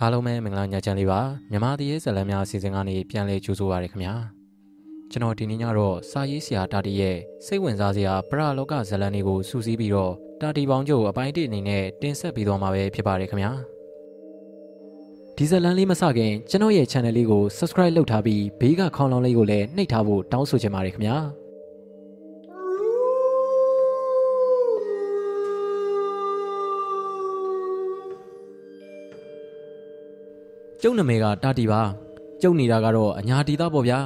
အားလုံးပဲမင်္ဂလာညချမ်းလေးပါမြမတရေဇလံများအစီအစဉ်ကနေပြန်လဲကြိုးဆိုပါရခင်ဗျာကျွန်တော်ဒီနေ့ညတော့စာရေးဆရာတာတီရဲ့စိတ်ဝင်စားစရာပရလောကဇလံတွေကိုစူးစီးပြီးတော့တာတီပေါင်းချုပ်အပိုင်းတစ်အနေနဲ့တင်ဆက်ပြီးတော့မှာပဲဖြစ်ပါတယ်ခင်ဗျာဒီဇလံလေးမစခင်ကျွန်တော်ရဲ့ channel လေးကို subscribe လုပ်ထားပြီးဘေးကခေါင်းလောင်းလေးကိုလည်းနှိပ်ထားဖို့တောင်းဆိုချင်ပါတယ်ခင်ဗျာ ကျုပ်နာမည်ကတာတီပါကျုပ်နေတာကတော့အညာတီသားပေါ့ဗျာ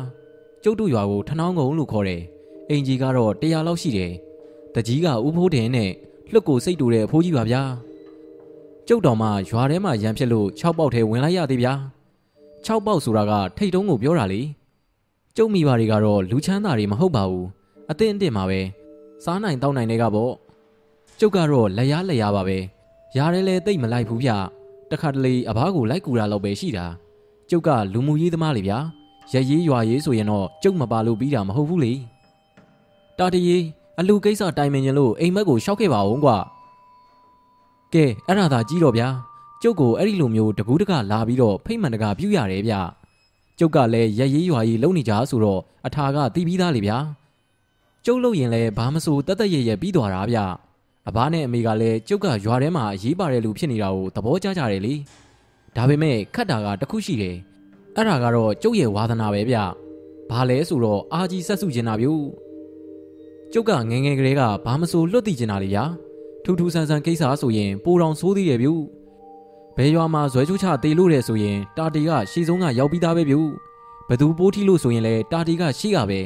ကျုပ်တို့ရွာကိုထနောင်းကုန်းလို့ခေါ်တယ်အင်ကြီးကတော့100လောက်ရှိတယ်တကြီးကဦးဖိုးတင်နဲ့လွတ်ကိုစိတ်တူတဲ့အဖိုးကြီးပါဗျာကျုပ်တော်မှရွာထဲမှာရံဖြစ်လို့6ပေါက်ထဲဝင်လိုက်ရသေးဗျာ6ပေါက်ဆိုတာကထိတ်တုံးကိုပြောတာလေကျုပ်မိဘတွေကတော့လူချမ်းသာတွေမဟုတ်ပါဘူးအသင့်အင့်မှာပဲစားနိုင်တောက်နိုင်တွေကပေါ့ကျုပ်ကတော့လက်ရလက်ရပါပဲရားတယ်လဲတိတ်မလိုက်ဘူးဗျ တခါတလေအဘကိုလိုက်ကူတာတော့ပဲရှိတာကျုပ်ကလူမှုရေးသမားလေဗျာရရေးရွာရေးဆိုရင်တော့ကျုပ်မပါလို့ပြီးတာမဟုတ်ဘူးလေတာတရီအလူကိစ္စတိုင်ပင်ရင်လို့အိမ်မက်ကိုရှောက်ခဲ့ပါဦးကွာကဲအဲ့ဒါသာကြီးတော့ဗျာကျုပ်ကိုအဲ့ဒီလိုမျိုးတကူးတကလာပြီးတော့ဖိတ်မှန်တကပြုတ်ရတယ်ဗျကျုပ်ကလည်းရရေးရွာရေးလုံနေကြဆိုတော့အထာကတီးပြီးသားလေဗျာကျုပ်လို့ရင်လည်းဘာမဆိုတတ်တရရပြီးသွားတာဗျ အဘနဲ့အမေကလည်းကျုပ်ကရွာထဲမှာအရေးပါတဲ့လူဖြစ်နေတာကိုသဘောကျကြတယ်လေဒါပေမဲ့ခတ်တာကတခုရှိတယ်အဲ့ဒါကတော့ကျုပ်ရဲ့ဝါသနာပဲဗျဘာလဲဆိုတော့အာကြီးဆက်စုကျင်တာဗျကျုပ်ကငငယ်ကလေးကဘာမဆိုလွတ်တည်ကျင်တာလေဗျာထူးထူးဆန်းဆန်းကိစ္စဆိုရင်ပိုတော်ဆိုးသေးတယ်ဗျဘယ်ရွာမှာဇွဲချိုးချတေလို့တယ်ဆိုရင်တာတီကရှေ့ဆုံးကရောက်ပြီးသားပဲဗျဘသူပိုးထီလို့ဆိုရင်လည်းတာတီကရှိကပဲ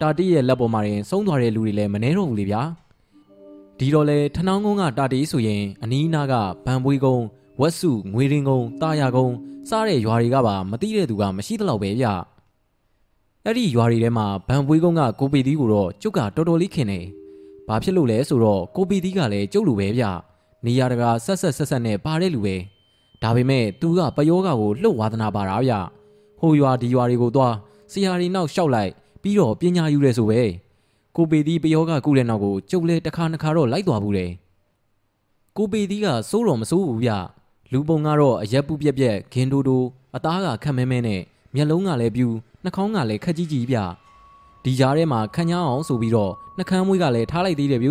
တာတီရဲ့လက်ပေါ်မှာရင်ဆုံးသွားတဲ့လူတွေလည်းမနှဲတော့ဘူးလေဗျာ ဒီတော့လေထနောင်းကုန်းကတာတီဆိုရင်အနီးနားကဗန်ပွေးကုန်းဝက်စုငွေရင်ကုန်းတာယာကုန်းစားတဲ့ရွာတွေကပါမသိတဲ့သူကမရှိသလောက်ပဲဗျအဲ့ဒီရွာတွေထဲမှာဗန်ပွေးကုန်းကကိုပီတီကိုတော့ကျုပ်ကတော်တော်လေးခင်နေဘာဖြစ်လို့လဲဆိုတော့ကိုပီတီကလည်းကျုပ်လိုပဲဗျနေရတကာဆက်ဆက်ဆက်ဆက်နဲ့ပါတဲ့လူပဲဒါပေမဲ့သူကပယောဂါကိုလှုပ်ဝါသနာပါတာဗျဟိုရွာဒီရွာတွေကိုသွားဆရာတွေနောက်ရှောက်လိုက်ပြီးတော့ပညာယူရဲဆိုပဲ ကိုပေသီးပယောကကုတဲ့နောက်ကိုကျုပ်လဲတစ်ခါနှစ်ခါတော့လိုက်သွားဘူးတယ်ကိုပေသီးကစိုးတော်မစိုးဘူးဗျလူပုံကတော့အရက်ပူပြက်ပြက်ဂင်တိုတိုအသားကခက်မဲမဲနဲ့မျက်လုံးကလည်းပြူနှာခေါင်းကလည်းခက်ကြီးကြီးဗျဒီကြားထဲမှာခန်းချောင်းအောင်ဆိုပြီးတော့နှကန်းမွေးကလည်းထားလိုက်သေးတယ်ဗျ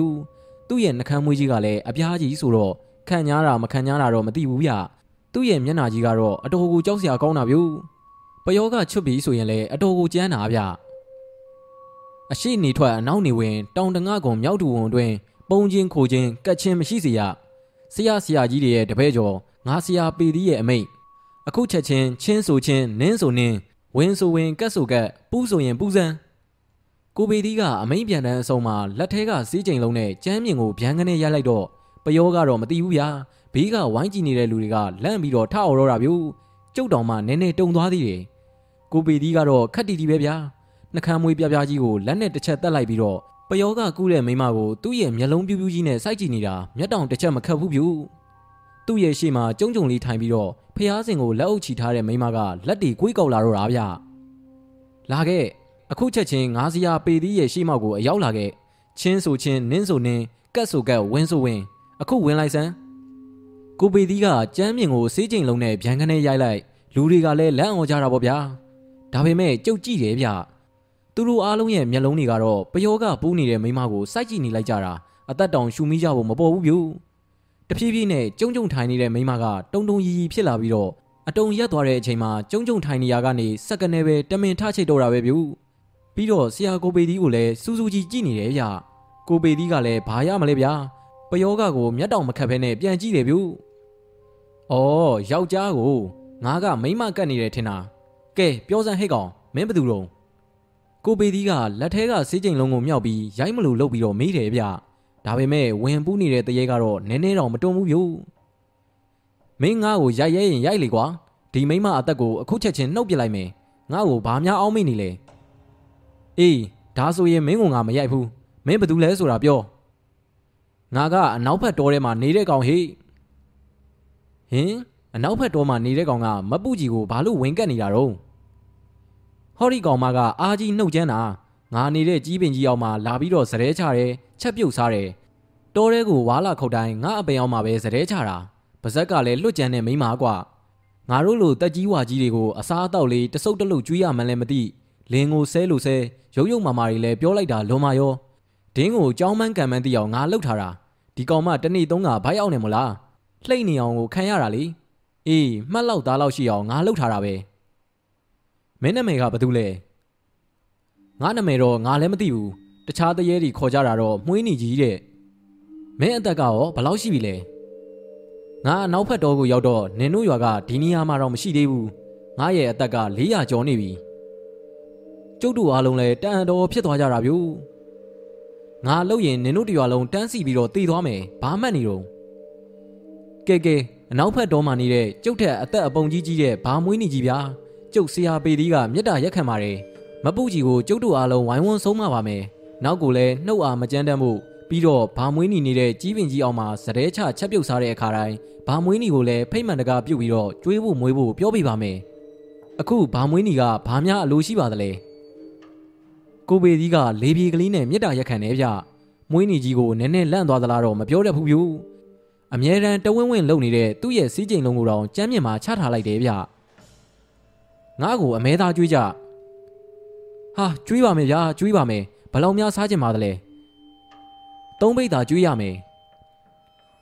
သူ့ရဲ့နှကန်းမွေးကြီးကလည်းအပြားကြီးဆိုတော့ခန့်ညားတာမခန့်ညားတာတော့မသိဘူးဗျသူ့ရဲ့မျက်နှာကြီးကတော့အတော်ကိုကြောက်စရာကောင်းတာဗျပယောကချွတ်ပြီးဆိုရင်လည်းအတော်ကိုကြမ်းတာဗျ အရှိနေထွက်အနောက်နေဝင်တောင်တငါကုံမြောက်တူဝန်တွင်ပုံချင်းခိုချင်းကတ်ချင်းမရှိစေရဆရာဆရာကြီးတွေရဲ့တပည့်ကျော်ငါဆရာပေသည်ရဲ့အမိတ်အခုချက်ချင်းချင်းဆိုချင်းနင်းဆိုနင်းဝင်းဆိုဝင်ကတ်ဆိုကတ်ပူးဆိုရင်ပူးစမ်းကိုပေသည်ကအမိန်ပြန်တဲ့အစုံမှာလက်ထဲကစီးချိန်လုံးနဲ့ကျမ်းမြင်ကိုဗျံကနေရိုက်လိုက်တော့ပယောကတော့မသိဘူးဗျာဘေးကဝိုင်းကြည့်နေတဲ့လူတွေကလန့်ပြီးတော့ထအော်တော့တာဗျို့ကျုပ်တောင်မှနည်းနည်းတုံသွားသေးတယ်ကိုပေသည်ကတော့ခက်တီတီပဲဗျာ နှကမ်းမွေးပြပြကြီးကိုလက်နဲ့တစ်ချက်တက်လိုက်ပြီးတော့ပယောကကူးတဲ့မိမကိုသူ့ရဲ့မျက်လုံးပြူးပြူးကြီးနဲ့စိုက်ကြည့်နေတာမျက်တောင်တစ်ချက်မခတ်ဘူးဗျသူ့ရဲ့ရှေ့မှာကျုံကျုံလေးထိုင်ပြီးတော့ဖျားစင်ကိုလက်အုပ်ချီထားတဲ့မိမကလက်တီကွေးကောက်လာတော့တာဗျလာခဲ့အခုချက်ချင်းငါးစရာပေသီးရဲ့ရှေ့မောက်ကိုအရောက်လာခဲ့ချင်းဆိုချင်းနင်းဆိုနင်းကတ်ဆိုကတ်ဝင်းဆိုဝင်းအခုဝင်လိုက်စမ်းကိုပေသီးကကြမ်းမြင်ကိုစေးချိန်လုံးနဲ့ဗျံခနဲ့ရိုက်လိုက်လူတွေကလည်းလက်အောင်ကြတာပေါ့ဗျာဒါပေမဲ့ကြုတ်ကြည့်တယ်ဗျ သူတို့အားလုံးရဲ့မျက်လုံးတွေကတော့ပယောကပူးနေတဲ့မိမကိုစိုက်ကြည့်နေလိုက်ကြတာအသက်တောင်ရှူမိကြဖို့မပေါ်ဘူးဗျတဖြည်းဖြည်းနဲ့ကျုံကျုံထိုင်နေတဲ့မိမကတုံတုံရီရီဖြစ်လာပြီးတော့အတုံရက်သွားတဲ့အချိန်မှာကျုံကျုံထိုင်နေရကနေစက္ကနဲပဲတမင်ထချိတ်တော့တာပဲဗျပြီးတော့ဆရာကိုပေသီးကိုလည်းစူးစူးကြီးကြည့်နေတယ်ဗျကိုပေသီးကလည်းဘာရမလဲဗျာပယောကကိုမျက်တောင်မခတ်ဖဲနဲ့ပြန်ကြည့်တယ်ဗျ။အော်ယောက်ျားကိုငါကမိမကတ်နေတယ်ထင်တာ။ကဲပြောစမ်းဟဲ့ကောင်မင်းဘသူတုံး ကိုပေသီးကလက်ထဲကစေးကျိန်လုံးကိုမြောက်ပြီးရိုက်မလို့လှုပ်ပြီးတော့မေးတယ်ဗျ။ဒါပေမဲ့ဝင်ပူးနေတဲ့တရေကတော့နည်းနည်းတော့မတွန်းဘူးဗျ။မင်းငါ့ကိုရိုက်ရဲရင်ရိုက်လေကွာ။ဒီမိမအသက်ကိုအခုချက်ချင်းနှုတ်ပစ်လိုက်မယ်။ငါ့ကိုဘာများအောင်းမိနေလဲ။အေးဒါဆိုရင်မင်းကငါမရိုက်ဘူး။မင်းဘသူလဲဆိုတာပြော။ငါကအနောက်ဘက်တောထဲမှာနေတဲ့ကောင်ဟေ့ဟင်အနောက်ဘက်တောမှာနေတဲ့ကောင်ကမပူကြီးကိုဘာလို့ဝင်ကတ်နေတာတော့ ဟော်ဒီကောင်မကအာကြီးနှုတ်ကျန်းတာငါနေတဲ့ကြီးပင်ကြီးအောင်မှာလာပြီးတော့စရဲချတယ်ချက်ပြုတ်စားတယ်တောထဲကိုဝါလာခုတ်တိုင်းငါအပင်အောင်မှာပဲစရဲချတာပါဇက်ကလည်းလွတ်ကြမ်းတဲ့မိန်းမကွာငါတို့လိုတက်ကြီးဝါကြီးတွေကိုအစားအသောက်လေးတဆုပ်တလုတ်ကျွေးရမှန်းလည်းမသိလင်းကိုဆဲလို့ဆဲရုပ်ရုပ်မာမာတွေလည်းပြောလိုက်တာလွန်မာရောဒင်းကိုကြောင်းမန်းကံမန်းတိအောင်ငါလှုပ်ထားတာဒီကောင်မတနေ့သုံးကဘိုက်အောင်နေမလားလှိတ်နေအောင်ကိုခံရတာလေအေးမှတ်လောက်သားလောက်ရှိအောင်ငါလှုပ်ထားတာပဲ မင်းနာမည်ကဘာတူလဲငါနာမည်တော့ငါလည်းမသိဘူးတခြားတရေတွေခေါ်ကြတာတော့မှုေးနေကြီးတဲ့မင်းအသက်ကရောဘယ်လောက်ရှိပြီလဲငါနောက်ဖက်တော်ကိုရောက်တော့နင်တို့ရွာကဒီနေရာမှာတော့မရှိသေးဘူးငါရဲ့အသက်က400ကျော်နေပြီကျုပ်တို့အားလုံးလည်းတန်တော်ဖြစ်သွားကြတာဗျို့ငါလှုပ်ရင်နင်တို့တရွာလုံးတန်းစီပြီးတော့တည်သွားမယ်ဘာမှတ်နေတော့ကဲကဲအနောက်ဖက်တော်မှနေတဲ့ကျုပ်ထက်အသက်အပုံကြီးကြီးတဲ့ဘာမွေးနေကြီးဗျာ ကျုပ်ဆရာပေသီးကမြတ်တာရက်ခံပါတယ်မပုကြီးကိုကျုပ်တို့အားလုံးဝိုင်းဝန်းဆုံးမပါမယ်နောက်ကိုလည်းနှုတ်အားမကြမ်းတမ်းမှုပြီးတော့ဘာမွေးနီနေတဲ့ကြီးပင်ကြီးအောင်မှာစတဲ့ချချက်ပြုတ်စားတဲ့အခါတိုင်းဘာမွေးနီကိုလည်းဖိတ်မှန်တကားပြုတ်ပြီးတော့ကျွေးဖို့မွေးဖို့ပြောပြပါမယ်အခုဘာမွေးနီကဘာများအလိုရှိပါသလဲကိုပေသီးကလေပြေကလေးနဲ့မြစ်တာရက်ခံနေဗျမွေးနီကြီးကိုနည်းနည်းလန့်သွားသလားတော့မပြောတတ်ဘူးဗျူအမြဲတမ်းတဝင်းဝင်းလုံနေတဲ့သူ့ရဲ့စီးကျိန်လုံးကိုတော့ကြမ်းမြင်မှာချထားလိုက်တယ်ဗျ ငါ့ကိုအမဲသားကျွေးကြဟာကျွေးပါမယ်ဗျာကျွေးပါမယ်ဘယ်လောက်များစားကြင်ပါသလဲသုံးပိတ်သာကျွေးရမယ်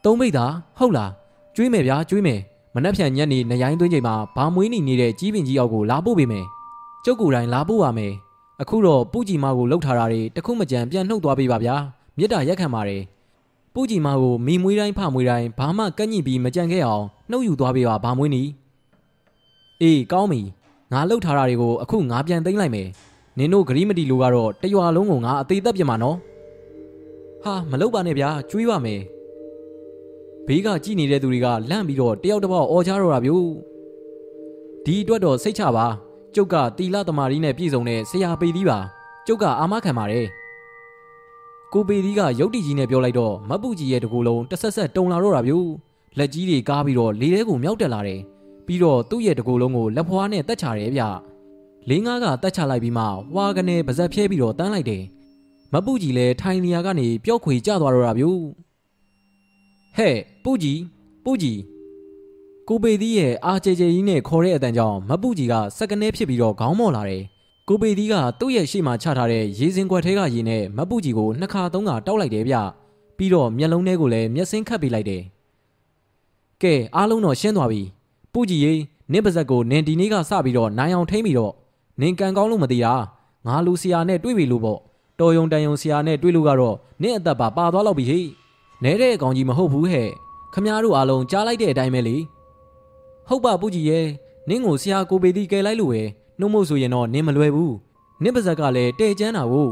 သုံးပိတ်သာဟုတ်လားကျွေးမယ်ဗျာကျွေးမယ်မနှက်ဖြန်ညက်နေနရိုင်းသွင်းချိန်မှာဘာမွေးနေနေတဲ့ကြီးပင်ကြီးအောက်ကိုလာပို့ပေးမယ်ကျုပ်ကိုယ်တိုင်လာပို့ပါမယ်အခုတော့ပူကြီးမကိုလှုပ်ထားတာတွေတခုမကြံပြန်နှုတ်သွားပေးပါဗျာမြစ်တာရက်ခံပါတယ်ပူကြီးမကိုမိမွေးတိုင်းဖမွေးတိုင်းဘာမှကန့်ညိပြီးမကြံခဲ့အောင်နှုတ်ယူသွားပေးပါဘာမွေးနီအေးကောင်းပြီ ငါလှုပ်ထားတာတွေကိုအခုငါပြန်သိမ်းလိုက်မယ်နင်တို့ဂရီမတီလိုကတော့တရွာလုံးကိုငါအသေးသက်ပြမှာနော်ဟာမလုပ်ပါနဲ့ဗျာကျွေးပါမယ်ဘေးကကြည်နေတဲ့သူတွေကလန့်ပြီးတော့တယောက်တစ်ပေါက်အော်ချတော့တာဗျို့ဒီအတွက်တော့စိတ်ချပါကျုပ်ကတီလာသမารီနဲ့ပြည်စုံတဲ့ဆရာပေသီးပါကျုပ်ကအာမခံပါတယ်ကိုပေသီးကရုတ်တီကြီးနဲ့ပြောလိုက်တော့မတ်ပူကြီးရဲ့တကူလုံးတဆက်ဆက်တုံလာတော့တာဗျို့လက်ကြီးတွေကားပြီးတော့လေထဲကိုမြောက်တက်လာတယ် ပြီးတော့သူ့ရဲ့တကူလုံးကိုလက်ဖွားနဲ့တက်ချတယ်ဗျလေးငါးကတက်ချလိုက်ပြီးမှဝါကနေပါဇက်ဖြဲပြီးတော့တန်းလိုက်တယ်မပူကြီးလည်းထိုင်နေရာကနေပျောက်ခွေကျသွားတော့တာဗျို့ဟဲ့ပူကြီးပူကြီးကိုပေသီးရဲ့အာကျေကျေကြီးနဲ့ခေါ်တဲ့အတန်ကြောင့်မပူကြီးကစက်ကနေဖြစ်ပြီးတော့ခေါင်းမော့လာတယ်ကိုပေသီးကသူ့ရဲ့ရှေ့မှာချထားတဲ့ရေစင်ခွက်ထဲကရေနဲ့မပူကြီးကိုနှစ်ခါသုံးခါတောက်လိုက်တယ်ဗျပြီးတော့မျက်လုံးထဲကိုလည်းမျက်စင်းခတ်ပေးလိုက်တယ်ကဲအားလုံးတော့ရှင်းသွားပြီ ပူကြီးရေနင့်ပါဇက်ကိုနင်ဒီနေ့ကစပြီးတော့နိုင်အောင်ထိမ့်ပြီးတော့နင်ကန်ကောင်းလို့မသိတာငါလူဆရာနဲ့တွေ့ပြီလို့ပေါ့တော်ယုံတန်ယုံဆရာနဲ့တွေ့လို့ကတော့နင့်အသက်ပါပါသွားတော့ပြီဟိနဲတဲ့အကောင်ကြီးမဟုတ်ဘူးဟဲ့ခမားတို့အားလုံးကြားလိုက်တဲ့အတိုင်းပဲလေဟုတ်ပါပူကြီးရဲ့နင့်ကိုဆရာကိုပေတီကယ်လိုက်လို့ပဲနှုတ်မို့ဆိုရင်တော့နင်းမလွယ်ဘူးနင့်ပါဇက်ကလည်းတဲ့ကျန်းတာကို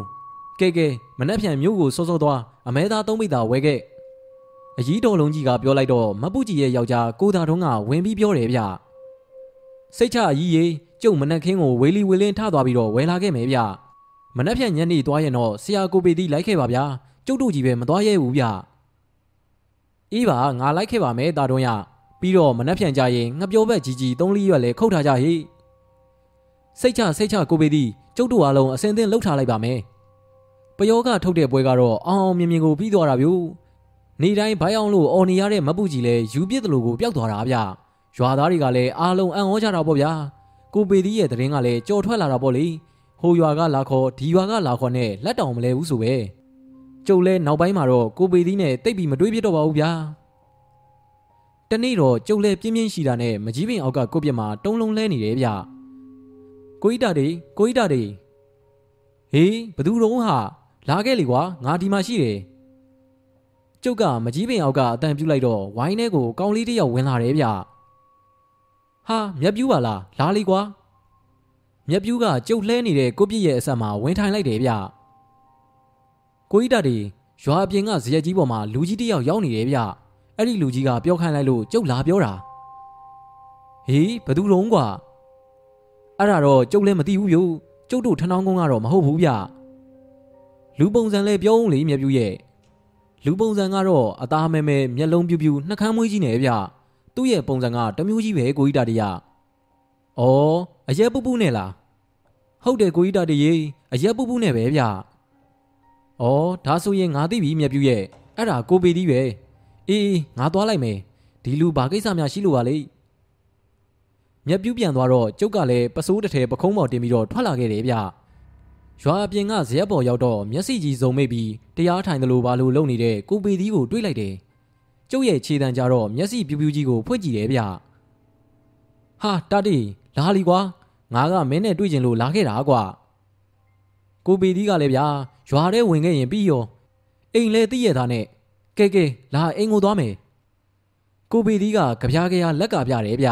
ကဲကဲမနှက်ဖြန်မျိုးကိုစောစောသွားအမဲသားသုံးပိတာဝဲခဲ့ အကြီးတော်လုံးကြီးကပြောလိုက်တော့မပူကြီးရဲ့ယောက်ျားကိုသာထုံးကဝင်ပြီးပြောတယ်ဗျစိတ်ချအကြီးရေကျုပ်မနက်ခင်းကိုဝေလီဝေလင်းထသွားပြီးတော့ဝယ်လာခဲ့မယ်ဗျမနက်ဖြန်ညနေသွားရင်တော့ဆရာကိုပေတီလိုက်ခဲ့ပါဗျာကျုပ်တို့ကြီးပဲမသွားရဲဘူးဗျအေးပါငါလိုက်ခဲ့ပါမယ်တာတွန်းရပြီးတော့မနှက်ဖြန်ကြရင်ငပြောဘက်ကြီးကြီးသုံးလီရွက်လဲခုတ်ထားကြဟိစိတ်ချစိတ်ချကိုပေတီကျုပ်တို့အားလုံးအစင်သင်းလှုပ်ထားလိုက်ပါမယ်ပယောကထုတ်တဲ့ပွဲကတော့အောင်အောင်မြင်မြင်ကိုပြီးသွားတာဗျို့ နေတိုင်းဘိုင်းအောင်လို့အော်နေရတဲ့မပူကြီးလဲယူပြစ်တယ်လို့ကိုပျောက်သွားတာဗျရွာသားတွေကလည်းအားလုံးအံ့ဩကြတာပေါ့ဗျာကိုပေတီရဲ့တရင်ကလည်းကြော်ထွက်လာတာပေါ့လေဟိုရွာကလာခေါ်ဒီရွာကလာခေါ်နဲ့လက်တောင်မလဲဘူးဆိုပဲကျုပ်လဲနောက်ပိုင်းမှာတော့ကိုပေသီးနဲ့တိတ်ပြီးမတွေးပြတော့ပါဘူးဗျာတနေ့တော့ကျုပ်လဲပြင်းပြင်းရှိတာနဲ့မကြီးပင်အောက်ကကိုပြက်မှာတုံးလုံးလဲနေတယ်ဗျကိုကြီးတာတွေကိုကြီးတာတွေဟေးဘသူတုံးဟာလာခဲ့လေကွာငါဒီမှာရှိတယ် ကျုပ်ကမကြီးပင်အောက်ကအတန်ပြူလိုက်တော့ဝိုင်းထဲကိုကောင်းလေးတစ်ယောက်ဝင်လာတယ်ဗျဟာမြက်ပြူပါလားလာလေကွာမြက်ပြူးကကြုတ်လှဲနေတဲ့ကိုပြည့်ရဲ့အဆက်မှာဝင်ထိုင်လိုက်တယ်ဗျကိုကြီးတတွေရွာအပြင်ကဇရက်ကြီးပေါ်မှာလူကြီးတယောက်ရောက်နေတယ်ဗျအဲ့ဒီလူကြီးကပြောခိုင်းလိုက်လို့ကျုပ်လာပြောတာဟေးဘသူလုံးကွာအဲ့ဒါတော့ကျုပ်လည်းမသိဘူးဗျကျုပ်တို့ထနောင်းကုန်းကတော့မဟုတ်ဘူးဗျလူပုံစံလဲပြောဦးလေမြက်ပြူးရဲ့ လူပုံစံကတော့အသားမဲမဲမျက်လုံးပြူပြူနှာခမ်းမွေးကြီးနေဗျသူ့ရဲ့ပုံစံကတမျိုးကြီးပဲကိုကြီးတတရ။အော်အရက်ပူပူနဲ့လား။ဟုတ်တယ်ကိုကြီးတာတရေအရက်ပူပူနဲ့ပဲဗျ။အော်ဒါဆိုရင်ငါသိပြီမြက်ပြူရဲ့အဲ့ဒါကိုပေသီးပဲ။အေးငါသွားလိုက်မယ်။ဒီလူဘာကိစ္စများရှိလို့ပါလေမျက်ပြူးပြန်သွားတော့ကျုပ်ကလည်းပစိုးတစ်ထဲပခုံးပေါ်တင်ပြီးတော့ထွက်လာခဲ့တယ်ဗျ ရွာအပြင်ကဇရက်ပေါ်ရောက်တော့မျက်စိကြီးစုံမိတ်ပြီးတရားထိုင်တယ်လို့ဘာလို့လုံနေတဲ့ကိုပေသီးကိုတွေးလိုက်တယ်ကျုပ်ရဲ့ခြေတံကြတော့မျက်စိပြူးပြူးကြီးကိုဖွင့်ကြည့်တယ်ဗျဟာတာတီလာလီကွာငါကမင်းနဲ့တွေ့ကျင်လို့လာခဲ့တာကွာကိုပေသီးကလည်းဗျာရွာထဲဝင်ခဲ့ရင်ပြီးရောအိမ်လဲတည့်ရတာနဲ့ကဲကဲလာအိမ်ကိုသွားမယ်ကိုပေသီးကကြပြားကြရလက်ကပြတယ်ဗျ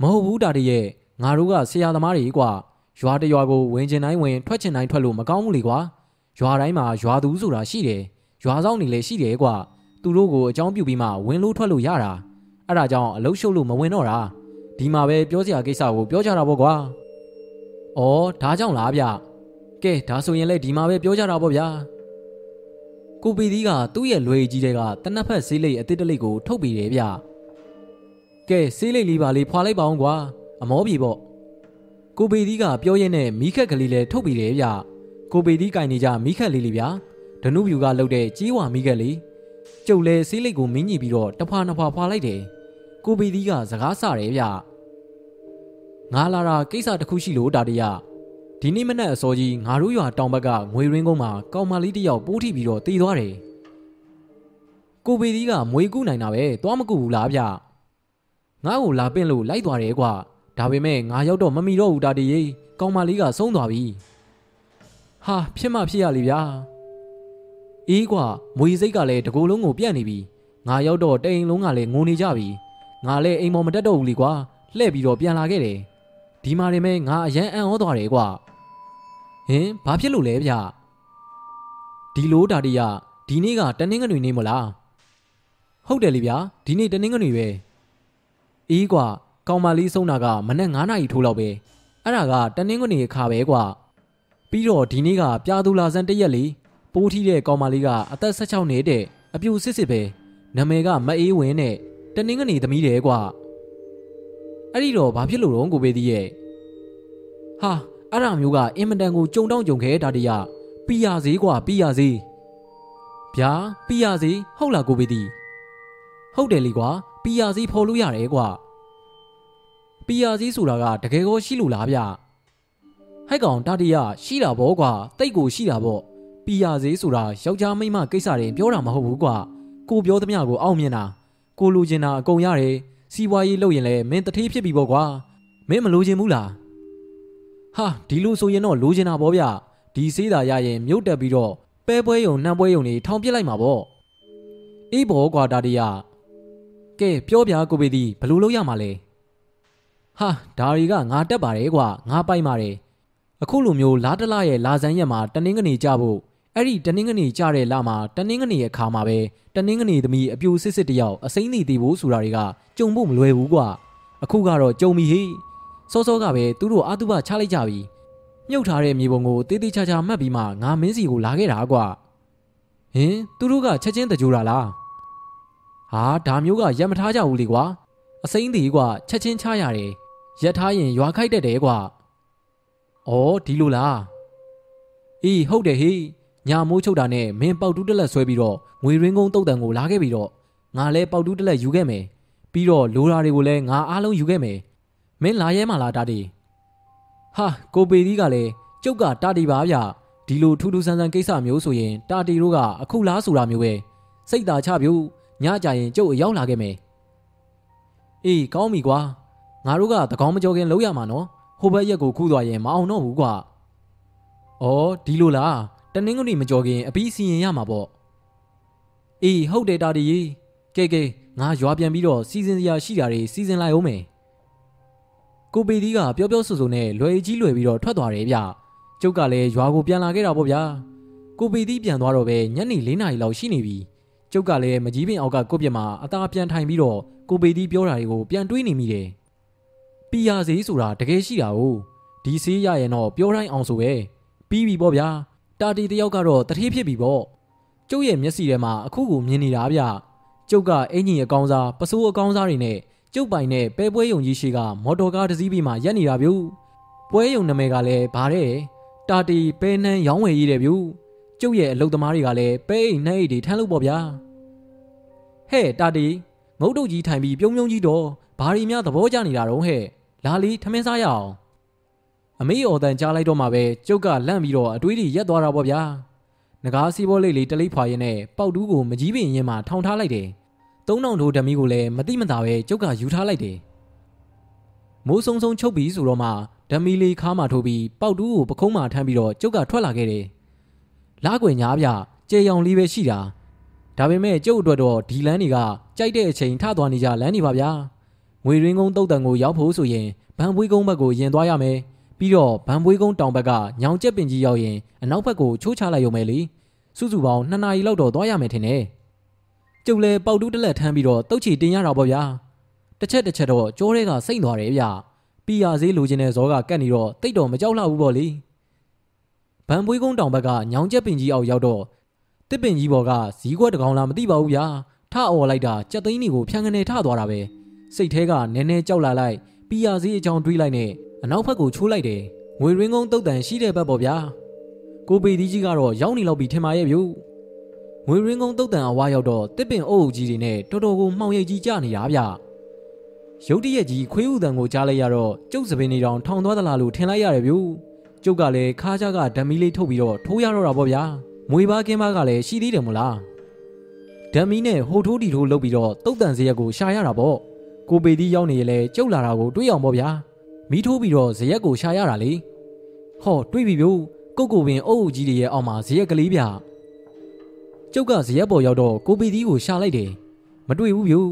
မဟုတ်ဘူးတာတရဲ့ငါတို့ကဆရာသမားတွေကွာ ရွာတရွာကိုဝင်ကျင်တိုင်းဝင်ထွက်ကျင်တိုင်းထွက်လို့မကောင်းဘူးလေကွာရွာတိုင်းမှာရွာသူဆိုတာရှိတယ်ရွာဆောင်နေလည်းရှိတယ်ကွာသူတို့ကိုအကြောင်းပြုပြီးမှဝင်လို့ထွက်လို့ရတာအဲ့ဒါကြောင့်အလုရှုပ်လို့မဝင်တော့တာဒီမှာပဲပြောစရာကိစ္စကိုပြောကြတာပေါ့ကွာဩဒါကြောင့်လားဗျကဲဒါဆိုရင်လည်းဒီမှာပဲပြောကြတာပေါ့ဗျာကိုပီသီးကသူ့ရဲ့လွယ်ကြီးတွေကတနက်ဖက်ဆေးလိပ်အတစ်တလိပ်ကိုထုတ်ပြီးတယ်ဗျကဲဆေးလိပ်လေးပါလေးဖွာလိုက်ပါအောင်ကွာအမောပြေပေါ့ ကိုပေသီးကပြောရင်းနဲ့မိခက်ကလေးလည်းထုတ်ပြီးတယ်ဗျကိုပေသီးကင်နေကြမိခက်လေးလေးဗျာဒနုဖြူကလှုပ်တဲ့ကြီးဝါမိခက်လေးကျုပ်လဲဆေးလိပ်ကိုမင်းညစ်ပြီးတော့တဖွာနှစ်ဖွာဖွာလိုက်တယ်ကိုပေသီးကစကားဆတယ်ဗျငါလာတာကိစ္စတစ်ခုရှိလို့တာတရဒီနေ့မနက်အစောကြီးငါတို့ရွာတောင်ဘက်ကငွေရင်းကုန်းမှာကောင်မလေးတစ်ယောက်ပိုးထိပြီးတော့တည်သွားတယ်ကိုပေသီးကမွေးကူးနိုင်တာပဲသွားမကူဘူးလားဗျငါ့ကိုလာပင့်လို့လိုက်သွားတယ်ကွာ ဒါပေမဲ့ငါရောက်တော့မမီတော့ဘူးတာတရေကောင်မလေးကဆုံးသွားပြီဟာဖြစ်မှဖြစ်ရလေဗျာအေးကွာမွေစိတ်ကလည်းတကူလုံးကိုပြန့်နေပြီငါရောက်တော့တိမ်လုံးကလည်းငိုနေကြပြီငါလည်းအိမ်ပေါ်မတက်တော့ဘူးလေကွာလှဲ့ပြီးတော့ပြန်လာခဲ့တယ်ဒီမှာနေမဲ့ငါအရန်အံ့ဩသွားတယ်ကွာဟင်ဘာဖြစ်လို့လဲဗျဒီလိုတာတီရဒီနေ့ကတနင်္ဂနွေနေ့မလားဟုတ်တယ်လေဗျာဒီနေ့တနင်္ဂနွေပဲအေးကွာ ကောင်မလေးဆုံးတာကမနက်9နာရီထိုးလောက်ပဲအဲ့ဒါကတနင်္ဂနွေခါပဲကွာပြီးတော့ဒီနေ့ကပြာသူလာစံတရက်လေးပိုးထီးတဲ့ကောင်မလေးကအသက်16နှစ်တဲ့အပြူစစ်စစ်ပဲနာမည်ကမအေးဝင်းနဲ့တနင်္ဂနွေသမီးတယ်ကွာအဲ့ဒီတော့ဘာဖြစ်လို့တော့ကိုပေးသေးရဲ့ဟာအဲ့ဒါမျိုးကအင်မတန်ကိုကြုံတောင်းကြုံခဲတာတရပီရစေးကွာပီရစေးဗျာပီရစေးဟုတ်လားကိုပေးသေးဟုတ်တယ်လीကွာပီရစေးဖော်လို့ရတယ်ကွာ ပီယာစည်းဆိုတာကတကယ်ကိုရှိလို့လားဗျဟဲ့ကောင်တတိယရှိတာဗောကွာတိတ်ကိုရှိတာဗောပီယာစည်းဆိုတာယောက်ျားမိန်းမကိစ္စတွေပြောတာမဟုတ်ဘူးကွာကိုပြောသမျှကိုအောက်မြင်တာကိုလိုချင်တာအကုန်ရတယ်စီးပွားရေးလုပ်ရင်လည်းမင်းတထေးဖြစ်ပြီဗောကွာမင်းမလိုချင်ဘူးလားဟာဒီလိုဆိုရင်တော့လိုချင်တာဗောဗျဒီစေးတာရရင်မြုပ်တက်ပြီးတော့ပဲပွဲယုံနှံပွဲယုံတွေထောင်ပစ်လိုက်မှာဗောအေးဗောကွာတတိယကဲပြောပြကိုပေသည်ဘလို့လုပ်ရမှာလဲ ဟာဒါတွေကငါတက်ပါတယ်ကွာငါပိုက်ပါတယ်အခုလိုမျိုးလာတလရဲ့လာဇန်ရက်မှာတနင်းကနေကြဖို့အဲ့ဒီတနင်းကနေကြတဲ့လမှာတနင်းကနေရဲ့ခါမှာပဲတနင်းကနေသမီးအပြူစစ်စစ်တယောက်အစိမ့်နေသေးဖို့ဆိုတာတွေကကြုံဖို့မလွယ်ဘူးကွာအခုကတော့ကြုံပြီဟိစောစောကပဲသူတို့အာတုဘချလိုက်ကြပြီမြုပ်ထားတဲ့မြေပုံကိုတေးသေးချာချာမှတ်ပြီးမှငါမင်းစီကိုလာခဲ့တာကွာဟင်သူတို့ကချက်ချင်းတကြိုတာလားဟာဒါမျိုးကရက်မထားကြဘူးလေကွာအစိမ့်သေးကွာချက်ချင်းချရတယ် ရက်ထားရင်ရွာခိုက်တတ်တယ်ကွာ။အော်ဒီလိုလား။အေးဟုတ်တယ်ဟေးညာမိုးချုပ်တာနဲ့မင်းပေါက်တူးတက်လက်ဆွဲပြီးတော့ငွေရင်းကုန်းတုတ်တန်ကိုလာခဲ့ပြီးတော့ငါလည်းပေါက်တူးတက်လက်ယူခဲ့မယ်။ပြီးတော့လိုရာတွေကိုလည်းငါအားလုံးယူခဲ့မယ်။မင်းလာရဲမှလားတာတီ။ဟာကိုပေဒီကလည်းကျုပ်ကတာတီပါဗျ။ဒီလိုထူးထူးဆန်းဆန်းကိစ္စမျိုးဆိုရင်တာတီတို့ကအခုလားဆိုတာမျိုးပဲစိတ်သာချပြူညကြရင်ကျုပ်အရောက်လာခဲ့မယ်။အေးကောင်းပြီကွာ။ ငါတို့ကသကောင်းမကြောခင်လုံးရမှာနော်ဟိုဘက်ရက်ကိုခူးသွားရင်မအောင်တော့ဘူးကွာ။အော်ဒီလိုလားတနင်္ဂနွေမကြောခင်အပြီးစီရင်ရမှာပေါ့။အေးဟုတ်တယ်တာတီကြီးကဲကဲငါရွာပြန်ပြီးတော့စီစဉ်စရာရှိတာတွေစီစဉ်လိုက်အောင်မယ်။ကိုပေဒီကပြောပြောဆိုဆိုနဲ့လွယ်ကြီးလွယ်ပြီးတော့ထွက်သွားတယ်ဗျ။ကျုပ်ကလည်းရွာကိုပြန်လာခဲ့တာပေါ့ဗျာ။ကိုပေဒီပြန်သွားတော့ပဲညနေ၄နာရီလောက်ရှိနေပြီ။ကျုပ်ကလည်းမကြီးပင်အောက်ကကိုပြက်မှာအသာပြန်ထိုင်ပြီးတော့ကိုပေဒီပြောတာတွေကိုပြန်တွေးနေမိတယ်။ ပီယာဈေးဆိုတာတကယ်ရှိတာ哦ဒီဈေးရရင်တော့ပြောတိုင်းအောင်ဆိုပဲပြီးပြီပေါ့ဗျာတာတီတယောက်ကတော့တထေးဖြစ်ပြီပေါ့ကျုပ်ရဲ့မျက်စိထဲမှာအခုကိုမြင်နေတာဗျကျုပ်ကအင်ဂျင်အကောင်းစားပစိုးအကောင်းစားတွေနဲ့ကျုပ်ပိုင်နဲ့ပဲပွဲယုံကြီးရှိကမော်တော်ကားတစ်စီးပြီးမှရက်နေတာဗျပွဲယုံနာမည်ကလည်းဗါတဲ့တာတီပဲနှန်းရောင်းဝယ်ရေးတယ်ဗျကျုပ်ရဲ့အလုပ်သမားတွေကလည်းပဲအိမ်နှဲအိတ်တွေထမ်းလို့ပေါ့ဗျာဟဲ့တာတီငုတ်တုတ်ကြီးထိုင်ပြီးပြုံးပြုံးကြီးတော့ဘဘာရီများသဘောကျနေတာတော့ဟဲ့ လာလီထမင်းစားရအောင်အမေအော်တန်ကြားလိုက်တော့မှပဲကျုပ်ကလန့်ပြီးတော့အတွေးတွေရက်သွားတာပေါ့ဗျာငကားစီးဘောလေးလေးတလိပ်ဖွာရင်းနဲ့ပေါက်တူးကိုမကြီးပင်ရင်မှထောင်ထားလိုက်တယ်သုံးတောင်ထိုးဓမီကိုလည်းမတိမတာပဲကျုပ်ကယူထားလိုက်တယ်မိုးဆုံဆုံချုပ်ပြီးဆိုတော့မှဓမီလေးခါမှထိုးပြီးပေါက်တူးကိုပခုံးမှထမ်းပြီးတော့ကျုပ်ကထွက်လာခဲ့တယ်လားကွယ်ညားပြကျေရောင်လေးပဲရှိတာဒါပေမဲ့ကျုပ်အတွက်တော့ဒီလမ်းတွေကကြိုက်တဲ့အချိန်ထသွားနေကြလမ်းတွေပါဗျာ ငွေရင်းကုန်းတုတ်တန်ကိုရောက်ဖို့ဆိုရင်ဗန်ပွေးကုန်းဘက်ကိုရင်သွားရမယ်ပြီးတော့ဗန်ပွေးကုန်းတောင်ဘက်ကညောင်ကျက်ပင်ကြီးရောက်ရင်အနောက်ဘက်ကိုချိုးချလိုက်ရုံပဲလေစုစုပေါင်း2နာရီလောက်တော့သွားရမယ်ထင်တယ်ကျုပ်လည်းပေါက်တူးတစ်လက်ထမ်းပြီးတော့တုတ်ချီတင်ရတာပေါ့ဗျာတစ်ချက်တစ်ချက်တော့ကြောထဲကစိတ်သွားတယ်ဗျပီယာဈေးလိုချင်တဲ့ဇောကကတ်နေတော့တိတ်တော့မကြောက်လှဘူးပေါ့လေဗန်ပွေးကုန်းတောင်ဘက်ကညောင်ကျက်ပင်ကြီးအောက်ရောက်တော့တစ်ပင်ကြီးပေါ်ကဇီးခွက်တကောင်လားမသိပါဘူးဗျာထအော်လိုက်တာကြက်သိန်းတွေကိုဖြန်းကနေထသွားတာပဲ စိတ်ထဲကနည်းနည်းကြောက်လာလိုက်ပီယာဈေးအကြောင်းတွေးလိုက်နဲ့အနောက်ဘက်ကိုချိုးလိုက်တယ်ငွေရင်းကုန်းတုတ်တန်ရှိတဲ့ဘက်ပေါ့ဗျာကိုပေဒီကြီးကတော့ရောက်နေလောက်ပြီထင်ပါရဲ့ဗျူငွေရင်းကုန်းတုတ်တန်အဝါရောက်တော့တစ်ပင်အုပ်အုပ်ကြီးတွေနဲ့တော်တော်ကိုမှောင်ရိပ်ကြီးကြနေတာဗျရုတ်တရက်ကြီးခွေးဥတန်ကိုကြားလိုက်ရတော့ကျုပ်စပင်းနေတောင်ထောင်သွားသလားလို့ထင်လိုက်ရတယ်ဗျူကျုပ်ကလည်းခါးကြကဓမီလေးထုတ်ပြီးတော့ထိုးရတော့တာပေါ့ဗျာမွေပါကင်းပါကလည်းရှိသေးတယ်မို့လားဓမီနဲ့ဟိုထိုးတီထိုးလုပ်ပြီးတော့တုတ်တန်စရက်ကိုရှာရတာပေါ့ ကိုပေဒီရောက်နေရလဲကျုပ်လာတာကိုတွေးအောင်ပေါ့ဗျာမီးထိုးပြီးတော့ဇရက်ကိုရှာရတာလေဟောတွေးပြီဗျို့ကုတ်ကိုပင်အုပ်အုပ်ကြီးတွေရဲ့အောက်မှာဇရက်ကလေးဗျကျုပ်ကဇရက်ပေါ်ရောက်တော့ကိုပေဒီကိုရှာလိုက်တယ်မတွေ့ဘူးဗျို့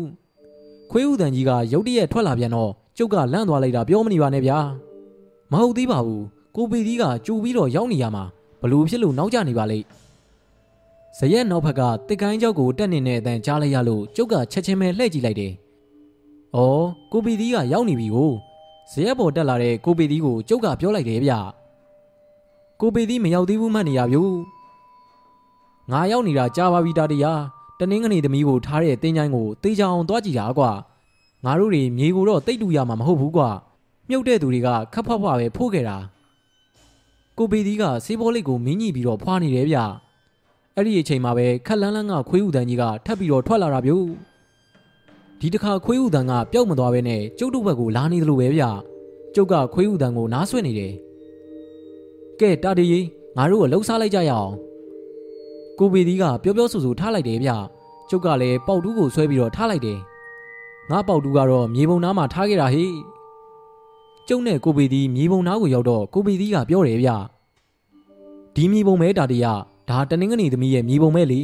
ခွေးဥတန်ကြီးကရုတ်တရက်ထွက်လာပြန်တော့ကျုပ်ကလန့်သွားလိုက်တာပြောမနေပါနဲ့ဗျာမဟုတ်သေးပါဘူးကိုပေဒီကကြိုပြီးတော့ရောက်နေရမှာဘလို့ဖြစ်လို့နောက်ကျနေပါလိမ့်ဇရက်နောက်ဘက်ကတစ်ကိုင်းကြောက်ကိုတက်နေတဲ့အတန်ကြားလိုက်ရလို့ကျုပ်ကချက်ချင်းပဲလှည့်ကြည့်လိုက်တယ်။ အော်ကိုပီသီးကရောက်နေပြီကိုဇရက်ပေါ်တက်လာတဲ့ကိုပီသီးကိုကျုပ်ကပြောလိုက်တယ်ဗျ။ကိုပီသီးမရောက်သေးဘူးမှတ်နေရဗျ။ငါရောက်နေတာကြားပါပြီတာတရားတနင်းကနေသမီးကိုထားတဲ့တင်းချိုင်းကိုတေးချအောင်သွားကြည့်တာကွာ။ငါတို့တွေမြေကိုတော့တိတ်တူရမှာမဟုတ်ဘူးကွာ။မြုပ်တဲ့သူတွေကခက်ဖွားဖွားပဲဖိုးခဲ့တာ။ကိုပီသီးကဆေးဘောလိတ်ကိုမင်းညှိပြီးတော့ဖွာနေတယ်ဗျ။အဲ့ဒီအချိန်မှာပဲခက်လန်းလန်းကခွေးဥတန်ကြီးကထပ်ပြီးတော့ထွက်လာတာဗျို့ ဒီတစ်ခါခွေးဥတန်ကပျောက်မသွားဘဲနဲ့ကျုပ်တို့ဘက်ကိုလာနေသလိုပဲဗျကျုပ်ကခွေးဥတန်ကိုနားဆွနေတယ်ကဲတာတီကြီးငါတို့ကိုလှုပ်ရှားလိုက်ကြရအောင်ကိုပီဒီကပြောပြောဆိုဆိုထားလိုက်တယ်ဗျကျုပ်ကလည်းပေါက်တူးကိုဆွဲပြီးတော့ထားလိုက်တယ်ငါပေါက်တူးကတော့မြေပုံနားမှာထားခဲ့တာဟိကျုံနဲ့ကိုပီဒီမြေပုံနားကိုရောက်တော့ကိုပီဒီကပြောတယ်ဗျဒီမြေပုံမဲတာတီကဒါတနင်္ဂနွေသမီးရဲ့မြေပုံမဲလေ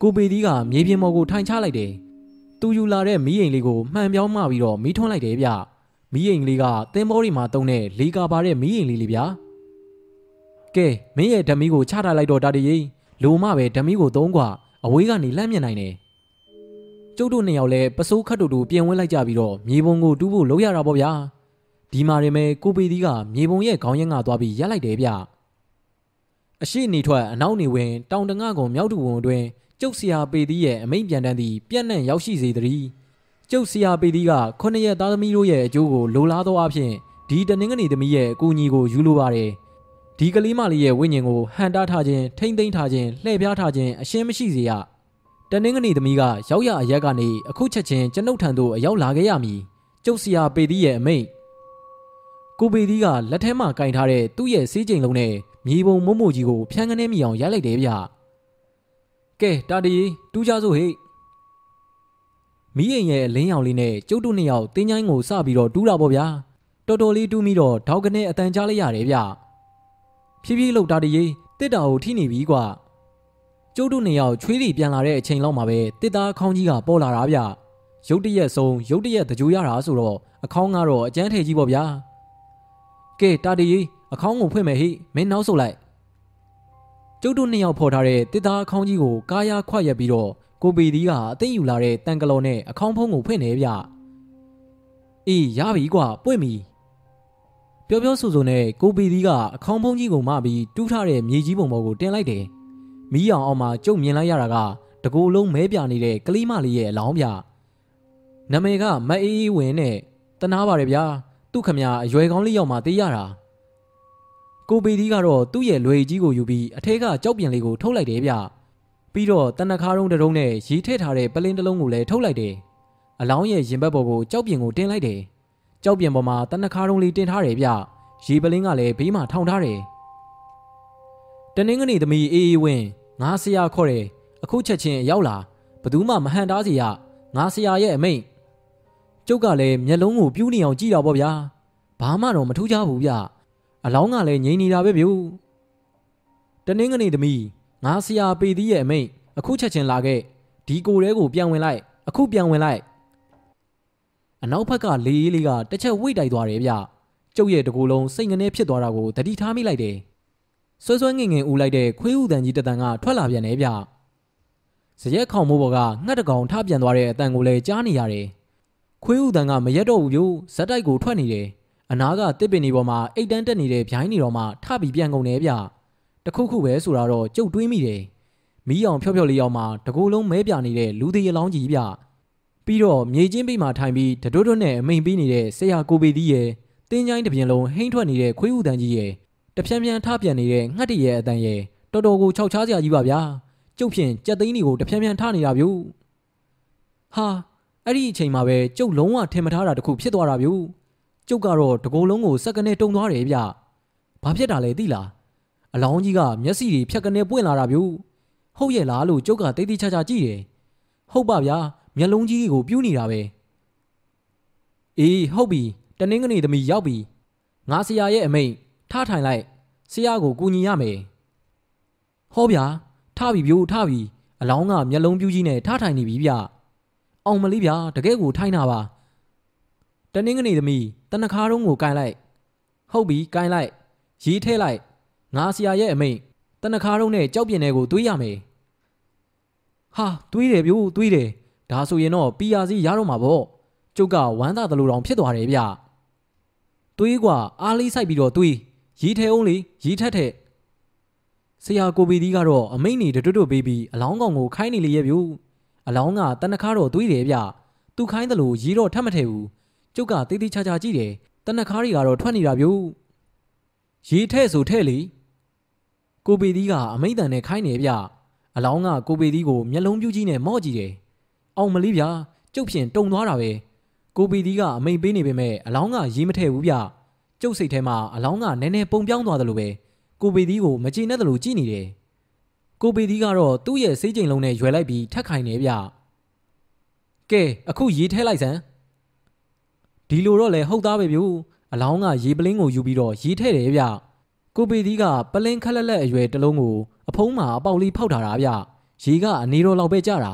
ကိုပီဒီကမြေပြင်ပေါ်ကိုထိုင်ချလိုက်တယ် သူယူလာတဲ့မီးအိမ်လေးကိုမှန်ပြောင်းမှပြီးတော့မီးထွန်းလိုက်တယ်ဗျမီးအိမ်လေးကသင်းဘောတွေမှာတုံးတဲ့လေကာပါတဲ့မီးအိမ်လေးလေးဗျာကဲမင်းရဲ့ဓမီကိုချထားလိုက်တော့တာတရေလိုမှပဲဓမီကိုသုံးกว่าအဝေးကနေလှမ်းမြင်နိုင်တယ်ကျုပ်တို့နှစ်ယောက်လည်းပစိုးခတ်တူတူပြင်ဝင်းလိုက်ကြပြီးတော့မြေပုံကိုတူးဖို့လုပ်ရတာပေါ့ဗျာဒီမှာရင်မဲကိုပေသီးကမြေပုံရဲ့ခေါင်းရင်းကသွားပြီးရက်လိုက်တယ်ဗျအရှိနေထွက်အနောက်နေဝင်တောင်တငါကုံမြောက်တူဝန်အတွင်း ကျုပ်ဆရာပေသီးရဲ့အမိန့်ပြန်တန်းသည့်ပြန့်နှံ့ရောက်ရှိစေသည်ကျုပ်ဆရာပေသီးကခုနှစ်ရက်သားသမီးတို့ရဲ့အကျိုးကိုလိုလားသောအဖြစ်ဒီတနင်္ဂနွေသမီးရဲ့အကူအညီကိုယူလိုပါတယ်ဒီကလေးမလေးရဲ့ဝိညာဉ်ကိုဟန်တားထားခြင်းထိမ့်သိမ်းထားခြင်းလှည့်ပြားထားခြင်းအရှင်းမရှိစေရတနင်္ဂနွေသမီးကရောက်ရအရက်ကနေအခုချက်ချင်းကျွန်ုပ်ထံသို့အရောက်လာခဲ့ရမည်ကျုပ်ဆရာပေသီးရဲ့အမိန့်ကိုပေသီးကလက်ထဲမှာကင်ထားတဲ့သူ့ရဲ့စေးကျိန်လုံးနဲ့မြေပုံမုံမို့ကြီးကိုဖြန်းကနေမိအောင်ရိုက်လိုက်တယ်ဗျ ကဲတာတီတူးကြစို့ဟေ့မီးအိမ်ရဲ့အလင်းရောင်လေးနဲ့ကျုပ်တို့နှစ်ယောက်တင်းချိုင်းကိုစပြီးတော့တူးတာပေါ့ဗျာတော်တော်လေးတူးပြီးတော့ထောက်ကနေအတန်ကြားလိုက်ရတယ်ဗျဖြည်းဖြည်းလှုပ်တာတီတစ်တာကိုထိနေပြီကွာကျုပ်တို့နှစ်ယောက်ချွေးလီပြန်လာတဲ့အချိန်လောက်မှာပဲတစ်သားခေါင်းကြီးကပေါ်လာတာဗျရုတ်တရက်ဆုံးရုတ်တရက်တကြိုရတာဆိုတော့အခေါင်းကတော့အကျန်းထည်ကြီးပေါ့ဗျာကဲတာတီအခေါင်းကိုဖွင့်မယ်ဟိမင်းနောက်ဆုတ်လိုက် ကျုပ်တို့နှစ်ယောက်ဖော်ထားတဲ့တစ်သားအခေါင်းကြီးကိုကားရခွက်ရက်ပြီးတော့ကိုပေဒီကအသိယူလာတဲ့တန်ကလော်နဲ့အခေါင်းဖုံးကိုဖွင့်နေဗျအေးရပြီကွာပွင့်ပြီပြောပြောဆိုဆိုနဲ့ကိုပေဒီကအခေါင်းဖုံးကြီးကိုမပြီးတူးထားတဲ့မြေကြီးပုံပေါ်ကိုတင်လိုက်တယ်မီးအောင်အောင်မှာကျုပ်မြင်လိုက်ရတာကတကူလုံးမဲပြနေတဲ့ကလေးမလေးရဲ့အလောင်းပြနမေကမအေးအေးဝင်နဲ့တနာပါတယ်ဗျာသူ့ခမရအရွယ်ကောင်းလေးရောက်မှတေးရတာ ကိုပေဒီကတော့သူ့ရဲ့လွယ်ကြီးကိုယူပြီးအထက်ကကြောက်ပြန်လေးကိုထုတ်လိုက်တယ်ဗျပြီးတော့တနခါးတုံးတုံးနဲ့ရေးထည့်ထားတဲ့ပလင်းတစ်လုံးကိုလည်းထုတ်လိုက်တယ်အလောင်းရဲ့ရင်ဘတ်ပေါ်ကိုကြောက်ပြင်ကိုတင်လိုက်တယ်ကြောက်ပြင်ပေါ်မှာတနခါတုံးလေးတင်ထားတယ်ဗျရေပလင်းကလည်းဘေးမှာထောင်ထားတယ်တနင်္ဂနွေသမီးအေးအေးဝင်းငါဆရာခေါ်တယ်အခုချက်ချင်းရောက်လာဘသူမှမဟန်တားစီရငါဆရာရဲ့အမိန့်ကျုပ်ကလည်းမျက်လုံးကိုပြူးနေအောင်ကြည့်တာပေါ့ဗျာဘာမှတော့မထူးခြားဘူးဗျ အလောင်းကလည်းငြိမ်နေတာပဲဗျတနင်္ဂနွေသမီးငါဆရာပေသီးရဲ့အမိန့်အခုချက်ချင်းလာခဲ့ဒီကိုယ်တဲကိုပြန်ဝင်လိုက်အခုပြန်ဝင်လိုက်အနောက်ဘက်ကလေအေးလေးကတစ်ချက်ဝိတ်တိုက်သွားတယ်ဗျကျုပ်ရဲ့တကူလုံးစိတ်ငနေဖြစ်သွားတာကိုတတိထားမိလိုက်တယ်ဆွဲဆွဲငင်ငင်ဦးလိုက်တဲ့ခွေးဥတန်ကြီးတတန်ကထွက်လာပြန်တယ်ဗျစရက်ခေါင်မိုးပေါ်ကငှက်တကောင်ထပြန်သွားတဲ့အတန်ကိုလည်းကြားနေရတယ်ခွေးဥတန်ကမရက်တော့ဘူးဗျဇက်တိုက်ကိုထွက်နေတယ် အနာကတစ်ပင်ဒီပေါ်မှာအိတ်တန်းတက်နေတဲ့ဗျိုင်းနေတော်မှထပြီးပြန်ကုန်တယ်ဗျတခုခုပဲဆိုတာတော့ကြုတ်တွေးမိတယ်မီးအောင်ဖြော့ဖြော့လေးအောင်မှာတကူလုံးမဲပြနေတဲ့လူသေးရလောင်းကြီးဗျပြီးတော့မြေချင်းပိမှာထိုင်ပြီးတတွတ်တွတ်နဲ့အမိန်ပေးနေတဲ့ဆရာကိုပေသီးရဲ့တင်းချိုင်းတစ်ပြင်းလုံးဟိမ့်ထွက်နေတဲ့ခွေးဥတန်ကြီးရဲ့တဖြန်းဖြန်းထပြန်နေတဲ့ငှက်တရဲ့အတန်ရဲ့တော်တော်ကိုခြောက်ချားစရာကြီးပါဗျာကျုပ်ဖြင့်ကြက်သိန်းတွေကိုတဖြန်းဖြန်းထနေတာဗျဟာအဲ့ဒီအချိန်မှာပဲကျုပ်လုံးဝထင်မထားတာတခုဖြစ်သွားတာဗျ ကျုပ်ကတော့တကိုယ်လုံးကိုစက္ကနဲ့တုံသွားတယ်ဗျဘာဖြစ်တာလဲသိလားအလောင်းကြီးကမျက်စိတွေဖြတ်ကနေပွင့်လာတာဗျဟုတ်ရဲ့လားလို့ကျုပ်ကတိတ်တိတ်ချာချာကြည့်တယ်ဟုတ်ပါဗျာမျက်လုံးကြီးကိုပြူးနေတာပဲအေးဟုတ်ပြီတနင်္ဂနွေသမီးရောက်ပြီငါဆရာရဲ့အမိန့်ထားထိုင်လိုက်ဆရာကိုကူညီရမယ်ဟောဗျာထားပြီပြိုးထားပြီအလောင်းကမျက်လုံးပြူးကြီးနဲ့ထားထိုင်နေပြီဗျအောင်မလေးဗျာတကယ်ကိုထိုင်တာပါတနင်္ဂနွေသမီး တနခါတုံးကိုကင်လိုက်ဟုတ်ပြီကင်လိုက်ရေးထဲလိုက်ငါဆရာရဲ့အမိန့်တနခါတုံးနဲ့ကြောက်ပြင်းတွေကိုတွေးရမယ်ဟာတွေးတယ်ပြိုးတွေးတယ်ဒါဆိုရင်တော့ပီယာစီရတော့မှာပေါ့ကျုပ်ကဝမ်းသာတယ်လို့တောင်ဖြစ်သွားတယ်ဗျတွေးกว่าအားလေးဆိုင်ပြီးတော့တွေးရီးထဲအောင်လေရီးထက်ထက်ဆရာကိုပီဒီကတော့အမိန့်နေတွတ်တွတ်ပေးပြီးအလောင်းကောင်ကိုခိုင်းနေလေရဲ့ဗျအလောင်းကတနခါတော့တွေးတယ်ဗျသူခိုင်းတယ်လို့ရီးတော့ထပ်မထည့်ဘူး ကျုပ်ကတေးသေးချာချာကြည့်တယ်တနခါတွေကတော့ထွက်နေတာဗျရီးထဲဆိုထဲ့လေကိုပီဒီကအမိန့်တန်နဲ့ခိုင်းနေဗျအလောင်းကကိုပေသီးကိုမျက်လုံးပြူးကြီးနဲ့မော့ကြည့်တယ်။အောင်မလေးဗျာကျုပ်ဖြင့်တုံသွားတာပဲ။ကိုပေသီးကအမိန်ပေးနေပေမဲ့အလောင်းကရေးမထည့်ဘူးဗျ။ကျုပ်စိတ်ထဲမှာအလောင်းကနည်းနည်းပုံပြောင်းသွားတယ်လို့ပဲကိုပေသီးကိုမကြည်နဲ့တယ်လို့ကြည့်နေတယ်။ကိုပေသီးကတော့သူ့ရဲ့စိတ်ကြိမ်လုံးနဲ့ရွယ်လိုက်ပြီးထက်ခိုင်နေဗျ။ကဲအခုရေးထဲလိုက်စမ်း ဒီလိုတော့လေဟုတ်သားပဲဗျ။အလောင်းကရေပလင်းကိုယူပြီးတော့ရေးထဲတယ်ဗျ။ကိုပေသီးကပလင်းခက်လက်လက်အရွယ်တစ်လုံးကိုအဖုံးမှာအပေါက်လေးဖောက်ထားတာဗျရေကအနေတော်လောက်ပဲကြတာ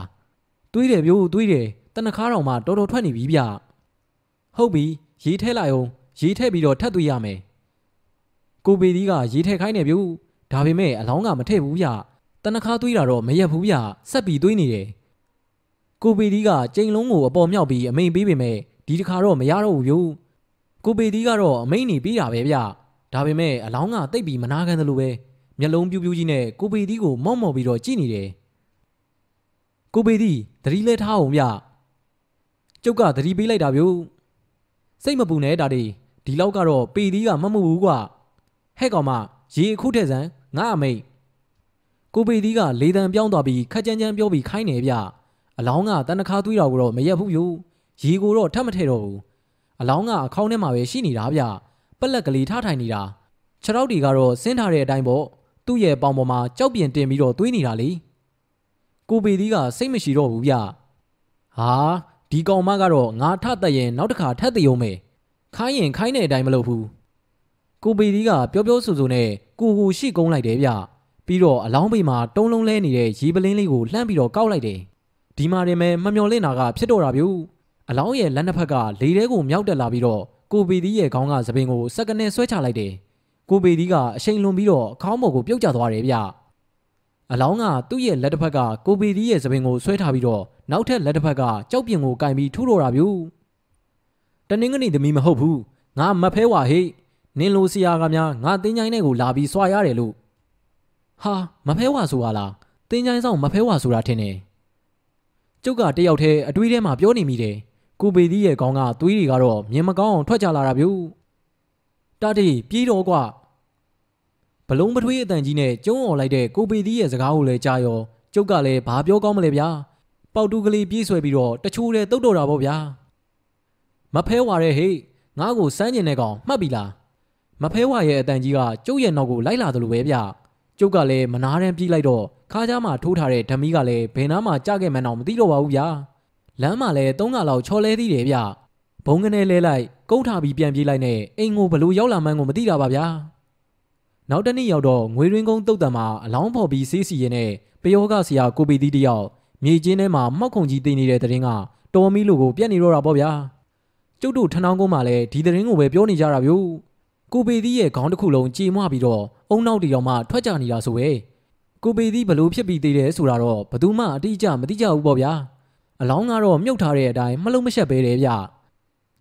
တွေးတယ်ပြိုးတွေးတယ်တနခါတော်မှာတော်တော်ထွက်နေပြီဗျဟုတ်ပြီရေထဲလိုက်အောင်ရေထဲပြီးတော့ထပ်သွေးရမယ်ကိုပေသီးကရေထဲခိုင်းနေပြိုးဒါပေမဲ့အလောင်းကမထည့်ဘူးဗျတနခါသွေးတာတော့မရက်ဘူးဗျဆက်ပြီးသွေးနေတယ်ကိုပေသီးကကြိမ်လုံးကိုအပေါ်မြောက်ပြီးအမိန်ပေးပေမဲ့ ဒီတစ်ခါတော့မရတော့ဘူးပြိုးကိုပေသီးကတော့အမိန်နေပေးတာပဲဗျဒါပေမဲ့အလောင်းကတိတ်ပြီးမနာခံတယ်လို့ပဲမျက်လုံးပြူးပြူးကြီးနဲ့ကိုပေသီးကိုမော့မော့ပြီးတော့ကြည့်နေတယ်ကိုပေသီးသတိလဲထားအောင်ဗျကျုပ်ကသတိပေးလိုက်တာဗျို့စိတ်မပူနဲ့ဒါဒီဒီလောက်ကတော့ပေသီးကမမှုဘူးကွာဟဲ့ကောင်မရေအခုထက်စမ်းငါအမိတ်ကိုပေသီးကလေတံပြောင်းသွားပြီးခက်ကြမ်းကြမ်းပြောပြီးခိုင်းနေဗျအလောင်းကတန်တခါသွေးတော်ကိုတော့မရက်ဘူးဗျို့ ရေကိုတော့ထပ်မထည့်တော့ဘူးအလောင်းကအခေါင်းထဲမှာပဲရှိနေတာဗျပက်လက်ကလေးထားထိုင်နေတာခြေထောက်တွေကတော့ဆင်းထားတဲ့အတိုင်းပေါ့သူ့ရဲ့ပေါင်ပေါ်မှာကြောက်ပြင်တင်ပြီးတော့တွေးနေတာလေကိုပေသီးကစိတ်မရှိတော့ဘူးဗျဟာဒီကောင်မကတော့ငါထသက်ရင်နောက်တစ်ခါထက်သေးအောင်မယ်ခိုင်းရင်ခိုင်းတဲ့အတိုင်းမလုပ်ဘူးကိုပေသီးကပြောပြောဆိုဆိုနဲ့ကိုကိုရှိကုန်းလိုက်တယ်ဗျပြီးတော့အလောင်းပေမှာတုံးလုံးလဲနေတဲ့ရေပလင်းလေးကိုလှမ်းပြီးတော့ကောက်လိုက်တယ်ဒီမှာတင်မဲ့မမျော်လင့်တာကဖြစ်တော့တာဗျ အလောင်းရဲ့လက်နှစ်ဖက်ကလေထဲကိုမြောက်တက်လာပြီးတော့ကိုပေသီးရဲ့ခေါင်းကသပင်ကိုစက္ကနဲ့ဆွဲချလိုက်တယ်ကိုပေသီးကအရှိန်လွန်ပြီးတော့အခေါင်းပေါ်ကိုပြုတ်ကျသွားတယ်ဗျအလောင်းကသူ့ရဲ့လက်တစ်ဖက်ကကိုပေသီးရဲ့သပင်ကိုဆွဲထားပြီးတော့နောက်ထပ်လက်တစ်ဖက်ကကြောက်ပြင်ကိုကင်ပြီးထူတော့တာဗျတနင်္ဂနွေသမီးမဟုတ်ဘူးငါမဖဲဝါဟိနင်းလိုဆရာကများငါတင်းချိုင်းနဲ့ကိုလာပြီးစွာရတယ်လို့ဟာမဖဲဝါဆိုပါလားတင်းချိုင်းဆောင်မဖဲဝါဆိုတာထင်တယ်ကျုပ်ကတယောက်တည်းအတွေးထဲမှာပြောနေမိတယ် ကိုပေသီးရဲ့ခေါင်းကသွေးတွေကတော့မြင်မကောင်းအောင်ထွက်ကြလာတာဗျတာတီပြေးတော့ကွာဘလုံးပထွေးအတန်ကြီးနဲ့ကျုံးអော်လိုက်တဲ့ကိုပေသီးရဲ့စကားကိုလည်းကြားရောကျုပ်ကလည်းဘာပြောကောင်းမလဲဗျာပေါတူကလေးပြေးဆွဲပြီးတော့တချိုးတဲ့တုတ်တော်တာပေါ့ဗျာမဖဲဝါတဲ့ဟေ့ငါ့ကိုစမ်းကျင်တဲ့ကောင်မှတ်ပြီလားမဖဲဝါရဲ့အတန်ကြီးကကျုပ်ရဲ့နောက်ကိုလိုက်လာတယ်လို့ပဲဗျကျုပ်ကလည်းမနာတမ်းပြေးလိုက်တော့ခါးကြားမှာထိုးထားတဲ့ဓမီကလည်းဘယ်နားမှာကြခဲ့မှန်းတော့မသိတော့ပါဘူးဗျာ လမ်းမှာလည်းသုံးကလောက်ချော်လဲသေးတယ်ဗျဘုံကနေလဲလိုက်ကုန်းထားပြီးပြန်ပြေးလိုက်နဲ့အိမ်ကိုဘလို့ရောက်လာမှန်းကိုမသိတာပါဗျာနောက်တနေ့ရောက်တော့ငွေရင်းကုန်းတုတ်တံမှာအလောင်းဖော်ပြီးဆေးစီရင်နဲ့ပယောကဆရာကိုပီတီတယောက်မြေကျင်းထဲမှာမှောက်ခုံကြီးတင်နေတဲ့တဲ့ရင်ကတော်မီလိုကိုပြက်နေတော့တာပေါ့ဗျာကျုပ်တို့ထနောင်းကုန်းမှာလည်းဒီတဲ့ရင်ကိုပဲပြောနေကြတာဗျို့ကိုပေသီးရဲ့ခေါင်းတစ်ခုလုံးကြေမွပြီးတော့အုံနောက်တီတော်မှထွက်ကြနေတာဆိုပဲကိုပေသီးဘလို့ဖြစ်ပြီးသေးတယ်ဆိုတာတော့ဘယ်သူမှအတိအကျမသိကြဘူးပေါ့ဗျာ အလောင်းကတော့မြုပ်ထားတဲ့အတိုင်းမလုံးမရှက်ပဲတယ်ဗျ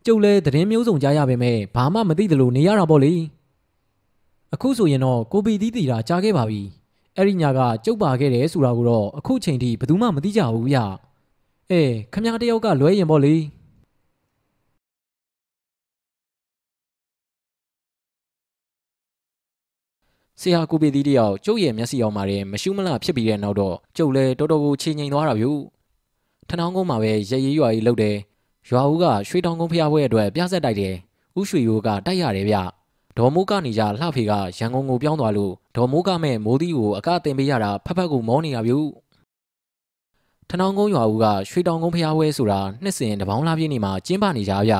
ကျုပ်လည်းသတင်းမျိုးစုံကြားရပေမဲ့ဘာမှမသိသလိုနေရတာပေါ့လေအခုဆိုရင်တော့ကိုပေသီးတီတာကြားခဲ့ပါပြီအဲ့ဒီညကကျုပ်ပါခဲ့တယ်ဆိုတာကိုတော့အခုချိန်ထိဘယ်သူမှမသိကြဘူးဗျအဲခမရတယောက်ကလွဲရင်ပေါ့လေဆရာကိုပေသီးတယောက်ကျုပ်ရဲ့မျက်စိအောင်မှာတည်းမရှုမလဖြစ်ပြီးတဲ့နောက်တော့ကျုပ်လည်းတော်တော်ကိုချိန်ငိန်သွားတာဗျို့ ထနောင်းကုန်းမှာပဲရရေးရွာကြီးလှုပ်တယ်ရွာဦးကရွှေတောင်ကုန်းဖျားပွဲအတွက်ပြဆက်တိုက်တယ်ဥရွှေရိုးကတိုက်ရတယ်ဗျဒေါ်မိုးကနေကြလှဖေကရန်ကုန်ကိုပြောင်းသွားလို့ဒေါ်မိုးကမဲ့မိုးသီးကိုအကတင်ပေးရတာဖက်ဖက်ကိုမောနေတာဗျို့ထနောင်းကုန်းရွာဦးကရွှေတောင်ကုန်းဖျားပွဲဆိုတာနှစ်စဉ်တပေါင်းလားပြည့်နေမှာကျင်းပနေကြဗျ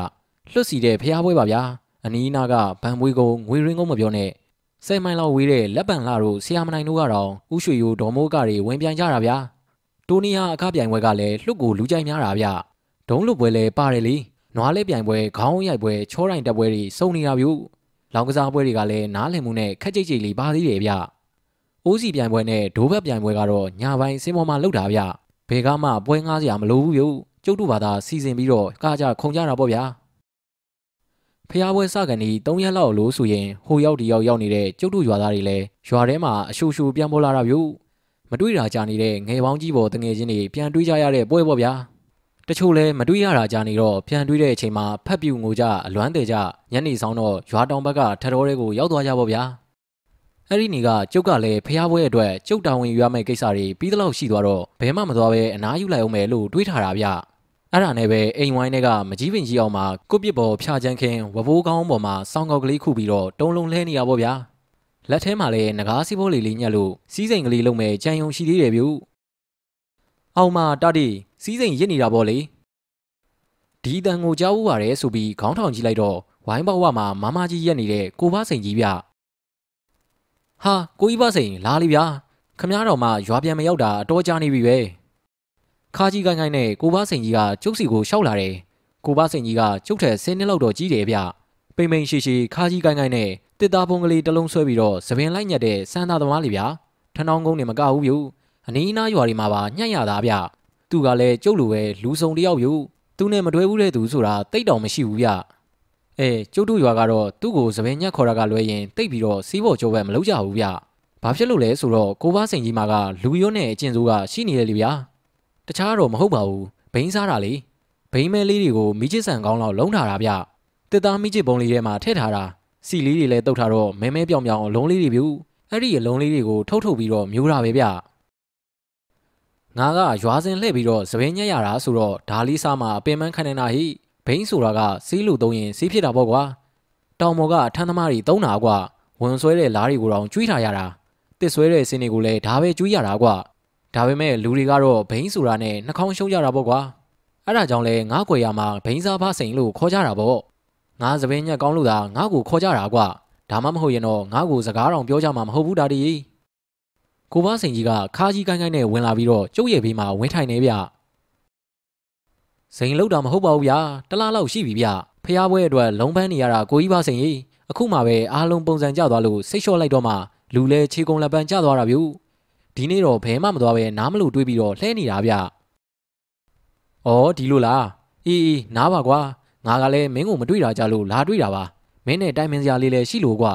လွတ်စီတဲ့ဖျားပွဲပါဗျာအနီးနားကဗန်ပွေးကုန်းငွေရင်းကုန်းမပြောနဲ့ဆယ်မိုင်လောက်ဝေးတဲ့လက်ပံလှတို့ဆရာမနိုင်တို့ကတော့ဥရွှေရိုးဒေါ်မိုးကတွေဝင်ပြိုင်ကြတာဗျာ တိုနီယာအခပြိုင်ပွဲကလည်းလှုပ်ကိုလူကြိုက်များတာဗျဒုံးလွတ်ပွဲလည်းပါတယ်လေနွားလေးပြိုင်ပွဲခေါင်းရိုက်ပွဲချောတိုင်တက်ပွဲတွေစုံနေတာဗျလောင်ကစားပွဲတွေကလည်းနားလည်မှုနဲ့ခက်ကြိတ်ကြိတ်လေးပါသေးတယ်ဗျအိုးစီပြိုင်ပွဲနဲ့ဒိုးဘက်ပြိုင်ပွဲကတော့ညပိုင်းစင်ပေါ်မှာလှုပ်တာဗျဘယ်ကမှပွဲငားစရာမလိုဘူးဗျကျုပ်တို့ဘာသာစီစဉ်ပြီးတော့ကားကြခုံကြတာပေါ့ဗျာဖျားပွဲစကန်ဒီ၃ရက်လောက်လို့ဆိုရင်ဟိုရောက်ဒီရောက်ရောက်နေတဲ့ကျုပ်တို့ရွာသားတွေလည်းရွာထဲမှာအရှူရှူပြန်ပေါ်လာတာဗျ မတွေ့တာကြာနေတဲ့ငယ်ပေါင်းကြီးပေါ်တငယ်ချင်းတွေပြန်တွေးကြရတဲ့ပွဲပေါ့ဗျာတချို့လည်းမတွေ့ရတာကြာနေတော့ပြန်တွေးတဲ့အချိန်မှာဖက်ပြူငိုကြအလွမ်းတယ်ကြညနေဆောင်တော့ရွာတောင်ဘက်ကထတော်တွေကိုရောက်သွားကြပေါ့ဗျာအဲ့ဒီနေ့ကကျုပ်ကလည်းဖျားပွဲအတွက်ကျုပ်တာဝန်ယူရမယ့်ကိစ္စတွေပြီးသလောက်ရှိသွားတော့ဘယ်မှမသွားပဲအနားယူလိုက်အောင်မယ်လို့တွေးထားတာဗျအဲ့ဒါနဲ့ပဲအိမ်ဝိုင်းထဲကမကြီးပင်ကြီးအောင်မှာကိုပစ်ပေါ်ဖြာချမ်းခင်းဝဘိုးကောင်းပေါ်မှာစောင်းကောက်ကလေးခုပြီးတော့တုံးလုံးလဲနေရပါဗျာ လက်ထဲမှာလည်းငကားစီးဖိုးလေးလေးညက်လို့စီးစိမ်ကလေးလုံးမဲ့ကြံယုံရှိသေးတယ်ဗျအောင်မတာတီစီးစိမ်ရစ်နေတာပေါ့လေဒီတန်ကိုကြားဦးပါတယ်ဆိုပြီးခေါင်းထောင်ကြည့်လိုက်တော့ဝိုင်းပေါဝမှာမမကြီးရက်နေတဲ့ကိုဘစိန်ကြီးဗျဟာကိုကြီးဘစိန်လာလိဗျာခမားတော်မှရွာပြန်မရောက်တာအတော်ကြာနေပြီပဲခါကြီးကိုင်းကိုင်းနဲ့ကိုဘစိန်ကြီးကကျုပ်စီကိုရှောက်လာတယ်ကိုဘစိန်ကြီးကကျုပ်ထက်ဆင်းနှစ်လောက်တော့ကြီးတယ်ဗျပိမ့်ပိမ့်ရှိရှိခါကြီးကိုင်းကိုင်းနဲ့ တစ်သားဖုံးကလေးတစ်လုံးဆွဲပြီးတော့သပင်လိုက်ညက်တဲ့စမ်းသားသမားလေးဗျာထဏောင်းကုန်းနေမကဘူးဗျအနီးနားရွာတွေမှာပါညှက်ရတာဗျသူကလည်းကျုပ်လိုပဲလူစုံတယောက်ယူသူနဲ့မတွဲဘူးတဲ့သူဆိုတာတိတ်တောင်မရှိဘူးဗျအဲကျုပ်တို့ရွာကတော့သူ့ကိုသပင်ညက်ခေါ်တာကလွဲရင်တိတ်ပြီးတော့စီးဖို့ကြိုးပဲမလုပ်ကြဘူးဗျဘာဖြစ်လို့လဲဆိုတော့ကိုဘစိန်ကြီးမာကလူရုံးနဲ့အကျင့်စိုးကရှိနေတယ်လေဗျာတခြားတော့မဟုတ်ပါဘူးဘိန်းစားတာလေဘိန်းမဲလေးတွေကိုမိချစ်ဆန်ကောင်းလောက်လုံးထားတာဗျတစ်သားမိချစ်ပုံလေးထဲမှာထည့်ထားတာ စီလေးတွေလည်းတုတ်ထားတော့မဲမဲပြောင်ပြောင်အလုံးလေးတွေပြူအဲ့ဒီအလုံးလေးတွေကိုထုတ်ထုတ်ပြီးတော့မျိုးတာပဲဗျငါကရွာစင်လှည့်ပြီးတော့သပင်းညက်ရတာဆိုတော့ဒါလေးစားမှာအပင်မခံနေတာဟိဘိန်းဆိုတာကစီးလို့သုံးရင်စီးဖြစ်တာပေါ့ကွာတောင်မော်ကထန်းသမားတွေသုံးတာကွာဝင်ဆွဲတဲ့လားတွေကိုတော့ကျွေးထားရတာတစ်ဆွဲတဲ့စင်းတွေကိုလည်းဒါပဲကျွေးရတာကွာဒါပေမဲ့လူတွေကတော့ဘိန်းဆိုတာနဲ့နှာခေါင်းရှုံးကြတာပေါ့ကွာအဲ့ဒါကြောင့်လဲငါ့ကွယ်ရမှာဘိန်းစားဖစိန်လို့ခေါ်ကြတာပေါ့ ငါသပင်းညက်ကောင်းလို့သာငါ့ကိုခေါ်ကြတာကွာဒါမှမဟုတ်ရင်တော့ငါ့ကိုစကားတော်ပြောကြမှာမဟုတ်ဘူးဒါတီကိုဘစိန်ကြီးကခါကြီးကိုင်းကိုင်းနဲ့ဝင်လာပြီးတော့ကျုပ်ရဲ့ဘေးမှာဝင်ထိုင်နေဗျစိန်လောက်တာမဟုတ်ပါဘူးဗျာတလားလောက်ရှိပြီဗျဖျားပွဲအတွက်လုံးပန်းနေရတာကိုကြီးပါစိန်ကြီးအခုမှပဲအားလုံးပုံစံကျသွားလို့စိတ်လျှော့လိုက်တော့မှလူလဲခြေကုံလက်ပန်းကျသွားတာဗျဒီနေ့တော့ဘဲမှမသွားပဲနားမလို့တွေးပြီးတော့လှဲနေတာဗျ။အော်ဒီလိုလား။အေးအေးနားပါကွာ။ ငါကလည်းမင်းကိုမတွေ့တာကြလို့လာတွေ့တာပါ။မင်းနဲ့တိုင်ပင်စရာလေးလည်းရှိလို့ကွာ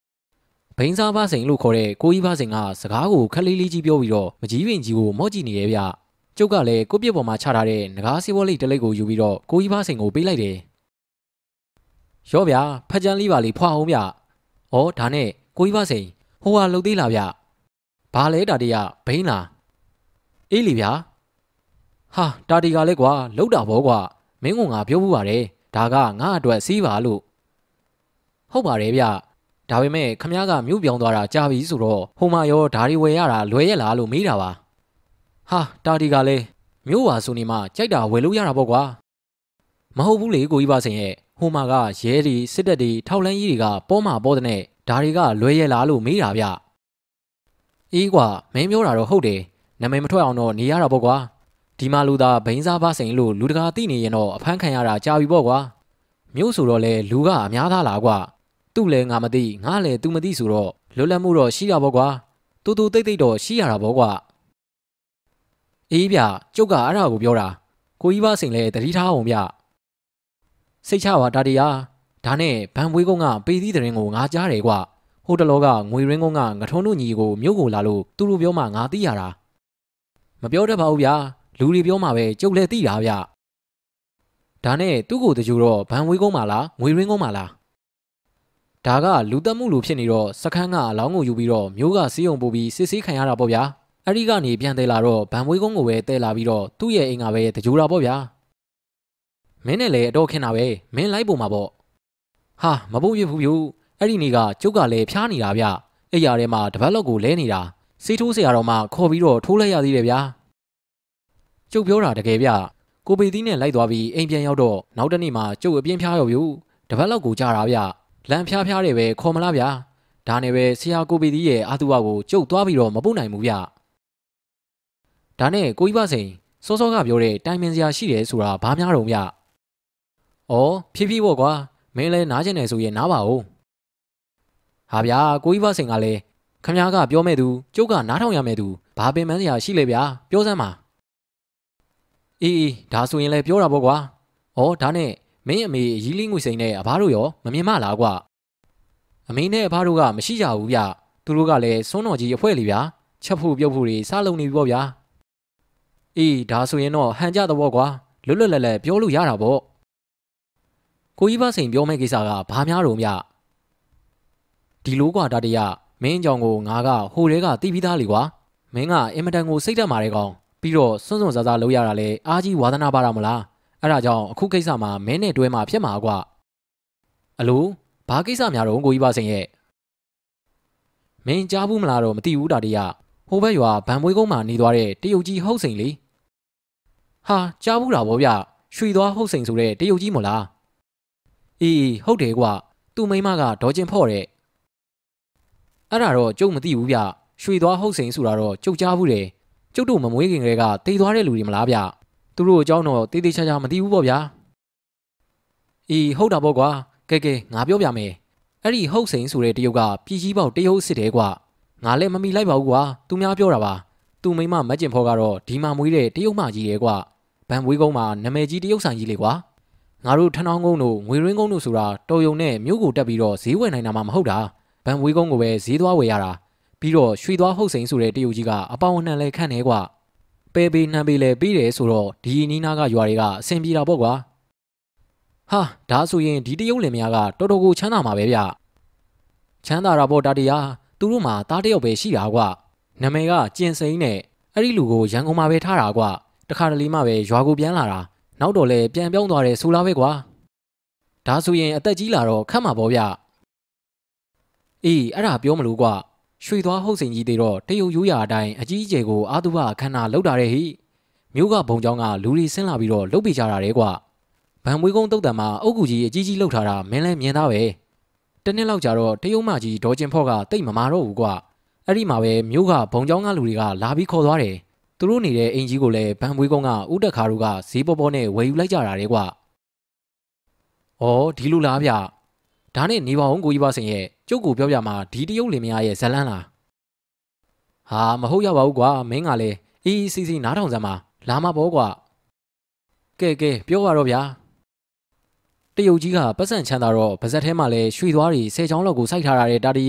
။ဘိန်းစားပါစိန်လို့ခေါ်တဲ့ကိုကြီးပါစိန်ကစကားကိုခက်လေးလေးကြီးပြောပြီးတော့မကြီးပင်ကြီးကိုမော့ကြည့်နေရဲ့ဗျ။ကျုပ်ကလည်းကိုပြစ်ပေါ်မှာချထားတဲ့ငကားစီးပွားလေးတစ်လိပ်ကိုယူပြီးတော့ကိုကြီးပါစိန်ကိုပေးလိုက်တယ်။ရော့ဗျာဖက်ကြမ်းလေးပါလေးဖွာအောင်ဗျ။ဩဒါနဲ့ကိုကြီးပါစိန်ဟိုဟာလှုပ်သေးလားဗျ။ဘာလဲတာတရဘိန်းလားအေးလီဗျာဟာတာတီကလည်းကွာလောက်တာဘောကွာ မင်းကငါပြောမှုပါတယ်ဒါကငါအတွက်စီးပါလို့ဟုတ်ပါတယ်ဗျဒါပေမဲ့ခမည်းကမြို့ပြောင်းသွားတာကြာပြီဆိုတော့ဟိုမှာရောဓာရီဝယ်ရတာလွယ်ရလားလို့မေးတာပါဟာတာတီကလည်းမြို့ဝါဆိုနေမှကြိုက်တာဝယ်လို့ရတာပေါ့ကွာမဟုတ်ဘူးလေကိုကြီးပါစင်ရဲ့ဟိုမှာကရဲတွေစစ်တပ်တွေထောက်လန်းကြီးတွေကပေါ်မှာပေါ်တဲ့ဒါတွေကလွယ်ရလားလို့မေးတာဗျအေးကွာမင်းပြောတာတော့ဟုတ်တယ်နာမည်မထွက်အောင်တော့နေရတာပေါ့ကွာ ဒီမှာလူသားဘိန်းစားပါစိန်လို့လူတကာသိနေရင်တော့အဖမ်းခံရတာကြာပြီပေါ့ကွာမြို့ဆိုတော့လေလူကအများသားလားကွာသူ့လည်းငါမသိငါလည်းသူမသိဆိုတော့လွတ်လပ်မှုတော့ရှိတာပေါ့ကွာတူတူတိတ်တိတ်တော့ရှိရတာပေါ့ကွာအေးဗျကျုပ်ကအဲ့ဒါကိုပြောတာကိုကြီးပါစိန်လည်းတတိထားအောင်ဗျစိတ်ချပါတာတရားဒါနဲ့ဗန်ပွေးကုန်းကပေးသီးတဲ့ရင်ကိုငါကြားတယ်ကွာဟိုတလောကငွေရင်းကုန်းကငထုံးတို့ညီကိုမြို့ကိုလာလို့သူတို့ပြောမှငါသိရတာမပြောတတ်ပါဘူးဗျာ လူတွေပြောမှပဲကျုပ်လည်းသိတာဗျဒါနဲ့သူ့ကိုတကြူတော့ဗန်ဝေးကုန်းမှာလားငွေရင်းကုန်းမှာလားဒါကလူတက်မှုလူဖြစ်နေတော့စခန်းကအလောင်းကိုယူပြီးတော့မျိုးကစီးုံပို့ပြီးစစ်ဆေးခံရတာပေါ့ဗျာအဲ့ဒီကနေပြန်တယ်လာတော့ဗန်ဝေးကုန်းကိုပဲတဲလာပြီးတော့သူ့ရဲ့အိမ်ကပဲတကြူတာပေါ့ဗျာမင်းနဲ့လည်းအတော့ခင်တာပဲမင်းလိုက်ပုံမှာပေါ့ဟာမပုတ်ရဘူးပြူအဲ့ဒီနေ့ကကျုပ်ကလည်းဖျားနေတာဗျအဲ့ရထဲမှာတပတ်လောက်ကိုလဲနေတာစေးထိုးစရာတော့မှခေါ်ပြီးတော့ထိုးလိုက်ရသေးတယ်ဗျာ ကျုပ်ပြောတာတကယ်ဗျကိုပေသီးနဲ့လိုက်သွားပြီးအိမ်ပြန်ရောက်တော့နောက်တနေ့မှကျုပ်အပြင်းဖျားရောဗျတပတ်လောက်ကိုကြာတာဗျလမ်းဖျားဖျားတယ်ပဲခေါ်မလားဗျဒါနဲ့ပဲဆရာကိုပေသီးရဲ့အာသူဝကိုကျုပ်သွားပြီးတော့မပုတ်နိုင်ဘူးဗျဒါနဲ့ကိုကြီးပါစိန်စောစောကပြောတဲ့တိုင်ပင်စရာရှိတယ်ဆိုတာဘာများတော့ဗျဩဖြည်းဖြည်းပေါ့ကွာမင်းလဲနားကျင်တယ်ဆိုရင်နားပါဦးဟာဗျာကိုကြီးပါစိန်ကလည်းခမ ्या ကပြောမဲ့သူကျုပ်ကနားထောင်ရမဲ့သူဘာပင်ပန်းစရာရှိလဲဗျာပြောစမ်းပါ အေးအေးဒါဆိုရင်လည်းပြောတာပေါ့ကွာဩဒါနဲ့မင်းအမေရီးလင်းငွေစိန်နဲ့အဘတို့ရောမမြင်မလားကွာအမေနဲ့အဘတို့ကမရှိကြဘူးဗျသူတို့ကလည်းစွန်းတော်ကြီးအဖွဲလေဗျာချက်ဖို့ပြုတ်ဖို့တွေစားလုံးနေပြီပေါ့ဗျာအေးဒါဆိုရင်တော့ဟန်ကြတော့ကွာလွတ်လွတ်လပ်လပ်ပြောလို့ရတာပေါ့ကိုကြီးပါစိန်ပြောမဲ့ကိစ္စကဘာများတော့မြဒီလိုကွာတာတရမင်းကြောင့်ကိုငါကဟိုတဲကတီးပြီးသားလေကွာမင်းကအင်မတန်ကိုစိတ်တက်မာတဲ့ကောင် ပြီးတော့စွန့်စွန့်စားစားလုပ်ရတာလေအားကြီးဝါသနာပါတာမလားအဲ့ဒါကြောင့်အခုကိစ္စမှာမင်းနဲ့တွဲမှာဖြစ်မှာကွာအလိုဘာကိစ္စများတော့ကိုကြီးပါစိန်ရဲ့မင်းကြားဘူးမလားတော့မသိဘူးတာတရဟိုဘက်ရွာဗန်ပွေးကုန်းမှာနေသွားတဲ့တရုတ်ကြီးဟုတ်စိန်လေဟာကြားဘူးတာဗောဗျရွှေသွားဟုတ်စိန်ဆိုတဲ့တရုတ်ကြီးမို့လားအေးဟုတ်တယ်ကွာသူ့မိမကဒေါ်ကျင်ဖော့တဲ့အဲ့ဒါတော့ကျုပ်မသိဘူးဗျရွှေသွားဟုတ်စိန်ဆိုတာတော့ကျုပ်ကြားဘူးတယ် ကျုပ်တို့မမွေးခင်ကလေးကတိတ်သွားတဲ့လူတွေမလားဗျသူတို့အကြောင်းတော့တေးသေးချာချာမသိဘူးပေါ့ဗျာအေးဟုတ်တာပေါ့ကွာကဲကဲငါပြောပြမယ်အဲ့ဒီဟုတ်စိန်ဆိုတဲ့တရုတ်ကပြည်ကြီးပေါက်တရုတ်စစ်တယ်ကွာငါလည်းမမီလိုက်ပါဘူးကွာသူများပြောတာပါသူမိမမက်ကျင်ဖော်ကတော့ဒီမှာမွေးတဲ့တရုတ်မကြီးတယ်ကွာဗန်မွေးကုန်းမှာနမယ်ကြီးတရုတ်ဆိုင်ကြီးလေကွာငါတို့ထဏောင်းကုန်းတို့ငွေရင်းကုန်းတို့ဆိုတာတော်ယုံနဲ့မြို့ကိုတက်ပြီးတော့ဈေးဝယ်နိုင်တာမှမဟုတ်တာဗန်ဝေးကုန်းကိုပဲဈေးသွားဝယ်ရတာ ပြီးတော့ရွှေသွားဟုတ်စိန်ဆိုတဲ့တရုတ်ကြီးကအပေါင်းနှံလဲခန့်နေကွာပဲပေးနှံပေးလဲပြီးတယ်ဆိုတော့ဒီနီးနားကရွာတွေကအဆင်ပြေတာပေါ့ကွာဟာဒါဆိုရင်ဒီတရုတ်လင်မယားကတော်တော်ကိုချမ်းသာမှာပဲဗျချမ်းသာတာပေါ့တာတရားသူတို့မှာတားတယောက်ပဲရှိတာကွာနာမည်ကကျင်စိန်နဲ့အဲ့ဒီလူကိုရန်ကုန်မှာပဲထားတာကွာတခါတလေမှပဲရွာကိုပြန်လာတာနောက်တော့လဲပြန်ပြောင်းသွားတယ်ဆိုလားပဲကွာဒါဆိုရင်အသက်ကြီးလာတော့ခတ်မှာပေါ့ဗျအေးအဲ့ဒါပြောမလို့ကွာ ရွှေသွားဟုတ်စိန်ကြီးတွေတော့တရုတ်ရိုးရာအတိုင်းအကြီးအကျယ်ကိုအာတုဘအခမ်းနာလောက်တာတဲ့ဟိမြို့ကဘုံကျောင်းကလူတွေဆင်းလာပြီးတော့လုတ်ပြကြတာတဲ့ကွာဗန်မွေးကုန်းတုတ်တံမှာအုတ်ကူကြီးအကြီးကြီးလှုပ်ထားတာမင်းလည်းမြင်သားပဲတနေ့လောက်ကြာတော့တရုတ်မကြီးဒေါ်ကျင်ဖော့ကတိတ်မမာတော့ဘူးကွာအဲ့ဒီမှာပဲမြို့ကဘုံကျောင်းကလူတွေကလာပြီးခေါ်သွားတယ်သူတို့နေတဲ့အိမ်ကြီးကိုလည်းဗန်မွေးကုန်းကဥတက်ခါတို့ကဈေးပေါ်ပေါ်နဲ့ဝယ်ယူလိုက်ကြတာတဲ့ကွာ။အော်ဒီလိုလားဗျ။ ဒါနဲ့နေပါအောင်ကိုကြီးပါစင်ရဲ့ကျုပ်ကိုပြောပြမှာဒီတရုတ်လင်မယားရဲ့ဇလန်းလား။ဟာမဟုတ်ရပါဘူးကွာမင်းကလည်းအေးစီစီနားထောင်စမ်းပါလာမပေါ်ကွာ။ကဲကဲပြောပါတော့ဗျာ။တရုတ်ကြီးကပတ်စံချမ်းသာတော့ပါဇက်ထဲမှာလဲရွှေသွားတွေဆယ်ချောင်းလောက်ကိုစိုက်ထားတာတဲ့တာတီ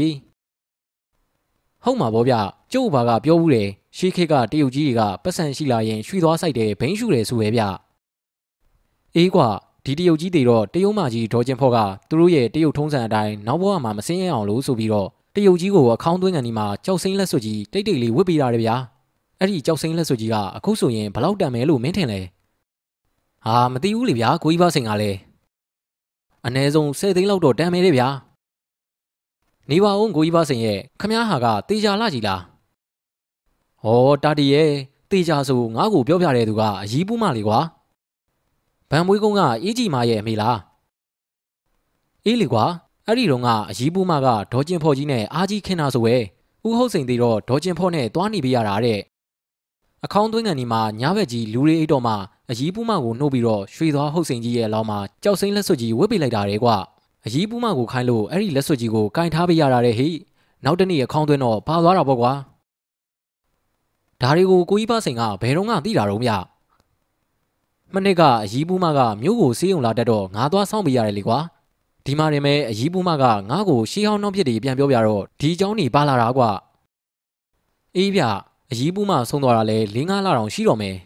။ဟုတ်မှာဗောဗျ။ကျုပ်ဘာကပြောဘူးတယ်ရှေးခေတ်ကတရုတ်ကြီးတွေကပတ်စံရှိလာရင်ရွှေသွားစိုက်တယ်ဘိန်းရှူတယ်ဆိုပဲဗျ။အေးကွာ ဒီတရုတ်ကြီးတွေတော့တရုတ်မကြီးဒေါ်ကျင်ဖော့ကသူတို့ရဲ့တရုတ်ထုံးစံအတိုင်းနောက်ဘဝမှာမစင်းရအောင်လို့ဆိုပြီးတော့တရုတ်ကြီးကိုအခေါင်းသွင်းကန်ဒီမှာကြောက်စိမ့်လက်စွပ်ကြီးတိတ်တိတ်လေးဝစ်ပေးတာတယ်ဗျာအဲ့ဒီကြောက်စိမ့်လက်စွပ်ကြီးကအခုဆိုရင်ဘလောက်တန်မယ်လို့မင်းထင်လဲဟာမသိဘူးလေဗျာကိုကြီးပါစိန်ကလည်းအ ਨੇ ဆုံး10သိန်းလောက်တော့တန်မယ်လေဗျာနေပါဦးကိုကြီးပါစိန်ရဲ့ခမားဟာကတေချာလာကြီးလားဟောတာတီရဲ့တေချာဆိုငါ့ကိုပြောပြတဲ့သူကအကြီးပူးမလေးကွာ ဗန်မွေးကုန်းကအေးကြီးမရဲ့အမေလားအေးလေကွာအဲ့ဒီတော့ကအကြီးပူးမကဒေါ်ကျင်ဖော်ကြီးနဲ့အာကြီးခင်တာဆိုပဲဦးဟုတ်စိန်သေးတော့ဒေါ်ကျင်ဖော်နဲ့တွားနေပြရတာတဲ့အခေါင်းသွင်းကန်ဒီမှာညာဘက်ကြီးလူတွေအိတ်တော်မှာအကြီးပူးမကိုနှုတ်ပြီးတော့ရွှေသွားဟုတ်စိန်ကြီးရဲ့အလောင်းမှာကြောက်စိမ့်လက်စွပ်ကြီးဝှက်ပေးလိုက်တာတဲ့ကွာအကြီးပူးမကိုခိုင်းလို့အဲ့ဒီလက်စွပ်ကြီးကိုကင်ထားပေးရတာတဲ့ဟိနောက်တနေ့အခေါင်းသွင်းတော့ပါသွားတာပေါ့ကွာဒါတွေကိုကိုကြီးပါစိန်ကဘယ်တော့မှသိတာတော့မရ မနစ်ကအကြီးပူးမကမြို့ကိုစေးုံလာတတ်တော့ငါသွားဆောင်ပေးရတယ်လေကွာဒီမှာရင်ပဲအကြီးပူးမကငါ့ကိုရှေးဟောင်းနှောက်ဖြစ်တွေပြန်ပြောပြတော့ဒီเจ้าနေပါလာတာကွာအေးဗျအကြီးပူးမဆုံးသွားတာလဲ၄၅လတောင်ရှိတော့မယ်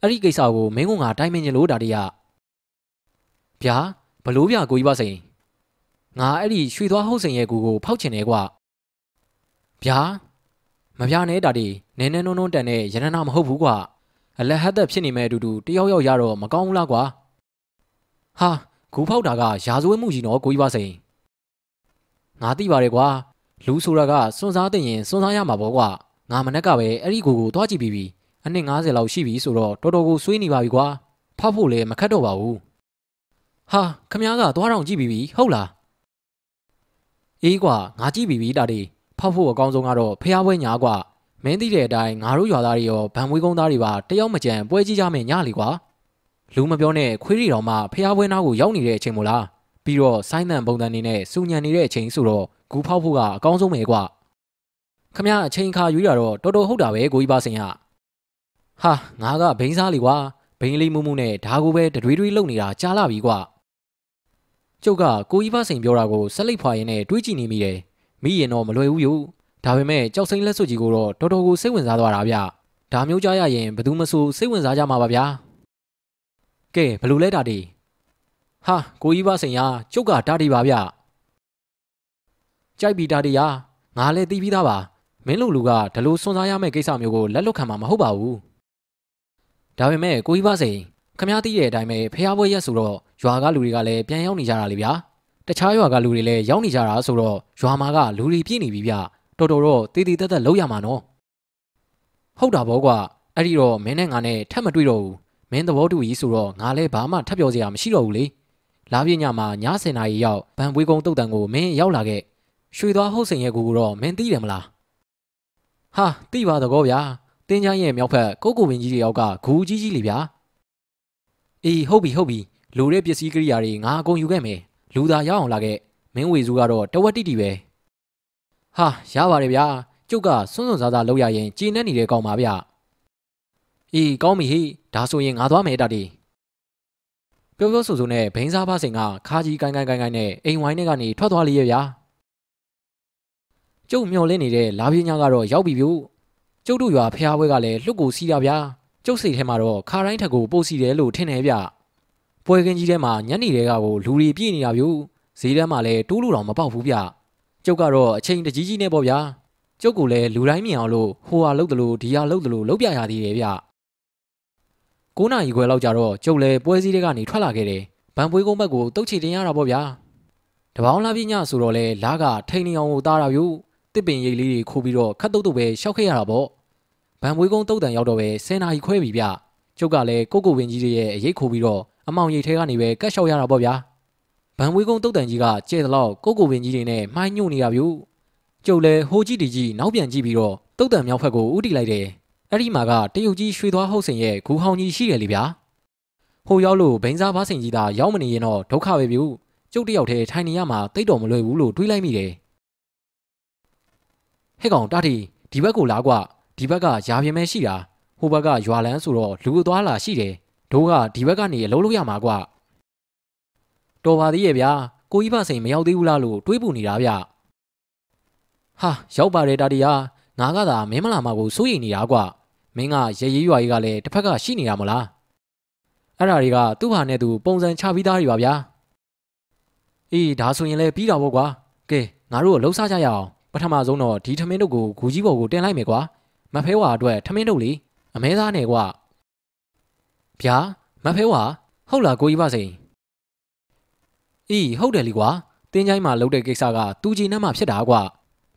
အဲ့ဒီကိစ္စကိုမင်းကငါတိုင်းမင်းကျင်လို့ဒါတရဗျာဘလို့ဗျကိုကြီးပါစိန်ငါအဲ့ဒီရွှေသွားဟုတ်စိန်ရဲ့ကူကိုဖောက်ချင်တယ်ကွာဗျာမပြနဲ့တာဒီနင်းနေနုံနုံတန်တဲ့ရတနာမဟုတ်ဘူးကွာ အလက်ဟတ်သက်ဖြစ်နေမဲ့အတူတူတယောက်ယောက်ရတော့မကောင်းဘူးလားကွာဟာဂူဖောက်တာကရာဇဝဲမှုကြီးနော်ကိုကြီးပါစိန်ငါသိပါတယ်ကွာလူဆိုတာကစွန့်စားတဲ့ရင်စွန့်စားရမှာပေါ့ကွာငါမနဲ့ကပဲအဲ့ဒီကိုကိုသွားကြည့်ပြီးပြီအနှစ်90လောက်ရှိပြီဆိုတော့တော်တော်ကိုဆွေးနေပါပြီကွာဖောက်ဖို့လည်းမခက်တော့ပါဘူးဟာခမ ्या ကသွားတော့ကြည့်ပြီးပြီဟုတ်လားအေးကွာငါကြည့်ပြီးပြီတာဒီဖောက်ဖို့အကောင်းဆုံးကတော့ဖျားပွဲညာကွာ မင်းသိတဲ့အတိုင်းငါတို့ရွာသားတွေရောဗန်မွေးကုန်းသားတွေပါတယောက်မကြံပွဲကြီးကြမယ်ညလီကွာလူမပြောနဲ့ခွေးရီတော်မှဖျားပွဲနားကိုရောက်နေတဲ့အချိန်မို့လားပြီးတော့ဆိုင်းတန်ပုံစံနေနဲ့စူညံနေတဲ့အချိန်ဆိုတော့ဂူဖောက်ဖို့ကအကောင်းဆုံးပဲကွာခမရအချိန်ခါရွေးတာတော့တော်တော်ဟုတ်တာပဲကိုကြီးပါစင်ဟာဟာငါကဘိန်းစားလီကွာဘိန်းလေးမှုမှုနဲ့ဒါကိုပဲတတွေးတွေးလုံနေတာကြားလာပြီကွာကျုပ်ကကိုကြီးပါစင်ပြောတာကိုဆက်လိုက်ဖွာရင်နဲ့တွေးကြည့်နေမိတယ်မိရင်တော့မလွယ်ဘူးယူ ဒါပေမဲ့ကြောက်စိမ့်လက်စွပ်ကြီးကိုတော့တော်တော်ကိုစိတ်ဝင်စားသွားတာဗျဒါမျိုးကြားရရင်ဘယ်သူမှဆိုစိတ်ဝင်စားကြမှာပါဗျာကဲဘလို့လဲတာတီဟာကိုကြီးပါစင်ရကျုပ်ကတာတီပါဗျကြိုက်ပြီတာတီရငါလည်းသိပြီးသားပါမင်းလူလူကဒလို့စွန့်စားရမယ့်ကိစ္စမျိုးကိုလက်လွတ်ခံမှာမဟုတ်ပါဘူးဒါပေမဲ့ကိုကြီးပါစိန်ခမားသိတဲ့အတိုင်းပဲဖះပွဲရက်ဆိုတော့ရွာကလူတွေကလည်းပြန်ရောက်နေကြတာလေဗျာတခြားရွာကလူတွေလည်းရောက်နေကြတာဆိုတော့ရွာမှာကလူတွေပြည့်နေပြီဗျ တော်တော်တော့တည်တည်တက်တက်လောက်ရမှာနော်ဟုတ်တာဗောကွာအဲ့ဒီတော့မင်းနဲ့ငါနဲ့ထပ်မတွေ့တော့ဘူးမင်းသဘောတူကြီးဆိုတော့ငါလည်းဘာမှထပ်ပြောစရာမရှိတော့ဘူးလေလာပြညမှာည10နာရီရောက်ဗန်ပွေးကုန်းတုတ်တန်ကိုမင်းရောက်လာခဲ့ရွှေသွားဟုတ်စိန်ရဲ့ကိုကတော့မင်းသိတယ်မလားဟာသိပါတော့ကောဗျာတင်းချမ်းရဲ့မြောက်ဖက်ကိုကိုဝင်းကြီးတွေရောက်ကဂူကြီးကြီးလေဗျာအေးဟုတ်ပြီဟုတ်ပြီလူတဲ့ပစ္စည်းကိရိယာတွေငါအကုန်ယူခဲ့မယ်လူသာရအောင်လာခဲ့မင်းဝေစုကတော့တဝက်တိတိပဲ ဟာရပါတယ်ဗျာကျုပ်ကစွန်းစွန်းစားစားလောက်ရရင်ကြည်နေနေတဲ့ကောင်ပါဗျာအေးကောင်းပြီဟိဒါဆိုရင်ငါသွားမယ်တာတီပြောပြောဆိုဆိုနဲ့ဘိန်းစားဖစိန်ကခါကြီးကိုင်းကိုင်းကိုင်းကိုင်းနဲ့အိမ်ဝိုင်းထဲကနေထွက်သွားလေရဲ့ဗျာကျုပ်မျောလင်းနေတဲ့လာပြင်းညာကတော့ရောက်ပြီဗျို့ကျုပ်တို့ရွာဖျားပွဲကလည်းလှုပ်ကိုစီးတာဗျာကျုပ်စိတ်ထဲမှာတော့ခါတိုင်းထက်ကိုပို့စီတယ်လို့ထင်တယ်ဗျပွဲကင်းကြီးထဲမှာညနေတွေကကိုလူတွေပြည့်နေတာဗျို့ဈေးထဲမှာလည်းတိုးလို့တော့မပေါက်ဘူးဗျ ကျုပ်ကတော့အချိန်တကြီးကြီးနဲ့ပေါ့ဗျာကျုပ်ကလည်းလူတိုင်းမြင်အောင်လို့ဟိုဟာလှုပ်တယ်လို့ဒီဟာလှုပ်တယ်လို့လှုပ်ပြရသေးတယ်ဗျ9နာရီခွဲလောက်ကြတော့ကျုပ်လည်းပွဲစည်းတွေကနေထွက်လာခဲ့တယ်ဗန်ပွေးကုန်းဘက်ကိုတုတ်ချီတင်ရတာပေါ့ဗျာတပေါင်းလာပြညဆိုတော့လဲလာကထိန်နေအောင်ကိုတားတာဗျို့တစ်ပင်ရိပ်လေးတွေခိုးပြီးတော့ခတ်တုတ်တုတ်ပဲရှောက်ခဲ့ရတာပေါ့ဗန်မွေးကုန်းတုတ်တန်ရောက်တော့ပဲ10နာရီခွဲပြီဗျကျုပ်ကလည်းကိုကိုဝင်းကြီးရဲ့အရေးခိုးပြီးတော့အမောင်ရိပ်ထဲကနေပဲကတ်လျှောက်ရတာပေါ့ဗျာ ဗန်မွေးကုန်းတုတ်တန်ကြီးကကျဲတဲ့လောက်ကိုကိုဝင်းကြီးတွေနဲ့မိုင်းညို့နေတာဗျကျုပ်လည်းဟိုကြီးတီကြီးနောက်ပြန်ကြည့်ပြီးတော့တုတ်တန်မြောက်ဖက်ကိုဥတီလိုက်တယ်အဲ့ဒီမှာကတရုတ်ကြီးရွှေသွားဟုတ်စင်ရဲ့ဂူဟောင်းကြီးရှိတယ်လေဗျာဟိုရောက်လို့ဘိန်းစားဘားစင်ကြီးသာရောက်မနေရင်တော့ဒုက္ခပဲဗျကျုပ်တယောက်တည်းထိုင်နေရမှာတိတ်တော်မလွယ်ဘူးလို့တွေးလိုက်မိတယ်ဟဲ့ကောင်တာတီဒီဘက်ကိုလာကွာဒီဘက်ကယာပြင်းမဲရှိတာဟိုဘက်ကရွာလန်းဆိုတော့လူအသွားလာရှိတယ်တို့ကဒီဘက်ကနေအလုံးလို့ရမှာကွာ တော်ပါသေးရဲ့ဗျာကိုကြီးဖစိန်မရောက်သေးဘူးလားလို့တွေးပူနေတာဗျဟာရောက်ပါတယ်တာတီယာငါကသာမင်းမလာမှာကိုစိုးရိမ်နေတာကွာမင်းကရရေးရွာကြီးကလည်းတစ်ဖက်ကရှိနေတာမလားအဲ့ဓာတွေကသူ့ဟာနဲ့သူပုံစံချပြီးသားတွေပါဗျာအေးဒါဆိုရင်လည်းပြီးတာပေါ့ကွာကဲငါတို့လှုပ်ရှားကြရအောင်ပထမဆုံးတော့ဒီထမင်းတို့ကိုဂူကြီးပေါ်ကိုတင်လိုက်မယ်ကွာမဖဲဝါအတွက်ထမင်းထုတ်လေအမဲသားနဲ့ကွာဗျာမဖဲဝါဟုတ်လားကိုကြီးပါစိန် အေးဟုတ်တယ်လीကွာတင်းချိုင်းမှာလုပ်တဲ့ကိစ္စကသူကြီးနှမ်းမှာဖြစ်တာကွာ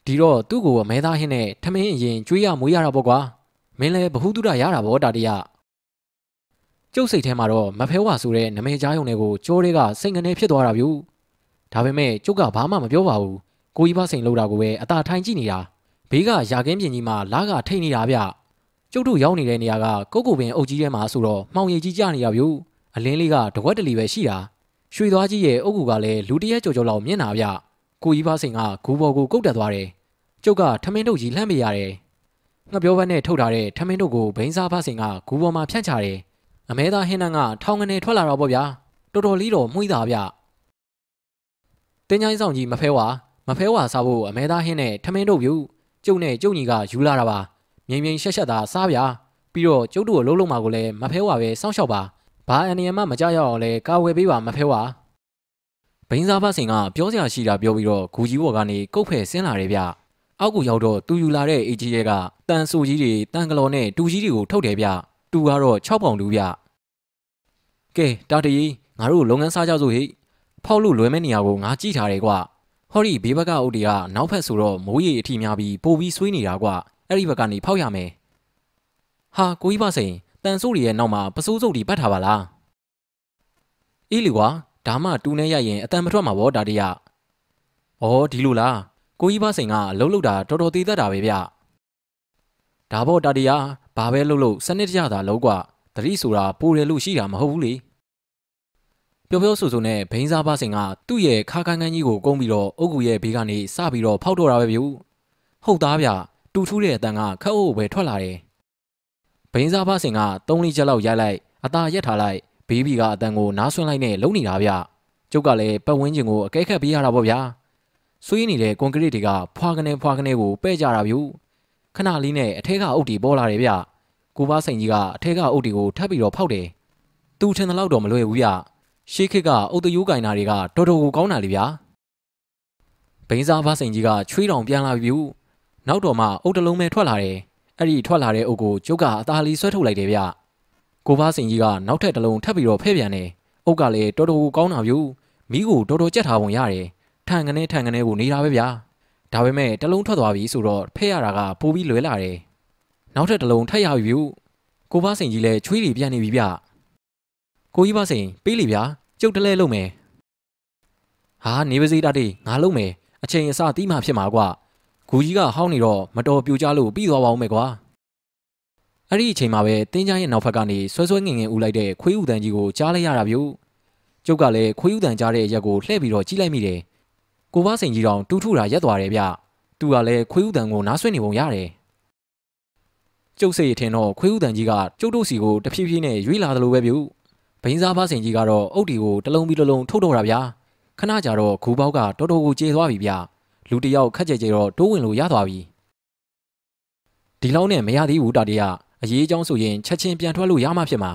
ဒီတော့သူ့ကိုအမဲသားဟင်းနဲ့ထမင်းအရင်ကျွေးရမွေးရတာပေါ့ကွာမင်းလည်းဘ ഹു တုဒရတာဗောတာတရကျုပ်စိတ်ထဲမှာတော့မဖဲဝါဆိုတဲ့နမဲကြားယုံတွေကိုကြောတွေကစိတ်ငနေဖြစ်သွားတာဗျူဒါပေမဲ့ကျုပ်ကဘာမှမပြောပါဘူးကိုကြီးပါစိန်လောက်တာကိုပဲအသာထိုင်ကြည့်နေတာဘေးကရာကင်းပြင်ကြီးမှာလာကထိတ်နေတာဗျကျုပ်တို့ရောက်နေတဲ့နေရာကကုတ်ကိုပင်အုပ်ကြီးထဲမှာဆိုတော့မှောင်ရည်ကြီးကြနေတာဗျူအလင်းလေးကတဝက်တလီပဲရှိတာ ရွှေသွားကြီးရဲ့အုပ်ကူကလည်းလူတရက်ကြော်ကြော်လောက်မြင်တာဗျကိုကြီးပါစိန်ကဂူပေါ်ကိုကုတ်တက်သွားတယ်ကျုပ်ကထမင်းထုတ်ကြီးလှမ်းပေးရတယ်ငှပြောဘက်နဲ့ထုတ်ထားတဲ့ထမင်းထုတ်ကိုဘိန်းစားဖစိန်ကဂူပေါ်မှာဖြန့်ချတယ်အမဲသားဟင်းနှန်းကထောင်ငနေထွက်လာတော့ပေါ့ဗျာတော်တော်လေးတော့မှုိတာဗျတင်းချိုင်းဆောင်ကြီးမဖဲဝါမဖဲဝါစားဖို့အမဲသားဟင်းနဲ့ထမင်းထုတ်ယူကျုပ်နဲ့ကျုပ်ညီကယူလာတာပါမြင်မြင်ရှက်ရှက်သာစားဗျာပြီးတော့ကျုပ်တို့အလုံးလုံးမှာကိုလည်းမဖဲဝါပဲစောင့်ရှောက်ပါ ဘာအန်နီယမမကြရအောင်လဲကာဝယ်ပေးပါမဖဲဝါဘိန်းစားဖစင်ကပြောစရာရှိတာပြောပြီးတော့ဂူကြီးဘော်ကနေကုတ်ဖယ်ဆင်းလာတယ်ဗျအောက်ကိုရောက်တော့သူယူလာတဲ့အေဂျီရဲကတန်ဆူကြီးတွေတန်ကလော်နဲ့တူကြီးတွေကိုထုတ်တယ်ဗျတူကတော့6ပေါင်တူဗျကဲတာတကြီးငါတို့လုပ်ငန်းစားကြစို့ဟိဖောက်လို့လွယ်မဲ့နေရာကိုငါကြည့်ထားတယ်ကွာဟောဒီဘေးဘက်ကအုပ်တွေကနောက်ဖက်ဆိုတော့မိုးရီအထီများပြီးပိုပြီးဆွေးနေတာကွာအဲ့ဒီဘက်ကနေဖောက်ရမယ်ဟာကိုကြီးပါစိန် တန်ဆိုးတွေရဲ့နောက်မှာပစိုးစုပ်တွေပတ်ထားပါလားအေးလေကွာဒါမှတူနေရရင်အတန်မထွက်မှာဗောဒါတရဩဒီလိုလားကိုကြီးပါစိန်ကလှုပ်လှုပ်တာတော်တော်သေးတတ်တာပဲဗျဒါဗောဒါတရဘာပဲလှုပ်လှုပ်စနစ်တကျသာလုံးကွာတတိဆိုတာပိုတယ်လို့ရှိတာမဟုတ်ဘူးလေပျော်ပျော်ဆူဆူနဲ့ဘိန်းစားပါစင်ကသူ့ရဲ့ခါခန်းခန်းကြီးကိုကုန်းပြီးတော့အုတ်ကူရဲ့ဘေးကနေစပြီးတော့ဖောက်တော့တာပဲဗျဟုတ်သားဗျတူထူးတဲ့အတန်ကခက်အုပ်ပဲထွက်လာတယ် ဘိန်းစားပါစင်ကသုံးလေးချက်လောက်ရိုက်လိုက်အသာရက်ထားလိုက်ဘေးဘီကအတန်ကိုနားဆွင့်လိုက်နဲ့လုံနေတာဗျကျုပ်ကလည်းပတ်ဝန်းကျင်ကိုအကဲခတ်ပေးရတာပေါ့ဗျာဆွေးနေတဲ့ကွန်ကရစ်တွေကဖွာကနေဖွာကနေကိုပဲ့ကြတာဗျခဏလေးနဲ့အထက်ကအုတ်တီပေါ်လာတယ်ဗျကိုပါစိန်ကြီးကအထက်ကအုတ်တီကိုထပ်ပြီးတော့ဖောက်တယ်သူထင်တဲ့လောက်တော့မလွယ်ဘူးဗျရှေးခေတ်ကအုတ်တယိုးကင်နာတွေကတော်တော်ကိုကောင်းတာလေဗျာဘိန်းစားဖစိန်ကြီးကချွေးတောင်ပြန်လာပြီနောက်တော့မှအုတ်တလုံးပဲထွက်လာတယ် အဲ့ဒီထွက်လာတဲ့အုတ်ကိုကျုပ်ကအသားလေးဆွဲထုတ်လိုက်တယ်ဗျကိုဖားစိန်ကြီးကနောက်ထပ်တလုံးထပ်ပြီးတော့ဖဲ့ပြန်တယ်အုတ်ကလည်းတော်တော်ကိုကောင်းတာဗျမိကိုတော်တော်ကြက်ထားပုံရတယ်ထန်ကနေထန်ကနေကိုနေတာပဲဗျာဒါပေမဲ့တလုံးထွက်သွားပြီဆိုတော့ဖဲ့ရတာကပိုပြီးလွယ်လာတယ်နောက်ထပ်တလုံးထပ်ရပြီကိုဖားစိန်ကြီးလည်းချွေးတွေပြန်နေပြီဗျကိုကြီးပါစိန်ပေးလိဗျာကျုပ်တလဲလုံးမယ်ဟာနေပါစေတာတေးငါလုံးမယ်အချိန်အစတီးမှဖြစ်မှာကွာ ဂူကြီးကဟောင်းနေတော့မတော်ပြူကြလို့ပြီးသွားပါဦးမယ်ကွာအဲ့ဒီအချိန်မှာပဲတင်းချိုင်းရဲ့နောက်ဖက်ကနေဆွဲဆွဲငင်ငင်ဦးလိုက်တဲ့ခွေးဥတန်ကြီးကိုကြားလိုက်ရတာဗျကျုပ်ကလည်းခွေးဥတန်ကြားတဲ့ရက်ကိုလှည့်ပြီးတော့ကြည့်လိုက်မိတယ်ကိုဘစိန်ကြီးတောင်တူးထူတာရက်သွားတယ်ဗျသူကလည်းခွေးဥတန်ကိုနားဆွနေပုံရတယ်ကျုပ်စိတ်အထင်တော့ခွေးဥတန်ကြီးကကျုပ်တို့စီကိုတဖြည်းဖြည်းနဲ့ရွေးလာသလိုပဲဗျဘိန်းစားဘစိန်ကြီးကတော့အုတ်တီကိုတလုံးပြီးတလုံးထုတ်တော့တာဗျာခဏကြာတော့ဂူပေါက်ကတော်တော်ကိုကျေသွားပြီဗျာ လူတယောက်ခက်ကြဲကြဲတော့တိုးဝင်လို့ရသွားပြီဒီလောက်နဲ့မရသေးဘူးတာတရအရေးအကြောင်းဆိုရင်ချက်ချင်းပြန်ထွက်လို့ရမှဖြစ်မှာ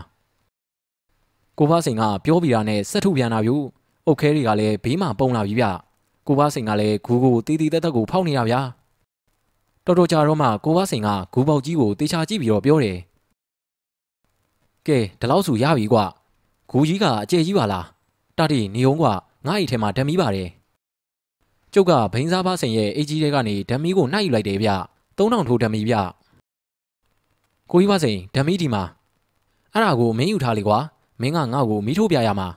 ကိုဖားစိန်ကပြောပြတာနဲ့စက်ထုပြန်လာပြီအုတ်ခဲတွေကလည်းဘေးမှာပုံလာပြီဗျကိုဖားစိန်ကလည်းဂူကိုတီးတီးတက်တက်ကိုဖောက်နေတာဗျာတော်တော်ကြာတော့မှကိုဖားစိန်ကဂူပေါက်ကြီးကိုတေချာကြည့်ပြီးတော့ပြောတယ်ကဲဒီလောက်ဆိုရပြီကွာဂူကြီးကအကျဲကြီးပါလားတတိနေုံကငါ့အိတ်ထဲမှာဓမီပါတယ် ကျုပ်ကဘိန်းစားပါစိန်ရဲ့အေးကြီးတွေကနေဓမီကိုနှိုက်ယူလိုက်တယ်ဗျ3000ထိုးဓမီဗျကိုကြီးပါစိန်ဓမီဒီမှာအဲ့ဒါကိုမင်းယူထားလေကွာမင်းကငါ့ကိုမီးထိုးပြရမှာ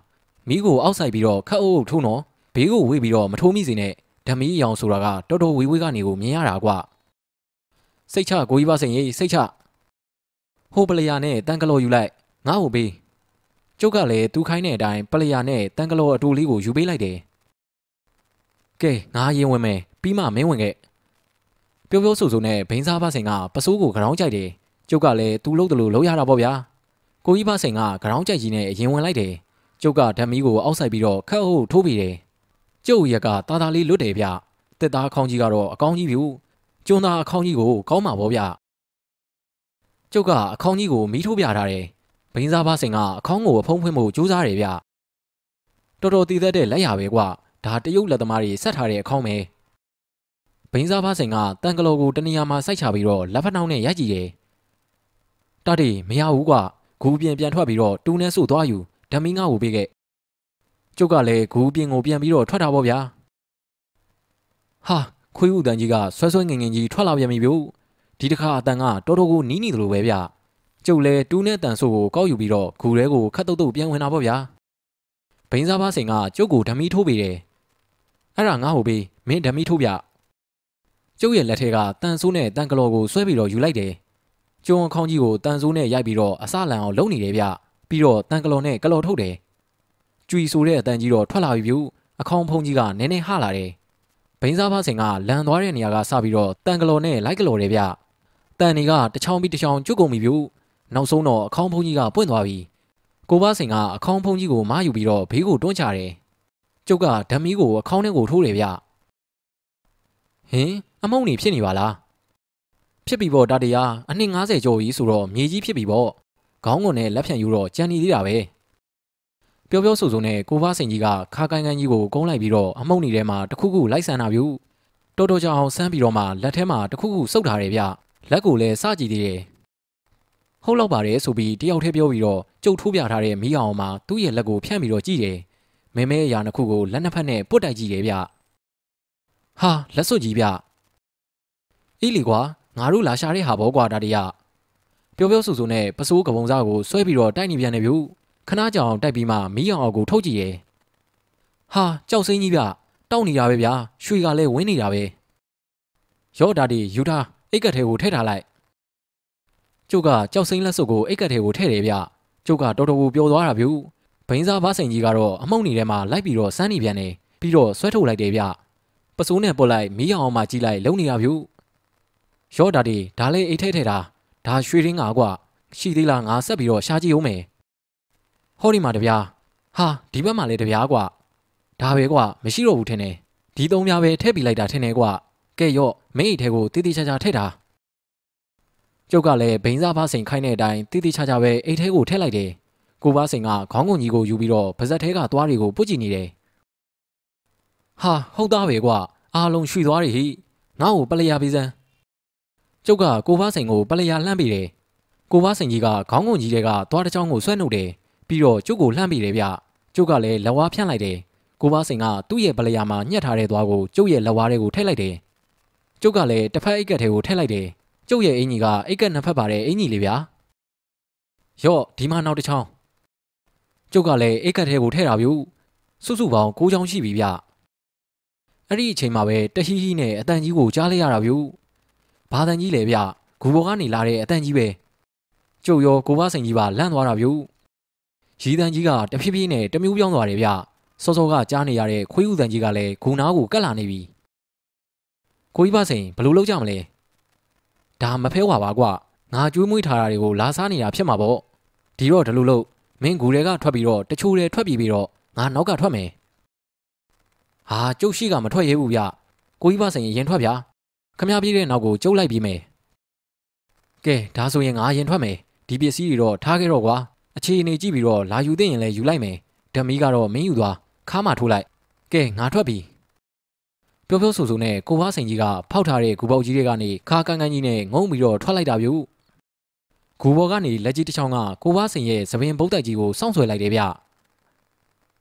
မီးကိုအောက်ဆိုင်ပြီးတော့ခတ်အုပ်အုပ်ထိုးနော်ဘေးကိုဝေးပြီးတော့မထိုးမိစေနဲ့ဓမီရောင်ဆိုတာကတော်တော်ဝေးဝေးကနေကိုမြင်ရတာကွာစိတ်ချကိုကြီးပါစိန်ရေးစိတ်ချဟိုပလျာနဲ့တန်ကလော်ယူလိုက်ငါ့ကိုပေးကျုပ်ကလည်းသူခိုင်းတဲ့အတိုင်းပလျာနဲ့တန်ကလောအတူလေးကိုယူပေးလိုက်တယ်။ ကဲငါရင်ဝင်မယ်ပြီးမှမင်းဝင်ခဲ့။ပြောပြောဆိုဆိုနဲ့ဘိန်းစားဖဆင်ကပစိုးကိုခေါင်းကြိုက်တယ်။ကျုပ်ကလည်းသူ့လို့တလို့လုံးရတာပေါ့ဗျာ။ကိုကြီးဖဆင်ကခေါင်းကြိုက်ကြီးနဲ့ရင်ဝင်လိုက်တယ်။ကျုပ်ကဓမီကိုအောက်ဆိုင်ပြီးတော့ခက်ဟုတ်ထိုးပြီးတယ်။ကျုပ်ရက်ကတာတာလေးလွတ်တယ်ဗျ။တက်သားအခေါင်းကြီးကတော့အကောင်းကြီးပြီ။ကျွန်းသားအခေါင်းကြီးကိုကောင်းမှာပေါ့ဗျ။ကျုပ်ကအခေါင်းကြီးကိုမီးထိုးပြထားတယ်။ဘိန်းစားပါစင်ကအခေါင်းကိုအဖုံးဖွင့်ဖို့ကြိုးစားတယ်ဗျတော်တော်တည်သက်တဲ့လက်ရပဲကွာ ဒါတရုတ်လက်သမားတွေဆက်ထားတဲ့အခေါင်းပဲဘိန်းစားဖားစိန်ကတန်ကလော်ကိုတနေရာမှာစိုက်ချပြီးတော့လက်ဖက်နှောင်းနဲ့ရိုက်ကြည့်တယ်။တာတီမရဘူးကွာဂူပြင်ပြန်ထွက်ပြီးတော့တူနဲ့ဆိုသွားယူဓမီငါ့ကိုပေးခဲ့။ကျုပ်ကလည်းဂူပြင်ကိုပြန်ပြီးတော့ထွက်တာပေါ့ဗျာ။ဟာခွေးဦးတန်ကြီးကဆွဲဆွဲငင်ငင်ကြီးထွက်လာပြန်ပြီဗျို့။ဒီတစ်ခါအတန်ကတော်တော်ကိုနီးနေသလိုပဲဗျ။ကျုပ်လည်းတူနဲ့တန်ဆိုကိုကောက်ယူပြီးတော့ဂူထဲကိုခတ်တုတ်တုတ်ပြန်ဝင်တာပေါ့ဗျာ။ဘိန်းစားဖားစိန်ကကျုပ်ကိုဓမီထိုးပေးတယ်။ အဲ့ဒါငါ့ကိုပေးမင်းဓမီထိုးပြ။ကျုပ်ရဲ့လက်ထက်ကတန်ဆိုးနဲ့တန်ကလော်ကိုဆွဲပြီးတော့ယူလိုက်တယ်။ကျုံခေါင်းကြီးကိုတန်ဆိုးနဲ့ရိုက်ပြီးတော့အစလန်အောင်လုံနေတယ်ဗျ။ပြီးတော့တန်ကလော်နဲ့ကလော်ထုတ်တယ်။ကြွီဆိုတဲ့အတန်ကြီးတော့ထွက်လာပြီဗျ။အခေါင်းဖုံးကြီးကနည်းနည်းဟလာတယ်။ဘိန်းစားဖားစိန်ကလန်သွားတဲ့နေရာကစပြီးတော့တန်ကလော်နဲ့လိုက်ကလော်တယ်ဗျ။တန်တွေကတချောင်းပြီးတချောင်းကျွတ်ကုန်ပြီဗျ။နောက်ဆုံးတော့အခေါင်းဖုံးကြီးကပွင့်သွားပြီ။ကိုဘစိန်ကအခေါင်းဖုံးကြီးကိုမယူပြီးတော့ဘေးကိုတွန်းချတယ်။ ကျုပ်ကဓမီကိုအခေါင်းထဲကိုထိုးတယ်ဗျ။ဟင်အမုံနေဖြစ်နေပါလားဖြစ်ပြီပေါ့တာတရားအနှစ်90ကျော်ကြီးဆိုတော့မြေကြီးဖြစ်ပြီပေါ့ခေါင်းကုန်နဲ့လက်ဖြန့်ယူတော့ကြံနေသေးတာပဲပြောပြောဆိုဆိုနဲ့ကိုဘစိန်ကြီးကခါကိုင်းကိုင်းကြီးကိုကုန်းလိုက်ပြီးတော့အမုံနေထဲမှာတခုခုလိုက်ဆန်တာဗျတော်တော်ကြောင်ဆန်းပြီးတော့မှလက်ထဲမှာတခုခုစုပ်ထားတယ်ဗျလက်ကိုလည်းစကြည့်သေးတယ်ဟုတ်လောက်ပါတယ်ဆိုပြီးတယောက်တည်းပြောပြီးတော့ကြုတ်ထိုးပြထားတဲ့မီးအောင်မှာသူ့ရဲ့လက်ကိုဖြန့်ပြီးတော့ကြည့်တယ် မဲမဲအရာနှစ်ခုကိုလက်နှစ်ဖက်နဲ့ပုတ်တိုက်ကြည့်တယ်ဗျဟာလက်စွပ်ကြီးဗျအေးလီကွာငါတို့လာရှာတဲ့ဟာဘောကွာဒါတရပြောပြောဆိုဆိုနဲ့ပစိုးကပုံစားကိုဆွဲပြီးတော့တိုက်နေပြန်နေပြီခဏကြောင်တိုက်ပြီးမှမီးအောင်အောင်ကိုထုတ်ကြည့်ရဲ့ဟာကြောက်စင်းကြီးဗျတောက်နေတာပဲဗျာရွှေကလည်းဝင်းနေတာပဲရော့ဒါဒီယူထားအိတ်ကက်ထဲကိုထည့်ထားလိုက်ကျုပ်ကကြောက်စင်းလက်စုပ်ကိုအိတ်ကက်ထဲကိုထည့်တယ်ဗျကျုပ်ကတော်တော်ကိုပျော်သွားတာဗျ ဘိန်းစားဘားစိန်ကြီးကတော့အမှုန့်နေထဲမှာလိုက်ပြီးတော့စမ်းနေပြန်တယ်ပြီးတော့ဆွဲထုတ်လိုက်တယ်ဗျပစိုးနဲ့ပုတ်လိုက်မီးအောင်မှကြီးလိုက်လုံနေတာဗျရော့ဒါဒီဒါလေးအိတ်ထဲထဲတာဒါရွှေရင်းငါကွာရှိသေးလားငါဆက်ပြီးတော့ရှားကြည့်ဦးမယ်ဟောဒီမှာတပြားဟာဒီဘက်မှာလည်းတပြားကွာဒါပဲကွာမရှိတော့ဘူးထင်တယ်ဒီသုံးပြားပဲထည့်ပြီးလိုက်တာထင်တယ်ကွာကဲရော့မင်းအိတ်ထဲကိုတိတိကျကျထည့်တာကျုပ်ကလည်းဘိန်းစားဖားစိန်ခိုင်းတဲ့အတိုင်းတိတိကျကျပဲအိတ်ထဲကိုထည့်လိုက်တယ် ကိုပါစိန်ကခေါင်းကုန်ကြီးကိုယူပြီးတော့ပါဇက်ထဲကသွားတွေကိုပုတ်ကြည့်နေတယ်ဟာဟုတ်သားပဲကွာအားလုံးရွှေသွားတွေဟိငါ့ကိုပလျာပေးစမ်းကျုပ်ကကိုဖားစိန်ကိုပလျာလှမ်းပြီးတယ်ကိုဖားစိန်ကြီးကခေါင်းကုန်ကြီးတွေကသွားတစ်ချောင်းကိုဆွဲနှုတ်တယ်ပြီးတော့ကျုပ်ကိုလှမ်းပြီးတယ်ဗျကျုပ်ကလည်းလက်ဝါးဖြန့်လိုက်တယ်ကိုဖားစိန်ကသူ့ရဲ့ပလျာမှာညှက်ထားတဲ့သွားကိုကျုပ်ရဲ့လက်ဝါးတွေကိုထည့်လိုက်တယ်ကျုပ်ကလည်းတစ်ဖက်အိတ်ကက်ထဲကိုထည့်လိုက်တယ်ကျုပ်ရဲ့အင်ကြီးကအိတ်ကက်နှစ်ဖက်ပါတဲ့အင်ကြီးလေးဗျာရော့ဒီမှာနောက်တစ်ချောင်း ကျုပ်ကလည်းအိတ်ကက်ထဲကိုထည့်တာဗျစုစုပေါင်း၉ချောင်းရှိပြီဗျအဲ့ဒီအချိန်မှာပဲတဟီဟီနဲ့အတန်ကြီးကိုကြားလိုက်ရတာဗျဘာတန်ကြီးလဲဗျဂူဘောကနေလာတဲ့အတန်ကြီးပဲကျုပ်ရောကိုဘစိန်ကြီးပါလန့်သွားတာဗျရီတန်ကြီးကတဖြည်းဖြည်းနဲ့တမျိုးပြောင်းသွားတယ်ဗျစောစောကကြားနေရတဲ့ခွေးဥတန်ကြီးကလည်းဂူနာကိုကတ်လာနေပြီကိုကြီးဘစိန်ဘလို့လောက်ကြမလဲဒါမဖဲဝါပါကွငါကျွေးမွေးထားတာတွေကိုလာစားနေတာဖြစ်မှာပေါ့ဒီတော့ဒီလိုလို့ မင်းဂူတွေကထွက်ပြီးတော့တချို့တွေထွက်ပြီးပြီးတော့ငါနောက်ကထွက်မယ်ဟာကျုပ်ရှိကမထွက်ရဲဘူးဗျကိုကြီးဘစိန်ရင်ထွက်ဗျာခမရပြေးတဲ့နောက်ကိုကျုပ်လိုက်ပြီးမယ်ကဲဒါဆိုရင်ငါရင်ထွက်မယ်ဒီပစ္စည်းတွေတော့ထားခဲ့တော့ကွာအခြေအနေကြည့်ပြီးတော့လာယူသိရင်လည်းယူလိုက်မယ်ဓမီကတော့မင်းယူသွားခါမှထိုးလိုက်ကဲငါထွက်ပြီပြောပြောဆိုဆိုနဲ့ကိုဘွားစိန်ကြီးကဖောက်ထားတဲ့ဂူပေါက်ကြီးတွေကနေခါကန်းကန်းကြီးနဲ့ငုံပြီးတော့ထွက်လိုက်တာဗျ ဂူဘော်ကနေလက်ကြီးတစ်ချောင်းကကိုဘွားစိန်ရဲ့သပင်ပုတ်တိုက်ကြီးကိုစောင့်ဆွဲလိုက်တယ်ဗျ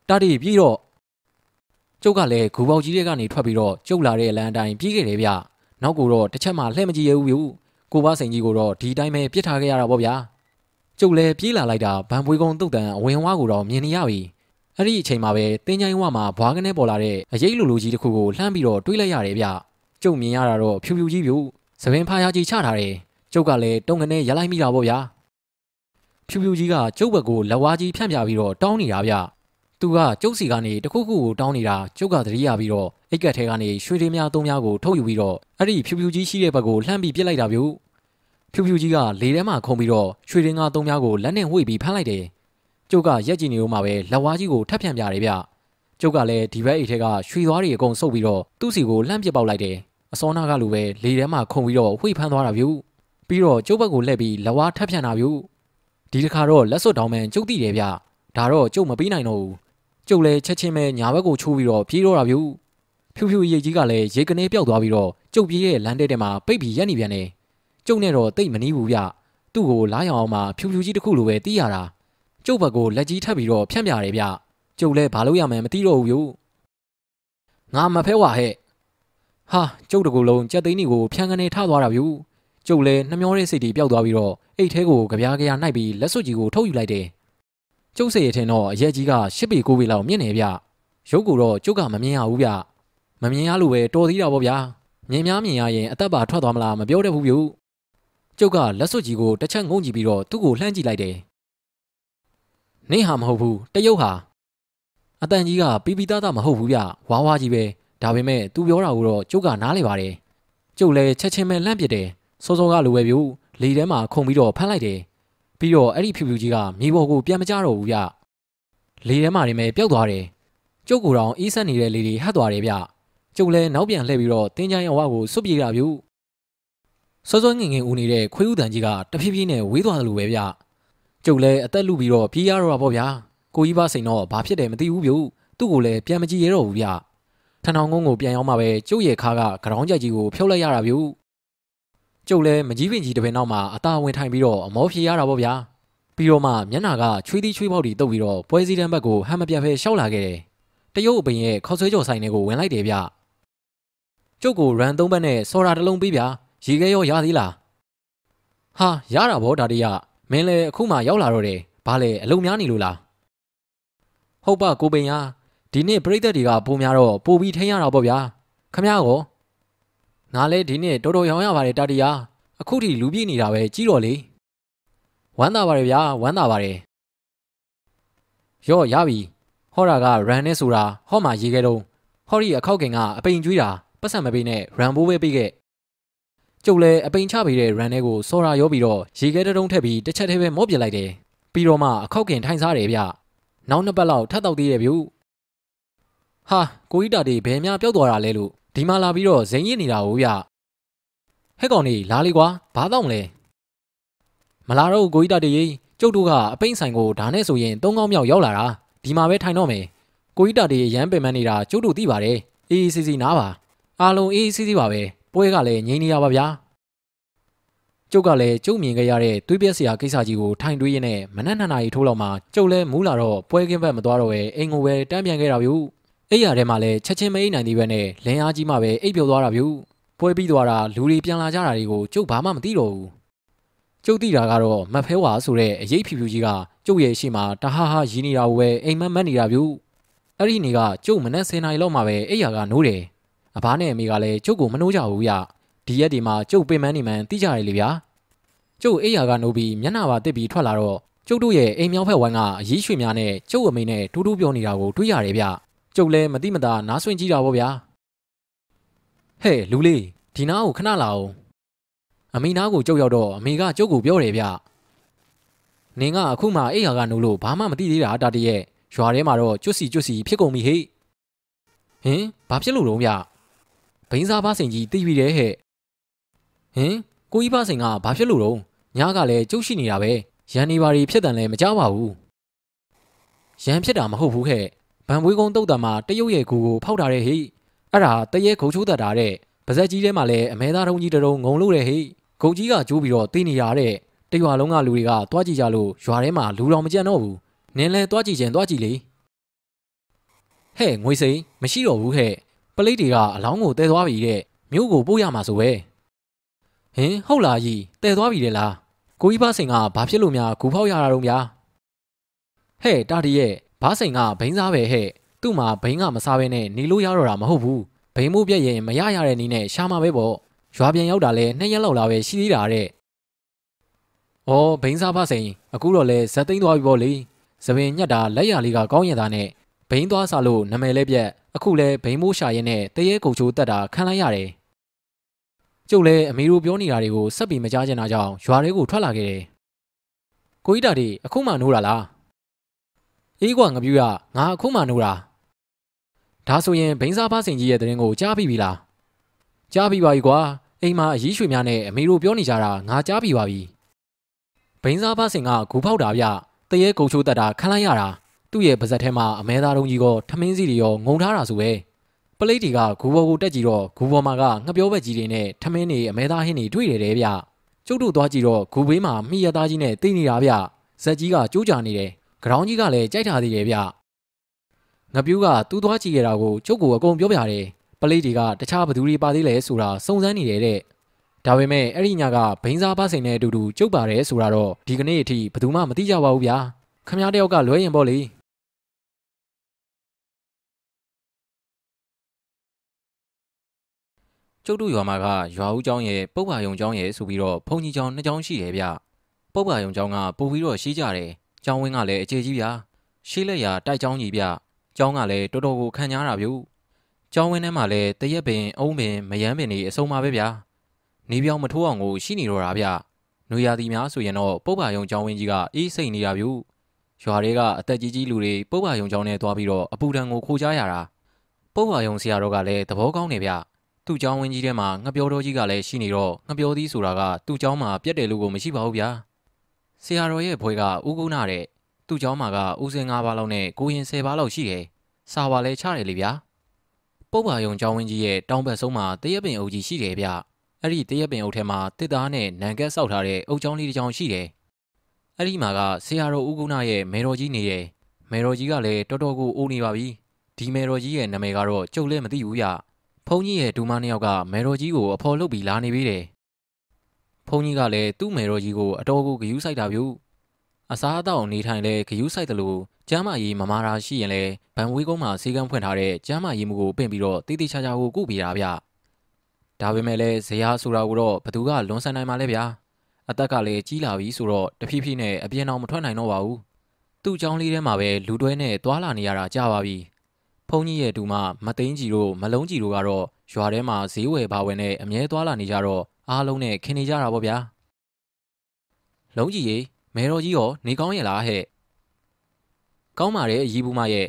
တာတီပြေးတော့ကျုပ်ကလည်းဂူပေါက်ကြီးတွေကနေထွက်ပြီးတော့ကျုပ်လာတဲ့လမ်းအတိုင်းပြေးခဲ့တယ်ဗျနောက်ကိုတော့တစ်ချက်မှလှည့်မကြည့်ရဘူးဗျကိုဘွားစိန်ကြီးကိုတော့ဒီတိုင်းပဲပြစ်ထားခဲ့ရတာပေါ့ဗျာကျုပ်လည်းပြေးလာလိုက်တာဗန်ပွေကုန်းတုတ်တန်အဝင်ဝါကိုတော့မြင်နေရပြီအဲ့ဒီအချိန်မှာပဲတင်းချိုင်းဝမှာဘွားကနေပေါ်လာတဲ့အရေးလူလူကြီးတစ်ခုကိုလှမ်းပြီးတော့တွေးလိုက်ရတယ်ဗျကျုပ်မြင်ရတာတော့ဖြူဖြူကြီးပြူသပင်ဖားရကြီးချထားတယ် ကျုပ်ကလည်းတုံကနေရလိုက်မိတာပေါ့ဗျာဖြူဖြူကြီးကကျုပ်ဘက်ကိုလက်ဝါးကြီးဖြန့်ပြပြီးတော့တောင်းနေတာဗျသူကကျုပ်စီကနေတခုခုကိုတောင်းနေတာကျုပ်ကသတိရပြီးတော့အိတ်ကက်ထဲကနေရွှေတွေများသုံးများကိုထုတ်ယူပြီးတော့အဲ့ဒီဖြူဖြူကြီးရှိတဲ့ဘက်ကိုလှမ်းပြီးပြစ်လိုက်တာဗျဖြူဖြူကြီးကလေထဲမှာခုံပြီးတော့ရွှေရင်းကားသုံးများကိုလက်နဲ့ဝှေ့ပြီးဖမ်းလိုက်တယ်ကျုပ်ကရက်ကြည့်နေဦးမှာပဲလက်ဝါးကြီးကိုထပ်ဖြန့်ပြတယ်ဗျကျုပ်ကလည်းဒီဘက်အိတ်ထဲကရွှေသွားတွေအကုန်စုပ်ပြီးတော့သူ့စီကိုလှမ်းပစ်ပေါက်လိုက်တယ်အစောနာကလိုပဲလေထဲမှာခုံပြီးတော့ဝှေ့ဖမ်းသွားတာဗျ ပြီးတော့ကျုပ်ဘက်ကိုလှည့်ပြီးလက်ဝါးထပ်ဖြန့်တာဗျဒီတစ်ခါတော့လက်စွပ်တောင်းမှန်ကျုပ်သိတယ်ဗျဒါတော့ကျုပ်မပေးနိုင်တော့ဘူးကျုပ်လည်းချက်ချင်းပဲညာဘက်ကိုချိုးပြီးတော့ပြေးတော့တာဗျဖြူဖြူရိတ်ကြီးကလည်းရေကနေပျောက်သွားပြီးတော့ကျုပ်ပြေးရဲ့လမ်းတဲတဲမှာပိတ်ပြီးရက်နေပြန်တယ်ကျုပ်နဲ့တော့တိတ်မနီးဘူးဗျသူ့ကိုလားရောင်အောင်မှဖြူဖြူကြီးတစ်ခုလိုပဲတီးရတာကျုပ်ဘက်ကိုလက်ကြီးထပ်ပြီးတော့ဖြန့်ပြတယ်ဗျကျုပ်လည်းဘာလို့ရမှန်းမသိတော့ဘူးယူငါမဖဲဝါဟဲ့ဟာကျုပ်တကူလုံးကြက်သိန်းကြီးကိုဖြန်းကနေထသွားတာဗျ ကျုပ်လည်းနှမျောတဲ့စိတ်တွေပျောက်သွားပြီးတော့အိတ်ထဲကိုကြပြားကြရနှိုက်ပြီးလက်စွပ်ကြီးကိုထုတ်ယူလိုက်တယ်ကျုပ်စိတ်ရထင်တော့အရက်ကြီးကရှစ်ပေကိုပေလောက်မြင့်နေဗျရုပ်ကိုတော့ကျုပ်ကမမြင်ရဘူးဗျမမြင်ရလို့ပဲတော်သေးတာပေါ့ဗျာမြင်များမြင်ရရင်အသက်ပါထွက်သွားမလားမပြောတတ်ဘူးဗျကျုပ်ကလက်စွပ်ကြီးကိုတစ်ချက်ငုံကြည့်ပြီးတော့သူ့ကိုလှမ်းကြည့်လိုက်တယ်နေဟာမဟုတ်ဘူးတရုတ်ဟာအတန်ကြီးကပီပီသားသားမဟုတ်ဘူးဗျဝါဝါကြီးပဲဒါပေမဲ့သူပြောတာကိုတော့ကျုပ်ကနားလေပါတယ်ကျုပ်လည်းချက်ချင်းပဲလှမ်းပစ်တယ် စောစောကလိုပဲဗျလေထဲမှာခုန်ပြီးတော့ဖမ်းလိုက်တယ်ပြီးတော့အဲ့ဒီဖြူဖြူကြီးကမြေပေါ်ကိုပြန်မကြတော့ဘူးဗျလေထဲမှာနေမဲ့ပျောက်သွားတယ်ကျုပ်ကိုယ်တော်အေးဆက်နေတဲ့လေတွေဟတ်သွားတယ်ဗျကျုပ်လည်းနောက်ပြန်လှည့်ပြီးတော့တင်းချိုင်းအဝကိုစွတ်ပြေးတာဗျစောစောငင်ငင်ဦးနေတဲ့ခွေးဥတန်ကြီးကတဖြည်းဖြည်းနဲ့ဝေးသွားတယ်လို့ပဲဗျကျုပ်လည်းအသက်လူပြီးတော့ပြေးရတော့ပေါ့ဗျာကိုကြီးပါစိန်တော့ဘာဖြစ်တယ်မသိဘူးဗျသူ့ကိုလည်းပြန်မကြည့်ရတော့ဘူးဗျထဏောင်ကုန်းကိုပြန်ရောက်မှပဲကျုပ်ရဲ့ခါကကရောင်းကြိုက်ကြီးကိုဖြုတ်လိုက်ရတာဗျ ကျုပ်လည်းမကြီးပင်ကြီးတစ်ပင်နောက်မှာအသာဝင်ထိုင်ပြီးတော့အမောဖြေရတာပေါ့ဗျာပြီးတော့မှမျက်နာကချွေးသီးချွေးပေါက်တွေတုပ်ပြီးတော့ပွဲစည်းတန်းဘက်ကိုဟမ်းမပြတ်ဖဲရှောက်လာခဲ့တယ်တရုတ်အပင်ရဲ့ခေါက်ဆွဲကြော်ဆိုင်တွေကိုဝင်လိုက်တယ်ဗျကျုပ်ကိုရန်သုံးဘက်နဲ့စော်ရာတစ်လုံးပေးဗျာရေခဲရောရသေးလားဟာရတာဗောဒါတရမင်းလည်းအခုမှရောက်လာတော့တယ်ဘာလဲအလုံများနေလို့လားဟုတ်ပါကိုပိန်ရဒီနေ့ပြိသက်တွေကပိုများတော့ပိုပြီးထိန်းရတာပေါ့ဗျာခမရကော ငါလည်းဒီနေ့တော်တော်ရောင်းရပါတယ်တာတရအခုထိလူပြည့်နေတာပဲကြီးတော့လေဝမ်းသာပါတယ်ဗျာဝမ်းသာပါတယ်ရော့ရပြီဟောတာကရန်နဲ့ဆိုတာဟောမှာရေးခဲ့တော့ဟောဒီအခောက်ကင်ကအပိန်ကျွေးတာပတ်စံမပေးနဲ့ရန်ဘိုးပဲပေးခဲ့ကျုပ်လည်းအပိန်ချပေးတဲ့ရန်ထဲကိုစော်ရာရောပြီးတော့ရေခဲတုံးထက်ပြီးတစ်ချက်တည်းပဲမော့ပြလိုက်တယ်ပြီးတော့မှအခောက်ကင်ထိုင်စားတယ်ဗျနောက်နှစ်ပတ်လောက်ထပ်တော့သေးတယ်ဗျဟာကိုကြီးတာတွေဘယ်များပျောက်သွားတာလဲလို့ ဒီမှာလာပြီးတော့ဇိန်ရစ်နေတာကိုဗျဟဲ့ကောင်နေလာလေကွာဘာတော့မလဲမလာတော့ကိုကြီးတာတွေကျုပ်တို့ကအပိန်ဆိုင်ကိုဒါနဲ့ဆိုရင်သုံးကောင်းမြောက်ရောက်လာတာဒီမှာပဲထိုင်တော့မယ်ကိုကြီးတာတွေရမ်းပင်မနေတာကျုပ်တို့သိပါတယ်အေးအေးစီစီနားပါအားလုံးအေးအေးစီစီပါပဲပွဲကလည်းငြိမ်နေရပါဗျာကျုပ်ကလည်းကျုပ်မြင်ခဲ့ရတဲ့သွေးပြက်စရာကိစ္စကြီးကိုထိုင်တွေးရင်းနဲ့မနက်နှစ်နာရီထိုးလောက်မှကျုပ်လည်းမူးလာတော့ပွဲကင်းဘက်မသွားတော့ပဲအိမ်ကိုပဲတန်းပြန်ခဲ့တာဗျူ အိယာထဲမှာလည်းချက်ချင်းမအိမ်နိုင်သေးပဲနဲ့လင်းအားကြီးမှပဲအိပ်ပျော်သွားတာဗျူပွဲပြီးသွားတာလူတွေပြန်လာကြတာတွေကိုကျုပ်ဘာမှမသိတော့ဘူးကျုပ်သိတာကတော့မဖဲဝါဆိုတဲ့အရေးဖြူဖြူကြီးကကျုပ်ရဲ့ရှိမှတဟားဟာရည်နေတာကိုပဲအိမ်မက်မက်နေတာဗျူအဲ့ဒီနေ့ကကျုပ်မနက်10နာရီလောက်မှပဲအိယာကနိုးတယ်အဘနဲ့အမေကလည်းကျုပ်ကိုမနှိုးကြဘူးဗျဒီရက်ဒီမှာကျုပ်ပင်မနေမှန်းသိကြတယ်လေဗျာကျုပ်အိယာကနိုးပြီးမျက်နှာပါတစ်ပြီးထွက်လာတော့ကျုပ်တို့ရဲ့အိမ်မြောက်ဖက်ဝိုင်းကအရေးရွှေများနဲ့ကျုပ်အမေနဲ့တူတူပြောနေတာကိုတွေ့ရတယ်ဗျ ကျုပ်လည်းမတိမတာနားဆွင့်ကြည့်တာပေါ့ဗျာဟဲ့လူလေးဒီနားကိုခဏလာအောင်အမေနားကိုကျုပ်ရောက်တော့အမေကကျုပ်ကိုပြောတယ်ဗျနင်ကအခုမှအိယာကနိုးလို့ဘာမှမသိသေးတာတာတရဲ့ရွာထဲမှာတော့ကျွတ်စီကျွတ်စီဖြစ်ကုန်ပြီဟေ့ဟင်ဘာဖြစ်လို့တော့ဗျဘိန်းစားဘာစိန်ကြီးတီးပြီးတယ်ဟဲ့ဟင်ကိုကြီးဘာစိန်ကဘာဖြစ်လို့တော့ညားကလည်းကျုပ်ရှိနေတာပဲရန်နေပါရီဖြစ်တယ်လည်းမကြောက်ပါဘူးရန်ဖြစ်တာမဟုတ်ဘူးဟဲ့ ဗန်ဘွေးကုန်းတုတ်တံမှာတရုတ်ရဲ့ဂူကိုဖောက်ထားတဲ့ဟိအဲ့ဒါတရဲခုံချိုးတတ်တာတဲ့ပါဇက်ကြီးထဲမှာလည်းအမဲသားတုံးကြီးတုံးငုံလို့တဲ့ဟိဂုတ်ကြီးကကျိုးပြီးတော့တင်းနေရတဲ့တရွာလုံးကလူတွေကတွားကြည့်ကြလို့ရွာထဲမှာလူတော်မကြံ့တော့ဘူးနင်းလဲတွားကြည့်ခြင်းတွားကြည့်လေဟဲ့ငွေစိန်မရှိတော့ဘူးဟဲ့ပလိတ်တွေကအလောင်းကိုတဲသွားပြီတဲ့မြို့ကိုပို့ရမှာဆိုပဲဟင်ဟုတ်လားကြီးတဲသွားပြီတဲ့လားကိုကြီးဘာစိန်ကဘာဖြစ်လို့များဂူဖောက်ရတာတော့ဗျာဟဲ့တာတီရဲ့ ဘာစိန်ကဘိန်းစားပဲဟဲ့သူ့မှာဘိန်းကမစားဘဲနဲ့နေလို့ရတော့တာမဟုတ်ဘူးဘိန်းမိုးပြက်ရင်မရရတဲ့နည်းနဲ့ရှာမှာပဲပေါ့ရွာပြန်ရောက်တာလဲနှစ်ရက်လောက်လာပဲရှိသေးတာတဲ့။အော်ဘိန်းစားဖစိန်အခုတော့လဲဇက်သိန်းသွားပြီပေါ့လေ။သပင်ညက်တာလက်ရလေးကကောင်းရတာနဲ့ဘိန်းသွားစားလို့နမယ်လဲပြက်အခုလဲဘိန်းမိုးရှာရင်နဲ့တရေကုတ်ချိုးတက်တာခံလိုက်ရတယ်။ကျုပ်လဲအမေတို့ပြောနေတာတွေကိုစက်ပြီးမကြားချင်တာကြောင့်ရွာတွေကိုထွက်လာခဲ့တယ်။ကိုကြီးတာဒီအခုမှနိုးတာလား။ အေးကွာငပြူရငါအခုမှနိုးတာ။ဒါဆိုရင်ဘိန်းစားဖစိန်ကြီးရဲ့တရင်ကိုကြားပြီးပြီလား။ကြားပြီးပါပြီကွာ။အိမ်မှာအရေးရွှေများနဲ့အမေတို့ပြောနေကြတာငါကြားပြီးပါပြီ။ဘိန်းစားဖစင်ကဂူဖောက်တာဗျတရေကုတ်ချိုးတက်တာခံလိုက်ရတာသူ့ရဲ့ပါဇက်ထဲမှာအမဲသားတုံးကြီးကထမင်းစီတွေရောငုံထားတာဆိုပဲဘပလိတ်တွေကဂူဘော်ကိုတက်ကြည့်တော့ဂူဘော်မှာကငှပြောဘက်ကြီးတွေနဲ့ထမင်းတွေအမဲသားဟင်းတွေတွေ့တယ်တဲ့ဗျကျုပ်တို့သွားကြည့်တော့ဂူဘေးမှာမိရသားကြီးနဲ့တိတ်နေတာဗျဇက်ကြီးကကြိုးကြနေတယ် ဂရောင်းကြီးကလည်းကြိုက်ထားသေးတယ်ဗျငပြူးကသူ့သွားကြည့်ရတာကိုကျုပ်ကိုအကုန်ပြောပြတယ်ပလိတ်တွေကတခြားဘသူတွေပါသေးလဲဆိုတာစုံစမ်းနေတယ်တဲ့ဒါပေမဲ့အဲ့ဒီညကဘိန်းစားပါစိန်နဲ့အတူတူကျုပ်ပါတယ်ဆိုတာတော့ဒီကနေ့အထိဘယ်သူမှမသိကြပါဘူးဗျာခမည်းတယောက်ကလွဲရင်ပေါ့လေကျုပ်တို့ရွာမှာကရွာဦးကျောင်းရဲ့ပုပ္ပါယုံကျောင်းရဲ့ဆိုပြီးတော့ဘုံကြီးကျောင်းနှစ်ကျောင်းရှိတယ်ဗျပုပ္ပါယုံကျောင်းကပို့ပြီးတော့ရှိကြတယ် ကျောင်းဝင်းကလည်းအခြေကြီးဗျာရှိလက်ရာတိုက်ကျောင်းကြီးဗျကျောင်းကလည်းတော်တော်ကိုခံညားတာဗျကျောင်းဝင်းထဲမှာလည်းတရက်ပင်အုံးပင်မယမ်းပင်တွေအစုံပါပဲဗျာနေပြောင်မထိုးအောင်ကိုရှိနေတော့တာဗျနွေရာသီများဆိုရင်တော့ပုပ္ပါယုံကျောင်းဝင်းကြီးကအေးစိတ်နေတာဗျရွာတွေကအသက်ကြီးကြီးလူတွေပုပ္ပါယုံကျောင်းထဲသွားပြီးတော့အပူဒဏ်ကိုခိုးကြရတာပုပ္ပါယုံဆရာတော်ကလည်းသဘောကောင်းနေဗျသူ့เจ้าဝင်းကြီးထဲမှာငပြောတော်ကြီးကလည်းရှိနေတော့ငပြောသီးဆိုတာကသူ့เจ้าမှာပြက်တယ်လို့ကိုမရှိပါဘူးဗျာ ဆရာတော်ရဲ့ဘွဲကဦးကုန်းနာတဲ့သူ့เจ้าမှာကဦးစင်၅ပါးလောက်နဲ့ကိုရင်၁၀ပါးလောက်ရှိတယ်စာပါလဲချတယ်လေဗျာပုပ္ပါယုံเจ้าဝင်းကြီးရဲ့တောင်ဘက်ဆုံးမှာတရက်ပင်အုပ်ကြီးရှိတယ်ဗျအဲ့ဒီတရက်ပင်အုပ်ထဲမှာတစ်သားနဲ့နံကက်ဆောက်ထားတဲ့အုပ်ချောင်းလေးတစ်ချောင်းရှိတယ်အဲ့ဒီမှာကဆရာတော်ဦးကုန်းနာရဲ့မေတော်ကြီးနေတယ်မေတော်ကြီးကလည်းတော်တော်ကိုအိုးနေပါပြီဒီမေတော်ကြီးရဲ့နာမည်ကတော့ကျုပ်လည်းမသိဘူးဗျဖုန်းကြီးရဲ့ဒူမနှစ်ယောက်ကမေတော်ကြီးကိုအဖော်လုပ်ပြီးလာနေပြီတယ် ဖုန်းကြီးကလည်းသူ့မေတော်ကြီးကိုအတော်ကိုဂယုစိုက်တာဗျအစားအသောက်နေထိုင်လဲဂယုစိုက်တယ်လို့ကျမ်းမာရေးမမာတာရှိရင်လဲဗန်ဝေးကုန်းမှာစေကန်းဖွင့်ထားတဲ့ကျမ်းမာရေးမှုကိုပင့်ပြီးတော့တိတိကျကျကိုကုပေးတာဗျဒါပေမဲ့လည်းဇရာဆိုတာကိုတော့ဘသူကလွန်ဆန်နိုင်မှာလဲဗျာအသက်ကလည်းကြီးလာပြီဆိုတော့တဖြည်းဖြည်းနဲ့အပြင်းအောင်မထွက်နိုင်တော့ပါဘူးသူ့เจ้าလေးထဲမှာပဲလူတွဲနဲ့သွာလာနေရတာကြာပါပြီဖုန်းကြီးရဲ့တူမမသိန်းကြီးတို့မလုံးကြီးတို့ကတော့ရွာထဲမှာဈေးဝယ်ဘာဝယ်နဲ့အမြဲသွားလာနေကြတော့ အားလုံးနဲ့ခင်နေကြတာပေါ့ဗျာလုံးကြီးရေမဲတော်ကြီးရောနေကောင်းရဲ့လားဟဲ့ကောင်းပါတယ်ရီဘူးမရဲ့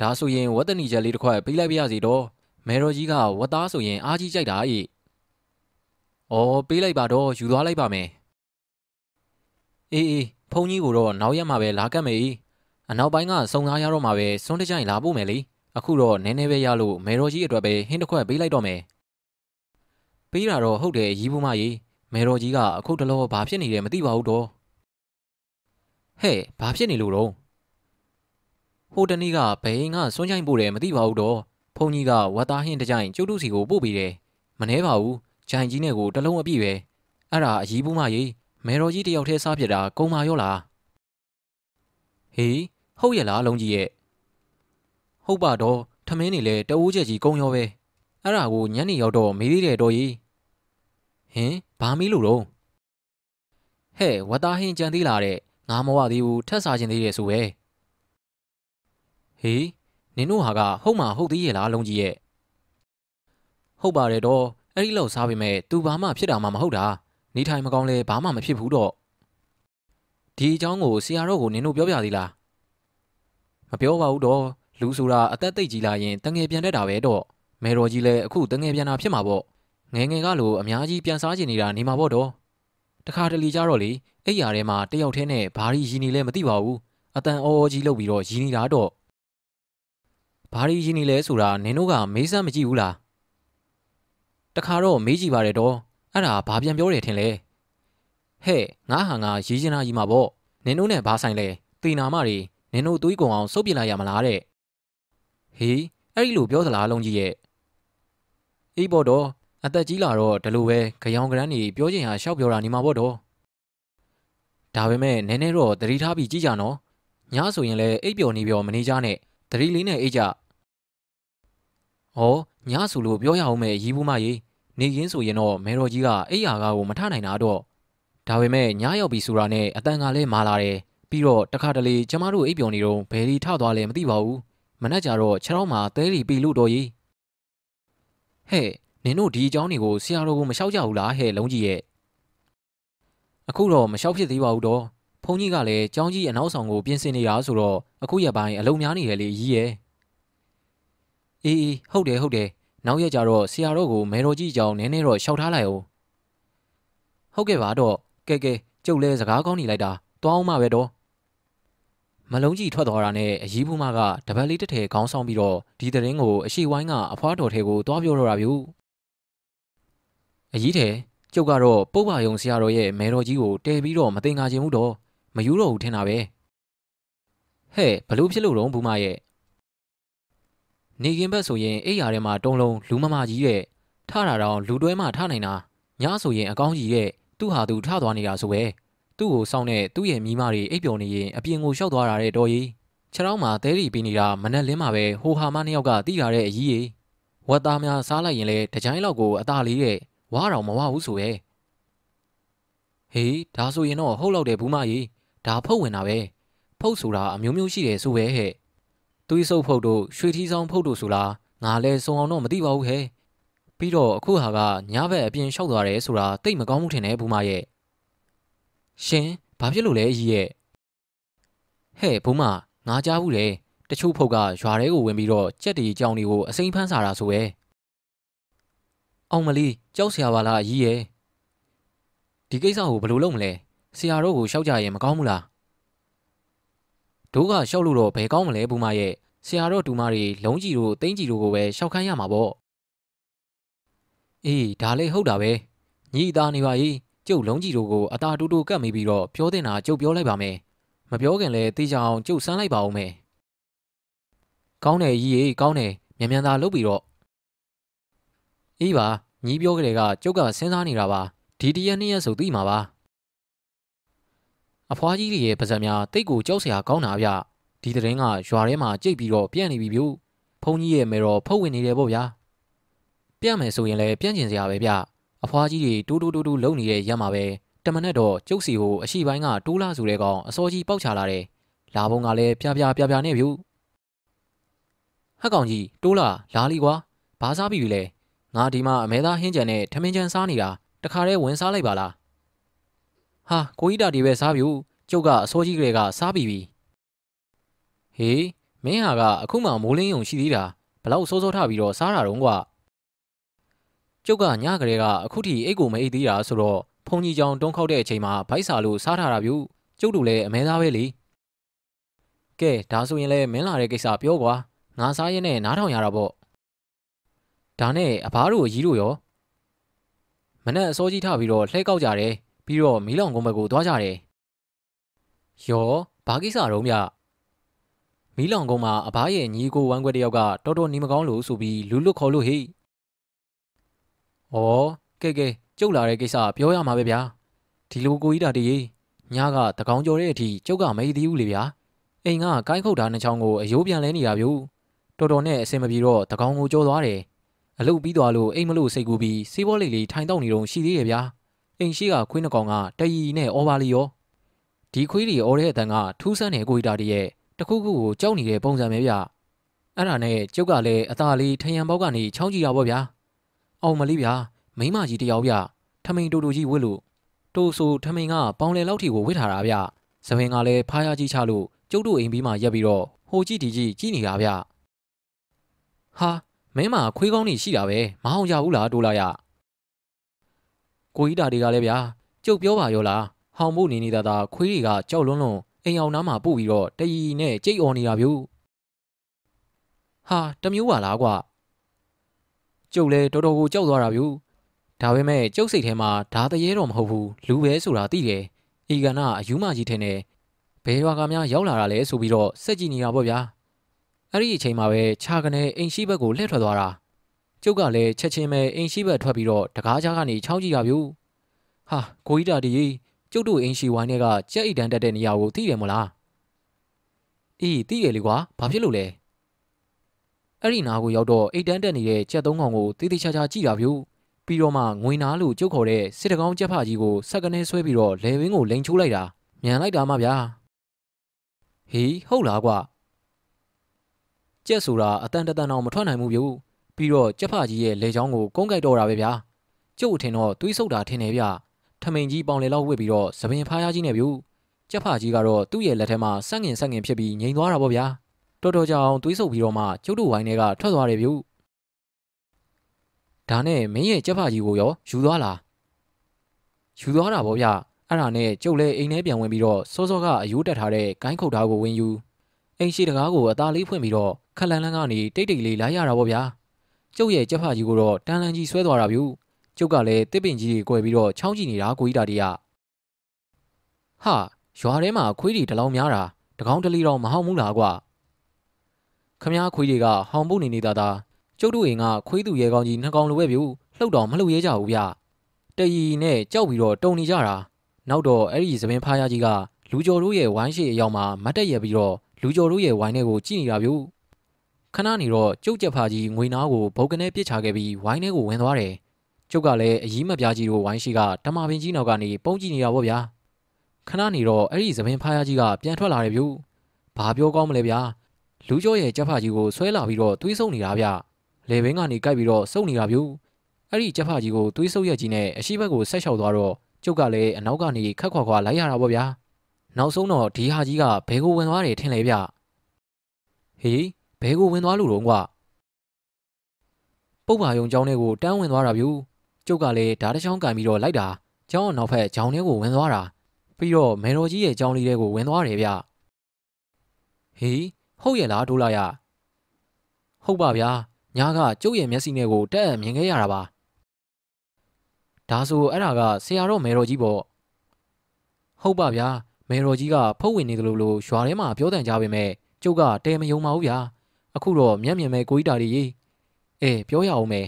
ဒါဆိုရင်ဝတ်တနီချက်လေးတစ်ခွက်ပေးလိုက်ပြရစီတော့မဲတော်ကြီးကဝတ်သားဆိုရင်အားကြီးကြိုက်တာဤဩပေးလိုက်ပါတော့ယူသွားလိုက်ပါမယ်အေးအေးဖုန်းကြီးကိုတော့နောက်ရက်မှပဲလာကတ်မယ်အနောက်ပိုင်းကစုံစားရတော့မှပဲစွန်းတကြိုင်လာဖို့မယ်လေအခုတော့နည်းနည်းပဲရလို့မေတော်ကြီးအတွက်ပဲဟင်းတစ်ခွက်ပေးလိုက်တော့မယ် ပေးတာတော့ဟုတ်တယ်ရီးဘူးမကြီးမေတော်ကြီးကအခုတလောဘာဖြစ်နေတယ်မသိပါဘူးတော့ဟဲ့ဘာဖြစ်နေလို့တော့ဟိုတနေ့ကဘယ်ကစွန်းချိုင်ပို့တယ်မသိပါဘူးတော့ဖုန်ကြီးကဝတ်သားဟင်းတကြိုင်ကျုပ်တို့စီကိုပို့ပေးတယ်မနှဲပါဘူးဂျိုင်ကြီးနဲ့ကိုတလုံးအပြည့်ပဲအဲ့ဒါအရီးဘူးမကြီးမေတော်ကြီးတယောက်တည်းစားဖြစ်တာကုံမာရောလားဟေးဟုတ်ရဲ့လားလုံးကြီးရဲ့ဟုတ်ပါတော့ထမင်းနေလဲတအိုးချက်ကြီးကုံရောပဲအဲ့ဒါကိုညနေရောက်တော့မေးသေးတယ်တော်ကြီး ဟင်ဘာမေးလို့တော့ဟဲ့ဝတ်သားဟင်းကြံသေးလားတဲ့ငါမဝသေးဘူးထက်စားခြင်းသေးတယ်ဆိုပဲဟေးနင်တို့ဟာကဟုတ်မှာဟုတ်သေးရဲ့လားလုံးကြီးရဲ့ဟုတ်ပါတယ်တော့အဲ့ဒီလောက်စားပေမဲ့သူဘာမှဖြစ်တာမှမဟုတ်တာနေထိုင်မကောင်းလဲဘာမှမဖြစ်ဘူးတော့ဒီအကြောင်းကိုဆရာတော်ကိုနင်တို့ပြောပြသေးလားမပြောပါဘူးတော့လူဆိုတာအသက်သိပ်ကြီးလာရင်တငယ်ပြန်တတ်တာပဲတော့မေတော်ကြီးလည်းအခုတငယ်ပြန်တာဖြစ်မှာပေါ့ ငယ်ငယ်ကလိုအများကြီးပြန်စားချင်နေတာနေမှာပေါ့တော့တခါတလေကြတော့လေအဲ့ရထဲမှာတယောက်တည်းနဲ့ဘာရီရည်နေလဲမသိပါဘူးအတန်အော်အော်ကြီးလုပ်ပြီးတော့ရည်နေတာတော့ဘာရီရည်နေလဲဆိုတာနင်တို့ကမေးစမ်းမကြည့်ဘူးလားတခါတော့မေးကြည့်ပါတယ်တော့အဲ့ဒါဘာပြန်ပြောတယ်ထင်လဲဟဲ့ငါဟာငါရေးချင်တာကြီးမှာပေါ့နင်တို့နဲ့ဘာဆိုင်လဲတေနာမတွေနင်တို့သွေးကုန်အောင်စုပ်ပြလိုက်ရမလားတဲ့ဟေးအဲ့ဒီလိုပြောသလားလုံးကြီးရဲ့အေးပေါ့တော့ အသက်ကြီးလာတော့ဒီလိုပဲကြောင်ကရန်းကြီးပြောချင်ဟာရှောက်ပြောတာနေမှာပေါ့တော့ဒါပေမဲ့နည်းနည်းတော့သတိထားပြီးကြည့်ကြနော်ညဆိုရင်လည်းအိပ်ပျော်နေပျော်မနေကြနဲ့သတိလေးနဲ့အိပ်ကြဟောညဆိုလို့ပြောရအောင်မဲ့ရီးဘူးမကြီးနေရင်းဆိုရင်တော့မဲတော်ကြီးကအိပ်ရာကားကိုမထနိုင်တာတော့ဒါပေမဲ့ညရောက်ပြီဆိုတာနဲ့အတန်ကလည်းမာလာတယ်ပြီးတော့တခါတလေကျမတို့အိပ်ပျော်နေတော့ဘယ်လီထသွားလဲမသိပါဘူးမနှက်ကြတော့ခြေထောက်မှာသဲလီပြီလို့တော်ကြီးဟဲ့ နင်တို့ဒီအကြောင်းတွေကိုဆရာတော်ကိုမလျှောက်ကြဘူးလားဟဲ့လုံးကြီးရဲ့အခုတော့မလျှောက်ဖြစ်သေးပါဘူးတော့ဖုန်းကြီးကလည်းကျောင်းကြီးအနောက်ဆောင်ကိုပြင်ဆင်နေတာဆိုတော့အခုရက်ပိုင်းအလုံများနေတယ်လေကြီးရဲ့အေးအေးဟုတ်တယ်ဟုတ်တယ်နောက်ရက်ကျတော့ဆရာတော်ကိုမဲတော်ကြီးအကြောင်းနည်းနည်းတော့လျှောက်ထားလိုက်အောင်ဟုတ်ကဲ့ပါတော့ကဲကဲကျုပ်လဲစကားကောင်းနေလိုက်တာတွားအောင်မှပဲတော့မလုံးကြီးထွက်သွားတာနဲ့အကြီးဖူးမကတပတ်လေးတစ်ထည်ခေါင်းဆောင်ပြီးတော့ဒီတရင်ကိုအရှိဝိုင်းကအဖွားတော်ထဲကိုတွားပြောတော့တာဗျ အကြီးထဲကျုပ်ကတော့ပုပ်ပါယုံဆရာတော်ရဲ့မဲတော်ကြီးကိုတဲပြီးတော့မတင်ငါခြင်းမှုတော့မယူတော့ဘူးထင်တာပဲဟဲ့ဘလို့ဖြစ်လို့တော့ဘူးမရဲ့နေကင်းဘက်ဆိုရင်အိယာထဲမှာတုံးလုံးလူမမကြီးရဲ့ထတာတော့လူတွဲမှထနိုင်တာညဆိုရင်အကောင်းကြီးရဲ့သူ့ဟာသူထသွားနေတာဆိုပဲသူ့ကိုစောင့်နေသူ့ရဲ့မိမတွေအိပ်ပျော်နေရင်အပြင်ကိုရှောက်သွားတာတဲ့တော်ကြီးခြေထောက်မှာသဲရီပြီးနေတာမနဲ့လင်းမှာပဲဟိုဟာမနှစ်ယောက်ကတီးလာတဲ့အကြီးကြီးဝတ်သားများစားလိုက်ရင်လေတကြိုင်းလောက်ကိုအသာလေးရဲ့ ဝါတော်မဝဘူးဆိုရဲ့ဟေးဒါဆိုရင်တော့ဟုတ်လောက်တယ်ဘူးမကြီးဒါဖုတ်ဝင်တာပဲဖုတ်ဆိုတာအမျိုးမျိုးရှိတယ်ဆိုပဲဟဲ့သွေးဆုပ်ဖုတ်တို့ရွှေထီးဆောင်ဖုတ်တို့ဆိုလားငါလဲစုံအောင်တော့မသိပါဘူးဟဲ့ပြီးတော့အခုဟာကညဘက်အပြင်လျှောက်သွားတယ်ဆိုတာတိတ်မကောင်းမှုထင်တယ်ဘူးမရဲ့ရှင်ဘာဖြစ်လို့လဲအကြီးရဲ့ဟဲ့ဘူးမငါကြားဘူးလေတချို့ဖုတ်ကရွာထဲကိုဝင်ပြီးတော့ကြက်တီကြောင်တွေကိုအစိမ့်ဖန်းစားတာဆိုပဲအောင်မလီ ကြောက်စရာပါလားအကြီးရဲ့ဒီကိစ္စကိုဘယ်လိုလုပ်မလဲဆရာတို့ကိုရှောက်ကြရင်မကောင်းဘူးလားတို့ကရှောက်လို့တော့ဘယ်ကောင်းမလဲဘူးမရဲ့ဆရာတို့တူမတွေလုံးကြီးတို့တင်းကြီးတို့ကိုပဲရှောက်ခိုင်းရမှာပေါ့အေးဒါလည်းဟုတ်တာပဲညီသားနေပါ ਈ ကျုပ်လုံးကြီးတို့ကိုအသာတူတူကတ်မိပြီးတော့ပြောတင်တာကျုပ်ပြောလိုက်ပါမယ်မပြောခင်လဲတေးချအောင်ကျုပ်စမ်းလိုက်ပါဦးမယ်ကောင်းတယ်ကြီးရေကောင်းတယ်မြန်မြန်သာလုပ်ပြီးတော့အေးပါ ညီပြောကြတဲ့ကကျုပ်ကစဉ်းစားနေတာပါဒီတရက်နှစ်ရက်ဆိုသိမှာပါအဖွားကြီးတွေရဲ့ပါဇက်များတိတ်ကိုကြောက်စရာကောင်းတာဗျဒီတရင်ကရွာထဲမှာကြိတ်ပြီးတော့ပြန့်နေပြီဗျဖုန်ကြီးရဲ့မဲတော့ဖုတ်ဝင်နေတယ်ပေါ့ဗျာပြန့်မယ်ဆိုရင်လည်းပြန့်ကျင်စရာပဲဗျအဖွားကြီးတွေတိုးတိုးတိုးတိုးလုံနေတဲ့ရက်မှာပဲတမနဲ့တော့ကျုပ်စီကိုအရှိပိုင်းကတိုးလာဆိုတဲ့ကောင်အစောကြီးပေါက်ချလာတယ်လာဘုံကလည်းပြပြပြပြနဲ့ဗျဟက်ကောင်ကြီးတိုးလာလာလီကွာဘာစားပြီလဲ ငါဒီမှာအမဲသားဟင်းကြံနဲ့ထမင်းကြံစားနေတာတခါတည်းဝင်စားလိုက်ပါလားဟာကိုကြီးတာဒီပဲစားပြီကျုပ်ကအစိုးကြီးကလေးကစားပြီပြီဟေးမင်းဟာကအခုမှမိုးလင်းယုံရှိသေးတာဘလောက်စိုးစိုးထပြီးတော့စားတာတော့ကွာကျုပ်ကညကလေးကအခုထိအိတ်ကိုမအိတ်သေးတာဆိုတော့ဖုန်ကြီးကြောင်တုံးခောက်တဲ့အချိန်မှာဗိုက်စာလို့စားထားတာဗျကျုပ်တို့လည်းအမဲသားပဲလေကဲဒါဆိုရင်လည်းမင်းလာတဲ့ကိစ္စပြောကွာငါစားရင်နဲ့နားထောင်ရတာပေါ့ ဒါနဲ့အဘားတို့အကြီးတို့ရောမနဲ့အစောကြီးထပြီးတော့လှဲကောက်ကြတယ်ပြီးတော့မီးလောင်ကုန်းဘက်ကိုသွားကြတယ်ရောဘာကိစ္စတော့မြမီးလောင်ကုန်းမှာအဘားရဲ့ညီကိုဝမ်းခွဲတယောက်ကတော်တော်နေမကောင်းလို့ဆိုပြီးလူလွတ်ခေါ်လို့ဟိဩကဲကဲကျုပ်လာတဲ့ကိစ္စပြောရမှာပဲဗျာဒီလိုကိုကြီးတာတည်းညကတကောင်ကြော်တဲ့အထိကျုပ်ကမသိသေးဘူးလေဗျာအိမ်ကကိုင်းခုတ်တာနှစ်ချောင်းကိုအယိုးပြန်လဲနေတာဗျတော်တော်နဲ့အဆင်မပြေတော့တကောင်ကိုကြော်သွားတယ် အလုတ်ပြီးသွားလို့အိမ်မလို့စိတ်ကူးပြီးစေးဘောလေးလေးထိုင်တော့နေတော့ရှိသေးရဲ့ဗျာအိမ်ရှိကခွေးနှကောင်ကတရီနဲ့အော်ပါလီရောဒီခွေးတွေအော်တဲ့အတန်ကထူးဆန်းတဲ့ကိုကြီးတာတည်းရဲ့တခုခုကိုကြောက်နေတဲ့ပုံစံပဲဗျအဲ့ဒါနဲ့ကျုပ်ကလည်းအသာလေးထယံပေါက်ကနေချောင်းကြည့်တာပေါ့ဗျာအောင်မလေးဗျာမိမကြီးတယောက်ဗျထမိန်တူတူကြီးဝစ်လို့တိုးဆိုထမိန်ကပေါင်လယ်လောက်ထီကိုဝစ်ထားတာဗျသပင်ကလည်းဖားရကြီးချလို့ကျုပ်တို့အိမ်ပြီးမှရက်ပြီးတော့ဟိုကြည့်ဒီကြည့်ကြည့်နေတာဗျဟာ မင်းမခွေးကောင်းနေရှိတာပဲမအောင်ကြဘူးလားတိုးလာရကိုကြီးတာတွေကလည်းဗျာကျုပ်ပြောပါရောလားဟောင်ဖို့နေနေတာသာခွေးတွေကကြောက်လွန်းလွန်းအိမ်အောင်နားမှာပို့ပြီးတော့တရီနဲ့ကြိတ်អော်နေတာဗျဟာတမျိုးပါလားကွာကျုပ်လည်းတော်တော်ကိုကြောက်သွားတာဗျဒါပေမဲ့ကျုပ်စိတ်ထဲမှာဓာတရေတော့မဟုတ်ဘူးလူပဲဆိုတာသိတယ်ဤကနာအယူမကြီးထင်တယ်ဘယ်ရွာကများရောက်လာတာလဲဆိုပြီးတော့စက်ကြည့်နေတာပေါ့ဗျာ အဲ့ဒီအချိန်မှာပဲခြာကနေအိမ်ရှိဘက်ကိုလှည့်ထွက်သွားတာကျုပ်ကလည်းချက်ချင်းပဲအိမ်ရှိဘက်ထွက်ပြီးတော့တကားကြားကနေချောင်းကြည့်ရဗျဟာကိုကြီးတာဒီကျုပ်တို့အိမ်ရှိဝိုင်းတွေကကြက်အိတ်တန်းတက်တဲ့နေရာကိုသိတယ်မလားအေးသိတယ်လေကွာဘာဖြစ်လို့လဲအဲ့ဒီနာကိုရောက်တော့အိတ်တန်းတက်နေတဲ့ကြက်သုံးကောင်ကိုတေးသေးချာချာကြည့်တာဗျပြီးတော့မှငွေနာလို့ကျုပ်ခေါ်တဲ့စစ်တကောင်းကြက်ဖကြီးကိုစက်ကနေဆွဲပြီးတော့လေဝင်းကိုလိန်ချိုးလိုက်တာမြန်လိုက်တာမှဗျာဟေးဟုတ်လားကွာ ကြက်ဆိုတာအတန်တန်အောင်မထွက်နိုင်ဘူးဗျပြီးတော့ကြက်ဖကြီးရဲ့လေချောင်းကိုကုန်းကြိုက်တော့တာပဲဗျာကျုပ်ထင်တော့သွေးဆုပ်တာထင်တယ်ဗျထမိန်ကြီးပေါင်လေလောက်ဝစ်ပြီးတော့သပင်ဖားရကြီးနဲ့ဗျကြက်ဖကြီးကတော့သူ့ရဲ့လက်ထဲမှာစက်ငင်စက်ငင်ဖြစ်ပြီးငြိမ်သွားတာပေါ့ဗျာတော်တော်ကြောင်သွေးဆုပ်ပြီးတော့မှကျုပ်တို့ဝိုင်းထဲကထွက်သွားတယ်ဗျဒါနဲ့မင်းရဲ့ကြက်ဖကြီးကိုရောယူသွားလားယူသွားတာပေါ့ဗျအဲ့ဒါနဲ့ကျုပ်လည်းအိမ်ထဲပြန်ဝင်ပြီးတော့စောစောကအယိုးတက်ထားတဲ့ဂိုင်းခုတ်သားကိုဝင်ယူ အိမ်ရှိတကားကိုအသားလေးဖွင့်ပြီးတော့ခက်လန်းလန်းကနေတိတ်တိတ်လေးလိုက်ရတာပေါ့ဗျာကျုပ်ရဲ့ကြက်ဖကြီးကိုတော့တန်လန်းကြီးဆွဲသွားတာဗျူကျုပ်ကလည်းတစ်ပင်ကြီးတွေကွယ်ပြီးတော့ချောင်းကြည့်နေတာကိုကြီးတာတည်းကဟာရွာထဲမှာခွေးတွေတလောင်များတာတကောင်းတလီတော့မဟောက်ဘူးလားကွာခမားခွေးတွေကဟောင်ပုတ်နေနေတာသာကျုပ်တို့အိမ်ကခွေးသူရဲကောင်းကြီးနှစ်ကောင်လိုပဲဗျူလှုပ်တော့မလှုပ်ရဲကြဘူးဗျတရီနဲ့ကြောက်ပြီးတော့တုံနေကြတာနောက်တော့အဲ့ဒီသပင်ဖားရကြီးကလူကျော်တို့ရဲ့ဝိုင်းရှိအရောက်မှာမတ်တက်ရပြီးတော့ လူကျော်တို့ရဲ့ဝိုင်းထဲကိုကြည့်နေတာဗျူခဏနေတော့ကျုပ်ကြက်ဖာကြီးငွေနာကိုဘုတ်ကနေပစ်ချခဲ့ပြီးဝိုင်းထဲကိုဝင်သွားတယ်ကျုပ်ကလည်းအကြီးမပြားကြီးတို့ဝိုင်းရှိကတမပင်ကြီးနောက်ကနေပုံကြည့်နေတာပေါ့ဗျာခဏနေတော့အဲ့ဒီသပင်ဖားရကြီးကပြန်ထွက်လာတယ်ဗျူဘာပြောကောင်းမလဲဗျာလူကျော်ရဲ့ကြက်ဖာကြီးကိုဆွဲလာပြီးတော့သွေးဆုံနေတာဗျလေဘင်းကနေကြိုက်ပြီးတော့စုပ်နေတာဗျူအဲ့ဒီကြက်ဖာကြီးကိုသွေးဆုပ်ရက်ကြီးနဲ့အရှိဘက်ကိုဆက်လျှောက်သွားတော့ကျုပ်ကလည်းအနောက်ကနေခက်ခွာခွာလိုက်ရတာပေါ့ဗျာ နောက်ဆုံးတော့ဒီဟာကြီးကဘဲကိုဝင်သွားတယ်ထင်လေဗျဟေးဘဲကိုဝင်သွားလို့တော့ကွာပုတ်ပါယုံကျောင်းထဲကိုတန်းဝင်သွားတာဗျူကျုပ်ကလည်းဓာတ်တစ်ချောင်းကင်ပြီးတော့လိုက်တာကျောင်းနောက်ဖက်ကျောင်းထဲကိုဝင်သွားတာပြီးတော့မေတော်ကြီးရဲ့ကျောင်းလေးထဲကိုဝင်သွားတယ်ဗျဟေးဟုတ်ရဲ့လားဒိုးလာရဟုတ်ပါဗျာညာကကျုပ်ရဲ့မျက်စိနဲ့ကိုတက်အမြင်ခဲ့ရတာပါဒါဆိုအဲ့ဒါကဆရာတော်မေတော်ကြီးပေါ့ဟုတ်ပါဗျာ မေတော်ကြီးကဖုတ်ဝင်နေတယ်လို့လို့ရွာထဲမှာပြောတန်ကြပါပဲကျုပ်ကတဲမယုံပါဘူးဗျာအခုတော့မျက်မြင်မဲ့ကိုကြီးတာကြီးအေးပြောရအောင်မယ်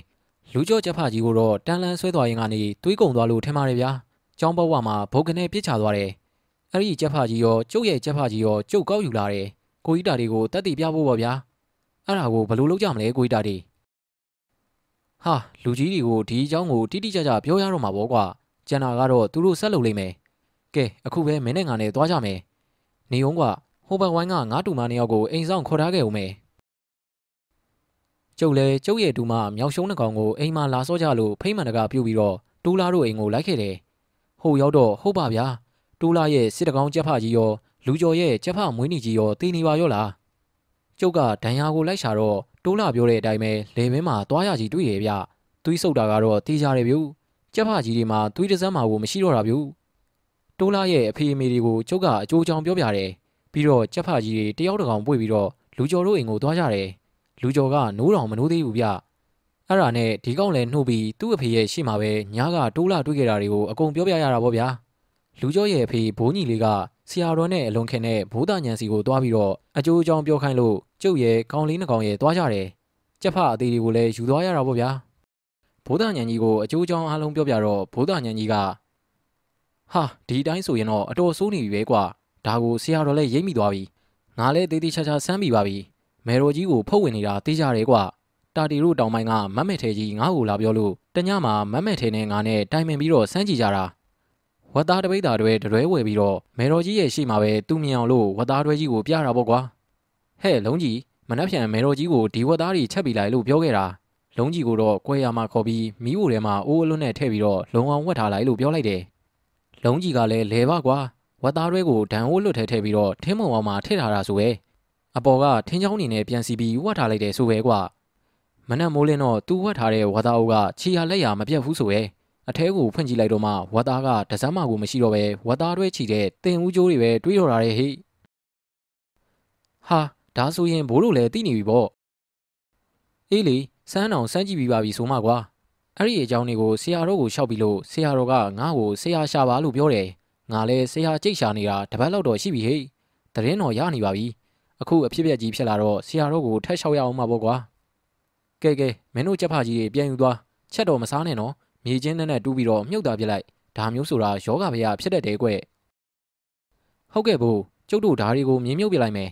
လူကြောချက်ဖကြီးကိုတော့တန်လန်းဆွဲသွားရင်ကနေတွေးကုံသွားလို့ထင်ပါတယ်ဗျာကျောင်းဘဝမှာဘုတ်ကနေပြစ်ချသွားတယ်အဲ့ဒီချက်ဖကြီးရောကျုပ်ရဲ့ချက်ဖကြီးရောကျုပ်ကောက်ယူလာတယ်ကိုကြီးတာတွေကိုတက်တည်ပြဖို့ပေါ့ဗျာအဲ့ဒါကိုဘယ်လိုလုပ်ကြမလဲကိုကြီးတာတွေဟာလူကြီးတွေကိုဒီအကြောင်းကိုတိတိကျကျပြောရတော့မှာပေါ့ကွာကျန်တာကတော့သူတို့ဆက်လုပ်လိမ့်မယ် ကဲအခုပဲမင်းနဲ့ငါနဲ့သွားကြမယ်နေုံကဟိုဘက်ဝိုင်းကငါးတူမနှစ်ယောက်ကိုအိမ်ဆောင်ခေါ်ထားခဲ့ဦးမယ်ကျုပ်လည်းကျုပ်ရဲ့တူမမြောက်ရှုံးနှကောင်ကိုအိမ်မှာလာစောကြလို့ဖိမ့်မှန်တကပြုတ်ပြီးတော့တူလာတို့အိမ်ကိုလိုက်ခဲ့တယ်ဟိုရောက်တော့ဟုတ်ပါဗျာတူလာရဲ့စစ်တကောင်ကြက်ဖကြီးရောလူကျော်ရဲ့ကြက်ဖမွေးနီကြီးရောတည်နေပါရောလားကျုပ်ကဒဏ်ရာကိုလိုက်ရှာတော့တိုးလာပြောတဲ့အတိုင်းပဲလေမင်းမှာသွားရကြီးတွေ့ရဗျသွေးဆုပ်တာကတော့တေးကြတယ်ဗျကြက်ဖကြီးတွေမှာသွေးတစမ်းမှာကိုမရှိတော့တာဗျ တိုးလာရဲ့အဖေအမေတွေကိုကျုပ်ကအကျိုးကြောင့်ပြောပြတယ်ပြီးတော့ကြက်ဖကြီးတွေတယောက်တကောင်ပွေပြီးတော့လူကျော်တို့အိမ်ကိုသွားကြတယ်လူကျော်ကနိုးတော်မနိုးသေးဘူးဗျအဲ့ဒါနဲ့ဒီကောင်လည်းနှုတ်ပြီးသူ့အဖေရဲ့ရှေ့မှာပဲညားကတိုးလာတွေ့ခဲ့တာတွေကိုအကုန်ပြောပြရတာပေါ့ဗျာလူကျော်ရဲ့အဖေဘိုးညီလေးကဆရာတော်နဲ့အလွန်ခင်တဲ့ဘိုးသားညံစီကိုသွားပြီးတော့အကျိုးအကြောင်းပြောခိုင်းလို့ကျုပ်ရဲ့ကောင်းလေးနှကောင်ရဲ့သွားကြတယ်ကြက်ဖအသေးတွေကိုလည်းယူသွားရတာပေါ့ဗျာဘိုးသားညံကြီးကိုအကျိုးအကြောင်းအားလုံးပြောပြတော့ဘိုးသားညံကြီးက ဟာဒီတိုင်းဆိုရင်တော့အတော်ဆိုးနေပြီပဲကွာဒါကိုဆရာတော်လည်းရိပ်မိသွားပြီငါလည်းတေးသေးချာချာဆမ်းမိပါပြီမေရိုကြီးကိုဖုတ်ဝင်နေတာသိကြတယ်ကွာတာတီတို့တောင်ပိုင်းကမတ်မဲထဲကြီးငါ့ကိုလာပြောလို့တညမှာမတ်မဲထဲနဲ့ငါနဲ့တိုင်ပင်ပြီးတော့စမ်းကြည့်ကြတာဝတ်သားတပိတ်သားတွေတရွဲဝယ်ပြီးတော့မေတော်ကြီးရဲ့ရှေ့မှာပဲသူ့မြင်အောင်လို့ဝတ်သားတွဲကြီးကိုပြတာပေါ့ကွာဟဲ့လုံးကြီးမနှက်ဖြန်မေတော်ကြီးကိုဒီဝတ်သားတွေချက်ပြီးလိုက်လို့ပြောခဲ့တာလုံးကြီးကိုတော့ကွဲရမှာခေါ်ပြီးမီးဝိုထဲမှာအိုးအလွတ်နဲ့ထည့်ပြီးတော့လုံအောင်ဝတ်ထားလိုက်လို့ပြောလိုက်တယ် လုံးကြီးကလည်းလဲပါကွာဝတ်သားတွဲကိုဒံအိုးလွတ်ထဲထည့်ပြီးတော့ထင်းမုံအောင်မှာထည့်ထားတာဆိုပဲအပေါ်ကထင်းချောင်းနေနဲ့ပြန်စီပြီးဝတ်ထားလိုက်တယ်ဆိုပဲကွာမနက်မိုးလင်းတော့သူဝတ်ထားတဲ့ဝါသားအုပ်ကခြေရလက်ရမပြတ်ဘူးဆိုရဲအထဲကိုဖွင့်ကြည့်လိုက်တော့မှဝတ်သားကတစမ်းမကိုမရှိတော့ပဲဝတ်သားတွဲချီတဲ့တင်ဦးကျိုးတွေပဲတွေးတော့တာတဲ့ဟိဟာဒါဆိုရင်ဘိုးတို့လည်းသိနေပြီပေါ့အေးလေစမ်းအောင်စမ်းကြည့်ပြီးပါပြီဆိုမှကွာ အဲ့ဒီအကြောင်းတွေကိုဆရာတော်ကိုလျှောက်ပြီးလို့ဆရာတော်ကငါ့ကိုဆရာရှာပါလို့ပြောတယ်ငါလည်းဆရာကြိတ်ရှာနေတာတပတ်လောက်တော့ရှိပြီဟိတရင်တော်ရနေပါပြီအခုအဖြစ်ပြက်ကြီးဖြစ်လာတော့ဆရာတော်ကိုထက်လျှောက်ရအောင်မှာပေါ့ကွာကဲကဲမင်းတို့ချက်ဖကြီးတွေပြန်ယူသွားချက်တော်မစားနဲ့နော်မြေချင်းနဲ့နဲ့တူးပြီးတော့မြုပ်တာပြလိုက်ဒါမျိုးဆိုတာယောဂဗျာဖြစ်တတ်တယ်ကွဟုတ်ကဲ့ဘို့ကျုပ်တို့ဓာတွေကိုမြင်းမြုပ်ပြလိုက်မယ်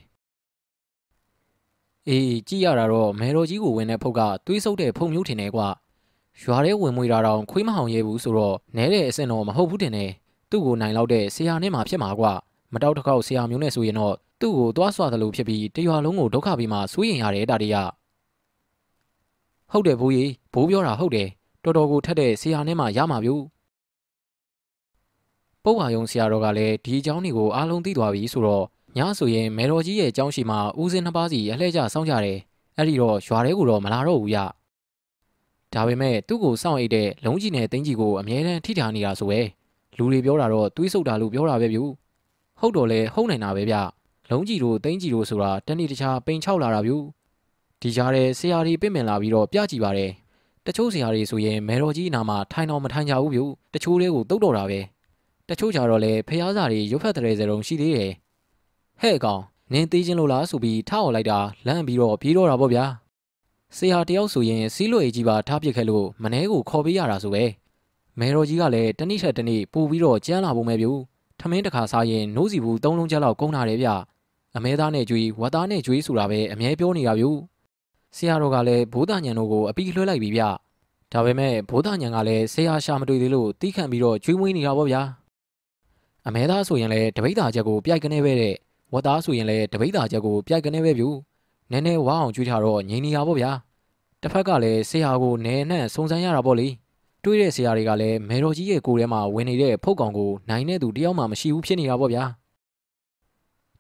အေးကြည့်ရတာတော့မဲတော်ကြီးကိုဝင်တဲ့ဖုတ်ကတွေးဆုပ်တဲ့ဖုံမျိုးထင်တယ်ကွာ ရွာထဲဝင်မွေတာတော့ခွေးမဟောင်ရဲဘူးဆိုတော့နဲတဲ့အဆင့်တော့မဟုတ်ဘူးတင်တယ်သူ့ကိုနိုင်လောက်တဲ့ဆရာနဲ့မှဖြစ်မှာကွာမတောက်တစ်ခေါက်ဆရာမျိုးနဲ့ဆိုရင်တော့သူ့ကိုသွားဆွာသလိုဖြစ်ပြီးတရွာလုံးကိုဒုက္ခပြီးမှစိုးရင်ရတယ်တာတရဟုတ်တယ်ဘိုးကြီးဘိုးပြောတာဟုတ်တယ်တော်တော်ကိုထက်တဲ့ဆရာနဲ့မှရမှာဗျပုတ်ပါယုံဆရာတော်ကလည်းဒီအကြောင်းတွေကိုအားလုံးသိသွားပြီဆိုတော့ညဆိုရင်မေတော်ကြီးရဲ့အကြောင်းရှိမှဦးစင်းနှစ်ပါးစီအလှည့်ကျစောင့်ကြတယ်အဲ့ဒီတော့ရွာထဲကိုတော့မလာတော့ဘူးရ ဒါပေမဲ့သူ့ကိုစောင့်အိတ်တဲ့လုံးကြီးနဲ့တင်းကြီးကိုအမြဲတမ်းထိထားနေတာဆိုပဲလူတွေပြောတာတော့တွေးဆုပ်တာလို့ပြောတာပဲဗျဟုတ်တော့လေဟုတ်နိုင်တာပဲဗျလုံးကြီးတို့တင်းကြီးတို့ဆိုတာတနေ့တခြားပိန်ချောက်လာတာဗျဒီကြားထဲဆရာကြီးပြင့်ပင်လာပြီးတော့ပြကြည့်ပါတယ်တချို့ဆရာတွေဆိုရင်မဲတော်ကြီးနာမှာထိုင်တော်မထိုင်ကြဘူးဗျတချို့လေးကိုတုတ်တော်တာပဲတချို့ကြတော့လေဖះစာတွေရုပ်ဖက်တဲ့စရုံရှိသေးတယ်ဟဲ့ကောင်နင်းသေးချင်းလို့လားဆိုပြီးထားအောင်လိုက်တာလန့်ပြီးတော့ပြေးတော့တာပေါ့ဗျာ ဆရာတယောက်ဆိုရင်စီးလွေကြီးပါထားပစ်ခဲ့လို့မနှဲကိုခေါ်ပေးရတာဆိုပဲမဲတော်ကြီးကလည်းတနေ့ထက်တနေ့ပို့ပြီးတော့ကြမ်းလာပုံပဲဗျထမင်းတစ်ခါစားရင်နိုးစီဘူးသုံးလုံးချက်လောက်ကုန်းလာတယ်ဗျအမဲသားနဲ့ကြွေးဝတ်သားနဲ့ကြွေးဆိုတာပဲအမြဲပြောနေတာဗျဆရာတော်ကလည်းဘိုးသားညံတို့ကိုအပီးလွှဲလိုက်ပြီဗျဒါပေမဲ့ဘိုးသားညံကလည်းဆရာရှာမတွေ့သေးလို့တီးခန့်ပြီးတော့ကျွေးမွေးနေတာပေါ့ဗျာအမဲသားဆိုရင်လည်းတပိတ်သားချက်ကိုပြိုက်ကနေပဲတဲ့ဝတ်သားဆိုရင်လည်းတပိတ်သားချက်ကိုပြိုက်ကနေပဲဗျ နည်းနည်းဝါအောင်ကျွေးထားတော့ငြိမ်နေရပေါ့ဗျာတစ်ဖက်ကလည်းဆရာကိုနဲနှံ့စုံစမ်းရတာပေါ့လေတွေးတဲ့ဆရာတွေကလည်းမေတော်ကြီးရဲ့ကိုယ်ထဲမှာဝင်နေတဲ့ဖုတ်ကောင်ကိုနိုင်တဲ့သူတယောက်မှမရှိဘူးဖြစ်နေတာပေါ့ဗျာ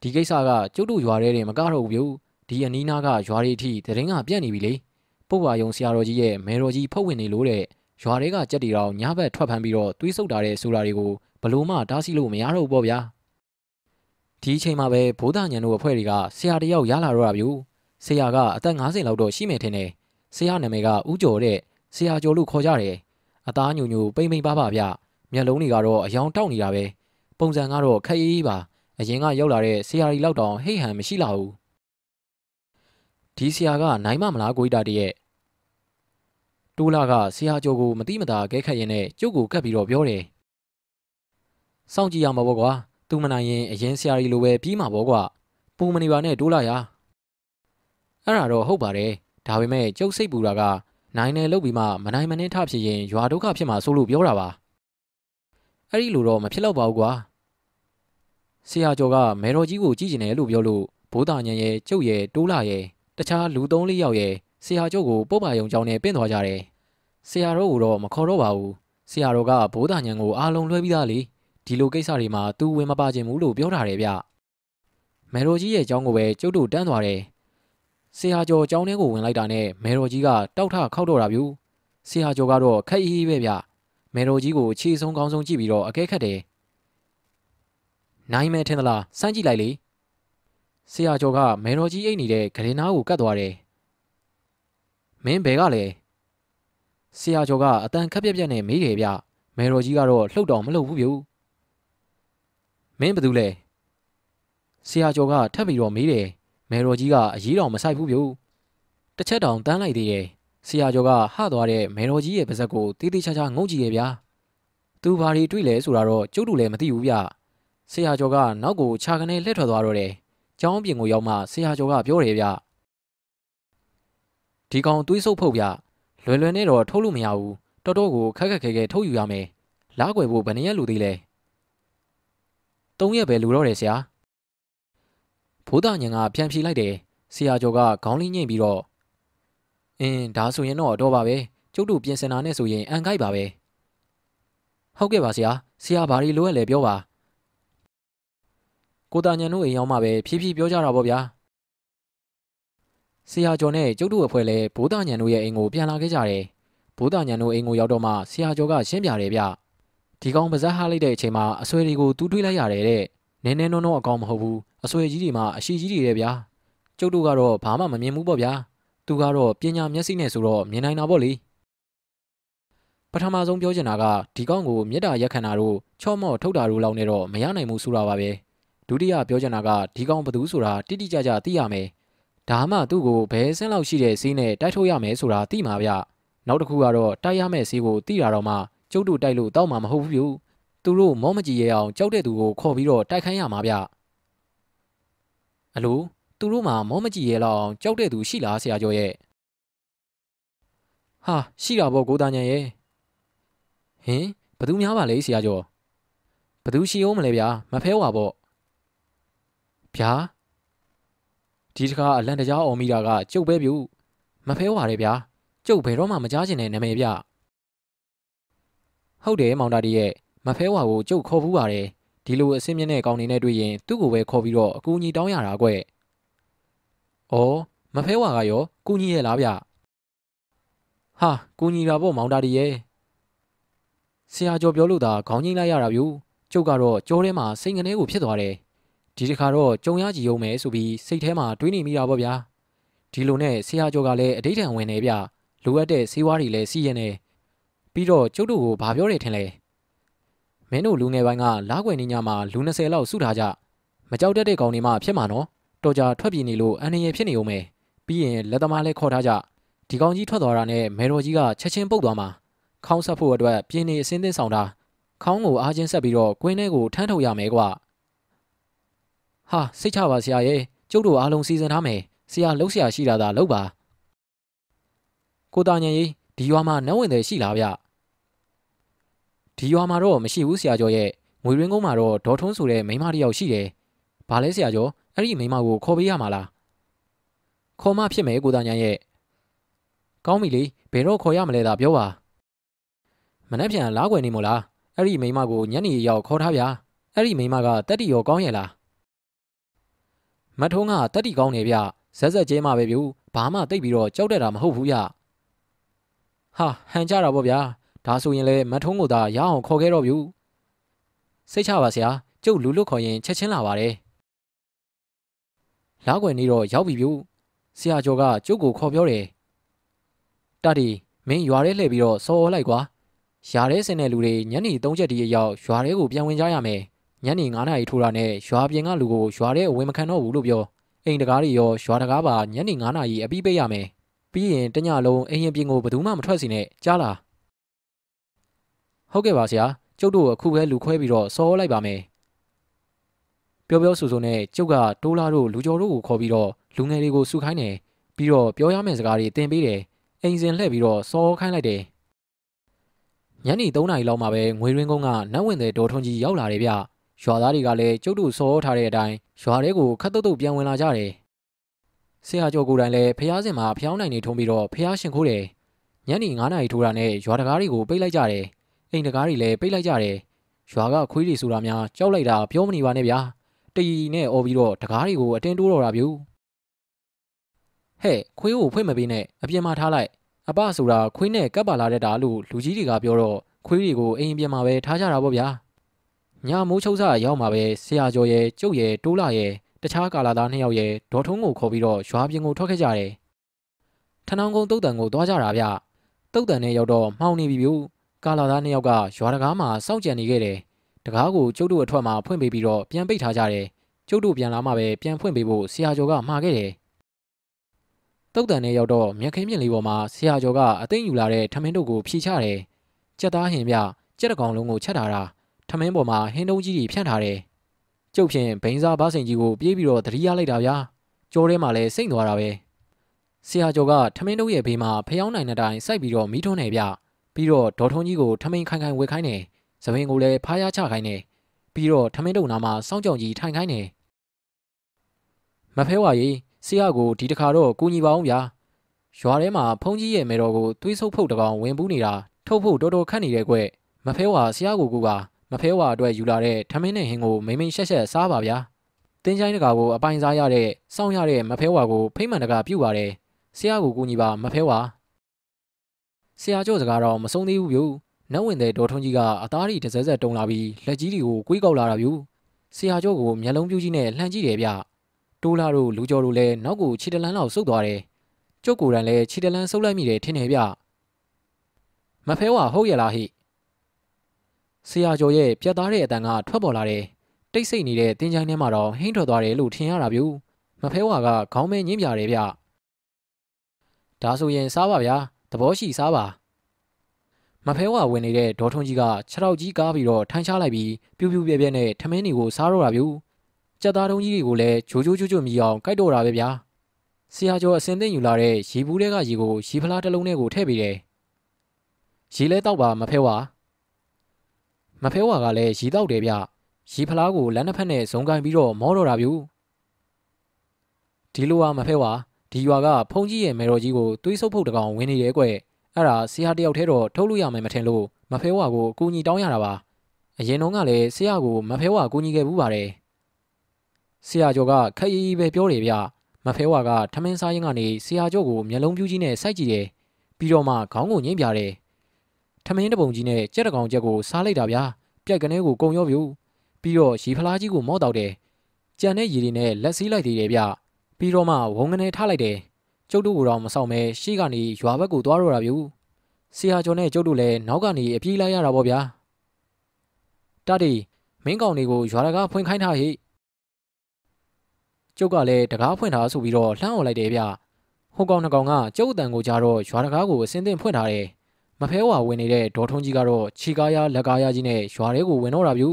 ဒီကိစ္စကကျုပ်တို့ရွာထဲတင်မကတော့ဘူးဒီအနီးနားကရွာတွေအထိတရင်ကပြန့်နေပြီလေပုတ်ပါယုံဆရာတော်ကြီးရဲ့မေတော်ကြီးဖုတ်ဝင်နေလို့တဲ့ရွာတွေကကြက်တီတော်ညဘက်ထွက်ဖမ်းပြီးတော့တွေးဆုပ်တာတဲ့ဆိုတာတွေကိုဘလို့မှတားဆီးလို့မရတော့ဘူးပေါ့ဗျာဒီအချိန်မှာပဲဘိုးသားညံတို့အဖွဲ့တွေကဆရာတယောက်ရလာတော့တာဗျ ဆရာကအသက်50လောက်တော့ရှိမယ်ထင်တယ်ဆရာနာမည်ကဦးကျော်တဲ့ဆရာကျော်လို့ခေါ်ကြတယ်အသားညူညူပိမ့်ပိမ့်ပါပါဗျမျက်လုံးတွေကတော့အယောင်တောက်နေတာပဲပုံစံကတော့ခက်အေးပါအရင်ကရောက်လာတဲ့ဆရာကြီးလောက်တောင်ဟိတ်ဟန်မရှိလာဘူးဒီဆရာကနိုင်မမလားကိုကြီးတာတရဲ့တိုးလာကဆရာကျော်ကိုမတိမတာကဲခတ်ရင်နဲ့ကျုပ်ကိုကတ်ပြီးတော့ပြောတယ်စောင့်ကြည့်ရမှာပေါ့ကွာသူမနိုင်ရင်အရင်ဆရာကြီးလိုပဲပြီးမှာပေါ့ကွာပူမနေပါနဲ့တိုးလာရ အဲ့ဒါတော့ဟုတ်ပါတယ်ဒါပေမဲ့ကျုပ်စိတ်ပူတာကနိုင်နယ်လုတ်ပြီးမှမနိုင်မနှင်းထဖြစ်ရင်ရွာဒုက္ခဖြစ်မှာဆိုလို့ပြောတာပါအဲ့ဒီလိုတော့မဖြစ်တော့ပါဘူးကွာဆရာကျော်ကမဲတော်ကြီးကိုကြည့်ကျင်တယ်လို့ပြောလို့ဘိုးသားညံရဲ့ကျုပ်ရဲ့တိုးလာရဲ့တခြားလူသုံးလေးယောက်ရဲ့ဆရာကျော်ကိုပုတ်ပါယုံကြောင်းနဲ့ပင့်သွားကြတယ်ဆရာတော်ကိုတော့မခေါ်တော့ပါဘူးဆရာတော်ကဘိုးသားညံကိုအားလုံးလွှဲပြီးသားလေဒီလိုကိစ္စတွေမှာသူဝင်မပါခြင်းဘူးလို့ပြောထားတယ်ဗျမဲတော်ကြီးရဲ့အကြောင်းကိုပဲကျုပ်တို့တန်းသွားတယ် ဆရာကျော်ကျောင်းထဲကိုဝင်လိုက်တာနဲ့မဲတော်ကြီးကတောက်ထခောက်တော့တာဗျဆရာကျော်ကတော့ခက်အေးပဲဗျမဲတော်ကြီးကိုခြေဆုံးကောင်းဆုံးကြည့်ပြီးတော့အကဲခတ်တယ်နိုင်မဲထင်သလားစမ်းကြည့်လိုက်လေဆရာကျော်ကမဲတော်ကြီးအိတ်နေတဲ့ဂရင်နာကိုကတ်သွားတယ်မင်းဘယ်ကလဲဆရာကျော်ကအတန်ခက်ပြက်ပြက်နဲ့မေးတယ်ဗျမဲတော်ကြီးကတော့လှုပ်တော်မလှုပ်ဘူးဗျမင်းဘယ်သူလဲဆရာကျော်ကထပ်ပြီးတော့မေးတယ် မဲတော်ကြီးကအရေးတော်မဆိုင်ဘူးဗျတစ်ချက်တောင်တန်းလိုက်သေးရဲ့ဆရာကျော်ကဟသွားတဲ့မဲတော်ကြီးရဲ့ပါဇက်ကိုတေးသေးချာချာငုံကြည့်ရဲ့ဗျာသူဘာတွေတွေ့လဲဆိုတာတော့ကျုပ်တို့လည်းမသိဘူးဗျဆရာကျော်ကနောက်ကိုခြာကနေလှည့်ထွက်သွားတော့တယ်ကျောင်းပြင်ကိုရောက်မှဆရာကျော်ကပြောတယ်ဗျဒီကောင်သွေးဆုပ်ဖုတ်ဗျလွယ်လွယ်နဲ့တော့ထုတ်လို့မရဘူးတော်တော်ကိုခက်ခက်ခဲခဲထုတ်ယူရမယ်လားကွယ်ဖို့ဘယ်နှရက်လူသေးလဲ၃ရက်ပဲလူတော့တယ်ဆရာ ဘိုးသားညံကပြန်ဖြေလိုက်တယ်ဆရာကျော်ကခေါင်းလေးညှိပြီးတော့အင်းဒါဆိုရင်တော့တော့ပါပဲကျုပ်တို့ပြင်ဆင်တာနဲ့ဆိုရင်အန်ခိုက်ပါပဲဟုတ်ကဲ့ပါဆရာဆရာဘာတွေလိုရလဲပြောပါကိုတာညံတို့အိမ်ရောက်မှပဲဖြည်းဖြည်းပြောကြတာပေါ့ဗျာဆရာကျော်နဲ့ကျုပ်တို့အဖွဲ့လည်းဘိုးသားညံတို့ရဲ့အိမ်ကိုပြန်လာခဲ့ကြတယ်ဘိုးသားညံတို့အိမ်ကိုရောက်တော့မှဆရာကျော်ကရှင်းပြတယ်ဗျဒီကောင်ပါဇက်ဟားလိုက်တဲ့အချိန်မှာအဆွဲတွေကိုတူးထွေးလိုက်ရတယ်တဲ့ နည်းနည်းနုံနုံအကောင်မဟုတ်ဘူးအဆွေကြီးတွေမှာအရှိကြီးတွေတဲ့ဗျာကျုပ်တို့ကတော့ဘာမှမမြင်ဘူးပေါ့ဗျာသူကတော့ပညာမျက်စိနဲ့ဆိုတော့မြင်နိုင်တာပေါ့လေပထမဆုံးပြောချင်တာကဒီကောင်းကိုမေတ္တာရက်ခံတာတို့ချော့မော့ထုတ်တာတို့လောက်နဲ့တော့မရနိုင်ဘူးဆိုတာပါပဲဒုတိယပြောချင်တာကဒီကောင်းဘသူဆိုတာတိတိကျကျသိရမယ်ဒါမှသူ့ကိုဘယ်စင်းလောက်ရှိတဲ့ဈေးနဲ့တိုက်ထုတ်ရမယ်ဆိုတာသိမှာဗျနောက်တစ်ခုကတော့တိုက်ရမယ့်ဈေးကိုသိတာတော့မှကျုပ်တို့တိုက်လို့တောက်မှာမဟုတ်ဘူး သူတို့မောမကြည့်ရအောင်ကြောက်တဲ့သူကိုခေါ်ပြီးတော့တိုက်ခိုင်းရမှာဗျအလိုသူတို့မှာမောမကြည့်ရလောက်အောင်ကြောက်တဲ့သူရှိလားဆရာကျော်ရဲ့ဟာရှိတာပေါ့ကိုသားညံရဲ့ဟင်ဘသူများပါလဲဆရာကျော်ဘသူရှိအောင်မလဲဗျာမဖဲဝါပေါ့ဗျာဒီတခါအလန်တကြားအော်မိတာကကျုပ်ပဲပြုမဖဲဝါတယ်ဗျာကျုပ်ဘယ်တော့မှမကြားချင်တဲ့နာမည်ဗျဟုတ်တယ်မောင်တာတီရဲ့ မဖဲဝါကိုကျုပ်ခေါ်ဘူးပါတယ်ဒီလိုအစင်းမြင့်တဲ့ကောင်နေနဲ့တွေ့ရင်သူ့ကိုပဲခေါ်ပြီးတော့အကူအညီတောင်းရတာကွ။အော်မဖဲဝါကရောကူညီရဲ့လားဗျ။ဟာကူညီတာပေါ့မောင်တာဒီရဲ့ဆရာကျော်ပြောလို့သာခေါင်းငိမ့်လိုက်ရတာဗျူကျုပ်ကတော့ကြောထဲမှာစိတ်ငနေကိုဖြစ်သွားတယ်ဒီတစ်ခါတော့ကြုံရကြည့်အောင်မယ်ဆိုပြီးစိတ်ထဲမှာတွေးနေမိတာပေါ့ဗျာဒီလိုနဲ့ဆရာကျော်ကလည်းအဋိဌံဝင်နေဗျလိုအပ်တဲ့ဆေးဝါးတွေလည်းစီးရနေပြီးတော့ကျုပ်တို့ကိုဘာပြောတယ်ထင်လဲ မင်းတို့လူငယ်ပိုင်းကလားကွယ်နေညမှာလူ20လောက်စုထားကြမကြောက်တတ်တဲ့ကောင်တွေမှဖြစ်မှာနော်တော်ကြထွက်ပြေးနေလို့အန်ရယ်ဖြစ်နေအောင်မယ်ပြီးရင်လက်သမားလည်းခေါ်ထားကြဒီကောင်ကြီးထွက်သွားတာနဲ့မေတော်ကြီးကချက်ချင်းပုတ်သွားမှာခေါင်းဆက်ဖို့အတွက်ပြင်းနေအစင်းသင်းဆောင်တာခေါင်းကိုအားချင်းဆက်ပြီးတော့ကွင်းထဲကိုထမ်းထုတ်ရမယ်ကွာဟာစိတ်ချပါဆရာရဲ့ကျုပ်တို့အားလုံးစီစဉ်ထားမယ်ဆရာလှုပ်ရှားရှိတာသာလှုပ်ပါကိုတာညင်ကြီးဒီရွာမှာနတ်ဝင်တယ်ရှိလားဗျ ဒီရွာမှာတော့မရှိဘူးဆရာကျော်ရဲ့ငွေရင်းကုန်းမှာတော့ဒေါ်ထွန်းဆိုတဲ့မိန်းမတစ်ယောက်ရှိတယ်ဘာလဲဆရာကျော်အဲ့ဒီမိန်းမကိုခေါ်ပေးရမှာလားခေါ်မဖြစ်မယ်ကိုတာညင်ရဲ့ကောင်းပြီလေဘယ်တော့ခေါ်ရမလဲသာပြောပါမနှက်ပြန်လားွယ်နေမို့လားအဲ့ဒီမိန်းမကိုညနေရောက်ခေါ်ထားဗျာအဲ့ဒီမိန်းမကတက်တီရောကောင်းရဲ့လားမထုံးကတက်တီကောင်းနေဗျဇက်ဇက်ကျဲမှာပဲဗျူဘာမှတိတ်ပြီးတော့ကြောက်တတ်တာမဟုတ်ဘူးဗျဟာဟန်ကြတာပေါ့ဗျာ ဒါဆိုရင်လည်းမထုံးကိုသာရအောင်ခေါ်ခဲ့တော့ဗျူစိတ်ချပါဆရာကျုပ်လူလွတ်ခေါ်ရင်ချက်ချင်းလာပါတယ်လားွယ်နေတော့ရောက်ပြီဗျူဆရာကျော်ကကျုပ်ကိုခေါ်ပြောတယ်တတီမင်းရွာထဲလှည့်ပြီးတော့စော်လိုက်ကွာရာထဲဆင်းတဲ့လူတွေညနေ3ချက်ဒီအရောက်ရွာထဲကိုပြန်ဝင်ကြရမယ်ညနေ9နာရီထိုးတာနဲ့ရွာပြင်ကလူကိုရွာထဲအဝင်မခံတော့ဘူးလို့ပြောအိမ်တကားတွေရောရွာတကားပါညနေ9နာရီအပြီးပေးရမယ်ပြီးရင်တညလုံးအိမ်ရင်ပြင်ကိုဘယ်သူမှမထွက်စီနဲ့ကြားလား ဟုတ်ကဲ့ပါဆရာကျုပ်တို့အခုပဲလူခွဲပြီးတော့စော်လိုက်ပါမယ်ပြောပြောဆိုဆိုနဲ့ကျုပ်ကတိုးလာတို့လူကျော်တို့ကိုခေါ်ပြီးတော့လူငယ်တွေကိုစုခိုင်းတယ်ပြီးတော့ပြောရမယ့်စကားတွေသင်ပေးတယ်အိမ်စဉ်လှည့်ပြီးတော့စော်ခိုင်းလိုက်တယ်ညနေ3နာရီလောက်မှာပဲငွေရင်းကုန်းကနတ်ဝင်တဲ့ဒေါ်ထွန်းကြီးရောက်လာတယ်ဗျရွာသားတွေကလည်းကျုပ်တို့စောထားတဲ့အတိုင်းရွာထဲကိုခတ်တုတ်တုတ်ပြန်ဝင်လာကြတယ်ဆရာကျော်ကိုယ်တိုင်လည်းဖျားစင်မှာဖျောင်းနိုင်နေထုံးပြီးတော့ဖျားရှင်ခိုးတယ်ညနေ9နာရီထိုးတာနဲ့ရွာတကားတွေကိုပိတ်လိုက်ကြတယ် အိမ်တကားတွေလည်းပိတ်လိုက်ကြတယ်ရွာကခွေးတွေဆိုတာများကြောက်လိုက်တာပြောမနေပါနဲ့ဗျာတရီနဲ့អော်ပြီးတော့တကားတွေကိုအတင်းတိုးတော့တာဗျူဟဲ့ခွေးကိုဖွင့်မပေးနဲ့အပြင်မှာထားလိုက်အပဆိုတာခွေးနဲ့ကပ်ပါလာတဲ့တာလို့လူကြီးတွေကပြောတော့ခွေးတွေကိုအိမ်ပြင်မှာပဲထားကြတာပေါ့ဗျာညမိုးချုပ်စားရောက်မှာပဲဆရာကျော်ရဲ့ကျုပ်ရဲ့တိုးလာရဲ့တခြားကာလာသားနှစ်ယောက်ရဲ့ဒေါ်ထုံးကိုခေါ်ပြီးတော့ရွာပြင်ကိုထွက်ခဲ့ကြတယ်ထနောင်းကုန်းတုတ်တန်ကိုသွားကြတာဗျတုတ်တန်နဲ့ရောက်တော့မှောင်နေပြီဗျ ကာလာသားနှစ်ယောက်ကရွာတကားမှာစောင့်ကြံနေခဲ့တယ်တကားကိုကျုပ်တို့အထွက်မှာဖွင့်ပေးပြီးတော့ပြန်ပိတ်ထားကြတယ်ကျုပ်တို့ပြန်လာမှပဲပြန်ဖွင့်ပေးဖို့ဆရာကျော်ကမှာခဲ့တယ်တုတ်တန်နဲ့ရောက်တော့မြက်ခင်းမြင့်လေးပေါ်မှာဆရာကျော်ကအသိဉယူလာတဲ့ထမင်းတို့ကိုဖြီချတယ်။ကြက်သားဟင်ပြကြက်တကောင်လုံးကိုချက်ထားတာထမင်းပေါ်မှာဟင်းတုံးကြီးတွေဖြန့်ထားတယ်။ကျုပ်ဖြင့်ဘိန်းစားဘားစိန်ကြီးကိုပြေးပြီးတော့သတိရလိုက်တာဗျာ။ကြောထဲမှာလည်းစိတ်သွားတာပဲ။ဆရာကျော်ကထမင်းတို့ရဲ့ဘေးမှာဖျောင်းနိုင်တဲ့အတိုင်းစိုက်ပြီးတော့မီးထွန်းနေဗျ။ ပြီးတော့ဒေါ်ထုံးကြီးကိုထမင်းခိုင်ခိုင်ဝေခိုင်းတယ်။သပင်ကိုလည်းဖားရချခိုင်းတယ်။ပြီးတော့ထမင်းတို့နာမှာစောင်းကြောင်ကြီးထိုင်ခိုင်းတယ်။မဖဲဝါရီဆရာကိုဒီတခါတော့ကူညီပါအောင်ဗျာရွာထဲမှာဖုန်ကြီးရဲ့မဲတော်ကိုသွေးဆုပ်ဖုတ်တကောင်ဝင်ပူးနေတာထုတ်ဖို့တော်တော်ခက်နေတဲ့ကွမဖဲဝါဆရာကိုကူကမဖဲဝါအတွက်ယူလာတဲ့ထမင်းနဲ့ဟင်းကိုမိမ့်မိန်ရှက်ရှက်စားပါဗျာတင်းချိုင်းတကာကိုအပိုင်စားရတဲ့စောင်းရတဲ့မဖဲဝါကိုဖိမ့်မှန်တကာပြုတ်ပါတယ်ဆရာကိုကူညီပါမဖဲဝါ ဆရာကျော့စကားတော့မဆုံးသေးဘူးဗျူနတ်ဝင်တဲ့ဒေါ်ထွန်းကြီးကအသားရီတစက်စက်တုံလာပြီးလက်ကြီးတွေကိုကွေးကောက်လာတာဗျူဆရာကျော့ကိုမျက်လုံးပြူးကြီးနဲ့လှမ်းကြည့်တယ်ဗျတိုးလာတို့လူကျော်တို့လည်းနောက်ကိုခြေတလန်းလောက်ဆုတ်သွားတယ်ကျုပ်ကိုယ်တိုင်လည်းခြေတလန်းဆုပ်လိုက်မိတယ်ထင်တယ်ဗျမဖဲဝါဟုတ်ရလားဟိဆရာကျော်ရဲ့ပြတ်သားတဲ့အတန်ကထွက်ပေါ်လာတယ်တိတ်ဆိတ်နေတဲ့တင်းချိုင်းထဲမှာတော့ဟင်းထွက်သွားတယ်လို့ထင်ရတာဗျူမဖဲဝါကခေါင်းမဲညင်းပြတယ်ဗျဒါဆိုရင်စားပါဗျာ သဘောရှိစားပါမဖဲဝါဝင်နေတဲ့ဒေါ်ထွန်းကြီးကခြေထောက်ကြီးကားပြီးတော့ထိုင်းချလိုက်ပြီးပြူးပြူးပြဲပြဲနဲ့ထမင်းတွေကိုစားတော့တာဗျူကြက်သားတုံးကြီးတွေကိုလည်းဂျိုးဂျိုးဂျိုးဂျိုးမြည်အောင်ကြိုက်တော့တာပဲဗျာဆရာကျော်အစင်သိမ့်ယူလာတဲ့ရေဘူးတွေကရေကိုရေဖလားတစ်လုံးနဲ့ကိုထည့်ပေးတယ်ရေလဲတောက်ပါမဖဲဝါမဖဲဝါကလည်းရေတောက်တယ်ဗျရေဖလားကိုလက်နှစ်ဖက်နဲ့ဇုံကင်ပြီးတော့မောတော့တာဗျူဒီလိုဟာမဖဲဝါ ဒီရွာကဖုန်ကြီးရဲ့မေတော်ကြီးကိုသွေးဆုပ်ဖုတ်တကောင်ဝင်နေတယ်ကွအဲ့ဒါဆရာတယောက်တည်းတော့ထုတ်လို့ရမယ်မထင်လို့မဖဲဝါကိုအကူညီတောင်းရတာပါအရင်တုန်းကလည်းဆရာကိုမဖဲဝါအကူညီခဲ့ဘူးပါတယ်ဆရာကျော်ကခက်ရီးပဲပြောတယ်ဗျမဖဲဝါကထမင်းစားရင်ကနေဆရာကျော်ကိုမျက်လုံးပြူးကြီးနဲ့စိုက်ကြည့်တယ်ပြီးတော့မှခေါင်းကိုညှင်းပြတယ်ထမင်းတပုံကြီးနဲ့ကြက်တကောင်ကြက်ကိုစားလိုက်တာဗျာပြိုက်ကနေကိုကုံရောပြူပြီးတော့ရေဖလားကြီးကိုမော့တောက်တယ်ကြံတဲ့ရေတွေနဲ့လက်စည်းလိုက်သေးတယ်ဗျ ပြီးတော့မှဝုံကနေထားလိုက်တယ်ကျုပ်တို့ကတော့မဆောင်မဲရှေ့ကနေရွာဘက်ကိုသွားတော့တာဗျူဆရာကျော်နဲ့ကျုပ်တို့လည်းနောက်ကနေအပြေးလိုက်ရတာပေါ့ဗျာတတိမင်းကောင်တွေကိုရွာတကားဖွင့်ခိုင်းထားဟိကျုပ်ကလည်းတကားဖွင့်ထားဆိုပြီးတော့လှမ်းអော်လိုက်တယ်ဗျဟိုကောင်နှကောင်ကကျုပ်အတန်ကိုကြားတော့ရွာတကားကိုအစင်းသင့်ဖွင့်ထားတယ်မဖဲဝါဝင်နေတဲ့ဒေါ်ထုံးကြီးကတော့ခြေကားရလက်ကားရကြီးနဲ့ရွာထဲကိုဝင်တော့တာဗျ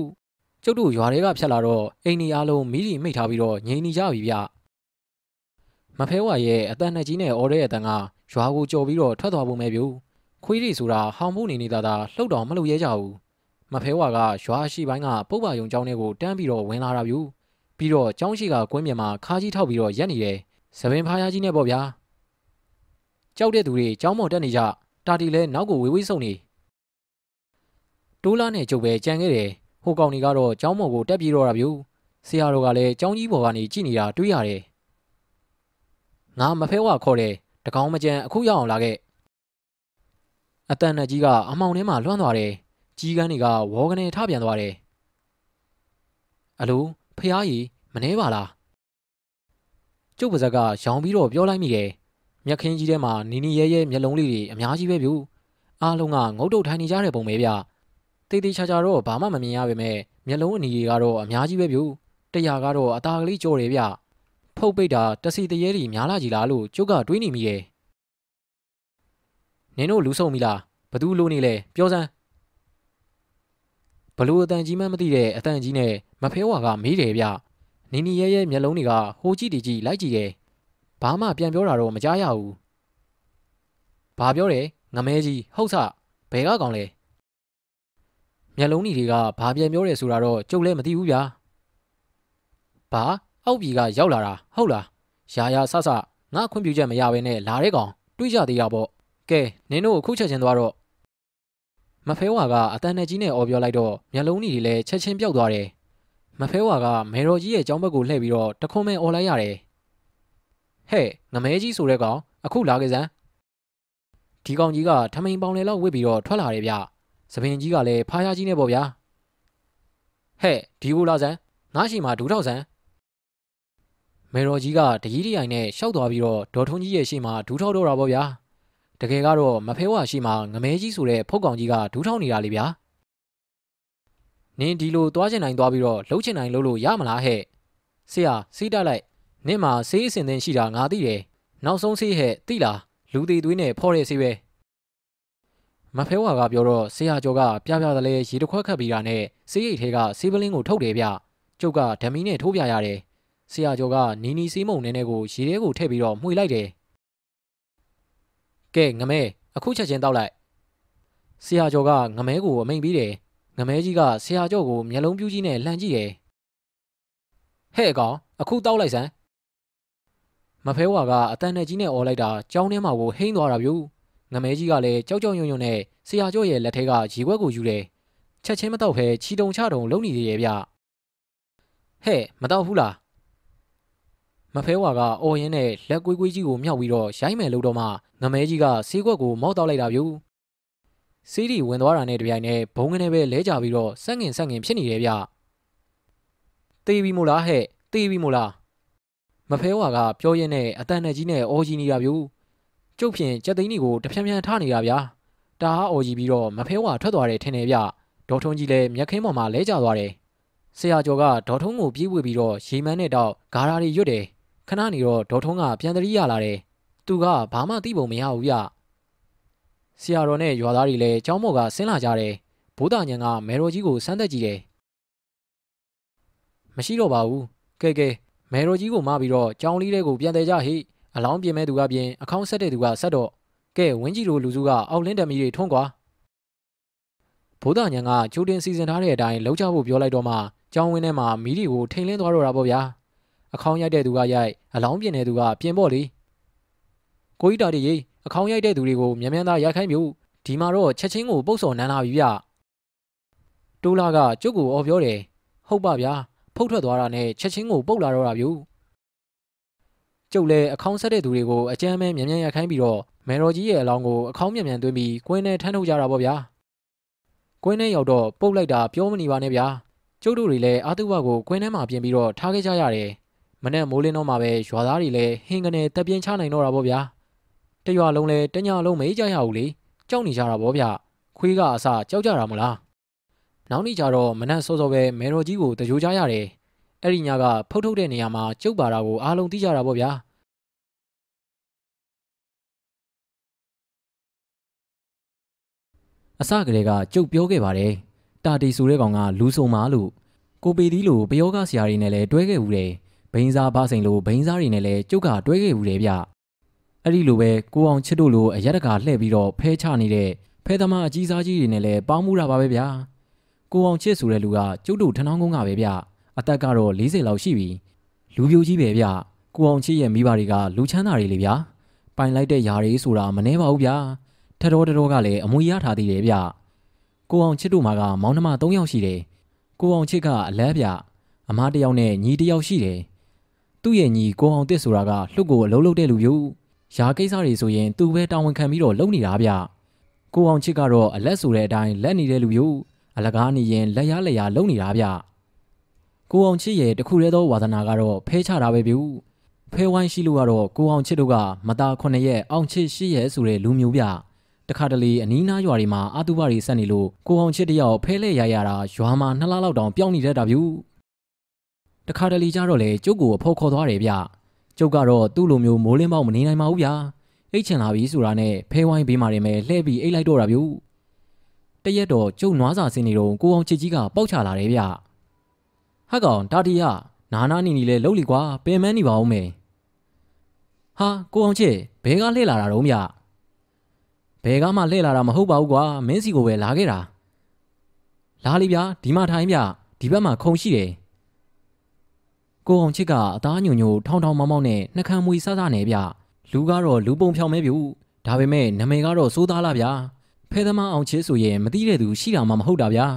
ကျုပ်တို့ရွာထဲကဖြတ်လာတော့အိမ်ဒီအားလုံးမိလီမိတ်ထားပြီးတော့ငြိမ်နေကြပြီဗျ မဖဲဝါရဲ့အတန်နဲ့ကြီးနဲ့အော်တဲ့အတန်ကရွာကိုကြော်ပြီးတော့ထွက်သွားပုံပဲဗျခွေးရီဆိုတာဟောင်ဖို့နေနေတာသာလှုပ်တော်မလှုပ်ရဲကြဘူးမဖဲဝါကရွာရှိပိုင်းကပုပ်ပါယုံကျောင်းထဲကိုတန်းပြီးတော့ဝင်လာတာဗျပြီးတော့ကျောင်းရှိကကွင်းပြင်မှာခါးကြီးထောက်ပြီးတော့ရက်နေတယ်သပင်ဖားရကြီးနဲ့ပေါ့ဗျာကြောက်တဲ့သူတွေကျောင်းမော်တက်နေကြတာတီလဲနောက်ကိုဝေးဝေးဆုံနေတိုးလာနဲ့ကျုပ်ပဲကြံခဲ့တယ်ဟိုကောင်တွေကတော့ကျောင်းမော်ကိုတက်ပြေးတော့တာဗျဆရာတော်ကလည်းကျောင်းကြီးပေါ်ကနေကြည့်နေတာတွေ့ရတယ် ငါမဖဲဝါခေါ်တယ်တကောင်မကြံအခုရောက်အောင်လာခဲ့အတန်နဲ့ကြီးကအမောင်ထဲမှာလွှမ်းသွားတယ်ကြီးကန်းတွေကဝေါကနေထပြန်သွားတယ်အလိုဖះကြီးမနှဲပါလားကျုပ်ပါဇက်ကရောင်ပြီးတော့ပြောလိုက်မိတယ်မြက်ခင်းကြီးထဲမှာနီနီရဲရဲမျက်လုံးလေးတွေအများကြီးပဲဗျူအားလုံးကငုတ်တုတ်ထိုင်နေကြတဲ့ပုံပဲဗျတေးသေးချာချာတော့ဘာမှမမြင်ရပါပဲမျက်လုံးအနီကြီးကတော့အများကြီးပဲဗျူတရားကတော့အตาကလေးကြော်တယ်ဗျ ဖုတ်ပိတ်တာတစီတရေကြီးများလာကြည်လားလို့ကျုပ်ကတွေးနေမိရဲ့နင်တို့လူဆုံပြီလားဘသူလိုနေလဲပြောစမ်းဘလို့အတန်ကြီးမှမသိတဲ့အတန်ကြီးနဲ့မဖဲဝါကမေးတယ်ဗျနီနီရဲရဲမျက်လုံးတွေကဟိုကြည့်တကြည့်လိုက်ကြည့်တယ်ဘာမှပြန်ပြောတာတော့မကြားရဘူးဘာပြောတယ်ငမဲကြီးဟုတ်ဆဘယ်ကကောင်လဲမျက်လုံးကြီးတွေကဘာပြန်ပြောတယ်ဆိုတာတော့ကျုပ်လည်းမသိဘူးဗျာဘာ အောက်ပြည်ကရောက်လာတာဟုတ်လားရာရာဆဆငါခွင့်ပြုချက်မရဘဲနဲ့လာတဲ့ကောင်တွေးကြသေးတာပေါ့ကဲနင်တို့အခုချက်ချင်းသွားတော့မဖဲဝါကအတန်နဲ့ကြီးနဲ့အော်ပြောလိုက်တော့မျက်လုံးကြီးတွေလည်းချက်ချင်းပြောက်သွားတယ်မဖဲဝါကမေတော်ကြီးရဲ့ကျောင်းဘက်ကိုလှည့်ပြီးတော့တခွန်းမဲအော်လိုက်ရတယ်ဟဲ့ငမဲကြီးဆိုတဲ့ကောင်အခုလာကြစမ်းဒီကောင်ကြီးကထမိန်ပေါင်လေလောက်ဝစ်ပြီးတော့ထွက်လာတယ်ဗျသပင်ကြီးကလည်းဖားရကြီးနဲ့ပေါ့ဗျာဟဲ့ဒီကိုလာစမ်းငါရှိမှဒူးထောက်စမ်း မေတော်ကြီးကတကြီးတရိုင်နဲ့ရှောက်သွားပြီးတော့ဒေါ်ထုံးကြီးရဲ့ရှိမှဒူးထောက်တော့တာပေါ့ဗျာတကယ်ကတော့မဖဲဝါရှိမှငမဲကြီးဆိုတဲ့ဖုတ်ကောင်ကြီးကဒူးထောက်နေတာလေဗျာနင်းဒီလိုသွားချင်နိုင်သွားပြီးတော့လှုပ်ချင်နိုင်လို့လို့ရမလားဟဲ့ဆရာစီးတက်လိုက်နင့်မှာဆေးအစင်သင်ရှိတာငါသိတယ်နောက်ဆုံးဆေးဟဲ့သိလားလူသေးသွေးနဲ့ဖော်တဲ့ဆေးပဲမဖဲဝါကပြောတော့ဆရာကျော်ကပြပြတလဲရေတခွက်ခတ်ပြီးတာနဲ့ဆေးရိတ်ထဲကဆေးပလင်းကိုထုတ်တယ်ဗျကျုပ်ကဓမီနဲ့ထိုးပြရတယ် ဆရာကျော်ကနီနီစီးမုံနဲနဲကိုရေထဲကိုထည့်ပြီးတော့မှွေလိုက်တယ်ကဲငမဲအခုချက်ချင်းတောက်လိုက်ဆရာကျော်ကငမဲကိုအမိန်ပြီးတယ်ငမဲကြီးကဆရာကျော်ကိုမျက်လုံးပြူးကြီးနဲ့လှန်ကြည့်တယ်ဟဲ့ကောင်အခုတောက်လိုက်စမ်းမဖဲဝါကအတန်နဲ့ကြီးနဲ့អော်လိုက်တာကြောင်းထဲမှာကိုဟိန်းသွားတာဗျူငမဲကြီးကလည်းကြောက်ကြောက်ရွံ့ရွံ့နဲ့ဆရာကျော်ရဲ့လက်ထဲကရေခွက်ကိုယူတယ်ချက်ချင်းမတော့ဖဲချီတုံချတုံလုံနေသေးရဲ့ဗျဟဲ့မတော့ဘူးလား မဖဲဝါကအော်ရင်းနဲ့လက်ကွေးကွေးကြီးကိုမြောက်ပြီးတော့ရိုင်းမယ်လို့တော့မှငမဲကြီးကဆေးခွက်ကိုမောက်တောက်လိုက်တာဗျူဆေးဒီဝင်သွားတာနဲ့တပြိုင်နက်ဘုံကနေပဲလဲကြပြီးတော့ဆက်ငင်ဆက်ငင်ဖြစ်နေတယ်ဗျတေးပြီမို့လားဟဲ့တေးပြီမို့လားမဖဲဝါကပြောရင်းနဲ့အတန်နဲ့ကြီးနဲ့အော်ကြီးနေတာဗျကျုပ်ဖြင့်ကြက်သိန်းကြီးကိုတဖြန်းဖြန်းထားနေတာဗျာတာဟာအော်ကြီးပြီးတော့မဖဲဝါထွက်သွားတယ်ထင်တယ်ဗျဒေါ်ထုံးကြီးလည်းမျက်ခင်းပေါ်မှာလဲကျသွားတယ်ဆရာကျော်ကဒေါ်ထုံးကိုပြေးဝေပြီးတော့ရေမန်းနဲ့တော့ဂါရာတွေရွတ်တယ် ခဏနေတော့ဒေါ်ထုံးကပြန်တရီရလာတယ်သူကဘာမှသိပုံမရဘူးဗျဆရာတော်နဲ့ရွာသားတွေလည်းကျောင်းမော်ကဆင်းလာကြတယ်ဘိုးသားညံကမဲတော်ကြီးကိုစမ်းသက်ကြည့်တယ်မရှိတော့ပါဘူးကဲကဲမဲတော်ကြီးကိုမပြီးတော့ကြောင်းလေးတဲ့ကိုပြန်တယ်ကြဟိအလောင်းပြင်မဲ့သူကပြင်အခေါင်းဆက်တဲ့သူကဆက်တော့ကဲဝင်းကြီးတို့လူစုကအောက်လင်းတမီတွေထွန်းကွာဘိုးသားညံကကျိုးတင်စီစဉ်ထားတဲ့အတိုင်းလှုပ်ချဖို့ပြောလိုက်တော့မှကျောင်းဝင်းထဲမှာမီးတွေကိုထိန်လင်းသွားတော့တာပေါ့ဗျာ အခေါင်းရိုက်တဲ့သူကရိုက်အလောင်းပြင်တဲ့သူကပြင်ပေါ့လေကိုကြီးတာတည်းအခေါင်းရိုက်တဲ့သူတွေကိုမြန်မြန်သာရိုက်ခိုင်းမျိုးဒီမှာတော့ချက်ချင်းကိုပုတ်စော်နန်းလာပြီဗျတိုးလာကကျုပ်ကိုအော်ပြောတယ်ဟုတ်ပါဗျာဖုတ်ထွက်သွားတာနဲ့ချက်ချင်းကိုပုတ်လာတော့တာဗျကျုပ်လည်းအခေါင်းဆက်တဲ့သူတွေကိုအကြမ်းမဲမြန်မြန်ရိုက်ခိုင်းပြီးတော့မယ်တော်ကြီးရဲ့အလောင်းကိုအခေါင်းမြန်မြန်သွင်းပြီးကွင်းနဲ့ထမ်းထုတ်ကြတာပေါ့ဗျာကွင်းထဲရောက်တော့ပုတ်လိုက်တာပြောမနေပါနဲ့ဗျာကျုပ်တို့တွေလည်းအာတုဘကိုကွင်းထဲမှာပြင်ပြီးတော့ထားခဲ့ကြရတယ် မနဲ့မိုးလင်းတော့မှပဲရွာသားတွေလည်းဟင်းကနေတက်ပြင်းချနိုင်တော့တာပေါ့ဗျာတရွာလုံးလည်းတညလုံးမေးကြရဘူးလေကြောက်နေကြတာပေါ့ဗျခွေးကအစကြောက်ကြတာမလားနောက်နေ့ကျတော့မနက်စောစောပဲမေတော်ကြီးကိုတကြိုးကြရတယ်အဲ့ဒီညကဖုတ်ထုတ်တဲ့နေရာမှာကျုပ်ပါတာကိုအားလုံးသိကြတာပေါ့ဗျာအစကတည်းကကျုပ်ပြောခဲ့ပါတယ်တာတီဆိုတဲ့ကောင်ကလူဆုံမာလို့ကိုပေသီးလိုပယောဂဆရာတွေနဲ့လည်းတွဲခဲ့ဦးတယ် ဘိန်းစားဘာစိန်လိုဘိန်းစားတွေနဲ့လည်းကျုပ်ကတွဲခဲ့ဦးတယ်ဗျအဲ့ဒီလိုပဲကိုအောင်ချစ်တို့လိုအရက်တကာလှည့်ပြီးတော့ဖဲချနေတဲ့ဖဲသမားအကြီးစားကြီးတွေနဲ့လည်းပေါင်းမှုတာပါပဲဗျာကိုအောင်ချစ်ဆိုတဲ့လူကကျုပ်တို့ထနောင်းကုန်းကပဲဗျအသက်ကတော့40လောက်ရှိပြီလူပြိုကြီးပဲဗျကိုအောင်ချစ်ရဲ့မိဘတွေကလူချမ်းသာတွေလေဗျာပိုင်လိုက်တဲ့ຢာတွေဆိုတာမနှဲပါဘူးဗျာထတော်တော်ကလည်းအမွေရထားသေးတယ်ဗျကိုအောင်ချစ်တို့မှာကမောင်နှမ3ယောက်ရှိတယ်ကိုအောင်ချစ်ကအလဲဗျအမားတစ်ယောက်နဲ့ညီတစ်ယောက်ရှိတယ် သူ့ရဲ့ညီကိုအောင်တစ်ဆိုတာကလှုပ်ကိုအလုံးလုံးတဲ့လူမျိုးရာကိစ္စတွေဆိုရင်သူပဲတာဝန်ခံပြီးတော့လုပ်နေတာဗျကိုအောင်ချစ်ကတော့အလက်ဆိုတဲ့အတိုင်းလက်နေတဲ့လူမျိုးအလကားနေရင်လက်ရလက်ရလုပ်နေတာဗျကိုအောင်ချစ်ရဲ့တခုတည်းသောဝါသနာကတော့ဖဲချတာပဲဗျဖဲဝိုင်းရှိလို့ကတော့ကိုအောင်ချစ်တို့ကမသား9ရက်အောင်ချစ်8ရက်ဆိုတဲ့လူမျိုးဗျတခါတလေအနီးနားရွာတွေမှာအာတုဘတွေဆက်နေလို့ကိုအောင်ချစ်တယောက်ဖဲလဲရရတာရွာမှာနှစ်လလောက်တောင်ပြောင်းနေတတ်တာဗျ တခါတလေကျတော့လေကျုပ်ကိုအဖို့ခေါ်သွားတယ်ဗျကျုပ်ကတော့သူ့လိုမျိုးမိုးလင်းပေါက်မနေနိုင်ပါဘူးဗျာအိတ်ချင်လာပြီဆိုတာနဲ့ဖဲဝိုင်းဘေးမှာနေမယ်လှဲပြီးအိတ်လိုက်တော့တာဗျတရက်တော့ကျုပ်နွားစာစင်းနေတော့ကိုအောင်ချစ်ကြီးကပေါက်ချလာတယ်ဗျဟက်ကောင်တာတီရနာနာနီနီလဲလှုပ်လီကွာပင်မန်းနေပါဦးမယ်ဟာကိုအောင်ချစ်ဘဲကလှည့်လာတာတော့ဗျဘယ်ကမှလှည့်လာတာမဟုတ်ပါဘူးကွာမင်းစီကိုပဲလာခဲ့တာလာလိဗျာဒီမှာထိုင်ဗျဒီဘက်မှာခုံရှိတယ် ကိုအောင်ချစ်ကအသားညွညွထောင်းထောင်းမောင်းမောင်းနဲ့နှကမ်းမွေဆဆနဲ့ဗျလူကတော့လူပုံဖြောင်မဲပြူဒါပေမဲ့နမေကတော့စိုးသားလားဗျာဖဲသမားအောင်ချစ်ဆိုရင်မသိတဲ့သူရှိတာမှမဟုတ်တာဗျာ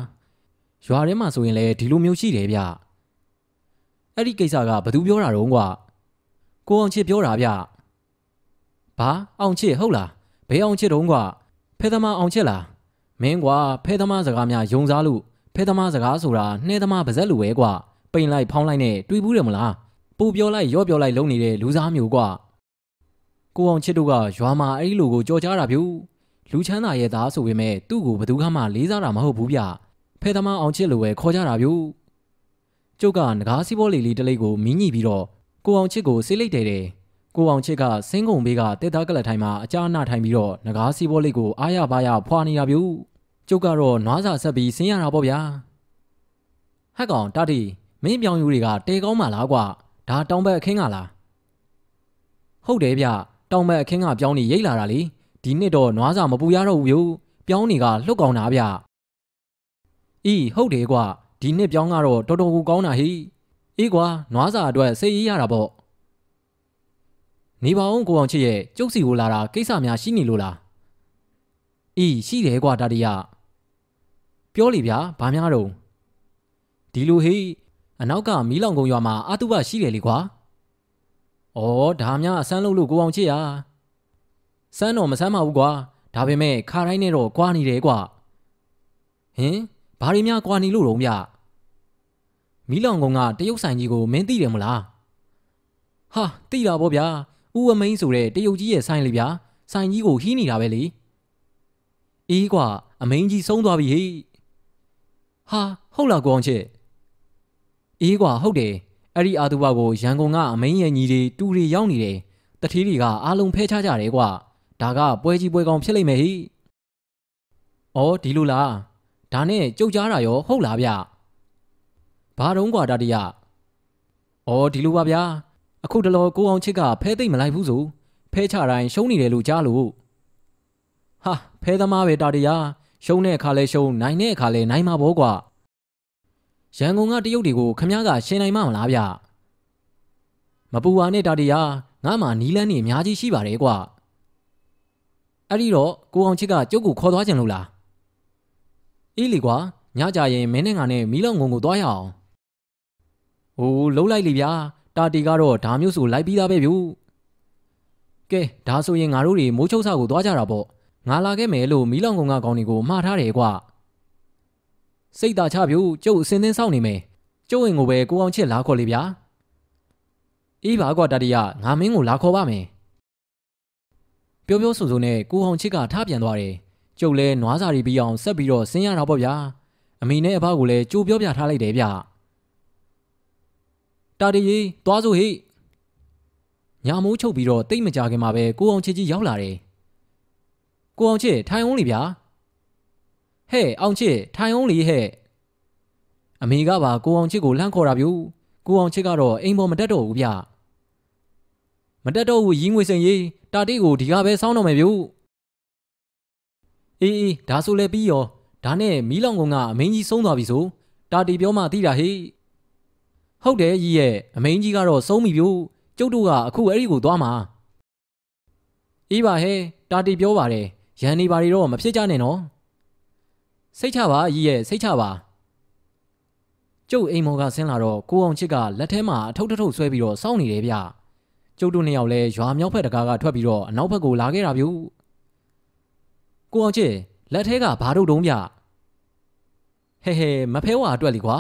ရွာထဲမှာဆိုရင်လည်းဒီလိုမျိုးရှိတယ်ဗျအဲ့ဒီကိစ္စကဘသူပြောတာတော့ကွာကိုအောင်ချစ်ပြောတာဗျဘာအောင်ချစ်ဟုတ်လားဘဲအောင်ချစ်တုံးကွာဖဲသမားအောင်ချစ်လားမင်းကွာဖဲသမားစကားများယုံစားလို့ဖဲသမားစကားဆိုတာနှဲသမားပါဇက်လူပဲကွာ ပိန်လိုက်ဖောင်းလိုက်နဲ့တွေးဘူးတယ်မလားပူပြောလိုက်ရော့ပြောလိုက်လုံနေတဲ့လူစားမျိုးကွာကိုအောင်ချစ်တို့ကရွာမှာအဲ့ဒီလူကိုကြော်ကြားတာဗျူလူချမ်းသာရဲ့သားဆိုပေမဲ့သူ့ကိုဘယ်သူမှလေးစားတာမဟုတ်ဘူးဗျဖဲသမားအောင်ချစ်လိုပဲခေါ်ကြတာဗျူကျုပ်ကငကားစီးပေါ်လီလေးတလိပ်ကိုမင်းညိပြီးတော့ကိုအောင်ချစ်ကိုဆေးလိုက်တယ်တယ်ကိုအောင်ချစ်ကစင်းကုံဘေးကတက်သားကလတ်ထိုင်မှာအကြာနာထိုင်ပြီးတော့ငကားစီးပေါ်လေးကိုအားရပါရဖွာနေတာဗျူကျုပ်ကတော့နွားစာဆက်ပြီးဆင်းရတာပေါ့ဗျာဟက်ကောင်တာတီ မင်းပြောင်ယူတွေကတဲကောင်းမှလားကွာဒါတောင်ဘက်အခင်းကလားဟုတ်တယ်ဗျတောင်ဘက်အခင်းကပြောင်းနေရိတ်လာတာလေဒီနှစ်တော့နွားစာမပူရတော့ဘူးဗျပြောင်းနေကလှုပ်ကောင်းတာဗျအေးဟုတ်တယ်ကွာဒီနှစ်ပြောင်းကတော့တော်တော်ကိုကောင်းတာဟိအေးကွာနွားစာအတွက်စိတ်အေးရတာပေါ့နေပါအောင်ကိုအောင်ချစ်ရဲ့ကျုပ်စီကိုလာတာကိစ္စများရှိနေလို့လားအေးရှိတယ်ကွာတာတရပြောလေဗျာဘာများတော့ဒီလိုဟိ အနောက်ကမီးလောင်ကုန်းရွာမှာအာတုဘရှိတယ်လေကွာ။အော်ဒါများအဆန်းလို့လို့ကိုအောင်ချစ်ရ။စမ်းတော့မဆမ်းပါဘူးကွာ။ဒါပေမဲ့ခါတိုင်းနဲ့တော့ကွာနေတယ်ကွာ။ဟင်ဘာတွေများကွာနေလို့တော့ဗျ။မီးလောင်ကုန်းကတရုတ်ဆိုင်ကြီးကိုမင်းသိတယ်မလား။ဟာသိတာပေါ့ဗျာ။ဦးအမိန်ဆိုတဲ့တရုတ်ကြီးရဲ့ဆိုင်လေဗျာ။ဆိုင်ကြီးကိုဟီးနေတာပဲလေ။အေးကွာအမိန်ကြီးဆုံးသွားပြီဟေ့။ဟာဟုတ်လားကိုအောင်ချစ် အေးကွာဟုတ်တယ်အဲ့ဒီအာသူဘကိုရန်ကုန်ကအမင်းရဲ့ညီတွေတူတွေရောက်နေတယ်တတိတွေကအားလုံးဖဲချကြတယ်ကွာဒါကပွဲကြီးပွဲကောင်းဖြစ်လိမ့်မယ်ဟိဩဒီလိုလားဒါနဲ့ကြုတ်ကြားတာရောဟုတ်လားဗျဘာတုံးကွာတတိယဩဒီလိုပါဗျာအခုတလောကိုအောင်ချစ်ကဖဲသိမ့်မလိုက်ဘူးဆိုဖဲချတိုင်းရှုံးနေတယ်လို့ကြားလို့ဟာဖဲသမားပဲတာတရာရှုံးတဲ့အခါလဲရှုံးနိုင်တဲ့အခါလဲနိုင်မှာပေါ့ကွာ ရန်ကုန်ကတရုတ်တွေကိုခမားကရှင်းနိုင်မှမလားဗျမပူပါနဲ့တာတီယာငါမှနီးလန်းနေအများကြီးရှိပါတယ်ကွာအဲ့ဒီတော့ကိုအောင်ချစ်ကကျုပ်ကိုခေါ်သွားကြလို့လားအေးလေကွာညကြရင်မင်းနဲ့ငါနဲ့မီးလောင်ငုံကိုသွားရအောင်ဟိုးလှုပ်လိုက်လေဗျာတာတီကတော့ဒါမျိုးဆိုလိုက်ပြီးသားပဲဗျူကဲဒါဆိုရင်ငါတို့တွေမိုးချုပ်ဆာကိုသွားကြတာပေါ့ငါလာခဲ့မယ်လို့မီးလောင်ငုံကကောင်းတွေကိုမှားထားတယ်ကွာ စိတ်သာချပြူကျုပ်အစင်းသင်းစောင့်နေမယ်ကျုပ်ဝင်ကိုပဲကိုအောင်ချစ်လာခေါ်လေဗျာအေးပါကွာတတိယငါမင်းကိုလာခေါ်ပါမယ်ပြောပြောဆိုဆိုနဲ့ကိုအောင်ချစ်ကထားပြန်သွားတယ်ကျုပ်လဲနွားစာရီပြီးအောင်ဆက်ပြီးတော့ဆင်းရတာပေါ့ဗျာအမေနဲ့အဖကိုလည်းကြိုးပြောပြထားလိုက်တယ်ဗျတာတရီသွားစို့ဟိညာမိုးချုပ်ပြီးတော့တိတ်မကြခင်မှာပဲကိုအောင်ချစ်ကြီးရောက်လာတယ်ကိုအောင်ချစ်ထိုင်အောင်လေဗျာ ဟဲ့အောင်ချစ်ထိုင်အောင်လေဟဲ့အမေကပါကိုအောင်ချစ်ကိုလှမ်းခေါ်တာဗျူကိုအောင်ချစ်ကတော့အိမ်ပေါ်မတက်တော့ဘူးဗျမတက်တော့ဘူးရီးငွေစိန်ကြီးတာတိကိုဒီကပဲစောင်းတော့မယ်ဗျူအေးအေးဒါဆိုလဲပြီးရောဒါနဲ့မီးလောင်ကုန်းကအမင်းကြီးဆုံးသွားပြီဆိုတာတီပြောမှသိတာဟိဟုတ်တယ်ကြီးရဲ့အမင်းကြီးကတော့ဆုံးပြီဗျို့ကျုပ်တို့ကအခုအဲ့ဒီကိုသွားမှာအေးပါဟဲ့တာတီပြောပါတယ်ရန်နေပါတွေတော့မဖြစ်ကြနဲ့နော် စိတ်ချပါကြီးရဲ့စိတ်ချပါကျုပ်အိမ်မော်ကဆင်းလာတော့ကိုအောင်ချစ်ကလက်ထဲမှာအထုပ်ထုပ်ဆွဲပြီးတော့စောင့်နေတယ်ဗျကျုပ်တို့နှစ်ယောက်လဲရွာမြောက်ဖက်တကားကထွက်ပြီးတော့အနောက်ဘက်ကိုလာခဲ့တာဗျကိုအောင်ချစ်လက်ထဲကဘာတို့တုံးဗျဟဲဟဲမဖဲဝါအတွက်လीကွာ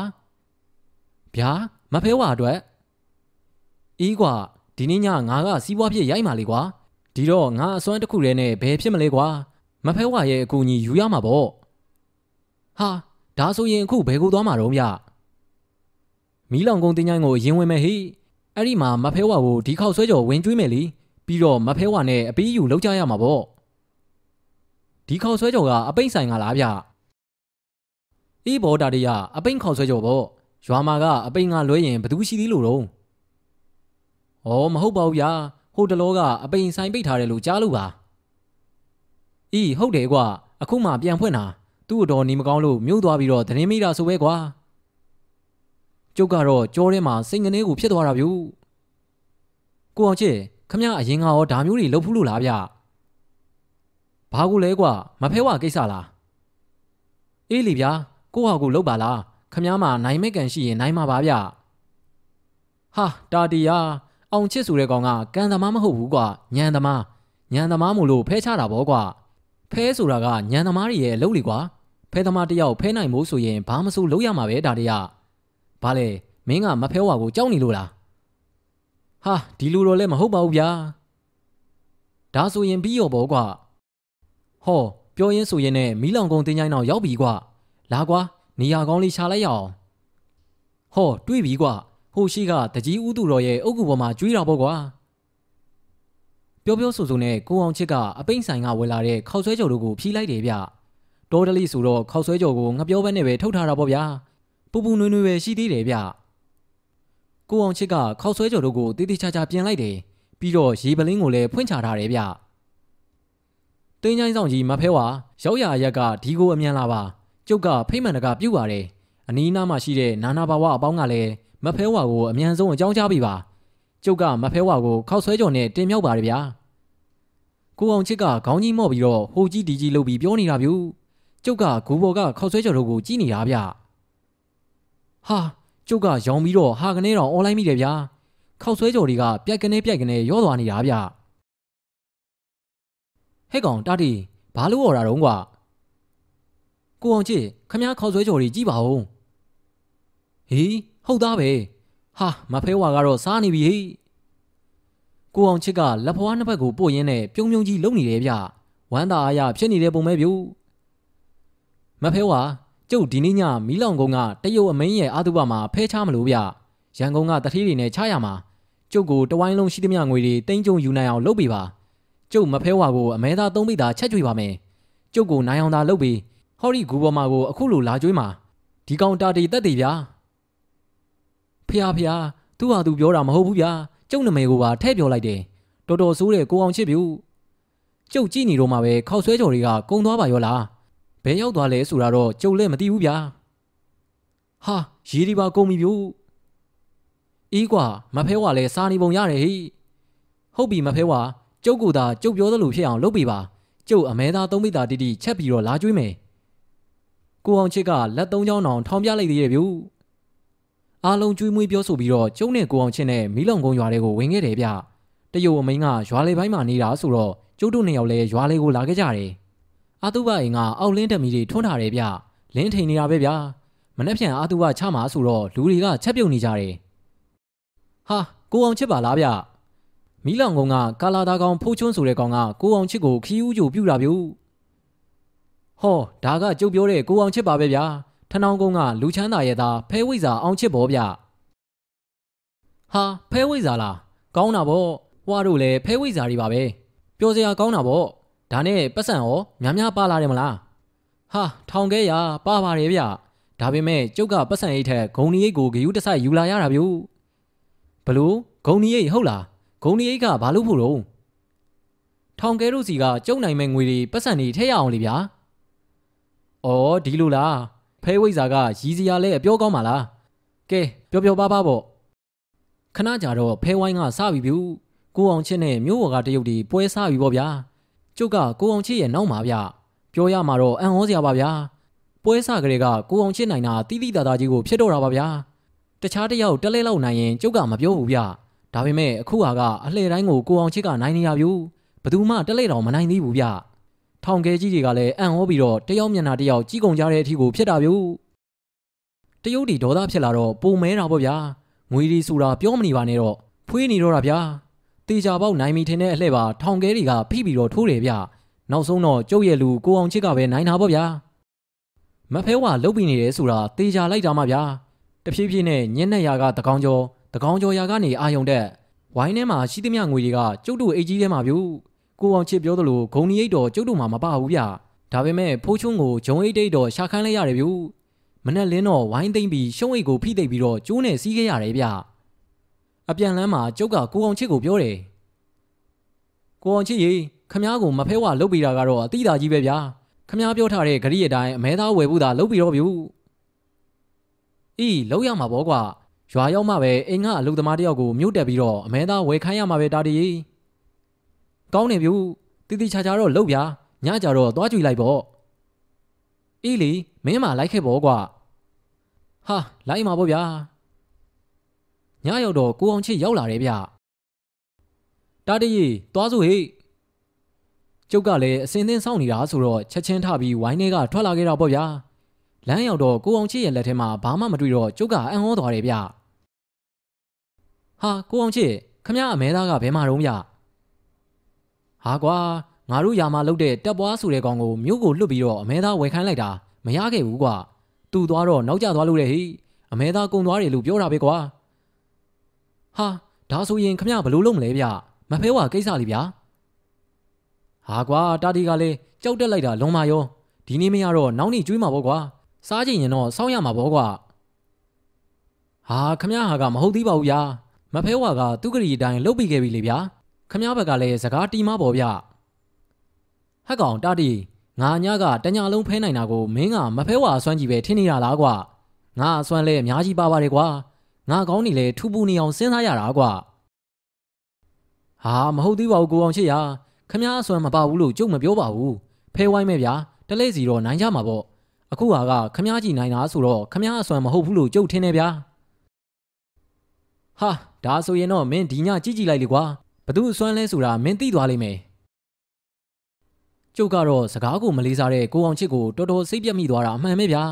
ဗျာမဖဲဝါအတွက်အီးကွာဒီနေ့ညငါကစီးပွားဖြစ်ရိုက်มาလေကွာဒီတော့ငါအစွမ်းတစ်ခုတည်းနဲ့ဘယ်ဖြစ်မလဲကွာမဖဲဝါရဲ့အကူအညီယူရမှာပေါ့ ဟာဒါဆိုရင်အခုဘယ်ကိုသွားမှာတော့ဗျမီးလောင်ကုန်းတင်းချိုင်းကိုရင်ဝင်မဲ့ဟိအဲ့ဒီမှာမဖဲဝါကိုဒီခေါက်ဆွဲကြော်ဝင်ကျွေးမယ်လीပြီးတော့မဖဲဝါနဲ့အပီးယူလောက်ကြရမှာပေါ့ဒီခေါက်ဆွဲကြော်ကအပိတ်ဆိုင်ကလားဗျအေးဘောတာတရအပိတ်ခေါက်ဆွဲကြော်ပေါ့ရွာမှာကအပိတ်ငါလွဲရင်ဘသူရှိသေးလို့တော့ဩမဟုတ်ပါဘူးဗျာဟိုတလောကအပိတ်ဆိုင်ပိတ်ထားတယ်လို့ကြားလို့ပါအေးဟုတ်တယ်ကွာအခုမှပြန်ဖွင့်တာ သူ့အတော်နေမကောင်းလို့မြို့သွားပြီးတော့သတင်းမိတာဆိုပဲကွာကျုပ်ကတော့ကြောထဲမှာစိတ်ငနေကိုဖြစ်သွားတာဗျူကိုအောင်ချစ်ခမရအရင်ကရောဒါမျိုးတွေလုပ်ဖူးလို့လားဗျဘာကူလဲကွာမဖဲဝကိစ္စလားအေးလီဗျာကိုဟာကိုလုပ်ပါလားခမ ्या မှာနိုင်မဲ့ကန်ရှိရင်နိုင်မှာပါဗျဟာတာတီယာအောင်ချစ်ဆိုတဲ့ကောင်ကကန်သမားမဟုတ်ဘူးကွာညံသမားညံသမားမို့လို့ဖဲချတာဗောကွာ ဖဲဆိုတာကညံသမားတွေရဲ့အလုပ်လေကွာဖဲသမားတယောက်ဖဲနိုင်မို့ဆိုရင်ဘာမဆိုလုပ်ရမှာပဲတာတီယာဘာလဲမင်းကမဖဲဝါကိုကြောက်နေလို့လားဟာဒီလူတော့လည်းမဟုတ်ပါဘူးဗျာဒါဆိုရင်ပြီးရောပေါ့ကွာဟောပြောရင်းဆိုရင်နဲ့မီးလောင်ကုန်းတင်းချိုင်းတော့ရောက်ပြီကွာလာကွာနေရာကောင်းလေးရှာလိုက်ရအောင်ဟောတွေးပြီကွာဟိုရှိကတကြီးဥသူတော်ရဲ့အုတ်ကူပေါ်မှာကျွေးတာပေါ့ကွာ ပြောပြောဆိုဆိုနဲ့ကိုအောင်ချစ်ကအပိမ့်ဆိုင်ကဝယ်လာတဲ့ခောက်ဆွဲကြော်တို့ကိုဖြီးလိုက်တယ်ဗျတောတလိဆိုတော့ခောက်ဆွဲကြော်ကိုငပြောဘက်နဲ့ပဲထုတ်ထားတာပေါ့ဗျာပူပူနွေးနွေးပဲရှိသေးတယ်ဗျကိုအောင်ချစ်ကခောက်ဆွဲကြော်တို့ကိုတေးသေးချာချာပြင်လိုက်တယ်ပြီးတော့ရေပလင်းကိုလည်းဖွင့်ချထားတယ်ဗျတင်းချိုင်းဆောင်ကြီးမဖဲဝါရောက်ရရက်ကဒီကိုအမြန်လာပါကျုပ်ကဖိမှန်တကပြုတ်ပါတယ်အနီးနားမှာရှိတဲ့နာနာဘာဝအပေါင်းကလည်းမဖဲဝါကိုအမြန်ဆုံးအကြောင်းကြားပေးပါ ကျုပ်ကမဖဲဝါကိုခောက်ဆွဲကြော်နဲ့တင်မြောက်ပါတယ်ဗျာကိုအောင်ချစ်ကခေါင်းကြီးမော့ပြီးတော့ဟိုကြီးဒီကြီးလုပ်ပြီးပြောနေတာဗျူကျုပ်ကဂူဘော်ကခောက်ဆွဲကြော်တို့ကိုကြည့်နေတာဗျဟာကျုပ်ကရောင်ပြီးတော့ဟာကနေတော့အွန်လိုင်းမိတယ်ဗျာခောက်ဆွဲကြော်တွေကပြက်ကနေပြက်ကနေရောသွားနေတာဗျဟဲ့ကောင်တာတီဘာလို့អော်တာတုံးကွာကိုအောင်ချစ်ခမားခောက်ဆွဲကြော်တွေကြည့်ပါဦးဟေးဟုတ်သားပဲ ဟာမဖဲဝါကတော့စားနေပြီဟေးကိုအောင်ချစ်ကလက်ဖွားနှစ်ဖက်ကိုပို့ရင်းနဲ့ပြုံးပြုံးကြီးလုံနေတယ်ဗျဝမ်းသာအားရဖြစ်နေတဲ့ပုံပဲဗျူမဖဲဝါကျုပ်ဒီနေ့ညမီးလောင်ကုန်းကတရုတ်အမင်းရဲ့အာတုပမှာဖဲချမလို့ဗျရန်ကုန်ကတတိတွေနဲ့ချရမှာကျုပ်ကိုတဝိုင်းလုံးရှိသမျှငွေတွေတင်းကြုံယူနိုင်အောင်လုပ်ပေးပါကျုပ်မဖဲဝါကိုအမဲသားသုံးပိတာချက်ကြွေပါမယ်ကျုပ်ကိုနိုင်အောင်သာလုပ်ပြီးဟော်ရီဂူပေါ်မှာကိုအခုလိုလာကြွေးမှာဒီကောင်တာတီတက်တည်ဗျာ ဖះဖះသူ့ဟာသူပြောတာမဟုတ်ဘူးဗျာကျုပ်နမယ်ကိုပါထဲ့ပြောလိုက်တယ်တော်တော်ဆိုးတယ်ကိုအောင်ချစ်ပြူကျုပ်ကြည့်နေတော့မှပဲခောက်ဆွဲကြော်တွေကကုံသွားပါရောလားဘယ်ရောက်သွားလဲဆိုတာတော့ကျုပ်လည်းမသိဘူးဗျာဟာရေဒီပါကုန်ပြီပြူအေးကွာမဖဲဝါလဲစားနေပုံရတယ်ဟိဟုတ်ပြီမဖဲဝါကျုပ်ကသာကျုပ်ပြောသလိုဖြစ်အောင်လုပ်ပေးပါကျုပ်အမဲသားသုံးမိသားတိတိချက်ပြီးတော့လာကျွေးမယ်ကိုအောင်ချစ်ကလက်သုံးချောင်းအောင်ထောင်ပြလိုက်သေးတယ်ဗျူ အားလုံးကျွေးမွေးပြောဆိုပြီးတော့ကျုံနဲ့ကိုအောင်ချင်းနဲ့မီးလောင်ကုန်းရွာတွေကိုဝင်ခဲ့တယ်ဗျတရုတ်အမိန်ကရွာလေပိုင်းမှာနေတာဆိုတော့ကျုပ်တို့နှစ်ယောက်လည်းရွာလေးကိုလာခဲ့ကြတယ်အာတုဘအိမ်ကအောက်လင်းတက်မီတွေထွန်းထားတယ်ဗျလင်းထိန်နေတာပဲဗျမနှက်ဖြန်အာသူကချမှာဆိုတော့လူတွေကချက်ပြုတ်နေကြတယ်ဟာကိုအောင်ချစ်ပါလားဗျမီးလောင်ကုန်းကကာလာသားကောင်ဖိုးချွန်းဆိုတဲ့ကောင်ကကိုအောင်ချစ်ကိုခီးဦးကြိုပြူတာဗျူဟောဒါကကြုတ်ပြောတဲ့ကိုအောင်ချစ်ပါပဲဗျာ ထနောင်းကုန်းကလူချမ်းသာရဲ့သားဖဲဝိဇာအောင်ချစ်ပေါ်ဗျဟာဖဲဝိဇာလားကောင်းတာဗောဟွာတို့လည်းဖဲဝိဇာတွေပါပဲပြောစရာကောင်းတာဗောဒါနဲ့ပတ်စံရောများများပါလာတယ်မလားဟာထောင်ခဲရပါပါတယ်ဗျဒါပေမဲ့ကျုပ်ကပတ်စံအိတ်ထက်ဂုံနီအိတ်ကိုဂယူးတဆိုင်ယူလာရတာဗျဘလို့ဂုံနီအိတ်ဟုတ်လားဂုံနီအိတ်ကဘာလို့ဖို့တော့ထောင်ကဲတို့စီကကျုံနိုင်မဲ့ငွေတွေပတ်စံတွေထည့်ရအောင်လေဗျာ။အော်ဒီလိုလား ဖဲဝိဇာကရီးစရာလဲအပြောကောင်းပါလား။ကဲပျော်ပျော်ပါပါပေါ့။ခဏကြာတော့ဖဲဝိုင်းကစပြီဗျ။ကိုအောင်ချစ်နဲ့မျိုးဝါကတရုတ်ဒီပွဲစားပြီပေါ့ဗျာ။ကျုပ်ကကိုအောင်ချစ်ရဲ့နောက်မှာဗျ။ပြောရမှာတော့အံ့ဩစရာပါဗျာ။ပွဲစားကလေးကကိုအောင်ချစ်နိုင်တာတိတိတသားကြီးကိုဖြစ်တော့တာပါဗျာ။တခြားတယောက်တက်လဲလောက်နိုင်ရင်ကျုပ်ကမပြောဘူးဗျ။ဒါပေမဲ့အခုဟာကအလှည့်တိုင်းကိုကိုအောင်ချစ်ကနိုင်နေရဗျ။ဘယ်သူမှတက်လဲတော့မနိုင်သေးဘူးဗျ။ ထောင်ကဲကြီးတွေကလည်းအံ့ဩပြီးတော့တယောက်မျက်နှာတယောက်ကြီးကုန်ကြတဲ့အထိကိုဖြစ်တာဗျ။တရုတ်ဒီဒေါသဖြစ်လာတော့ပုံမဲတာပေါ့ဗျာ။ငွေဒီဆိုတာပြောမနေပါနဲ့တော့ဖွေးနေတော့တာဗျာ။တေချာပေါက်နိုင်မီထင်တဲ့အလှဲ့ပါထောင်ကဲတွေကဖိပြီးတော့ထိုးတယ်ဗျ။နောက်ဆုံးတော့ကျုပ်ရဲ့လူကိုအောင်ချစ်ကပဲနိုင်တာပေါ့ဗျာ။မဖဲဝါလုတ်ပြီးနေတယ်ဆိုတာတေချာလိုက်တာမှဗျာ။တဖြည်းဖြည်းနဲ့ညနေရာကတကောင်ကျော်တကောင်ကျော်ရာကနေအာယုံတက်ဝိုင်းထဲမှာရှိသမျှငွေတွေကကျုပ်တို့အိတ်ကြီးထဲမှာဗျ ကိုအောင်ချစ်ပြောသလိုဂုံနီအိတ်တော်ကျုပ်တို့မှာမပါဘူးဗျဒါပေမဲ့ဖိုးချုံကိုဂျုံအိတ်တိတ်တော်ရှာခန်းလိုက်ရတယ်ဗျမနဲ့လင်းတော့ဝိုင်းသိမ့်ပြီးရှုံးအိတ်ကိုဖိသိပ်ပြီးတော့ကျိုးနဲ့စီးခဲ့ရတယ်ဗျအပြန်လန်းမှာကျုပ်ကကိုအောင်ချစ်ကိုပြောတယ်ကိုအောင်ချစ်ရေခမားကိုမဖဲဝလုတ်ပြီးတာကတော့အတိတာကြီးပဲဗျာခမားပြောထားတဲ့ဂရိအတိုင်းအမဲသားဝယ်ဖို့သာလုတ်ပြီးတော့ဗျအေးလောက်ရမှာပေါ့ကွာရွာရောက်မှပဲအိမ်ကအလုပ်သမားတယောက်ကိုမြို့တက်ပြီးတော့အမဲသားဝယ်ခိုင်းရမှာပဲတာတီ ကောင်းနေဗျတိတိချာချာတော့လှုပ်ဗျာညကြတော့သွားကြွေလိုက်ပေါ့အေးလေမင်းမလိုက်ခဲ့ပေါ့ကွာဟာလိုက်မှာပေါ့ဗျာညရောက်တော့ကိုအောင်ချစ်ရောက်လာတယ်ဗျတာတီသွားစို့ဟေ့ကျုပ်ကလည်းအစင်းသင်းစောင့်နေတာဆိုတော့ချက်ချင်းထပြီးဝိုင်းထဲကထွက်လာခဲ့တာပေါ့ဗျာလမ်းရောက်တော့ကိုအောင်ချစ်ရဲ့လက်ထဲမှာဘာမှမတွေ့တော့ကျုပ်ကအံ့ဩသွားတယ်ဗျဟာကိုအောင်ချစ်ခမရအမဲသားကဘယ်မှာတော့ဗျ ဟာကွာငါတို့ယာမှာလုတ်တဲ့တက်ပွားဆိုတဲ့ကောင်ကိုမြို့ကိုလွတ်ပြီးတော့အမဲသားဝယ်ခိုင်းလိုက်တာမရခဲ့ဘူးကွာသူ့သွားတော့နောက်ကျသွားလို့လေဟိအမဲသားကုံသွားတယ်လို့ပြောတာပဲကွာဟာဒါဆိုရင်ခမရဘလို့လုပ်မလဲဗျမဖဲဝါကိစ္စလေးဗျဟာကွာတာတီကလည်းကြောက်တက်လိုက်တာလွန်မာရောဒီနေ့မရတော့နောက်နေ့ကျွေးမှာပေါ့ကွာစားကြည့်ရင်တော့စောင်းရမှာပေါ့ကွာဟာခမရဟာကမဟုတ်သေးပါဘူးဗျာမဖဲဝါကသူ့ကလေးအတိုင်းလှုပ်ပြီးခဲ့ပြီလေဗျာ ခမရဘက်ကလည်းစကားတီးမပေါ်ဗျဟက်ကောင်တာတီငါညကတညာလုံးဖဲနိုင်တာကိုမင်းကမဖဲဝါအစွမ်းကြီးပဲထင်နေရလားကွာငါအစွမ်းလဲအများကြီးပါပါတယ်ကွာငါကောင်းနေလဲထူပူနေအောင်စဉ်းစားရတာကွာဟာမဟုတ်သေးပါဘူးကိုအောင်ချစ်ရခမရအစွမ်းမပါဘူးလို့ကြုံမပြောပါဘူးဖဲဝိုင်းမဲ့ဗျာတလဲစီတော့နိုင်ကြမှာပေါ့အခုဟာကခမ ्या ကြီးနိုင်တာဆိုတော့ခမ ्या အစွမ်းမဟုတ်ဘူးလို့ကြုတ်ထင်းနေဗျာဟာဒါဆိုရင်တော့မင်းဒီညကြည့်ကြည့်လိုက်လေကွာ ဘသူအစွမ်းလဲဆိုတာမင်းသိသွားလိမ့်မယ်ကျုပ်ကတော့စကားကိုမလေးစားတဲ့ကိုအောင်ချစ်ကိုတော်တော်စိတ်ပြတ်မိသွားတာအမှန်ပဲဗျာ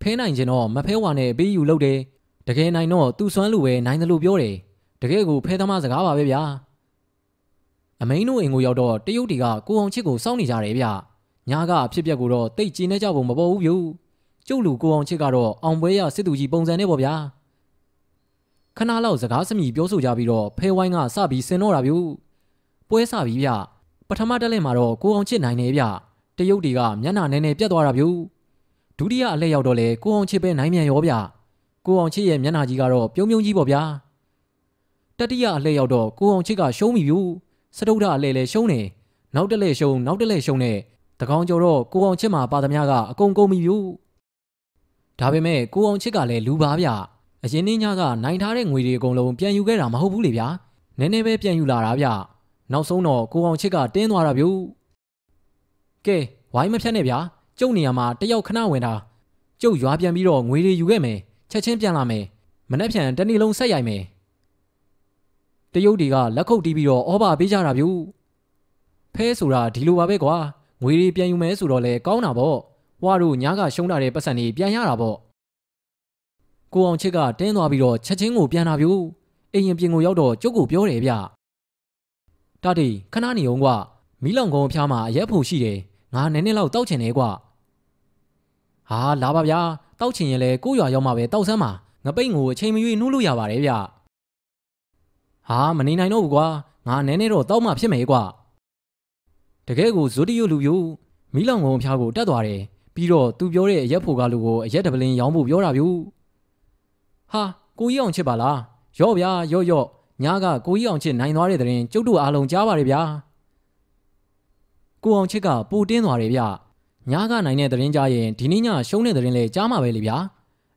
ဖဲနိုင်ခြင်းတော့မဖဲဝါနဲ့ပေးယူလုပ်တယ်တကယ်နိုင်တော့သူ့စွမ်းလူပဲနိုင်တယ်လို့ပြောတယ်တကယ်ကိုဖဲသမားစကားပါပဲဗျာအမိန်တို့အိမ်ကိုရောက်တော့တရုတ်တီကကိုအောင်ချစ်ကိုစောင့်နေကြတယ်ဗျညာကအဖြစ်ပြက်ကိုတော့တိတ်ကျင်းနေကြပုံမပေါ်ဘူးဗျကျုပ်လူကိုအောင်ချစ်ကတော့အောင်ပွဲရစစ်သူကြီးပုံစံနဲ့ပေါ့ဗျာ ခဏလောက်စကားစမြည်ပြောဆိုကြပြီးတော့ဖဲဝိုင်းကစပြီးဆင်တော့တာဗျပွဲစပြီးဗျပထမတက်လက်မှာတော့ကိုအောင်ချစ်နိုင်နေဗျတရုတ်တီကမျက်နှာနဲနဲပြတ်သွားတာဗျဒုတိယအလှည့်ရောက်တော့လေကိုအောင်ချစ်ပဲနိုင်မြန်ရောဗျကိုအောင်ချစ်ရဲ့မျက်နှာကြီးကတော့ပြုံးပြုံးကြီးပေါ့ဗျာတတိယအလှည့်ရောက်တော့ကိုအောင်ချစ်ကရှုံးပြီဗျစတုဒ္ဓအလှည့်လဲရှုံးနေနောက်တစ်လှည့်ရှုံးနောက်တစ်လှည့်ရှုံးနေတကောင်ကျော်တော့ကိုအောင်ချစ်မှာပါသမျှကအကုန်ကုန်ပြီဗျဒါပေမဲ့ကိုအောင်ချစ်ကလည်းလူပါဗျ အရင်နေ့ညကနိုင်ထားတဲ့ငွေတွေအကုန်လုံးပြန်ယူခဲ့တာမဟုတ်ဘူးလေဗျာနည်းနည်းပဲပြန်ယူလာတာဗျနောက်ဆုံးတော့ကိုအောင်ချစ်ကတင်းသွားတာဗျကဲဝိုင်းမဖြတ်နဲ့ဗျာကျုပ်နေရာမှာတယောက်ခဏဝင်တာကျုပ်ရွာပြန်ပြီးတော့ငွေတွေယူခဲ့မယ်ချက်ချင်းပြန်လာမယ်မနှက်ဖြန်တနေ့လုံးဆက်ရိုက်မယ်တရုတ်တွေကလက်ခုပ်တီးပြီးတော့ဩဘာပေးကြတာဗျဖဲဆိုတာဒီလိုပါပဲကွာငွေတွေပြန်ယူမယ်ဆိုတော့လေကောင်းတာပေါ့ဝါတို့ညားကရှုံးတာတဲ့ပတ်စံတွေပြန်ရတာပေါ့ ကိုအောင်ချစ်ကတင်းသွားပြီးတော့ချက်ချင်းကိုပြန်လာပြူအိမ်ရင်ပြင်ကိုရောက်တော့ကျုပ်ကိုပြောတယ်ဗျတာတီခဏနေအောင်ကွာမီးလောင်ကုန်းအဖျားမှာအရက်ဖို့ရှိတယ်ငါနည်းနည်းလောက်တောက်ချင်တယ်ကွာဟာလာပါဗျာတောက်ချင်ရင်လည်းကိုရွာရောက်မှပဲတောက်ဆမ်းပါငပိတ်ကိုအချိန်မရွေးနှိုးလို့ရပါတယ်ဗျဟာမနေနိုင်တော့ဘူးကွာငါနည်းနည်းတော့တောက်မှဖြစ်မယ်ကွာတကယ်ကိုဇွတ်တရွလူပြူမီးလောင်ကုန်းအဖျားကိုတက်သွားတယ်ပြီးတော့သူပြောတဲ့အရက်ဖို့ကလူကိုအရက်တပလင်းရောင်းဖို့ပြောတာပြူ ဟာကိုကြီးအောင်ချစ်ပါလားရော့ဗျာရော့ရော့ညာကကိုကြီးအောင်ချစ်နိုင်သွားတဲ့တဲ့ရင်ကျုပ်တို့အားလုံးကြားပါတယ်ဗျာကိုအောင်ချစ်ကပူတင်းသွားတယ်ဗျညာကနိုင်တဲ့တဲ့ရင်ကြားရင်ဒီနေ့ညရှုံးတဲ့တဲ့ရင်လဲကြားမှာပဲလေဗျာ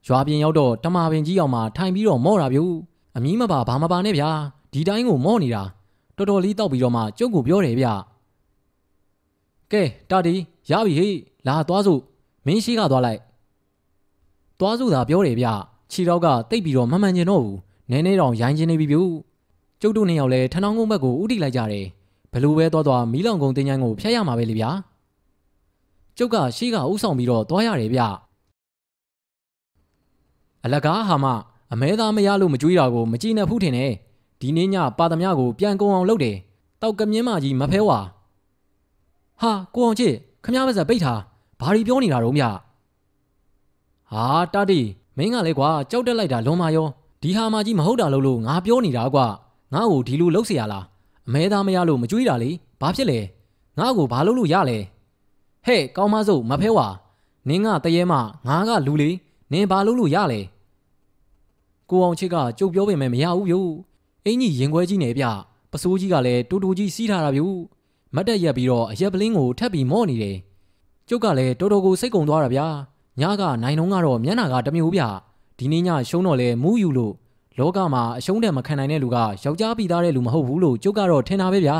ရွာပြင်ရောက်တော့တမာပင်ကြီးအောင်မှထိုင်ပြီးတော့မော့တာဗျအမီးမပါဘာမပါနဲ့ဗျာဒီတိုင်းကိုမော့နေတာတော်တော်လေးတောက်ပြီးတော့မှကျုပ်ကိုပြောတယ်ဗျကဲတာတီရပြီဟေ့လာသွားစို့မင်းရှိကသွားလိုက်သွားစို့သာပြောတယ်ဗျ ခြေတော့ကတိတ်ပြီးတော့မမှန်ကျင်တော့ဘူးနည်းနည်းတော့ရိုင်းကျင်နေပြီဗျကျုပ်တို့နှစ်ယောက်လည်းထနောင်းကုန်းဘက်ကိုဥတီလိုက်ကြတယ်ဘလူပဲသွားသွားမီးလောင်ကုန်းတင်းချိုင်းကိုဖျက်ရမှာပဲလေဗျာကျုပ်ကရှေ့ကဥဆောင်ပြီးတော့သွားရတယ်ဗျအလကားဟာမအမဲသားမရလို့မကြွေးတာကိုမကြည့်နဲ့ဖူးထင်တယ်ဒီနေ့ညပါသမျှကိုပြန်ကုံအောင်လုပ်တယ်တောက်ကမြင်းမကြီးမဖဲဝါဟာကိုအောင်ချစ်ခမားပါစပိတ်ထားဘာတွေပြောနေတာတော့မြဟာတာတီ မင်းကလည်းကွာကြောက်တက်လိုက်တာလွန်မာရောဒီဟာမကြီးမဟုတ်တာလို့လို့ငါပြောနေတာကွာငါ့ကိုဒီလိုလှုပ်เสียရလားအမဲသားမရလို့မကြွေးတာလေဘာဖြစ်လဲငါ့ကိုဘာလုပ်လို့ရလဲဟဲ့ကောင်းမစို့မဖဲဝါနင်းကတရေမငါကလူလေနင်းဘာလုပ်လို့ရလဲကိုအောင်ချစ်ကကြုတ်ပြောပေမဲ့မရဘူးဗျအင်ကြီးရင်ခွဲကြီးနေဗျပစိုးကြီးကလည်းတူတူကြီးစီးထားတာဗျမတ်တက်ရက်ပြီးတော့အရက်ပလင်းကိုထပ်ပြီးမော့နေတယ်ကျုပ်ကလည်းတော်တော်ကိုစိတ်ကုံသွားတာဗျာ ညကနိုင်တော့ကတော့မျက်နာကတမျိုးဗျဒီနေ့ညရှုံးတော့လဲမူးယူလို့လောကမှာအရှုံးတဲ့မခံနိုင်တဲ့လူကယောက်ျားပြီးသားတဲ့လူမဟုတ်ဘူးလို့ကျုပ်ကတော့ထင်တာပဲဗျာ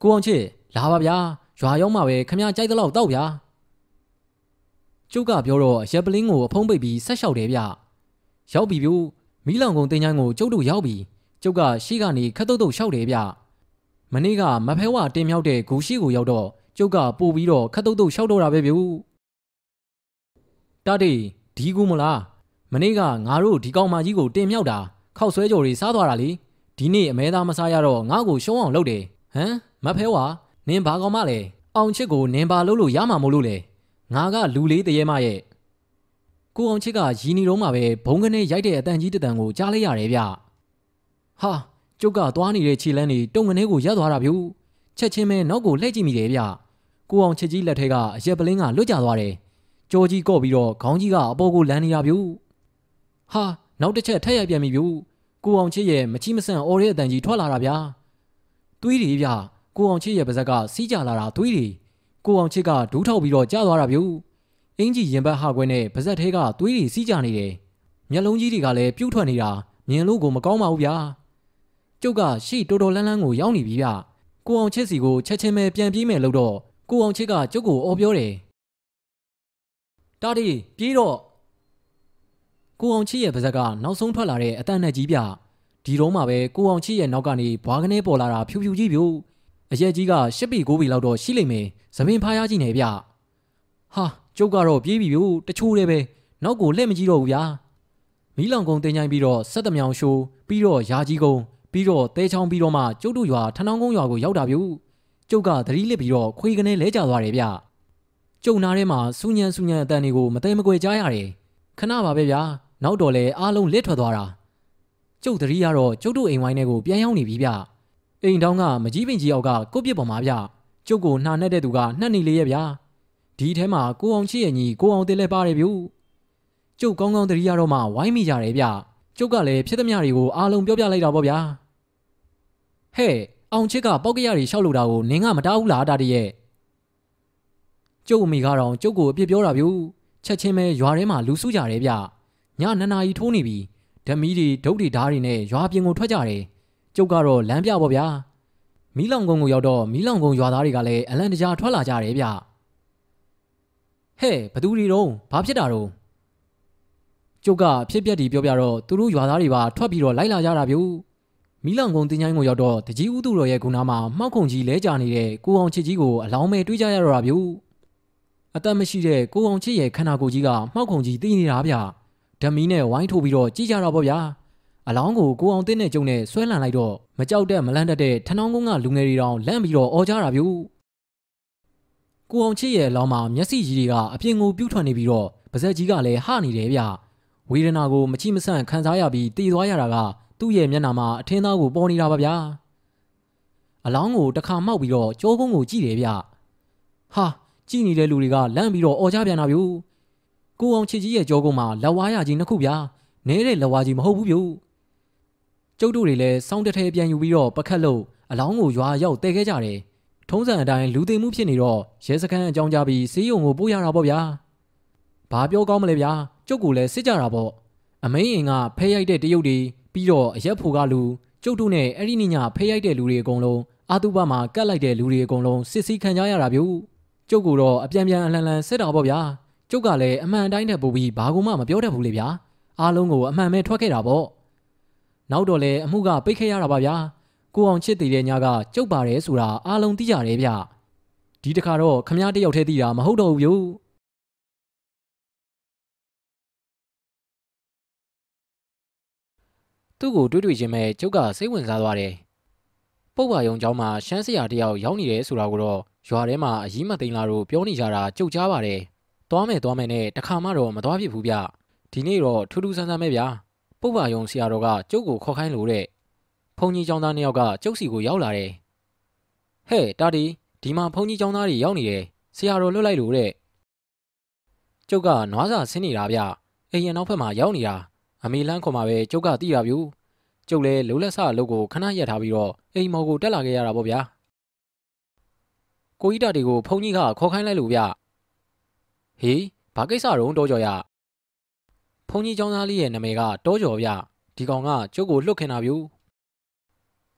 ကိုအောင်ချစ်လာပါဗျာရွာရောက်မှပဲခမကြိုက်တဲ့လောက်တောက်ဗျာကျုပ်ကပြောတော့ရက်ပလင်းကိုအဖုံးပိတ်ပြီးဆက်လျှောက်တယ်ဗျရောက်ပြီဗျို့မီးလောင်ကုန်းတင်ချိုင်းကိုကျုပ်တို့ရောက်ပြီကျုပ်ကရှေ့ကနေခတ်တုတ်တုတ်လျှောက်တယ်ဗျမနေ့ကမဖဲဝတင်မြောက်တဲ့ဂူရှိကိုရောက်တော့ကျုပ်ကပို့ပြီးတော့ခတ်တုတ်တုတ်လျှောက်တော့တာပဲဗျို့ တာတီဒီကူမလားမနေ့ကငါတို့ဒီကောင်မကြီးကိုတင်မြောက်တာခောက်ဆွဲကြော်တွေစားသွားတာလေဒီနေ့အမဲသားမစားရတော့ငါ့ကိုရှုံးအောင်လုပ်တယ်ဟမ်မဖဲဝါနင်ဘာကောင်မလဲအောင်ချစ်ကိုနင်ဘာလုပ်လို့ရမှာမို့လို့လဲငါကလူလေးတရေမရဲ့ကိုအောင်ချစ်ကရီနီတုံးမှာပဲဘုံကနေရိုက်တဲ့အတန်ကြီးတတန်ကိုကြားလိုက်ရတယ်ဗျဟာကျုပ်ကသွားနေတဲ့ခြေလန်းတွေတုံငနေကိုရက်သွားတာဗျချက်ချင်းပဲနောက်ကိုလှည့်ကြည့်မိတယ်ဗျကိုအောင်ချစ်ကြီးလက်ထဲကအရက်ပလင်းကလွတ်ကျသွားတယ် ကြောကြီးကော့ပြီးတော့ခေါင်းကြီးကအပေါ်ကိုလန်းနေတာဗျဟာနောက်တစ်ချက်ထက်ရိုက်ပြန်ပြီဗျကိုအောင်ချစ်ရဲ့မချီမဆန့်အော်ရဲအတန်ကြီးထွက်လာတာဗျာသွေးတွေဗျကိုအောင်ချစ်ရဲ့ပါဇက်ကစီးကြလာတာသွေးတွေကိုအောင်ချစ်ကဒူးထောက်ပြီးတော့ကြာသွားတာဗျအင်ကြီးရင်ဘတ်ဟာခွဲနဲ့ပါဇက်ထဲကသွေးတွေစီးကြနေတယ်မျက်လုံးကြီးတွေကလည်းပြုတ်ထွက်နေတာမြင်လို့ကိုမကောင်းပါဘူးဗျာကျုပ်ကရှေ့တော်တော်လန်းလန်းကိုရောက်နေပြီဗျကိုအောင်ချစ်စီကိုချက်ချင်းပဲပြန်ပြေးမယ်လို့တော့ကိုအောင်ချစ်ကကျုပ်ကိုအော်ပြောတယ် တာတီပြေးတော့ကိုအောင်ချစ်ရဲ့ပါဇက်ကနောက်ဆုံးထွက်လာတဲ့အတန်နဲ့ကြီးပြဒီတော့မှပဲကိုအောင်ချစ်ရဲ့နောက်ကနေဘွားကနေပေါ်လာတာဖြူဖြူကြီးပြို့အရက်ကြီးကရှစ်ပီကိုပီလောက်တော့ရှိလိမ့်မယ်သပင်ဖားရကြီးနေဗျဟာကျုပ်ကတော့ပြေးပြီပြို့တချိုးလေးပဲနောက်ကိုလှည့်မကြည့်တော့ဘူးဗျာမီးလောင်ကုန်းတင်ချိုင်းပြီးတော့ဆက်တမြောင်ရှိုးပြီးတော့ရာကြီးကုန်းပြီးတော့တဲချောင်းပြီးတော့မှကျုပ်တို့ရွာထနောင်းကုန်းရွာကိုရောက်တာပြို့ကျုပ်ကသတိလစ်ပြီးတော့ခွေကနေလဲကျသွားတယ်ဗျ ကျုံနာထဲမှာစူညံစူညံအတန်တွေကိုမသိမကွယ်ကြားရတယ်ခဏပါပဲဗျာနောက်တော့လဲအားလုံးလစ်ထွက်သွားတာကျုပ်တတိရတော့ကျုပ်တို့အိမ်ဝိုင်းထဲကိုပြန်ရောက်နေပြီဗျအိမ်တောင်းကမကြီးပင်ကြီးအောက်ကကိုပြစ်ပေါ်မှာဗျကျုပ်ကိုနှာနဲ့တဲ့သူကနှက်နေလေရဲ့ဗျာဒီထဲမှာကိုအောင်ချစ်ရဲ့ညီကိုအောင်တင်လဲပါတယ်ဗျကျုပ်ကောင်းကောင်းတတိရတော့မှဝိုင်းမိကြတယ်ဗျကျုပ်ကလည်းဖြစ်သမျှတွေကိုအားလုံးပြောပြလိုက်တာပေါ့ဗျာဟဲ့အောင်ချစ်ကပောက်ကရတွေရှောက်လို့တာကိုနင်းကမတားဘူးလားတာတရဲ့ ကျုပ်အမိကတော့ကျုပ်ကိုအပြစ်ပြောတာဗျချက်ချင်းပဲရွာထဲမှာလူစုကြတယ်ဗျညနှစ်နာရီထိုးနေပြီဓမီတွေဒုတ်တွေဓားတွေနဲ့ရွာပြင်ကိုထွက်ကြတယ်ကျုပ်ကတော့လမ်းပြပေါ့ဗျာမီးလောင်ကုန်းကိုရောက်တော့မီးလောင်ကုန်းရွာသားတွေကလည်းအလန့်တကြားထွက်လာကြတယ်ဗျဟဲ့ဘသူတွေတော့ဘာဖြစ်တာတော့ကျုပ်ကဖြစ်ပျက်ဒီပြောပြတော့သူတို့ရွာသားတွေပါထွက်ပြီးတော့လိုက်လာကြတာဗျမီးလောင်ကုန်းတင်းချိုင်းကိုရောက်တော့တကြီးဦးသူတော်ရဲ့ခုနာမှာမှောက်ခုံကြီးလဲကြနေတဲ့ကိုအောင်ချစ်ကြီးကိုအလောင်းမဲ့တွေးကြရတော့တာဗျ အသက်မရှိတဲ့ကိုအောင်ချစ်ရဲ့ခန္ဓာကိုယ်ကြီးကမှောက်ခုံကြီးတည်နေတာဗျဓမီနဲ့ဝိုင်းထိုးပြီးတော့ကြည်ကြတာပေါ့ဗျာအလောင်းကိုကိုအောင်တင်းနဲ့ကျုံနဲ့ဆွဲလန့်လိုက်တော့မကြောက်တဲ့မလန့်တတ်တဲ့ထနောင်းကုန်းကလူငယ်တွေတောင်လန့်ပြီးတော့អော်ကြတာဗျကိုအောင်ချစ်ရဲ့အလောင်းမှာမျက်စိကြီးတွေကအပြင်ကိုပြူးထွက်နေပြီးတော့ပါဇက်ကြီးကလည်းဟနေတယ်ဗျဝေဒနာကိုမချိမဆန့်ခံစားရပြီးတည်သွားရတာကသူ့ရဲ့မျက်နှာမှာအထင်းသားကိုပေါ်နေတာပါဗျာအလောင်းကိုတစ်ခါမှောက်ပြီးတော့ကြောကုန်းကိုကြည့်တယ်ဗျဟာ ကြည့်နေတဲ့လူတွေကလန့်ပြီးတော့អော်ကြပြန်တာဗျကိုအောင်ချစ်ကြီးရဲ့ကြောကုန်းမှာလက်ဝါးရကြီးနှစ်ခုဗျာနဲတဲ့လက်ဝါးကြီးမဟုတ်ဘူးဗျကျုပ်တို့တွေလည်းစောင်းတထဲပြန်ယူပြီးတော့ပကတ်လို့အလောင်းကိုရွာရောက်တဲခဲ့ကြတယ်ထုံးစံအတိုင်းလူသိမှုဖြစ်နေတော့ရဲစခန်းအကြောင်းကြားပြီးစေးရုံကိုပို့ရတာပေါ့ဗျာဘာပြောကောင်းမလဲဗျာကျုပ်ကလည်းစစ်ကြတာပေါ့အမိန်အင်ကဖဲရိုက်တဲ့တရုတ်တွေပြီးတော့အရက်ဖို့ကလူကျုပ်တို့နဲ့အဲ့ဒီညဖဲရိုက်တဲ့လူတွေအကုန်လုံးအာတုဘမှာကတ်လိုက်တဲ့လူတွေအကုန်လုံးစစ်စီးခံကြရတာဗျ ကျုပ်ကတော့အပြန်ပြန်အလှန်လှန်စစ်တာပေါ့ဗျာကျုပ်ကလည်းအမှန်တိုင်းနဲ့ပို့ပြီးဘာမှမပြောတတ်ဘူးလေဗျာအားလုံးကိုအမှန်ပဲထွက်ခဲ့တာပေါ့နောက်တော့လေအမှုကပိတ်ခဲ့ရတာပါဗျာကိုအောင်ချစ်တည်တဲ့ညကကျုပ်ပါတယ်ဆိုတာအားလုံးသိကြတယ်ဗျဒီတခါတော့ခမားတယောက်တည်းသိတာမဟုတ်တော့ဘူးဗျသူ့ကိုတွေးတွေ့ချင်းပဲကျုပ်ကစိတ်ဝင်စားသွားတယ် ပုပ်ပါယုံကျောင်းမှာရှမ်းစရာတယောက်ရောက်နေတယ်ဆိုတာကိုတော့ရွာထဲမှာအကြီးမသိန်းလာတို့ပြောနေကြတာကြုတ်ကြားပါတယ်။သွားမယ်သွားမယ်နဲ့တခါမှတော့မသွားဖြစ်ဘူးဗျ။ဒီနေ့တော့ထူးထူးဆန်းဆန်းပဲဗျာ။ပုပ်ပါယုံဆရာတော်ကကျုပ်ကိုခေါ်ခိုင်းလို့တဲ့။ဘုန်းကြီးကျောင်းသားနှစ်ယောက်ကကျုပ်စီကိုရောက်လာတယ်။ဟဲ့တာဒီဒီမှာဘုန်းကြီးကျောင်းသားတွေရောက်နေတယ်။ဆရာတော်လွတ်လိုက်လို့တဲ့။ကျုပ်ကနွားစာဆင်းနေတာဗျ။အိမ်ရနောက်ဖက်မှာရောက်နေတာ။အမေလန်းခေါ်မှာပဲကျုပ်ကတိရပြူ။ ကျုပ်လည်းလုံးလက်ဆအလုပ်ကိုခဏရက်ထားပြီးတော့အိမ်မော်ကိုတက်လာခဲ့ရတာပေါ့ဗျာကိုကြီးတာတွေကိုဘုန်းကြီးကခေါ်ခိုင်းလိုက်လို့ဗျဟေးဘာကိစ္စတော့တောကြော်ရဖုန်ကြီးကျောင်းသားလေးရဲ့နာမည်ကတောကျော်ဗျဒီကောင်ကကျုပ်ကိုလှုပ်ခင်တာဗျ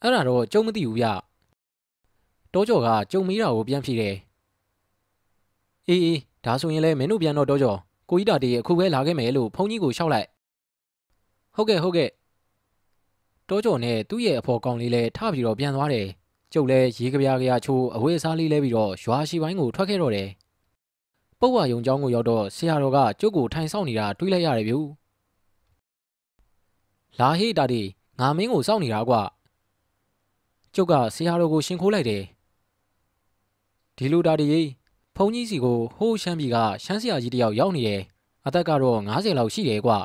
အဲ့ဒါတော့ကျုံမသိဘူးဗျတောကျော်ကကျုံမေးတာကိုပြန်ဖြေတယ်အေးအေးဒါဆိုရင်လည်းမင်းတို့ပြန်တော့တောကျော်ကိုကြီးတာတေးအခုပဲလာခဲ့မယ်လို့ဖုန်ကြီးကိုရှောက်လိုက်ဟုတ်ကဲ့ဟုတ်ကဲ့ တောကျော်နဲ့သူ့ရဲ့အဖော်ကောင်လေးလည်းထပြီးတော့ပြန်သွားတယ်ကျုပ်လည်းရေကြပြားကြချိုးအဝေးအစားလေးလဲပြီးတော့ရွာရှိပိုင်းကိုထွက်ခဲ့တော့တယ်ပုတ်ဝါယုံเจ้าကိုရောက်တော့ဆရာတော်ကကျုပ်ကိုထိုင်ဆောင်နေတာတွေးလိုက်ရတယ်ဗျူလာဟေးတာဒီငါမင်းကိုစောင့်နေတာကွာကျုပ်ကဆရာတော်ကိုရှင်ခိုးလိုက်တယ်ဒီလိုတာဒီဖုန်ကြီးစီကိုဟိုးရှမ်းပြည်ကရှမ်းဆရာကြီးတယောက်ရောက်နေတယ်အသက်ကတော့90လောက်ရှိတယ်ကွာ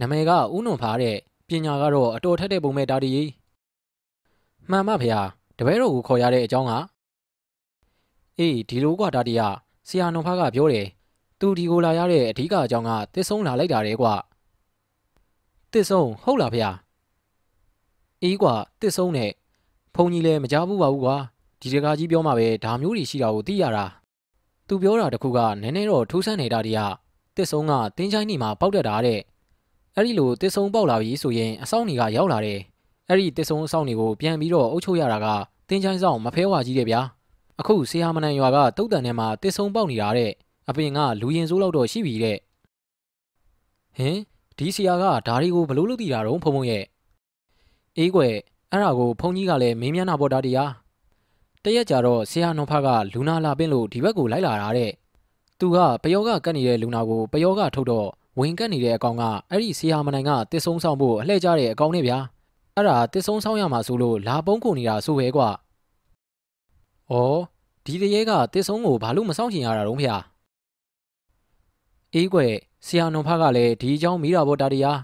နာမည်ကဦးနွန်ဖားတဲ့ ပညာကတော့အတော်ထက်တဲ့ပုံမဲ့တာဒီမှန်ပါဗျာတပည့်တော်ကိုခေါ်ရတဲ့အကြောင်းကအေးဒီလိုကွာတာဒီယာဆရာနုံဖားကပြောတယ်သူဒီကိုလာရတဲ့အဓိကအကြောင်းကတစ်ဆုံးလာလိုက်တာတဲ့ကွာတစ်ဆုံးဟုတ်လားဖေ။အေးကွာတစ်ဆုံးနဲ့ဖုန်ကြီးလည်းမကြားဘူးပါဘူးကွာဒီတကားကြီးပြောမှပဲဒါမျိုးတွေရှိတာကိုသိရတာသူပြောတာတခုကနည်းနည်းတော့ထူးဆန်းနေတာတည်းကတစ်ဆုံးကတင်းချိုင်းနေမှာပေါက်တက်တာတဲ့ အဲ့ဒီလိုတစ်ဆုံးပေါက်လာပြီဆိုရင်အဆောင်တွေကရောက်လာတယ်အဲ့ဒီတစ်ဆုံးအဆောင်တွေကိုပြန်ပြီးတော့အုပ်ချုပ်ရတာကတင်းချိုင်းဆောင်မဖဲဝါကြီးတယ်ဗျာအခုဆရာမနန်ရွာကတုတ်တန်ထဲမှာတစ်ဆုံးပေါက်နေတာတဲ့အပင်ကလူရင်စိုးလောက်တော့ရှိပြီတဲ့ဟင်ဒီဆရာကဓာရီကိုဘလို့လုပ်တည်တာတော့ဖုံဖုံရဲ့အေးကွယ်အဲ့ဒါကိုဖုန်ကြီးကလည်းမင်းမြန်းနာပေါ်တာတရားတရက်ကြတော့ဆရာနှုံဖကလူနာလာပင်းလို့ဒီဘက်ကိုလိုက်လာတာတဲ့သူကပယောကကတ်နေတဲ့လူနာကိုပယောကထုတ်တော့ဝင်ကတ်နေတဲ့အကောင်ကအဲ့ဒီဆရာမနိုင်ကတစ်ဆုံးဆောင်ဖို့အလှည့်ကြတဲ့အကောင်နဲ့ဗျာအဲ့ဒါတစ်ဆုံးဆောင်ရမှာဆိုလို့လာပုံးကုန်နေတာဆိုပဲကွာ။အော်ဒီတရေကတစ်ဆုံးကိုဘာလို့မဆောင်ချင်ရတာတော့ဖေ။အေးကွယ်ဆရာနုံဖကလည်းဒီအကြောင်းမိတာပေါ့တာတရား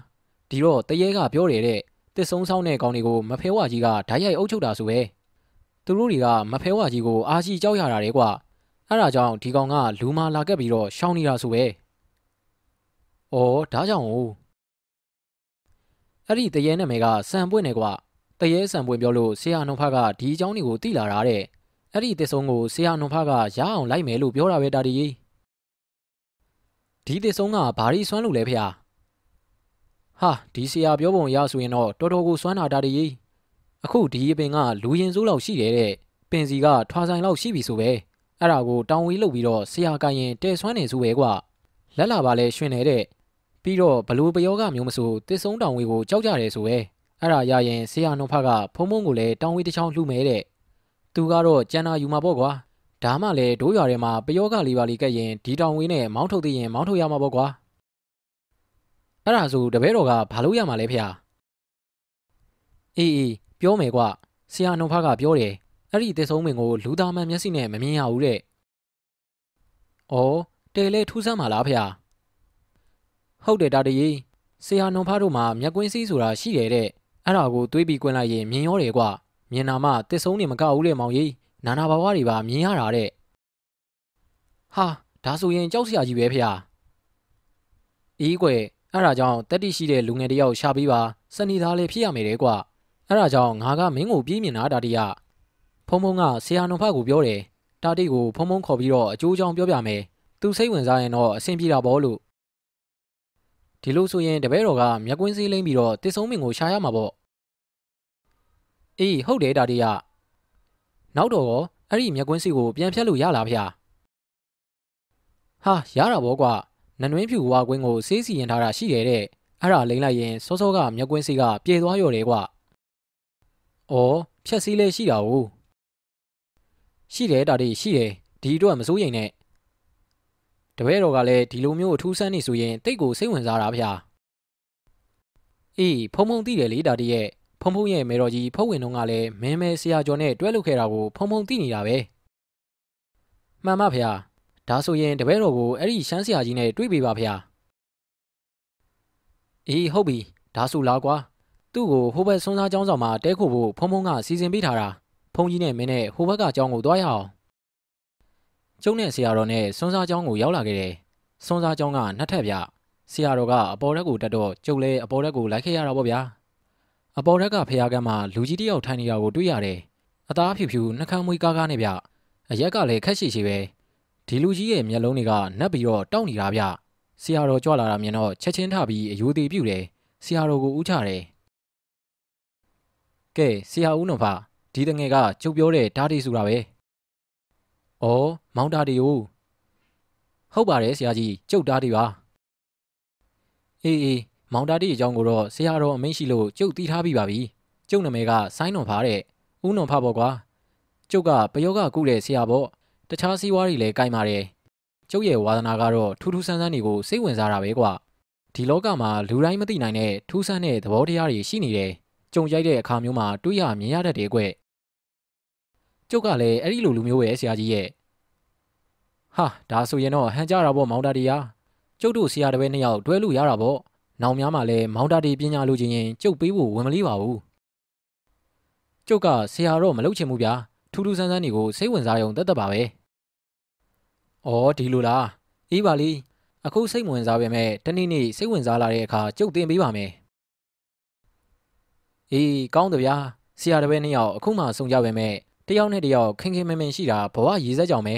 ဒီတော့တရေကပြောတယ်တဲ့တစ်ဆုံးဆောင်တဲ့ကောင်တွေကိုမဖဲဝကြီးကဓာတ်ရိုက်အုပ်ချုပ်တာဆိုပဲ။သူတို့တွေကမဖဲဝကြီးကိုအာရှိကြောက်ရတာလေကွာ။အဲ့ဒါကြောင့်ဒီကောင်ကလူမာလာကက်ပြီးတော့ရှောင်းနေတာဆိုပဲ။ အော်ဒါကြောင့်哦အဲ့ဒီတရေနာမည်ကစံပွင့်နေကွာတရေစံပွင့်ပြောလို့ဆရာနှုံဖကဒီအကြောင်းတွေကိုသိလာတာတဲ့အဲ့ဒီတစ်ဆုံးကိုဆရာနှုံဖကရအောင်လိုက်မယ်လို့ပြောတာပဲတာတီဒီတစ်ဆုံးကဘာရီစွမ်းလို့လဲဖေ။ဟာဒီဆရာပြောပုံရဆိုရင်တော့တော်တော်ကိုစွမ်းတာတာတီအခုဒီအပင်ကလူရင်စိုးလောက်ရှိတယ်တဲ့ပင်စီကထွာဆိုင်လောက်ရှိပြီဆိုပဲအဲ့ဒါကိုတောင်ဝေးလုပ်ပြီးတော့ဆရာကရင်တဲစွမ်းနေဆိုပဲကွာလက်လာပါလဲရှင်နေတဲ့ ပြီးတော့ဘလို့ပယောကမျိုးမဆိုတစ်ဆုံးတောင်ဝေးကိုကြောက်ကြတယ်ဆိုပဲအဲ့ဒါရရင်ဆရာနှုံဖကဖုံဖုံကိုလည်းတောင်ဝေးတစ်ချောင်းလှူမယ်တဲ့သူကတော့ကြံနာယူမှာပေါ့ကွာဒါမှလည်းဒိုးရွာထဲမှာပယောကလေးပါလေးကက်ရင်ဒီတောင်ဝေးနဲ့မောင်းထုတ်သိရင်မောင်းထုတ်ရမှာပေါ့ကွာအဲ့ဒါဆိုတပည့်တော်ကဘာလို့ရမှာလဲဖေဟာအေးအေးပြောမယ်ကွဆရာနှုံဖကပြောတယ်အဲ့ဒီတစ်ဆုံးမင်ကိုလူသားမှန်မျက်စိနဲ့မမြင်ရဘူးတဲ့။အော်တဲလေထူးဆန်းပါလားဖေ ဟာဟုတ်တယ်တာတကြီးဆရာနှုံဖတို့မှာမျက်ကွင်းစည်းဆိုတာရှိတယ်တဲ့အဲ့ဒါကိုတွေးပြီးကွင်းလိုက်ရင်မြင်ရောတယ်ကွမြင်နာမှတစ်ဆုံးနေမကဘူးလေမောင်ကြီးနာနာဘာဝတွေပါမြင်ရတာတဲ့ဟာဒါဆိုရင်ကြောက်စရာကြီးပဲဖေဟာအေးကွယ်အဲ့ဒါကြောင့်တက်တိရှိတဲ့လူငယ်တယောက်ရှာပြီးပါစနေသားလေးဖြစ်ရမယ်တဲ့ကွအဲ့ဒါကြောင့်ငါကမင်းကိုပြေးမြင်တာတာတိယဖုံဖုံကဆရာနှုံဖကိုပြောတယ်တာတိကိုဖုံဖုံခေါ်ပြီးတော့အကျိုးကြောင့်ပြောပြမယ်သူစိတ်ဝင်စားရင်တော့အဆင်ပြေတာပေါ့လို့ ဒီလိုဆိုရင်တပည့်တော်ကမျက်ကွင်းစည်းလိမ့်ပြီးတော့တစ်ဆုံးမင်ကိုရှာရမှာပေါ့အေးဟုတ်တယ်တာတိယနောက်တော့ရောအဲ့ဒီမျက်ကွင်းစည်းကိုပြန်ဖြတ်လို့ရလားဗျာဟာရတာပေါ့ကွာနနွင်းဖြူဝါကွင်းကိုစေးစီရင်ထားတာရှိတယ်တဲ့အဲ့ဒါလိမ့်လိုက်ရင်စောစောကမျက်ကွင်းစည်းကပြေသွားရော်တယ်ကွာအော်ဖြက်စည်းလဲရှိတာ ਉਹ ရှိတယ်တာတိရှိတယ်ဒီအတွက်မစိုးရိမ်နဲ့ တပည့်တော်ကလည်းဒီလိုမျိုးအထူးဆန်းနေဆိုရင်တိတ်ကိုစိတ်ဝင်စားတာဗျာအေးဖုံဖုံသိတယ်လေတာတိရဲ့ဖုံဖုံရဲ့မေတော်ကြီးဖုတ်ဝင်တော့ကလည်းမင်းမဲဆရာကျော်နဲ့တွဲလုပ်ခဲ့တာကိုဖုံဖုံသိနေတာပဲမှန်ပါဗျာဒါဆိုရင်တပည့်တော်ကိုအဲ့ဒီရှမ်းဆရာကြီးနဲ့တွေ့ပေးပါဗျာအေးဟုတ်ပြီဒါဆိုလားကွာသူ့ကိုဟိုဘက်ဆွမ်းစားကျောင်းဆောင်မှာတဲခိုဖို့ဖုံဖုံကစီစဉ်ပေးထားတာဖုန်ကြီးနဲ့မင်းနဲ့ဟိုဘက်ကကျောင်းကိုသွားရအောင် ကျုံနဲ့ဆရာတော်နဲ့ဆွမ်းစားကျောင်းကိုရောက်လာခဲ့တယ်ဆွမ်းစားကျောင်းကနှစ်ထပ်ပြဆရာတော်ကအပေါ်ရက်ကိုတက်တော့ကျုပ်လည်းအပေါ်ရက်ကိုလိုက်ခဲ့ရတာပေါ့ဗျာအပေါ်ရက်ကဖះကမ်းမှာလူကြီးတယောက်ထိုင်နေတာကိုတွေ့ရတယ်အသားဖြူဖြူနှကမ်းမွေးကားကားနဲ့ဗျအရက်ကလည်းခက်ရှိရှိပဲဒီလူကြီးရဲ့မျက်လုံးတွေကနက်ပြီးတော့တောက်နေတာဗျဆရာတော်ကြွလာတာမြင်တော့ချက်ချင်းထပြီးအယိုသေးပြုတ်တယ်ဆရာတော်ကိုဥချတယ်ကဲဆရာဦးနော်ဖဒီတငယ်ကကျုပ်ပြောတဲ့ဓာတိဆိုတာပဲ။ အော်မောင်ဓာတိကိုဟုတ်ပါတယ်ဆရာကြီးကျုပ်ဓာတိပါ။အေးအေးမောင်ဓာတိအကြောင်းကိုတော့ဆရာတော်အမိန့်ရှိလို့ကျုပ်သိထားပြီးပါပြီ။ကျုပ်နာမည်ကဆိုင်းနွန်ဖာတဲ့။ဦးနွန်ဖာပေါ့ကွာ။ကျုပ်ကပယောဂကုတဲ့ဆရာပေါ့။တခြားစီးပွားတွေလည်းကြိုက်ပါတယ်။ကျုပ်ရဲ့ဝါသနာကတော့ထူးထူးဆန်းဆန်းတွေကိုစိတ်ဝင်စားတာပဲကွာ။ဒီလောကမှာလူတိုင်းမသိနိုင်တဲ့ထူးဆန်းတဲ့သဘောတရားတွေရှိနေတယ်။ကြုံရိုက်တဲ့အခါမျိုးမှာတွေးရမြင်ရတတ်တယ်ကွကျုပ်ကလည်းအဲ့ဒီလိုလူမျိုးပဲဆရာကြီးရဲ့ ဟာဒါဆိုရင်တော့ဟန်ကြတာပေါ့မောင်တာတီယာကျုပ်တို့ဆရာတပည့်နှစ်ယောက်တွဲလို့ရတာပေါ့နောင်များမှလည်းမောင်တာတီပညာလိုချင်ရင်ကျုပ်ပေးဖို့ဝင်မလေးပါဘူးကျုပ်ကဆရာတော့မလုပ်ချင်ဘူးဗျာထူးထူးဆန်းဆန်းတွေကိုစိတ်ဝင်စားရုံတက်တက်ပါပဲဩဒီလိုလားအေးပါလီအခုစိတ်ဝင်စားပေမဲ့တနေ့နေ့စိတ်ဝင်စားလာတဲ့အခါကျုပ်တင်ပေးပါမယ်အေးကောင်းတယ်ဗျာဆရာတပည့်နှစ်ယောက်အခုမှဆုံကြပေမဲ့တယောက်နဲ့တယောက်ခင်ခင်မင်မင်ရှိတာဘဝရည်စက်ကြောင်ပဲ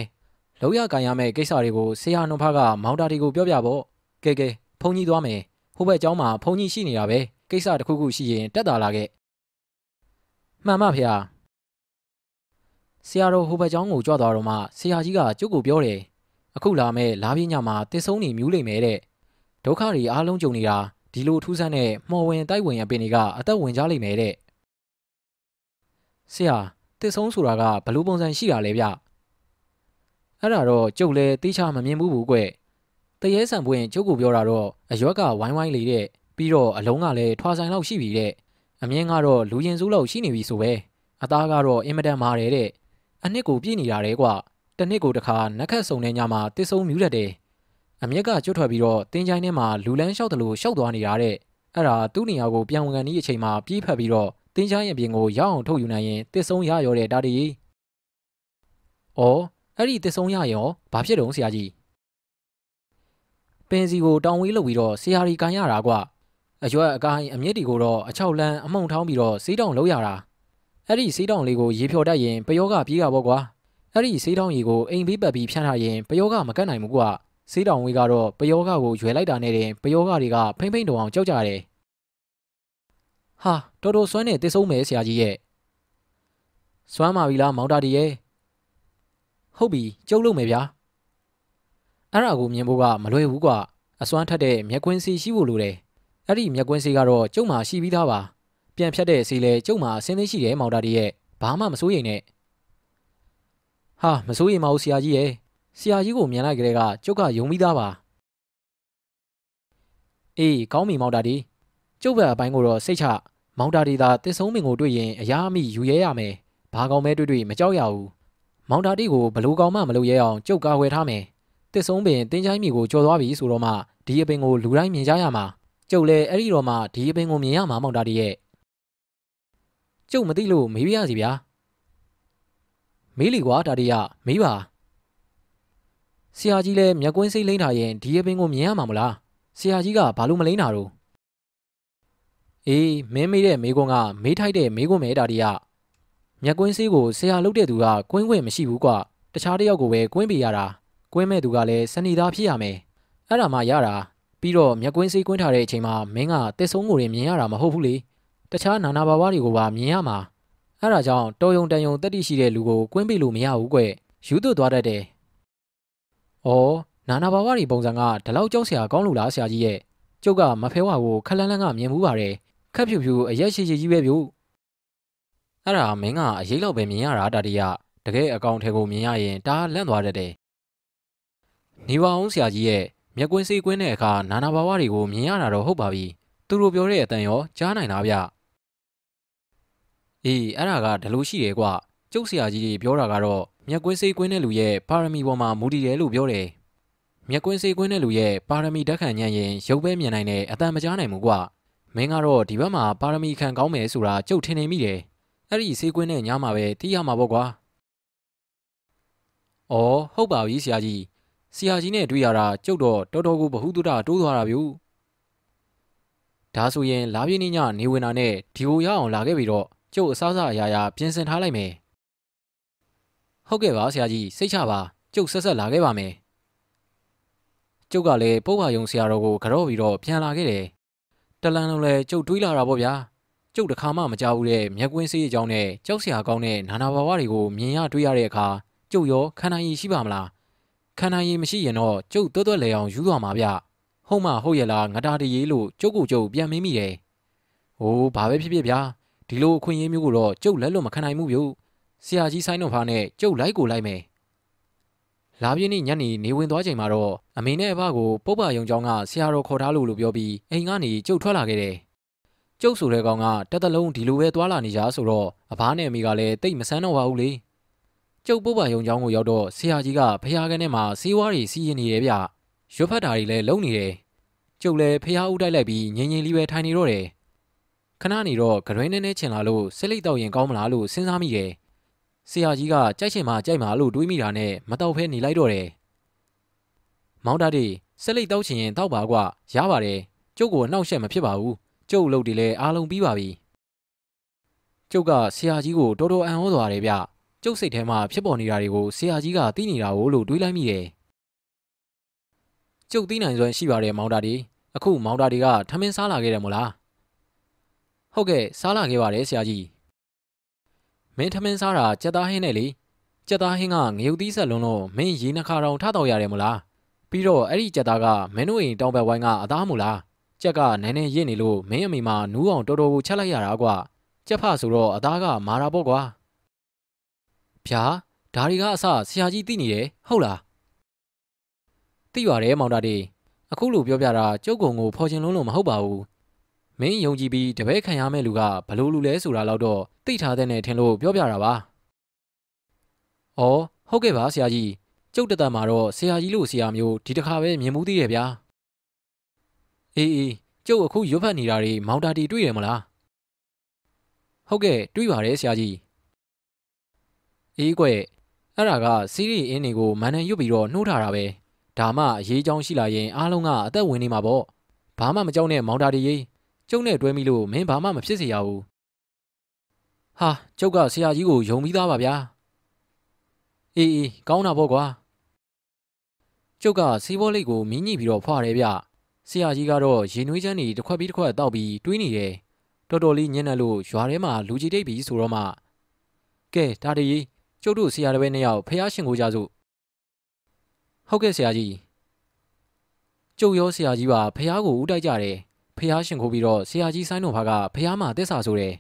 လောက်ရကန်ရမယ့်ကိစ္စတွေကိုဆရာနှုံဖကမောင်တာတီကိုပြောပြဖို့ကဲကဲဖုန်ကြီးသွားမယ်ဟိုဘက်ကျောင်းမှာဖုန်ကြီးရှိနေတာပဲကိစ္စတစ်ခုခုရှိရင်တက်တာလာခဲ့မှန်ပါဗျာဆရာတော်ဟိုဘက်ကျောင်းကိုကြွသွားတော့မှဆရာကြီးကကျုပ်ကိုပြောတယ်အခုလာမဲ့လာပြင်းညမှာတစ်ဆုံးနေမြူးလိမ့်မယ်တဲ့ဒုက္ခတွေအားလုံးကြုံနေတာဒီလိုထူးဆန်းတဲ့မော်ဝင်တိုက်ဝင်အပင်တွေကအသက်ဝင်ကြလိမ့်မယ်တဲ့ဆရာတစ်ဆုံးဆိုတာကဘလို့ပုံစံရှိတာလဲဗျ အဲ့ဒါတော့ကျုပ်လည်းသိချမမြင်ဘူးဘူးကွတရေဆန်ပွင့်ကျုပ်ကိုပြောတာတော့အရွက်ကဝိုင်းဝိုင်းလေးတဲ့ပြီးတော့အလုံးကလည်းထွာဆိုင်လောက်ရှိပြီတဲ့အမြင်ကတော့လူရင်စုလောက်ရှိနေပြီဆိုပဲအသားကတော့အင်မတန်မာတယ်တဲ့အနှစ်ကိုပြည့်နေတာတဲ့ကွတနှစ်ကိုတစ်ခါနက်ခတ်စုံတဲ့ညမှာတစ်ဆုံးမြူးတတ်တယ်အမြက်ကကျွတ်ထွက်ပြီးတော့တင်းချိုင်းထဲမှာလူလန်းလျှောက်တယ်လို့ရှောက်သွားနေတာတဲ့အဲ့ဒါသူ့နေရာကိုပြန်ဝင်ကန်ဒီအချိန်မှာပြေးဖက်ပြီးတော့တင်းချိုင်းရဲ့ပြင်ကိုရအောင်ထုတ်ယူနိုင်ရင်တစ်ဆုံးရရောတဲ့တာတီ။အော် အဲ့ဒီတစ်ဆုံးရရောဘာဖြစ်တုံးဆရာကြီး။ပင်စီကိုတောင်ဝေးလုပ်ပြီးတော့ဆရာကြီးကန်ရတာကွ။အရွက်အကိုင်းအမြင့်တီကိုတော့အချောက်လန်းအမှုန်ထောင်းပြီးတော့စေးတောင်လုပ်ရတာ။အဲ့ဒီစေးတောင်လေးကိုရေဖြော်တတ်ရင်ပယောဂပြေးတာပေါ့ကွာ။အဲ့ဒီစေးတောင်ရေကိုအိမ်ဘေးပတ်ပြီးဖြန်းထားရင်ပယောဂမကတ်နိုင်ဘူးကွာ။စေးတောင်ဝေးကတော့ပယောဂကိုရွယ်လိုက်တာနဲ့တင်ပယောဂတွေကဖိမ့်ဖိမ့်တောင်အောင်ကြောက်ကြတယ်ဟာတော်တော်စွမ်းနေတည်ဆုံးမယ်ဆရာကြီးရဲ့စွမ်းပါပြီလားမောင်တာတီရဲ့ ဟုတ်ပြီကျုပ်လုပ်မယ်ဗျာအဲ့ဒါကိုမြင်ဖို့ကမလွယ်ဘူးကွာအစွမ်းထက်တဲ့မျက်ကွင်းစီရှိဖို့လိုတယ်အဲ့ဒီမျက်ကွင်းစီကတော့ကျုပ်မှာရှိပြီးသားပါပြန်ဖြတ်တဲ့စီလဲကျုပ်မှာအစင်းသိရှိတယ်မောင်တာတီရဲ့ဘာမှမစိုးရိမ်နဲ့ဟာမစိုးရိမ်ပါဘူးဆရာကြီးရဲ့ဆရာကြီးကိုမြင်လိုက်ကြတဲ့ကကျုပ်ကယုံပြီးသားပါအေးကောင်းပြီမောင်တာဒီကျုပ်ဘက်အပိုင်းကိုတော့စိတ်ချမောင်တာဒီသာတစ်ဆုံးမင်ကိုတွေ့ရင်အရာအမိယူရဲရမယ်ဘာကောင်မဲတွေ့တွေ့မကြောက်ရဘူး မောင်တာဒီကိုဘလူကောင်မှမလုပ်ရဲအောင်ကျုပ်ကာဝယ်ထားမယ်တစ်ဆုံးပင်တင်းချိုင်းမိကိုကြော်သွားပြီဆိုတော့မှဒီအပင်ကိုလူတိုင်းမြင်ကြရမှာကျုပ်လည်းအဲ့ဒီတော့မှဒီအပင်ကိုမြင်ရမှာမောင်တာဒီရဲ့ကျုပ်မသိလို့မေးပြရစီဗျာမေးလီကွာတာဒီရမေးပါဆရာကြီးလည်းမျက်ကွင်းစိတ်လိမ့်ထားရင်ဒီအပင်ကိုမြင်ရမှာမလားဆရာကြီးကဘာလို့မလိမ့်တာတော့အေးမင်းမေးတဲ့မေးခွန်းကမေးထိုက်တဲ့မေးခွန်းပဲတာဒီရ မျက်ကွင်းစိတ်ကိုဆရာလုပ်တဲ့သူကကွင်းခွင့်မရှိဘူးကွာတခြားတစ်ယောက်ကိုပဲကွင်းပေးရတာကွင်းမဲ့သူကလည်းစနေသားဖြစ်ရမယ်အဲ့ဒါမှရတာပြီးတော့မျက်ကွင်းစိတ်ကွင်းထားတဲ့အချိန်မှာမင်းကတစ်ဆုံးကိုရင်မြင်ရတာမဟုတ်ဘူးလေတခြားနာနာဘာဝတွေကိုပါမြင်ရမှာအဲ့ဒါကြောင့်တော်ယုံတန်ယုံတက်တိရှိတဲ့လူကိုကွင်းပေးလို့မရဘူးကွယူသွတ်သွားတတ်တယ်။အော်နာနာဘာဝတွေပုံစံကဒီလောက်ကြောက်စရာကောင်းလို့လားဆရာကြီးရဲ့ကျုပ်ကမဖဲဝါကိုခက်လန်းလန်းကမြင်မှုပါတယ်ခက်ဖြူဖြူအရက်ရှိရှိကြီးပဲဗျ။ အဲ့ဒါမင်းကအရေးလောက်ပဲမြင်ရတာတာတရတကယ်အကောင့်ထဲကိုမြင်ရရင်ဒါလန့်သွားတတ်တယ်။နေပါအောင်ဆရာကြီးရဲ့မျက်ကွင်းစိတ်ကွင်းတဲ့အခါနာနာဘာဝတွေကိုမြင်ရတာတော့ဟုတ်ပါပြီ။သူတို့ပြောတဲ့အတန်ရောကြားနိုင်လားဗျ။အေးအဲ့ဒါကဒီလိုရှိတယ်ကွ။ကျုပ်ဆရာကြီးတွေပြောတာကတော့မျက်ကွင်းစိတ်ကွင်းတဲ့လူရဲ့ပါရမီပေါ်မှာမူတည်တယ်လို့ပြောတယ်။မျက်ကွင်းစိတ်ကွင်းတဲ့လူရဲ့ပါရမီတက်ခံညံ့ရင်ရုပ်ပဲမြင်နိုင်တဲ့အတန်မကြားနိုင်ဘူးကွ။မင်းကတော့ဒီဘက်မှာပါရမီခံကောင်းမယ်ဆိုတာကျုပ်ထင်နေမိတယ်။ အဲ့ဒီစိတ်ကွင်းတဲ့ညမှာပဲသိရမှာပေါ့ကွာ။အော်ဟုတ်ပါပြီဆရာကြီး။ဆရာကြီးနဲ့တွေ့ရတာကျုပ်တော့တော်တော်ကိုဘ ഹു တုဒတိုးသွားတာဗျူ။ဒါဆိုရင်လာပြင်းညနေဝင်တာနဲ့ဒီကိုရအောင်လာခဲ့ပြီတော့ကျုပ်အစားအစာအရာရာပြင်ဆင်ထားလိုက်မယ်။ဟုတ်ကဲ့ပါဆရာကြီးစိတ်ချပါကျုပ်ဆက်ဆက်လာခဲ့ပါမယ်ကျုပ်ကလည်းပုပ်ပါယုံဆရာတော်ကိုကြော့ပြီးတော့ပြန်လာခဲ့တယ်တလန်လုံးလည်းကျုပ်တွေးလာတာပေါ့ဗျာ ကျုပ်တခါမှမကြောက်ဘူးတဲ့မျက်ကွင်းစေးအကြောင်းနဲ့ကြောက်စရာကောင်းတဲ့နာနာဘာဝတွေကိုမြင်ရတွေးရတဲ့အခါကျုပ်ရောခန္ဓာရည်ရှိပါမလားခန္ဓာရည်မရှိရင်တော့ကျုပ်တွတ်တွတ်လဲအောင်ယူသွားမှာဗျဟုတ်မှဟုတ်ရဲ့လားငတာတရေလို့ကျုပ်ကိုကျုပ်ပြန်မင်းမိတယ်ဟိုးဘာပဲဖြစ်ဖြစ်ဗျာဒီလိုအခွင့်အရေးမျိုးကိုတော့ကျုပ်လက်လွတ်မခံနိုင်ဘူးဗျဆရာကြီးဆိုင်တော်ဖားနဲ့ကျုပ်လိုက်ကိုလိုက်မယ်လာပြင်းနေ့ညနေနေဝင်သွားချိန်မှာတော့အမေနဲ့အဖကိုပုပ္ပယုံကျောင်းကဆရာတော်ခေါ်ထားလို့လို့ပြောပြီးအိမ်ကနေကျုပ်ထွက်လာခဲ့တယ် ကျုပ်ဆိုတဲ့ကောင်ကတက်တလုံးဒီလိုပဲသွားလာနေကြဆိုတော့အဖားနဲ့အမေကလည်းတိတ်မဆန်းတော့ပါဘူးလေကျုပ်ပုပ္ပယုံကျောင်းကိုရောက်တော့ဆရာကြီးကဖះကန်းထဲမှာစီးဝါးတွေစီးရင်နေတယ်ဗျရွတ်ဖတ်တာတွေလည်းလုံနေတယ်ကျုပ်လည်းဖះဦးတိုက်လိုက်ပြီးငင်ငင်လေးပဲထိုင်နေတော့တယ်ခဏနေတော့ဂရွင်းနဲ့နဲ့ချင်လာလို့စစ်လိတ်တော့ရင်ကောင်းမလားလို့စဉ်းစားမိတယ်ဆရာကြီးကကြိုက်ချင်မှကြိုက်မှလို့တွေးမိတာနဲ့မတော့ဖဲနေလိုက်တော့တယ်။မောင်တာဒီဆက်လိတ်တောက်ချင်ရင်တောက်ပါကွာရပါတယ်ကျုပ်ကိုနှောက်ရှက်မဖြစ်ပါဘူး ကျုပ်လုပ်တယ်လဲအားလုံးပြီးပါပြီ။ကျုပ်ကဆရာကြီးကိုတော်တော်အံ့ဩသွားတယ်ဗျ။ကျုပ်စိတ်ထဲမှာဖြစ်ပေါ်နေတာတွေကိုဆရာကြီးကသိနေတာကိုလို့တွေးလိုက်မိတယ်။ကျုပ်သိနိုင်စွမ်းရှိပါတယ်မောင်တာဒီအခုမောင်တာဒီကထမင်းစားလာခဲ့တယ်မို့လား။ဟုတ်ကဲ့စားလာခဲ့ပါတယ်ဆရာကြီး။မင်းထမင်းစားတာကြက်သားဟင်းနဲ့လေကြက်သားဟင်းကငရုတ်သီးဆက်လုံးလို့မင်းရေနှခါတောင်ထတော့ရတယ်မလားပြီးတော့အဲ့ဒီကြက်သားကမင်းတို့အိမ်တောင်ဘက်ဝိုင်းကအသားမလား ကြက်ကနည်းနည်းရစ်နေလို့မင်းအမေမနူးအောင်တော်တော်ကိုချက်လိုက်ရတာကွာကြက်ဖဆိုတော့အသားကမာတာပေါ့ကွာဗျာဒါတွေကအစဆရာကြီးသိနေတယ်ဟုတ်လားသိပါတယ်မောင်တာဒီအခုလိုပြောပြတာကျုပ်ကုံကိုဖော်ချင်လုံးလို့မဟုတ်ပါဘူးမင်းယုံကြည်ပြီးတပည့်ခံရမယ့်လူကဘလို့လူလဲဆိုတာတော့သိထားတဲ့နဲ့ထင်လို့ပြောပြတာပါ။အော်ဟုတ်ကဲ့ပါဆရာကြီးကျုပ်တသက်မှာတော့ဆရာကြီးလို့ဆရာမျိုးဒီတစ်ခါပဲမြင်မှုသေးတယ်ဗျာ။ အေးအေးကျုပ်အခုရွတ်ဖတ်နေတာတွေမောင်တာတီတွေ့ရမလား။ဟုတ်ကဲ့တွေ့ပါတယ်ဆရာကြီး။အေးကွအဲ့ဒါကစီးရီအင်းတွေကိုမန်နန်ရွတ်ပြီးတော့နှိုးထားတာပဲ။ဒါမှအရေးကြောင်းရှိလာရင်အားလုံးကအသက်ဝင်နေမှာပေါ့။ဘာမှမကြောက်နဲ့မောင်တာတီရေးကျုံနဲ့တွဲမိလို့မင်းဘာမှမဖြစ်စေရဘူးဟာကျုပ်ကဆရာကြီးကိုယုံပြီးသားပါဗျာအေးအေးကောင်းတာပေါ့ကွာကျုပ်ကစီးဘောလိတ်ကိုမင်းညှိပြီးတော့ဖွာတယ်ဗျ ဆရာကြီးကတော့ရေနွေးချမ်းတွေတစ်ခွက်ပြီးတစ်ခွက်တောက်ပြီးတွေးနေတယ်တော်တော်လေးညံ့နေလို့ရွာထဲမှာလူကြီးတိတ်ပြီးဆိုတော့မှကဲဒါတည်းကျုပ်တို့ဆရာတစ်ပည့်နှစ်ယောက်ဖះရှင်ကိုကြစို့ဟုတ်ကဲ့ဆရာကြီးကျုပ်ရောဆရာကြီးပါဖះကိုဥတိုက်ကြတယ်ဖះရှင်ခိုးပြီးတော့ဆရာကြီးဆိုင်းတော်ဖားကဖះမှာတက်စာဆိုတယ်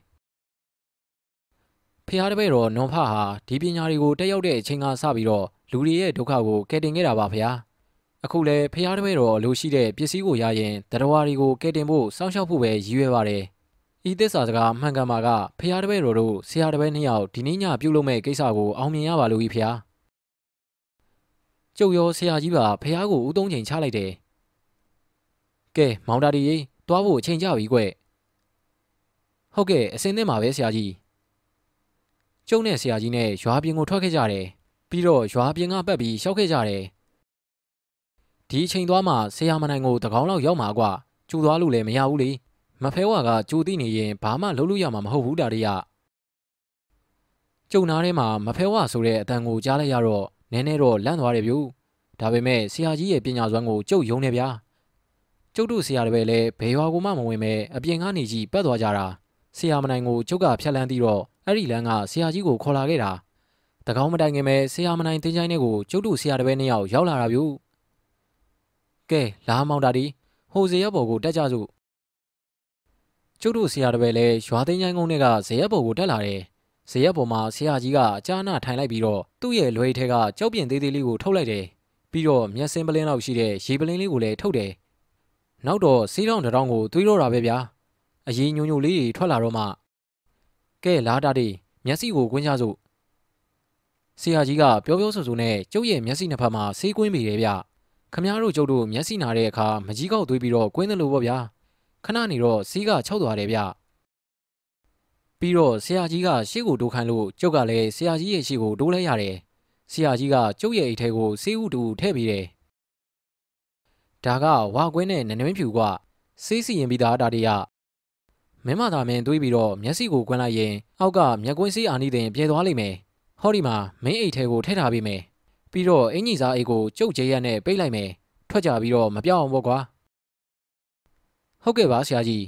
ဖះတပည့်တော်နွန်ဖဟာဒီပညာတွေကိုတက်ရောက်တဲ့အချိန်ကစပြီးတော့လူတွေရဲ့ဒုက္ခကိုကယ်တင်ခဲ့တာပါဖះ အခုလဲဖျားတပည့်တော်လိုရှိတဲ့ပစ္စည်းကိုရရင်တရားတွေကိုကဲတင်ဖို့စောင့်ရှောက်ဖို့ပဲရည်ရွယ်ပါတယ်ဤသစ္စာစကားမှန်ကန်ပါကဖျားတပည့်တော်တို့ဆရာတပည့်နှစ်ယောက်ဒီနေ့ညပြုလုပ်မဲ့ကိစ္စကိုအောင်မြင်ရပါလို့ဤဖျားကျုပ်ရောဆရာကြီးပါဖះကိုဦးသုံးချိန်ချလိုက်တယ်။ကဲမောင်တာဒီရေးသွားဖို့အချိန်ကြပြီကွ။ဟုတ်ကဲ့အစင်းသင်းပါပဲဆရာကြီး။ကျုံနဲ့ဆရာကြီးနဲ့ရွာပြင်ကိုထွက်ခဲ့ကြတယ်။ပြီးတော့ရွာပြင်ကပတ်ပြီးရှောက်ခဲ့ကြတယ်။ ဒီအချိန်သွားမှဆရာမနိုင်ကိုတကောင်းလောက်ရောက်မှာကွာ။ကျူသွားလို့လည်းမရဘူးလေ။မဖဲဝါကကြိုသိနေရင်ဘာမှလုပ်လို့ရမှာမဟုတ်ဘူးတာရီရ။ကျုံနာထဲမှာမဖဲဝါဆိုတဲ့အတန်ကိုကြားလိုက်ရတော့နည်းနည်းတော့လန့်သွားတယ်ဗျူဒါပေမဲ့ဆရာကြီးရဲ့ပညာစွမ်းကိုကျုပ်ယုံနေဗျာကျုပ်တို့ဆရာတပည့်လည်းဘယ်ရွာကိုမှမဝင်ပဲအပြင်ကနေကြီးပတ်သွားကြတာဆရာမနိုင်ကိုကျုပ်ကဖြတ်လန်းပြီးတော့အဲ့ဒီလမ်းကဆရာကြီးကိုခေါ်လာခဲ့တာတကောင်းမတိုင်ခင်ပဲဆရာမနိုင်တင်းချိုင်းထဲကိုကျုပ်တို့ဆရာတပည့်နှစ်ယောက်ရောက်လာတာဗျူ ကဲလာမောင်တာဒီဟိုဇေယျဘော်ကိုတက်ကြစို့ကျုပ်တို့ဆရာတပည့်လည်းရွာသိန်းချိုင်းကုန်းထဲကဇေယျဘော်ကိုတက်လာတယ်ဇေယျပေါ်မှာဆရာကြီးကအကြာနာထိုင်လိုက်ပြီးတော့သူ့ရဲ့လွယ်ထဲကကြောက်ပြင်းသေးသေးလေးကိုထုတ်လိုက်တယ်။ပြီးတော့မျက်စင်းပလင်းလောက်ရှိတဲ့ရေပလင်းလေးကိုလည်းထုတ်တယ်။နောက်တော့စီးတောင်တောင်ကိုသွေးတော့တာပဲဗျာ။အရေးညိုညိုလေးတွေထွက်လာတော့မှကဲလာတာတွေမျက်စိကိုကွင်းကြစို့ဆရာကြီးကပြောပြောဆိုဆိုနဲ့ကျုပ်ရဲ့မျက်စိနှစ်ဖက်မှာဆေးကွင်းမိတယ်ဗျ။ ခမားတို့ကျုပ်တို့မျက်စိနာတဲ့အခါမကြီးကောက်သွေးပြီးတော့ကွင်းတယ်လို့ပေါ့ဗျာ။ခဏနေတော့စီးက၆သွားတယ်ဗျ။ပြီးတော့ဆရာကြီးကရှေ့ကိုတိုးခိုင်းလို့ကျုပ်ကလည်းဆရာကြီးရဲ့ရှေ့ကိုတိုးလဲရတယ်ဆရာကြီးကကျုပ်ရဲ့အိတ်ထဲကိုဆေးဥတူထည့်ပြီးတယ်ဒါကဝါကွင်းနဲ့နနွင်းဖြူကဆေးစီရင်ပြီးသားဒါတရမင်းမသာမင်းတွေးပြီးတော့မျက်စိကိုကွင်းလိုက်ရင်အောက်ကမျက်ကွင်းဆေးအာနိတင်ပြေသွားလိမ့်မယ်ဟောဒီမှာမင်းအိတ်ထဲကိုထည့်ထားပေးမယ် ပြီးတော့အင်ကြီးစားအိတ်ကိုကျုပ်ကျဲရက်နဲ့ပိတ်လိုက်မယ်ထွက်ကြပြီးတော့မပြောင်းအောင်ပေါ့ကွာဟုတ်ကဲ့ပါဆရာကြီး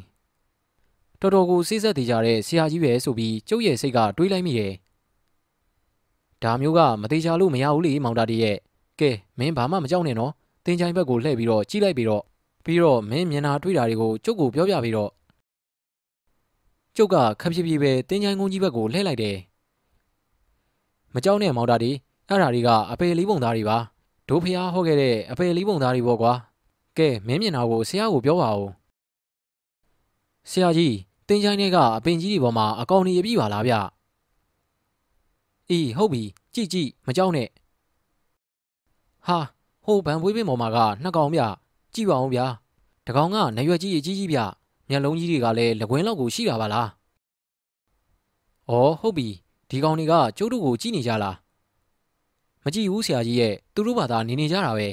တော်တော်ကိုစိစက်တည်ကြတဲ့ဆရာကြီးပဲဆိုပြီးကျုပ်ရဲ့စိတ်ကတွေးလိုက်မိတယ်။ဒါမျိုးကမသေးချာလို့မရဘူးလေမောင်တာတည်းရဲ့ကဲမင်းဘာမှမကြောက်နဲ့နော်။တင်ချိုင်ဘက်ကိုလှည့်ပြီးတော့ကြည့်လိုက်ပြီးတော့ပြီးတော့မင်းမျက်နှာတွေးတာတွေကိုကျုပ်ကိုပြောပြပြီးတော့ကျုပ်ကခပ်ဖြည်းဖြည်းပဲတင်ချိုင်ကုန်းကြီးဘက်ကိုလှည့်လိုက်တယ်။မကြောက်နဲ့မောင်တာတည်း အဲ့ဓာတွေကအပေလေးပုံသားတွေပါ။ဒိုးဖျားဟောခဲ့တဲ့အပေလေးပုံသားတွေပေါ့ကွာ။ကဲမင်းမျက်နှာကိုဆရာကိုပြောပါဦး။ဆရာကြီးတင်ချိုင်းတွေကအပင်ကြီးတွေပေါ်မှာအကောင်ကြီးပြည့်ပါလားဗျအေးဟုတ်ပြီကြည့်ကြည့်မကြောက်နဲ့ဟာဟိုဗန်ပွေးပင်ပေါ်မှာကနှစ်ကောင်ဗျကြည့်ပါဦးဗျာတကောင်ကနရွက်ကြီးအကြီးကြီးဗျမျက်လုံးကြီးတွေကလည်းလကွင်းလောက်ကိုရှိတာပါလားဩဟုတ်ပြီဒီကောင်တွေကကျုပ်တို့ကိုကြည့်နေကြလား မကြည့်ဘူးဆရာကြီးရဲ့သူတို့ဘာသာနေနေကြတာပဲ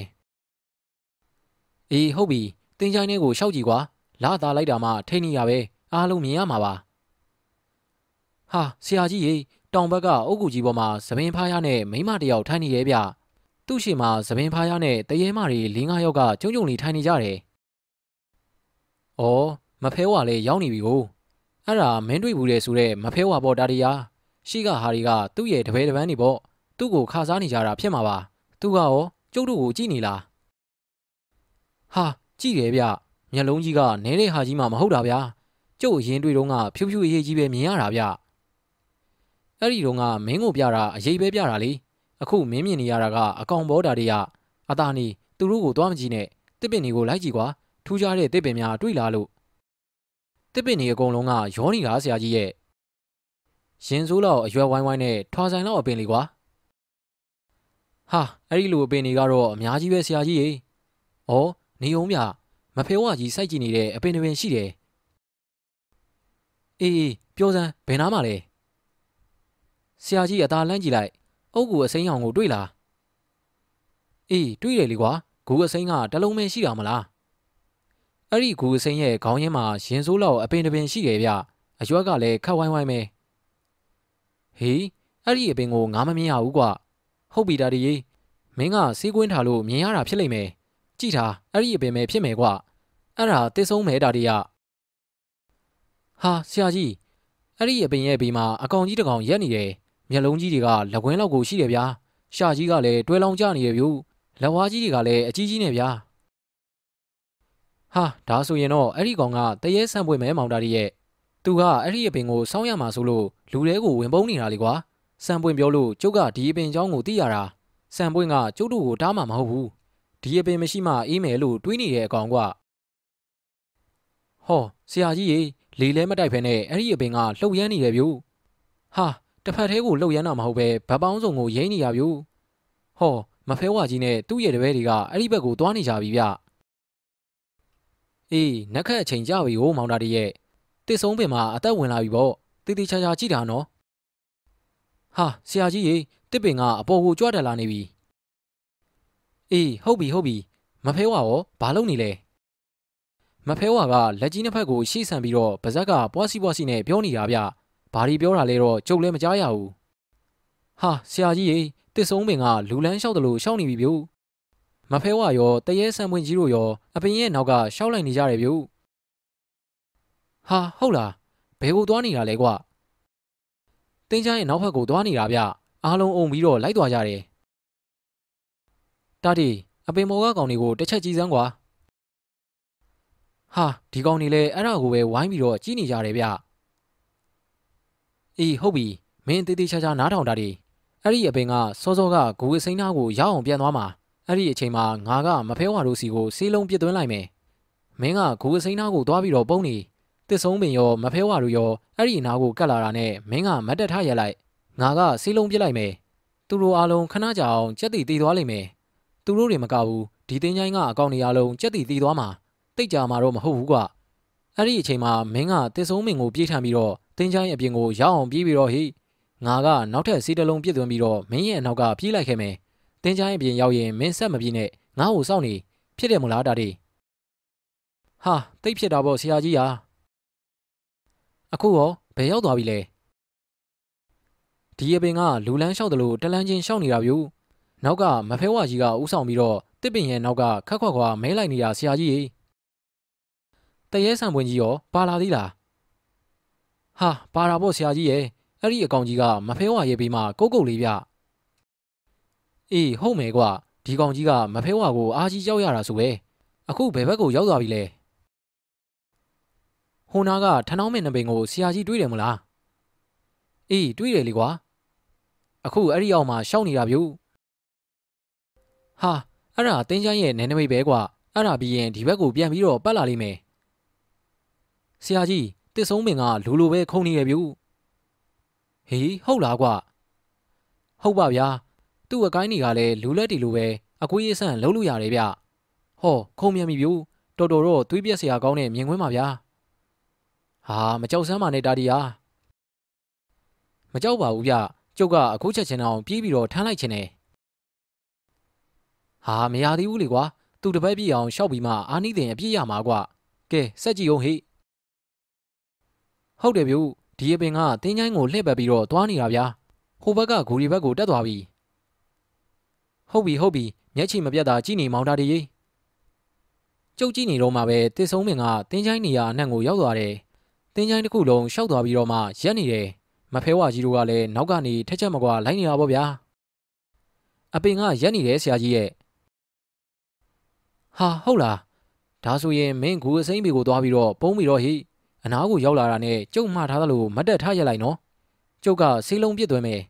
အေးဟုတ်ပြီတင်ချိုင်းလေးကိုရှောက်ကြည့်ကွာလာသားလိုက်တာမှထိန်နေရပဲအားလုံးမြင်ရမှာပါဟာဆရာကြီးရေတောင်ဘက်ကအုတ်ကူကြီးပေါ်မှာသပင်ဖားရနဲ့မိမတယောက်ထိုင်နေရဲ့ဗျသူ့ရှိမှာသပင်ဖားရနဲ့တရေမတွေ၄၅ယောက်ကကျုံကျုံလေးထိုင်နေကြတယ်။အော်မဖဲဝါလည်းရောက်နေပြီကိုအဲ့ဒါမင်းတွေ့ဘူးလေဆိုတဲ့မဖဲဝါပေါ်တာတရားရှိကဟာတွေကသူ့ရဲ့တပည့်တပန်းနေပေါ့ သူ့ကိုခါစားနေကြတာဖြစ်မှာပါသူကရောကျုပ်တို့ကိုကြည့်နေလားဟာကြည့်တယ်ဗျမျက်လုံးကြီးကနဲတဲ့ဟာကြီးမှမဟုတ်တာဗျာကျုပ်အရင်တွေ့တော့ကဖြူဖြူအရေးကြီးပဲမြင်ရတာဗျအဲ့ဒီတော့ကမင်းကိုပြတာအရေးပဲပြတာလေအခုမင်းမြင်နေရတာကအကောင်ဘောတာတွေကအသာနေသူတို့ကိုသွားမကြည့်နဲ့တစ်ပင်တွေကိုလိုက်ကြည့်ကွာထူးခြားတဲ့တစ်ပင်များတွေ့လာလို့တစ်ပင်တွေအကုန်လုံးကရောနေတာဆရာကြီးရဲ့ရင်စိုးလောက်အရွယ်ဝိုင်းဝိုင်းနဲ့ထွာဆိုင်လောက်အပင်လေးကွာ ဟာအဲ့ဒီလိုအပင်တွေကတော့အများကြီးပဲဆရာကြီးရေဩနေုံမြမဖေဝါကြီးစိုက်ကြည့်နေတဲ့အပင်တွေပင်ရှိတယ်အေးအေးပြောစမ်းဘယ်နားမှာလဲဆရာကြီးအသာလန့်ကြည့်လိုက်အုတ်ကူအစိမ်းအောင်ကိုတွေ့လားအေးတွေ့တယ်လေကွာဂူအစိမ်းကတလုံးမဲရှိတာမလားအဲ့ဒီဂူအစိမ်းရဲ့ခေါင်းရင်းမှာရင်စိုးလောက်အပင်တပင်ရှိတယ်ဗျအရွက်ကလည်းခတ်ဝိုင်းဝိုင်းပဲဟေးအဲ့ဒီအပင်ကိုငါမမြင်ရဘူးကွာ ဟုတ်ပြီဒါဒီရေမင်းကစီးကွင်းထားလို့မြင်ရတာဖြစ်လိမ့်မယ်ကြည့်ထားအဲ့ဒီအပင်ပဲဖြစ်မယ်ကွာအဲ့ဒါတစ်ဆုံးမဲဒါဒီရဟာဆရာကြီးအဲ့ဒီအပင်ရဲ့ဘေးမှာအကောင်ကြီးတစ်ကောင်ရက်နေတယ်မျက်လုံးကြီးတွေကလက်ဝင်းလောက်ကိုရှိတယ်ဗျာရှာကြီးကလည်းတွဲလောင်ကျနေတယ်ဗျူလက်ဝါးကြီးတွေကလည်းအကြီးကြီးနေဗျာဟာဒါဆိုရင်တော့အဲ့ဒီကောင်ကတရေဆန်ပွေမဲမောင်တာကြီးရဲ့သူကအဲ့ဒီအပင်ကိုစောင်းရမှာဆိုလို့လူတွေကိုဝင်ပုန်းနေတာလေကွာ ။စံပွင့်ပြောလို့ကျုပ်ကဒီအပင်ကြောင်းကိုသိရတာ။စံပွင့်ကကျုပ်တို့ကိုတားမှာမဟုတ်ဘူး။ဒီအပင်မရှိမှအေးမယ်လို့တွေးနေတဲ့အကောင်ကဟောဆရာကြီးရေလေလဲမတိုက်ဖဲနဲ့အဲ့ဒီအပင်ကလှုပ်ရမ်းနေတယ်ဗျို့ဟာတစ်ဖက်သေးကိုလှုပ်ရမ်းတာမဟုတ်ပဲဗတ်ပေါင်းစုံကိုရိမ့်နေရဗျို့ဟောမဖဲဝါကြီးနဲ့သူ့ရဲ့တပည့်တွေကအဲ့ဒီဘက်ကိုသွားနေကြပြီဗျအေးနှက်ခက်အချိန်ကြပြီဟိုမောင်တာတည်းရဲ့တစ်ဆုံးပင်မှာအသက်ဝင်လာပြီပေါ့တေးသေးချာချာကြည့်တာနော် ဟာဆရာကြီးရေတစ်ပင်ကအပေါ်ကိုကြွတက်လာနေပြီအေးဟုတ်ပြီဟုတ်ပြီမဖဲဝါရောဘာလုပ်နေလဲမဖဲဝါကလက်ကြီးနှစ်ဖက်ကိုရှေ့ဆန်ပြီးတော့ပါဇက်ကပွားစီပွားစီနဲ့ပြောနေတာဗျဘာဒီပြောတာလဲတော့ကြုံလည်းမကြားရဘူးဟာဆရာကြီးရေတစ်ဆုံးပင်ကလူလန်းလျှောက်တယ်လို့ရှောက်နေပြီဗျမဖဲဝါရောတရေဆန်ပွင့်ကြီးတို့ရောအပင်ရဲ့နောက်ကရှောက်လိုက်နေကြတယ်ဗျဟာဟုတ်လားဘယ်ကိုသွားနေတာလဲကွ တင်းချိုင်းရဲ့နောက်ဘက်ကိုသွားနေတာဗျအားလုံးအုံပြီးတော့လိုက်သွားကြတယ်တာတီအပင်မော်ကကောင်တွေကိုတစ်ချက်ကြည့်စမ်းကွာဟာဒီကောင်တွေလည်းအဲ့ဒါကိုပဲဝိုင်းပြီးတော့ကြီးနေကြတယ်ဗျအေးဟုတ်ပြီမင်းတေးသေးချာချာနားထောင်တာဒီအဲ့ဒီအပင်ကစောစောကဂူအစိမ်းသားကိုရအောင်ပြန်သွားမှာအဲ့ဒီအချိန်မှာငါကမဖဲဝါတို့စီကိုဆေးလုံးပစ်သွင်းလိုက်မယ်မင်းကဂူအစိမ်းသားကိုသွားပြီးတော့ပုံနေ တစ်ဆုံးပင်ရောမဖဲဝါတို့ရောအဲ့ဒီအနာကိုကတ်လာတာနဲ့မင်းကမတ်တက်ထရက်လိုက်ငါကဆေးလုံးပစ်လိုက်မယ်သူတို့အားလုံးခဏကြာအောင်ကြက်တီတီသွားလိမ့်မယ်သူတို့တွေမကဘူးဒီတင်းချိုင်းကအကောင့်တွေအားလုံးကြက်တီတီသွားမှာတိတ်ကြမှာတော့မဟုတ်ဘူးကွအဲ့ဒီအချိန်မှာမင်းကတစ်ဆုံးပင်ကိုပြေးထန်ပြီးတော့တင်းချိုင်းအပြင်ကိုရောက်အောင်ပြေးပြီးတော့ဟိငါကနောက်ထပ်စီးတလုံးပြစ်သွင်းပြီးတော့မင်းရဲ့အနောက်ကပြေးလိုက်ခဲ့မယ်တင်းချိုင်းအပြင်ရောက်ရင်မင်းဆက်မပြေးနဲ့ငါ့ကိုစောင့်နေဖြစ်တယ်မလားတာတီဟာတိတ်ဖြစ်တာပေါ့ဆရာကြီးဟာ အခုရောဘယ်ရောက်သွားပြီလဲဒီအပင်ကလူလန်းလျှောက်တယ်လို့တလန်းချင်းရှောက်နေတာဗျူနောက်ကမဖဲဝါကြီးကဥဆောင်ပြီးတော့တစ်ပင်ရဲ့နောက်ကခက်ခွက်ခွာမဲလိုက်နေတာဆရာကြီးတရဲဆံပွင့်ကြီးရောပါလာသေးလားဟာပါတာပေါ့ဆရာကြီးရဲ့အဲ့ဒီအကောင်ကြီးကမဖဲဝါရဲ့ဘေးမှာကုတ်ကုတ်လေးဗျအေးဟုတ်မယ်ကွာဒီကောင်ကြီးကမဖဲဝါကိုအားကြီးကြောက်ရတာဆိုပဲအခုဘယ်ဘက်ကိုရောက်သွားပြီလဲ ဟိုနာကထနောင်းမင်းနပင်ကိုဆရာကြီးတွေးတယ်မလားအေးတွေးတယ်လေကွာအခုအဲ့ဒီအောက်မှာရှောက်နေတာဗျူဟာအဲ့ဒါတင်းချိုင်းရဲ့နန်းနမိတ်ပဲကွာအဲ့ဒါပြီးရင်ဒီဘက်ကိုပြန်ပြီးတော့ပတ်လာလိမ့်မယ်ဆရာကြီးတစ်ဆုံးပင်ကလူလိုပဲခုံနေရဗျူဟေးဟုတ်လားကွာဟုတ်ပါဗျာသူ့အကိုင်းတွေကလည်းလူလက်တီလိုပဲအကွေးအဆန့်လုံးလို့ရတယ်ဗျဟောခုံမြန်ပြီဗျူတော်တော်တော့သွေးပြက်စရာကောင်းတဲ့မြင်ကွင်းပါဗျာ ဟာမကြောက်စမ်းပါနဲ့တာဒီယာမကြောက်ပါဘူးဗျကျုပ်ကအခုချက်ချင်းအောင်ပြေးပြီးတော့ထမ်းလိုက်ခြင်းနဲ့ဟာမရသေးဘူးလေကွာသူတပတ်ပြည့်အောင်ရှောက်ပြီးမှအာနိသင်အပြည့်ရမှာကွာကဲစက်ကြည့်အောင်ဟိဟုတ်တယ်ဗျူဒီအပင်ကတင်းချိုင်းကိုလှည့်ပတ်ပြီးတော့သွားနေတာဗျာဟိုဘက်ကဂူရီဘက်ကိုတက်သွားပြီဟုတ်ပြီဟုတ်ပြီမျက်ခြေမပြတ်တာကြည့်နေမောင်တာတည်းကျုပ်ကြည့်နေတော့မှပဲတစ်ဆုံးပင်ကတင်းချိုင်းနေရာအနှံ့ကိုရောက်သွားတယ် တင်းချိုင်းတစ်ခုလုံးရှောက်သွားပြီးတော့မှရက်နေတယ်မဖဲဝါကြီးတို့ကလည်းနောက်ကနေထက်ချက်မကွာလိုက်နေတာပေါ့ဗျာအပင်ကရက်နေတယ်ဆရာကြီးရဲ့ဟာဟုတ်လားဒါဆိုရင်မင်းဂူအစိမ့်ပေကိုသွားပြီးတော့ပုံးပြီးတော့ဟိအနားကိုရောက်လာတာနဲ့ကျုပ်မှားထားသလိုမတ်တက်ထားရလိုက်နော်ကျုပ်ကဆေးလုံးပြစ်သွင်းမယ်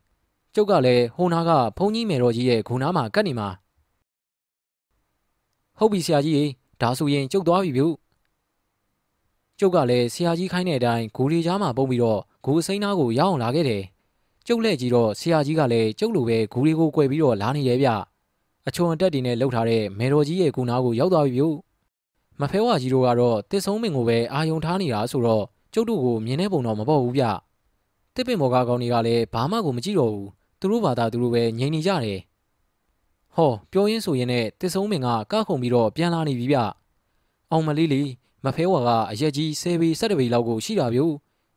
ကျုပ်ကလည်းဟိုနာကဘုံကြီးမယ်တော်ကြီးရဲ့ဂူနာမှာကတ်နေမှာဟုတ်ပြီဆရာကြီးရေဒါဆိုရင်ကျုပ်သွားပြီဗျ ကျုပ်ကလည်းဆရာကြီးခိုင်းတဲ့အတိုင်းဂူရီချားမှာပုံပြီးတော့ဂူအစိမ်းသားကိုရောက်အောင်လာခဲ့တယ်ကျုပ်လက်ကြည့်တော့ဆရာကြီးကလည်းကျုပ်လိုပဲဂူရီကို꿰ပြီးတော့လာနေတယ်ဗျအချုံအတက်တွေနဲ့လှုပ်ထားတဲ့မေတော်ကြီးရဲ့ဂူနာကိုရောက်သွားပြီဗျမဖဲဝါကြီးတို့ကတော့တစ်ဆုံးမင်ကိုပဲအာယုံထားနေတာဆိုတော့ကျုပ်တို့ကိုမြင်တဲ့ပုံတော့မပေါ့ဘူးဗျတစ်ပင်မော်ကားကောင်းတွေကလည်းဘာမှကိုမကြည့်တော့ဘူးသူတို့ဘာသာသူတို့ပဲငြိမ်နေကြတယ်ဟောပြောရင်းဆိုရင်နဲ့တစ်ဆုံးမင်ကကခုန်ပြီးတော့ပြန်လာနေပြီဗျအောင်မလေးလေး မဖဲဝါကအရက်ကြီးဆယ်ပေ၁၁ပေလောက်ကိုရှိတာဗျ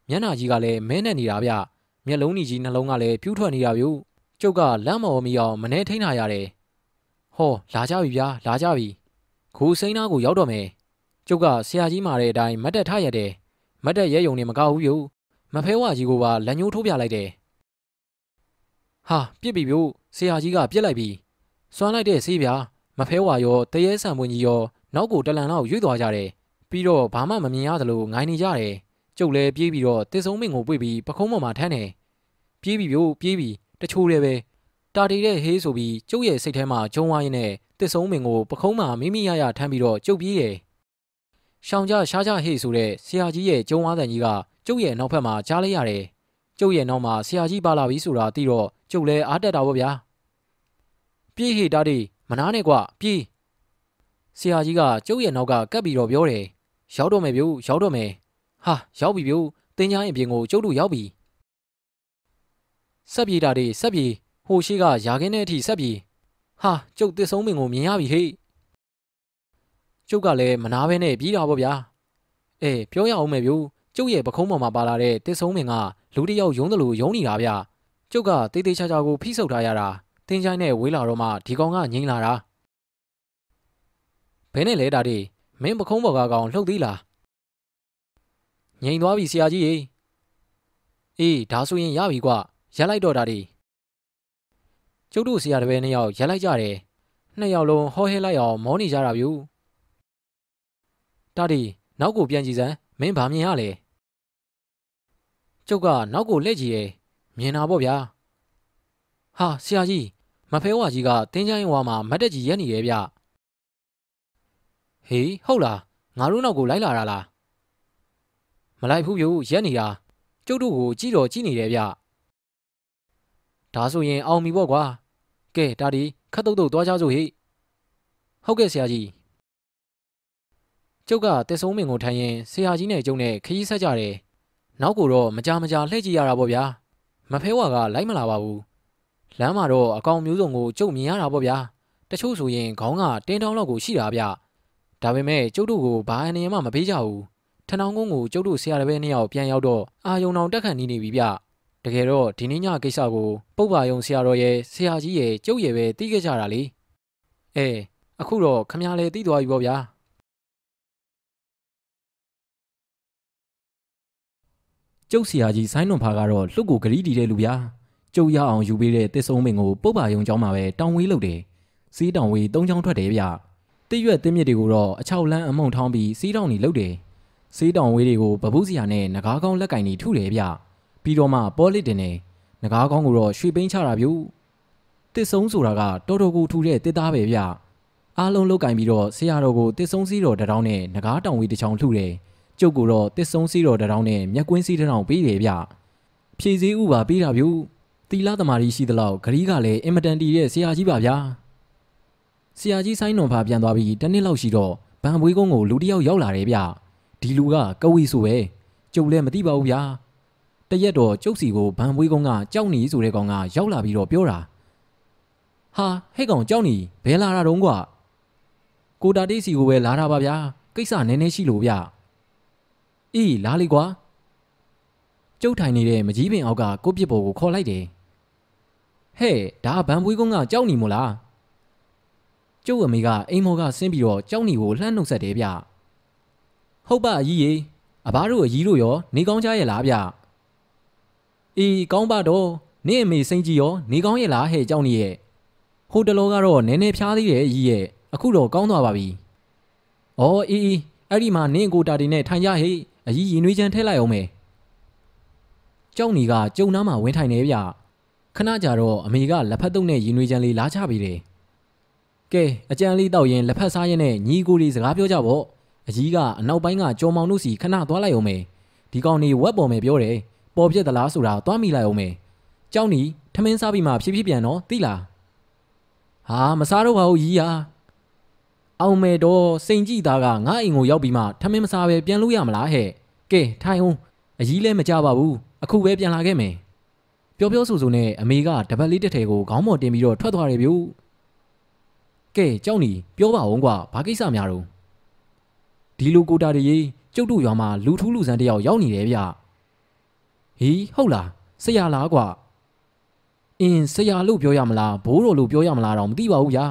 မျက်နှာကြီးကလည်းမဲနဲ့နေတာဗျမျက်လုံးကြီးနှလုံးကလည်းပြူးထွက်နေတာဗျကျုပ်ကလမ်းမော်မီအောင်မနှဲထိန်းထားရတယ်ဟောလာကြပြီဗျာလာကြပြီခိုးစိမ်းသားကိုရောက်တော့မယ်ကျုပ်ကဆရာကြီးမာတဲ့အတိုင်းမတ်တက်ထရတယ်မတ်တက်ရဲယုံနေမကောက်ဘူးယမဖဲဝါကြီးကိုပါလက်ညှိုးထိုးပြလိုက်တယ်ဟာပြစ်ပြီဗျဆရာကြီးကပြစ်လိုက်ပြီစွမ်းလိုက်တဲ့ဆေးပြာမဖဲဝါရောတရေဆံပွင့်ကြီးရောနောက်ကိုတလန်လောက်ရွေ့သွားကြတယ် ပြီးတော့ဘာမှမမြင်ရသလိုငိုင်းနေကြတယ်ကျုပ်လည်းပြေးပြီးတော့တစ်စုံမင်းကိုပွေပြီးပခုံးပေါ်မှာထမ်းတယ်ပြေးပြီဗျပြေးပြီတချိုးတည်းပဲတာတီတဲ့ဟေးဆိုပြီးကျုပ်ရဲ့စိတ်ထဲမှာဂျုံဝိုင်းနဲ့တတစ်ဆုံးမင်ကိုပခုံးမှာမိမိရရထမ်းပြီးတော့ကျုပ်ပြေးတယ်။ရှောင်ကြရှားကြဟေ့ဆိုတဲ့ဆရာကြီးရဲ့ကျုံအားတန်ကြီးကကျုပ်ရဲ့နောက်ဖက်မှာကြားလိုက်ရတယ်။ကျုပ်ရဲ့နောက်မှာဆရာကြီးပါလာပြီဆိုတာသိတော့ကျုပ်လည်းအားတက်တာပေါ့ဗျာ။ပြေးဟေ့တားဒီမနာနဲ့ကွပြေးဆရာကြီးကကျုပ်ရဲ့နောက်ကကပ်ပြီးတော့ပြောတယ်။ ရောက်တော့မယ်ဗျို့ရောက်တော့မယ်။ဟာရောက်ပြီဗျို့တင်းချားရင်ပြင်ကိုကျုပ်တို့ရောက်ပြီ။ဆက်ပြေးတာဒီဆက်ပြေးဟိုရှိကရာခင်းတဲ့အထိဆက်ပြေးဟာကျုပ်တစ်ဆုံးမင်ကိုမြင်ရပြီဟေ့ကျုပ်ကလည်းမနာဘဲနဲ့ပြေးတာပေါ့ဗျာအဲပြောရအောင်မယ်ဗျို့ကျုပ်ရဲ့ပခုံးပေါ်မှာပါလာတဲ့တစ်ဆုံးမင်ကလူတစ်ယောက်ယုံတယ်လို့ယုံနေတာဗျကျုပ်ကတေးသေးချာချာကိုဖိဆုပ်ထားရတာတင်းချိုင်းနဲ့ဝေးလာတော့မှဒီကောင်ကငိမ့်လာတာဘဲနဲ့လဲတာဒီ မင်းပခုံးပေါ်ကကောင်လှုပ်သေးလားငိမ့်သွားပြီဆရာကြီးရေအေးဒါဆိုရင်ရပြီကွရက်လိုက်တော့တာဒီကျုပ်တို့ဆရာတပည့်နှစ်ယောက်ရက်လိုက်ကြတယ်နှစ်ယောက်လုံးဟောဟဲလိုက်အောင်မောနေကြတာဗျူတာဒီနောက်ကိုပြန်ကြည့်စမ်းမင်းဗာမြင်ရလေကျုပ်ကနောက်ကိုလှည့်ကြည့်တယ်မြင်တာပေါ့ဗျာဟာဆရာကြီးမဖဲဝါကြီးကတင်းချိုင်းဝါမှာမတ်တက်ကြီးရက်နေတယ်ဗျ ဟေးဟုတ်လားငါတို့နောက်ကိုလိုက်လာတာလားမလိုက်ဘူးဗျရက်နေတာကျုပ်တို့ကိုကြည့်တော့ကြည့်နေတယ်ဗျဒါဆိုရင်အောင်ပြီပေါ့ကွာကဲဒါဒီခတ်တုတ်တုတ်သွားကြစို့ဟိဟုတ်ကဲ့ဆရာကြီးကျုပ်ကတက်ဆုံးမင်ကိုထိုင်ရင်ဆရာကြီးနဲ့ကျုံနဲ့ခရီးဆက်ကြတယ်နောက်ကိုတော့မကြမကြလှည့်ကြည့်ရတာပေါ့ဗျာမဖဲဝါကလိုက်မလာပါဘူးလမ်းမှာတော့အကောင်မျိုးစုံကိုကျုပ်မြင်ရတာပေါ့ဗျာတချို့ဆိုရင်ခေါင်းကတင်းတောင်းလောက်ကိုရှိတာဗျ ဒါပေမဲ့ကျုပ်တို့ကိုဘာအနေမှမပေးကြဘူးထဏောင်းကုန်းကိုကျုပ်တို့ဆရာတပည့်နှစ်ယောက်ပြန်ရောက်တော့အာယုံအောင်တက်ခန့်နေနေပြီဗျတကယ်တော့ဒီနေ့ညကိစ္စကိုပုပ္ပါယုံဆရာတော်ရဲ့ဆရာကြီးရဲ့ကျုပ်ရဲ့ပဲတီးခဲ့ကြတာလေအဲအခုတော့ခမရလေတီးသွားပြီပေါ့ဗျာကျုပ်ဆရာကြီးဆိုင်းနှွန်ဖာကတော့လှုပ်ကိုဂရီးတီတဲ့လူဗျာကျုပ်ရအောင်ယူပေးတဲ့တစ်စုံမင်ကိုပုပ္ပါယုံကျောင်းမှာပဲတောင်ဝေးလုပ်တယ်စီးတောင်ဝေး၃ချောင်းထွက်တယ်ဗျ တိရွက်တင်းမြစ်တွေကိုတော့အချောက်လန်းအမုံထောင်းပြီးစီးတောင်နေလုပ်တယ်စီးတောင်ဝေးတွေကိုဗပုစရာနဲ့ငကားကောင်းလက်ကင်နေထုတယ်ဗျပြီးတော့မှပေါ်လစ်တင်နေငကားကောင်းကိုတော့ရွှေပိန်းချတာဗျူတစ်စုံဆိုတာကတော်တော်ကိုထူတဲ့တစ်သားပဲဗျအားလုံးလောက်ကင်ပြီးတော့ဆရာတော်ကိုတစ်စုံစီးတော်တရောင်းနဲ့ငကားတောင်ဝေးတစ်ချောင်းထုတယ်ကျုပ်ကိုတော့တစ်စုံစီးတော်တရောင်းနဲ့မျက်ကွင်းစီးတရောင်းပေးတယ်ဗျဖြည့်စည်းဥပါပေးတာဗျူတီလာသမารီရှိသလောက်ဂရီးကလည်းအင်မတန်တီရဲ့ဆရာကြီးပါဗျာ ဆရာကြီးဆိုင်နွန်ဖာပြန်သွားပြီးတနေ့လောက်ရှိတော့ဗန်ဘွေးကုန်းကိုလူတစ်ယောက်ရောက်လာတယ်ဗျဒီလူကကဝီဆိုပဲကျုပ်လည်းမသိပါဘူးဗျာတရက်တော့ကျုပ်စီကိုဗန်ဘွေးကုန်းကကြောက်နေဆိုတဲ့ကောင်ကရောက်လာပြီးတော့ပြောတာဟာဟဲ့ကောင်ကြောက်နေဘယ်လာတာတုံးကွာကိုတာတေးစီကိုပဲလာတာပါဗျာကိစ္စနည်းနည်းရှိလို့ဗျအေးလာလေကွာကျုပ်ထိုင်နေတဲ့မကြီးပင်အောက်ကကိုပြစ်ပေါ်ကိုခေါ်လိုက်တယ်ဟဲ့ဒါဗန်ပွေးကုန်းကကြောက်နေမို့လား ကျုပ်အမေကအိမ်မော်ကဆင်းပြီးတော့ကြောက်နေကိုလှမ်းနှုတ်ဆက်တယ်ဗျဟုတ်ပါအကြီးရေအဘတို့အကြီးတို့ရောနေကောင်းကြရဲ့လားဗျအေးကောင်းပါတော့နင့်အမေစိန်ကြီးရောနေကောင်းရဲ့လားဟဲ့ကြောက်နေရဲ့ဟိုတလောကတော့နည်းနည်းဖျားသေးတယ်အကြီးရဲ့အခုတော့ကောင်းသွားပါပြီဩအေးအေးအဲ့ဒီမှာနင့်ကိုတာတီနဲ့ထိုင်ကြဟေ့အကြီးရင်နွေးချမ်းထဲလိုက်အောင်မယ်ကြောက်နေကကျုံနားမှာဝင်ထိုင်နေဗျခဏကြာတော့အမေကလက်ဖက်တုပ်နဲ့ရင်နွေးချမ်းလေးလာချပေးတယ် ကဲအကြံလေးတောက်ရင်လက်ဖက်စားရင်နဲ့ညီကိုလေးစကားပြောကြပေါ့အကြီးကအနောက်ပိုင်းကကြော်မောင်တို့စီခဏသွားလိုက်အောင်မယ်ဒီကောင်နေဝက်ပေါ်မယ်ပြောတယ်ပေါ်ပြက်သလားဆိုတာသွားမိလိုက်အောင်မယ်ကြောက်နီထမင်းစားပြီးမှဖြည်းဖြည်းပြန်တော့သိလားဟာမစားတော့ပါဘူးကြီးဟာအောင်မယ်တော့စိန်ကြည့်သားကငါအိမ်ကိုရောက်ပြီးမှထမင်းမစားပဲပြန်လို့ရမလားဟဲ့ကဲထိုင်အောင်အကြီးလည်းမကြပါဘူးအခုပဲပြန်လာခဲ့မယ်ပြောပြောဆိုဆိုနဲ့အမေကတပတ်လေးတစ်ထည်ကိုခေါင်းပေါ်တင်ပြီးတော့ထွက်သွားတယ်ဗျ ကဲကြောက်နီပြောပါဦးကွာဘာကိစ္စများတော့ဒီလိုကိုတာတရေကျုပ်တို့ရွာမှာလူထူးလူဆန်းတယောက်ရောက်နေတယ်ဗျဟီးဟုတ်လားဆရာလားကွာအင်းဆရာလို့ပြောရမလားဘိုးတော်လို့ပြောရမလားတော့မသိပါဘူးဗျာ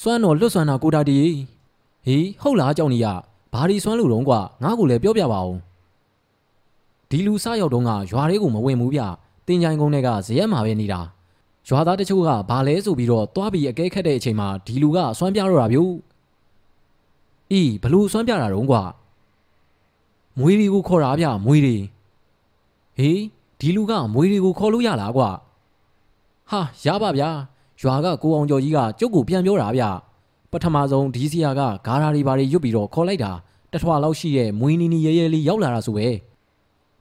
စွမ်းတော်လွတ်စွမ်းတာကိုတာတရေဟီးဟုတ်လားကြောက်နီရဘာဒီစွမ်းလို့တော့ကွာငါ့ကိုလည်းပြောပြပါဦးဒီလူစရောက်တော့ကရွာလေးကိုမဝင်ဘူးဗျတင်ကြိုင်ကုန်းတွေကဇရက်မှာပဲနေတာ ရွာသားတချို့ကဘာလဲဆိုပြီးတော့တွားပြီးအကဲခတ်တဲ့အချိန်မှာဒီလူကစွမ်းပြတော့တာဗျအေးဘလို့စွမ်းပြတာတော့ကွာမွေးတွေကိုခေါ်တာဗျမွေးတွေဟေးဒီလူကမွေးတွေကိုခေါ်လို့ရလားကွာဟာရပါဗျာရွာကကိုအောင်ကျော်ကြီးကကျုပ်ကိုပြန်ပြောတာဗျထမဆုံးဒီစီယာကဂါရာတွေဘာတွေရွတ်ပြီးတော့ခေါ်လိုက်တာတထွာလောက်ရှိတဲ့မွေးနီနီရဲရဲလေးရောက်လာတာဆိုပဲ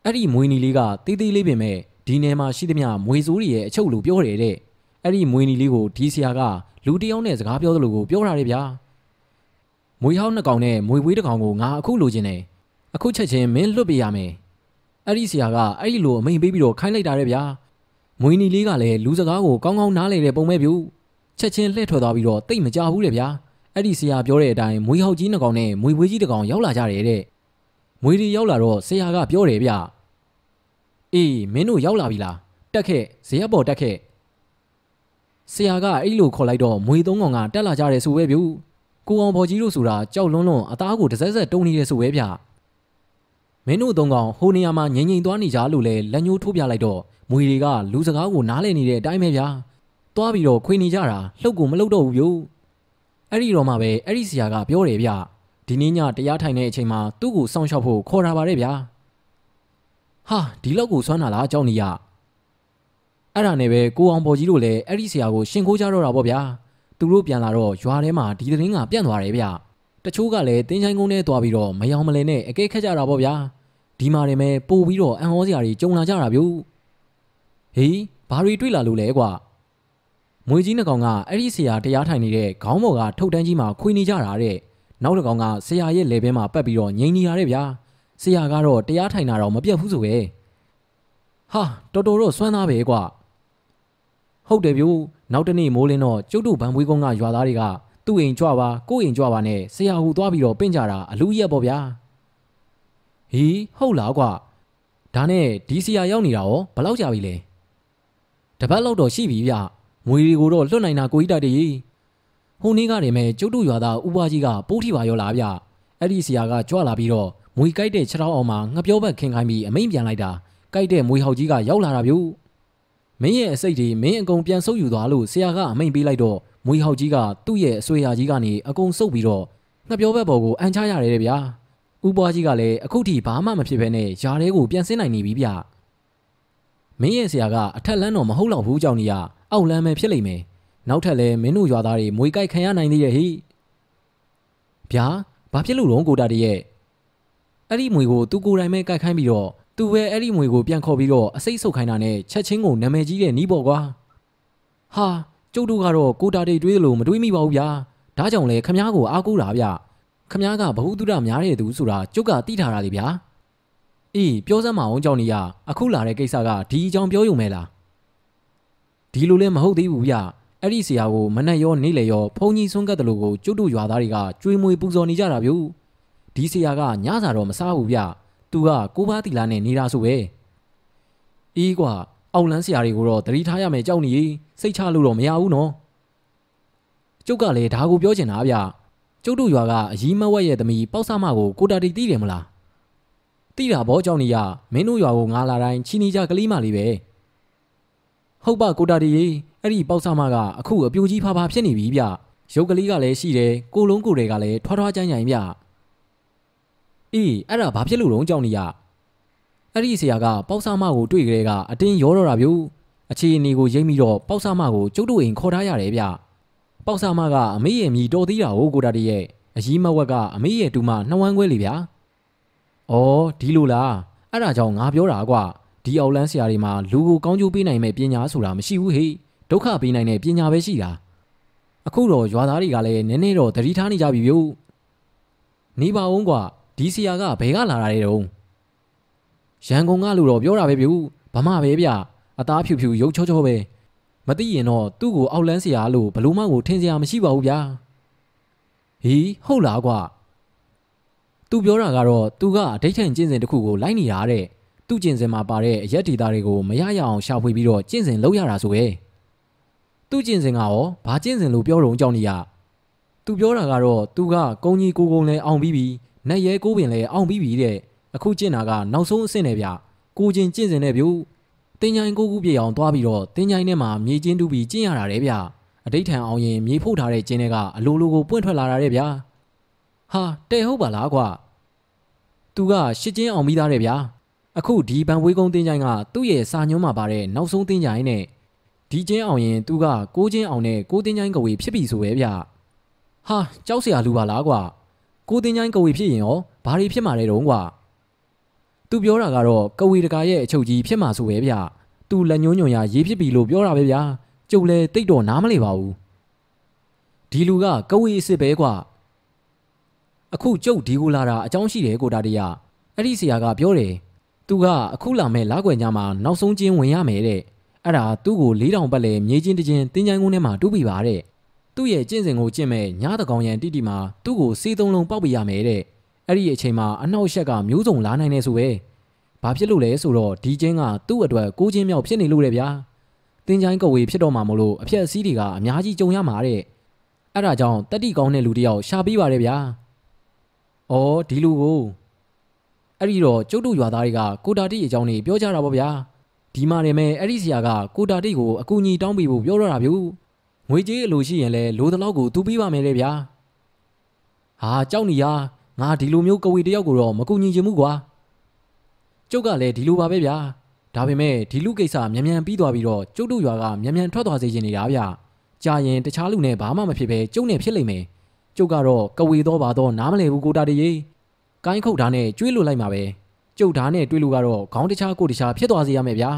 အဲ့ဒီမွေးနီလေးကတေးသေးလေးပင်မဲ့ ဒီနယ်မှာရှိသမျှမွေစိုးတွေရဲ့အချုပ်လို့ပြောတယ်တဲ့အဲ့ဒီမွေးနီလေးကိုဒီစီယာကလူတယောက်နဲ့စကားပြောသလိုကိုပြောတာလေဗျာမွေဟောင်းနှစ်ကောင်နဲ့မွေဝေးတစ်ကောင်ကိုငါအခုလိုချင်တယ်အခုချက်ချင်းမင်းလွတ်ပေးရမယ်အဲ့ဒီဆရာကအဲ့ဒီလိုအမိန်ပေးပြီးတော့ခိုင်းလိုက်တာတဲ့ဗျာမွေနီလေးကလည်းလူစကားကိုကောင်းကောင်းနားလေတဲ့ပုံမဲ့ပြူချက်ချင်းလှည့်ထွက်သွားပြီးတော့တိတ်မကြဘူးတဲ့ဗျာအဲ့ဒီဆရာပြောတဲ့အတိုင်းမွေဟောက်ကြီးနှစ်ကောင်နဲ့မွေဝေးကြီးတစ်ကောင်ရောက်လာကြတယ်တဲ့မွေတွေရောက်လာတော့ဆရာကပြောတယ်ဗျ အေးမင်းတို့ရောက်လာပြီလားတက်ခဲ့ဇရက်ပေါ်တက်ခဲ့ဆရာကအဲ့လိုခေါ်လိုက်တော့မွေသုံးကောင်ကတက်လာကြတယ်ဆိုပဲဗျကိုအောင်ဘော်ကြီးတို့ဆိုတာကြောက်လွန်းလွန်းအသားကိုတစ်စက်စက်တုံနေတယ်ဆိုပဲဗျမင်းတို့သုံးကောင်ဟိုနေရာမှာငြိမ်ငြိမ်သွားနေကြလို့လဲလက်ညှိုးထိုးပြလိုက်တော့မွေတွေကလူစကားကိုနားလည်နေတဲ့အတိုင်းပဲဗျာသွားပြီးတော့ခွေနေကြတာလှုပ်ကိုမလှုပ်တော့ဘူးဗျအဲ့ဒီတော့မှပဲအဲ့ဒီဆရာကပြောတယ်ဗျဒီနေ့ညတရားထိုင်တဲ့အချိန်မှာသူ့ကိုစောင့်ရှောက်ဖို့ခေါ်တာပါတယ်ဗျာ ဟာဒီလောက်ကိုဆွမ်းတာလားအကြောင်းကြီးရအဲ့ဒါနဲ့ပဲကိုအောင်ပေါ်ကြီးတို့လည်းအဲ့ဒီဆရာကိုရှင်ခိုးကြတော့တာပေါ့ဗျာသူတို့ပြန်လာတော့ရွာထဲမှာဒီသတင်းကပြန့်သွားတယ်ဗျတချို့ကလည်းတင်းချိုင်းကုန်းထဲသွားပြီးတော့မယောင်မလဲနဲ့အကဲခက်ကြတာပေါ့ဗျာဒီမှာတွေမဲ့ပို့ပြီးတော့အံ့ဩစရာတွေကြုံလာကြတာဗျဟေးဘာတွေတွေ့လာလို့လဲကွာမွေကြီးနှကောင်ကအဲ့ဒီဆရာတရားထိုင်နေတဲ့ခေါင်းပေါ်ကထုတ်တန်းကြီးမှာခွေနေကြတာတဲ့နောက်တစ်ကောင်ကဆရာရဲ့လေဘဲမှာပတ်ပြီးတော့ငိမ့်နေရတဲ့ဗျာ ဆရာကတော့တရားထိုင်တာတော့မပြတ်ဘူးဆိုပဲဟာတော်တော်တော့စွမ်းသားပဲကွာဟုတ်တယ်ဗျို့နောက်တနေ့မိုးလင်းတော့ကျုပ်တို့ဗန်ပွေးကုန်းကရွာသားတွေကသူ့အိမ်ကြွပါကိုယ့်အိမ်ကြွပါနဲ့ဆရာဟူသွားပြီးတော့ပင့်ကြတာအလူရက်ပေါ့ဗျာဟီးဟုတ်လားကွာဒါနဲ့ဒီဆရာရောက်နေတာရောဘယ်လောက်ကြာပြီလဲတပတ်လောက်တော့ရှိပြီဗျမွေတွေကိုတော့လွတ်နိုင်တာကိုကြီးတိုက်တည်းဟိုနေ့ကနေမဲ့ကျုပ်တို့ရွာသားဥပါကြီးကပိုးထီပါရောလားဗျအဲ့ဒီဆရာကကြွလာပြီးတော့ မွေကြိုက်တဲ့ခြေထောက်အောင်မှာငပြောဘက်ခင်ခိုင်းပြီးအမိန်ပြန်လိုက်တာကြိုက်တဲ့မွေဟောက်ကြီးကရောက်လာတာဗျမင်းရဲ့အစိတ်တွေမင်းအကုန်ပြန်ဆုပ်ယူသွားလို့ဆရာကအမိန်ပေးလိုက်တော့မွေဟောက်ကြီးကသူ့ရဲ့အဆွေရာကြီးကနေအကုန်ဆုပ်ပြီးတော့ငပြောဘက်ပေါ်ကိုအန်ချရတယ်တဲ့ဗျာဥပွားကြီးကလည်းအခုထိဘာမှမဖြစ်ဘဲနဲ့ယားတဲကိုပြန်ဆင်းနိုင်နေပြီဗျမင်းရဲ့ဆရာကအထက်လန်းတော့မဟုတ်တော့ဘူးကြောင့်နေရအောက်လန်းပဲဖြစ်လိမ့်မယ်နောက်ထပ်လဲမင်းတို့ရွာသားတွေမွေကြိုက်ခံရနိုင်သေးရဲ့ဟိဗျာဘာဖြစ်လို့လုံးကိုတာတည်းရဲ့ အဲ့ဒီမွေကိုသူကိုယ်တိုင်ပဲကြိုက်ခိုင်းပြီးတော့သူပဲအဲ့ဒီမွေကိုပြန်ခေါ်ပြီးတော့အစိတ်ဆုပ်ခိုင်းတာနဲ့ချက်ချင်းကိုနာမည်ကြီးတဲ့နီးပေါ့ကွာဟာကျုပ်တို့ကတော့ကိုတာတွေတွေးလို့မတွေးမိပါဘူးဗျာဒါကြောင့်လဲခမားကိုအားကိုးတာဗျခမားကဘ ഹു တုဒများတဲ့သူဆိုတာကျုပ်ကသိထားတာလေဗျာအေးပြောစမ်းမအောင်ကြောင့်နေရအခုလာတဲ့ကိစ္စကဒီအကြောင်းပြောယူမယ်လားဒီလိုလဲမဟုတ်သေးဘူးဗျအဲ့ဒီဆရာကိုမနဲ့ရောနေလေရောဖုန်ကြီးဆွန့်ကတ်တယ်လို့ကိုကျုပ်တို့ရွာသားတွေကကြွေးမွေပူဇော်နေကြတာဗျ ဒီဆရာကညစာတော့မစားဘူးဗျသူကကိုပါတီလာနဲ့နေတာဆိုပဲအေးကွာအောက်လန်းဆရာတွေကိုတော့တတိထားရမယ်ကြောက်နေစိတ်ချလို့တော့မရဘူးနော်ကျုပ်ကလည်းဒါကိုပြောချင်တာဗျကျုပ်တို့ရွာကအကြီးမဝက်ရဲ့သမီးပေါက်ဆမကိုကိုတာတီသိတယ်မလားသိတာဘောကြောင့်နေရမင်းတို့ရွာကိုငါလာတိုင်းချီနီကြကလေးမလေးပဲဟုတ်ပါကိုတာတီအဲ့ဒီပေါက်ဆမကအခုအပြိုကြီးဖာဖာဖြစ်နေပြီဗျရုပ်ကလေးကလည်းရှိတယ်ကိုလုံးကိုတွေကလည်းထွားထွားကြမ်းကြမ်းဗျ အေးအဲ့ဒါဘာဖြစ်လို့တော့ကြောက်နေရအဲ့ဒီဆရာကပေါက်ဆမကိုတွေ့ကြတဲ့ကအတင်းရောတော့တာဗျအခြေအနေကိုရိမ့်ပြီးတော့ပေါက်ဆမကိုကျုပ်တို့အိမ်ခေါ်ထားရတယ်ဗျပေါက်ဆမကအမေရဲ့မြည်တော်သေးတာကိုကိုတာတည်းရဲ့အကြီးမဝက်ကအမေရဲ့တူမနှဝမ်းခွဲလေဗျာ။အော်ဒီလိုလားအဲ့ဒါကြောင့်ငါပြောတာကွာဒီအောက်လန်းဆရာတွေမှာလူကိုကောင်းကျိုးပေးနိုင်မဲ့ပညာဆိုတာမရှိဘူးဟေ့ဒုက္ခပေးနိုင်တဲ့ပညာပဲရှိတာ။အခုတော့ရွာသားတွေကလည်းနည်းနည်းတော့သတိထားနေကြပြီဗျို့။နေပါဦးကွာ ဒီဆရာကဘယ်ကလာတာလဲတုံး။ရန်ကုန်ကလူတော့ပြောတာပဲဗျို့ဗမာပဲဗျအသားဖြူဖြူရုပ်ချောချောပဲ။မသိရင်တော့သူ့ကိုအောက်လန်းစရာလို့ဘလို့မှကိုထင်စရာမရှိပါဘူးဗျာဟီးဟုတ်လားကွာသူပြောတာကတော့သူကအဒိဋ္ဌံကျင့်စဉ်တစ်ခုကိုလိုက်နေတာတဲ့သူ့ကျင့်စဉ်မှာပါတဲ့အရက်ဒေတာတွေကိုမရရအောင်ရှာဖွေပြီးတော့ကျင့်စဉ်လုပ်ရတာဆိုပဲသူ့ကျင့်စဉ်ကရောဘာကျင့်စဉ်လို့ပြောတော့ကြောင်းနေရသူပြောတာကတော့သူကကုန်းကြီးကိုကုန်းလဲအောင်ပြီးပြီ နက်ရဲကိုပင်လဲအောင်ပြီးပြီတဲ့အခုကျင့်တာကနောက်ဆုံးအဆင့်နဲ့ဗျကိုချင်းကျင့်စဉ်နဲ့ဗျို့တင်းချိုင်းကိုကူပြေအောင်သွားပြီးတော့တင်းချိုင်းထဲမှာမြေကျင်းတူးပြီးကျင့်ရတာတဲ့ဗျအတိတ်ထံအောင်ရင်မြေဖို့ထားတဲ့ကျင်းတွေကအလိုလိုကိုပွင့်ထွက်လာတာတဲ့ဗျာဟာတဲ့ဟုတ်ပါလားကွာသူကရှစ်ကျင်းအောင်ပြီးသားတဲ့ဗျာအခုဒီဘန်ဝေးကုန်းတင်းချိုင်းကသူ့ရဲ့စာညွှန်းမှာပါတဲ့နောက်ဆုံးတင်းချိုင်းနဲ့ဒီကျင်းအောင်ရင်သူကကိုကျင်းအောင်နဲ့ကိုတင်းချိုင်းကဝေဖြစ်ပြီဆိုပဲဗျဟာကြောက်စရာလူပါလားကွာ ကိုတင်ချိုင်းကဝေဖြစ်ရင်ရောဘာတွေဖြစ်မှာလဲတုံးကွာသူပြောတာကတော့ကဝေတကာရဲ့အချုပ်ကြီးဖြစ်မှာဆိုပဲဗျသူလက်ညှိုးညွန်ရရေးဖြစ်ပြီလို့ပြောတာပဲဗျာကျုပ်လည်းတိတ်တော့နားမလည်ပါဘူးဒီလူကကဝေအစ်စ်ပဲကွာအခုကျုပ်ဒီကိုလာတာအကြောင်းရှိတယ်ကိုတာတရအဲ့ဒီဆရာကပြောတယ်သူကအခုလာမဲ့လာွယ်ညမှာနောက်ဆုံးချင်းဝင်ရမယ်တဲ့အဲ့ဒါသူ့ကို၄တောင်ပတ်လဲမြေချင်းတချင်းတင်းချိုင်းကုန်းထဲမှာတူးပြပါတဲ့ သူ့ရဲ့ကျင့်စဉ်ကိုကျင့်မဲ့ညားတကောင်ရန်တိတိမှာသူ့ကိုစေးသုံးလုံးပေါက်ပြရမယ်တဲ့အဲ့ဒီအချိန်မှာအနှောက်အယှက်ကမျိုးစုံလာနိုင်နေဆိုပဲဘာဖြစ်လို့လဲဆိုတော့ဒီချင်းကသူ့အတွက်ကိုချင်းမြောက်ဖြစ်နေလို့လေဗျာတင်းချိုင်းကဝေဖြစ်တော့မှာမလို့အဖြက်အစည်းတွေကအများကြီးကြုံရမှာတဲ့အဲ့ဒါကြောင့်တက်တိကောင်းတဲ့လူတယောက်ရှာပေးပါရဲ့ဗျာ။အော်ဒီလူကိုအဲ့ဒီတော့ကျုပ်တို့ရွာသားတွေကကိုတာတိအကြောင်းနေပြောကြတာပေါ့ဗျာ။ဒီမှာနေမဲ့အဲ့ဒီဆရာကကိုတာတိကိုအကူအညီတောင်းပေးဖို့ပြောတော့တာဗျ။ ငွေကြေးအလိုရှိရင်လည်းလိုသလောက်ကိုသူပေးပါမယ်လေဗျာ။ဟာကြောက်နေရငါဒီလိုမျိုးကဝေတယောက်ကိုတော့မကူညီချင်ဘူးကွာ။ကျုပ်ကလည်းဒီလိုပါပဲဗျာ။ဒါပေမဲ့ဒီလူကိစ္စမြန်မြန်ပြီးသွားပြီးတော့ကျုပ်တို့ရွာကမြန်မြန်ထွက်သွားစေချင်နေတာဗျ။ကြာရင်တခြားလူနဲ့ဘာမှမဖြစ်ပဲကျုပ်နဲ့ဖြစ်လိမ့်မယ်။ကျုပ်ကတော့ကဝေတော့ပါတော့နားမလဲဘူးကိုတာတရေ။ကိုင်းခုတ်ဓာတ်နဲ့ကျွေးလို့လိုက်မှာပဲ။ကျုပ်ဓာတ်နဲ့တွေးလို့ကတော့ခေါင်းတခြားကိုတခြားဖြစ်သွားစေရမယ်ဗျာ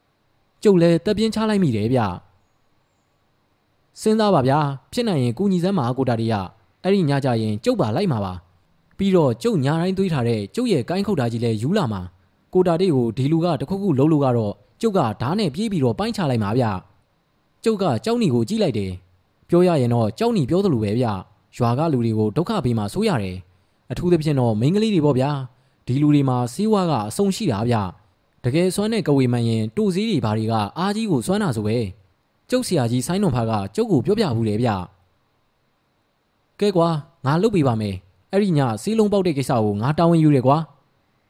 ။ကျုပ်လည်းတက်ပြင်းချလိုက်မိတယ်ဗျ။ စဉ်းစားပါဗျာဖြစ်နိုင်ရင်ကုညီစမ်းမှာကိုတာတရအဲ့ဒီညကြရင်ကျုပ်ပါလိုက်မှာပါ။ပြီးတော့ကျုပ်ညာတိုင်းတွေးထားတဲ့ကျုပ်ရဲ့ကိုင်းခုတ်ဓာတ်ကြီးလဲယူလာမှာ။ကိုတာတိကိုဒီလူကတခုခုလုံးလို့ကတော့ကျုပ်ကဓာတ်နဲ့ပြေးပြီးတော့ပိုင်းချလိုက်မှာဗျ။ကျုပ်ကကြောက်နီကိုကြည့်လိုက်တယ်။ပြောရရင်တော့ကြောက်နီပြောသလိုပဲဗျ။ရွာကလူတွေကိုဒုက္ခပေးမှဆိုးရတယ်။အထူးသဖြင့်တော့မိန်းကလေးတွေပေါ့ဗျာ။ဒီလူတွေမှာစီးဝါးကအဆုံရှိတာဗျ။တကယ်စွမ်းတဲ့ကဝေမှန်ရင်တူစည်းတွေဘာတွေကအားကြီးကိုစွမ်းတာဆိုပဲ။ ကျုပ်ဆရာကြီးဆိုင်းတော်ဖာကကျုပ်ကိုပြောပြဘူးလေဗျ။ကဲကွာငါလုပ်ပေးပါမယ်။အဲ့ဒီညစီးလုံးပေါက်တဲ့ကိစ္စကိုငါတာဝန်ယူရကွာ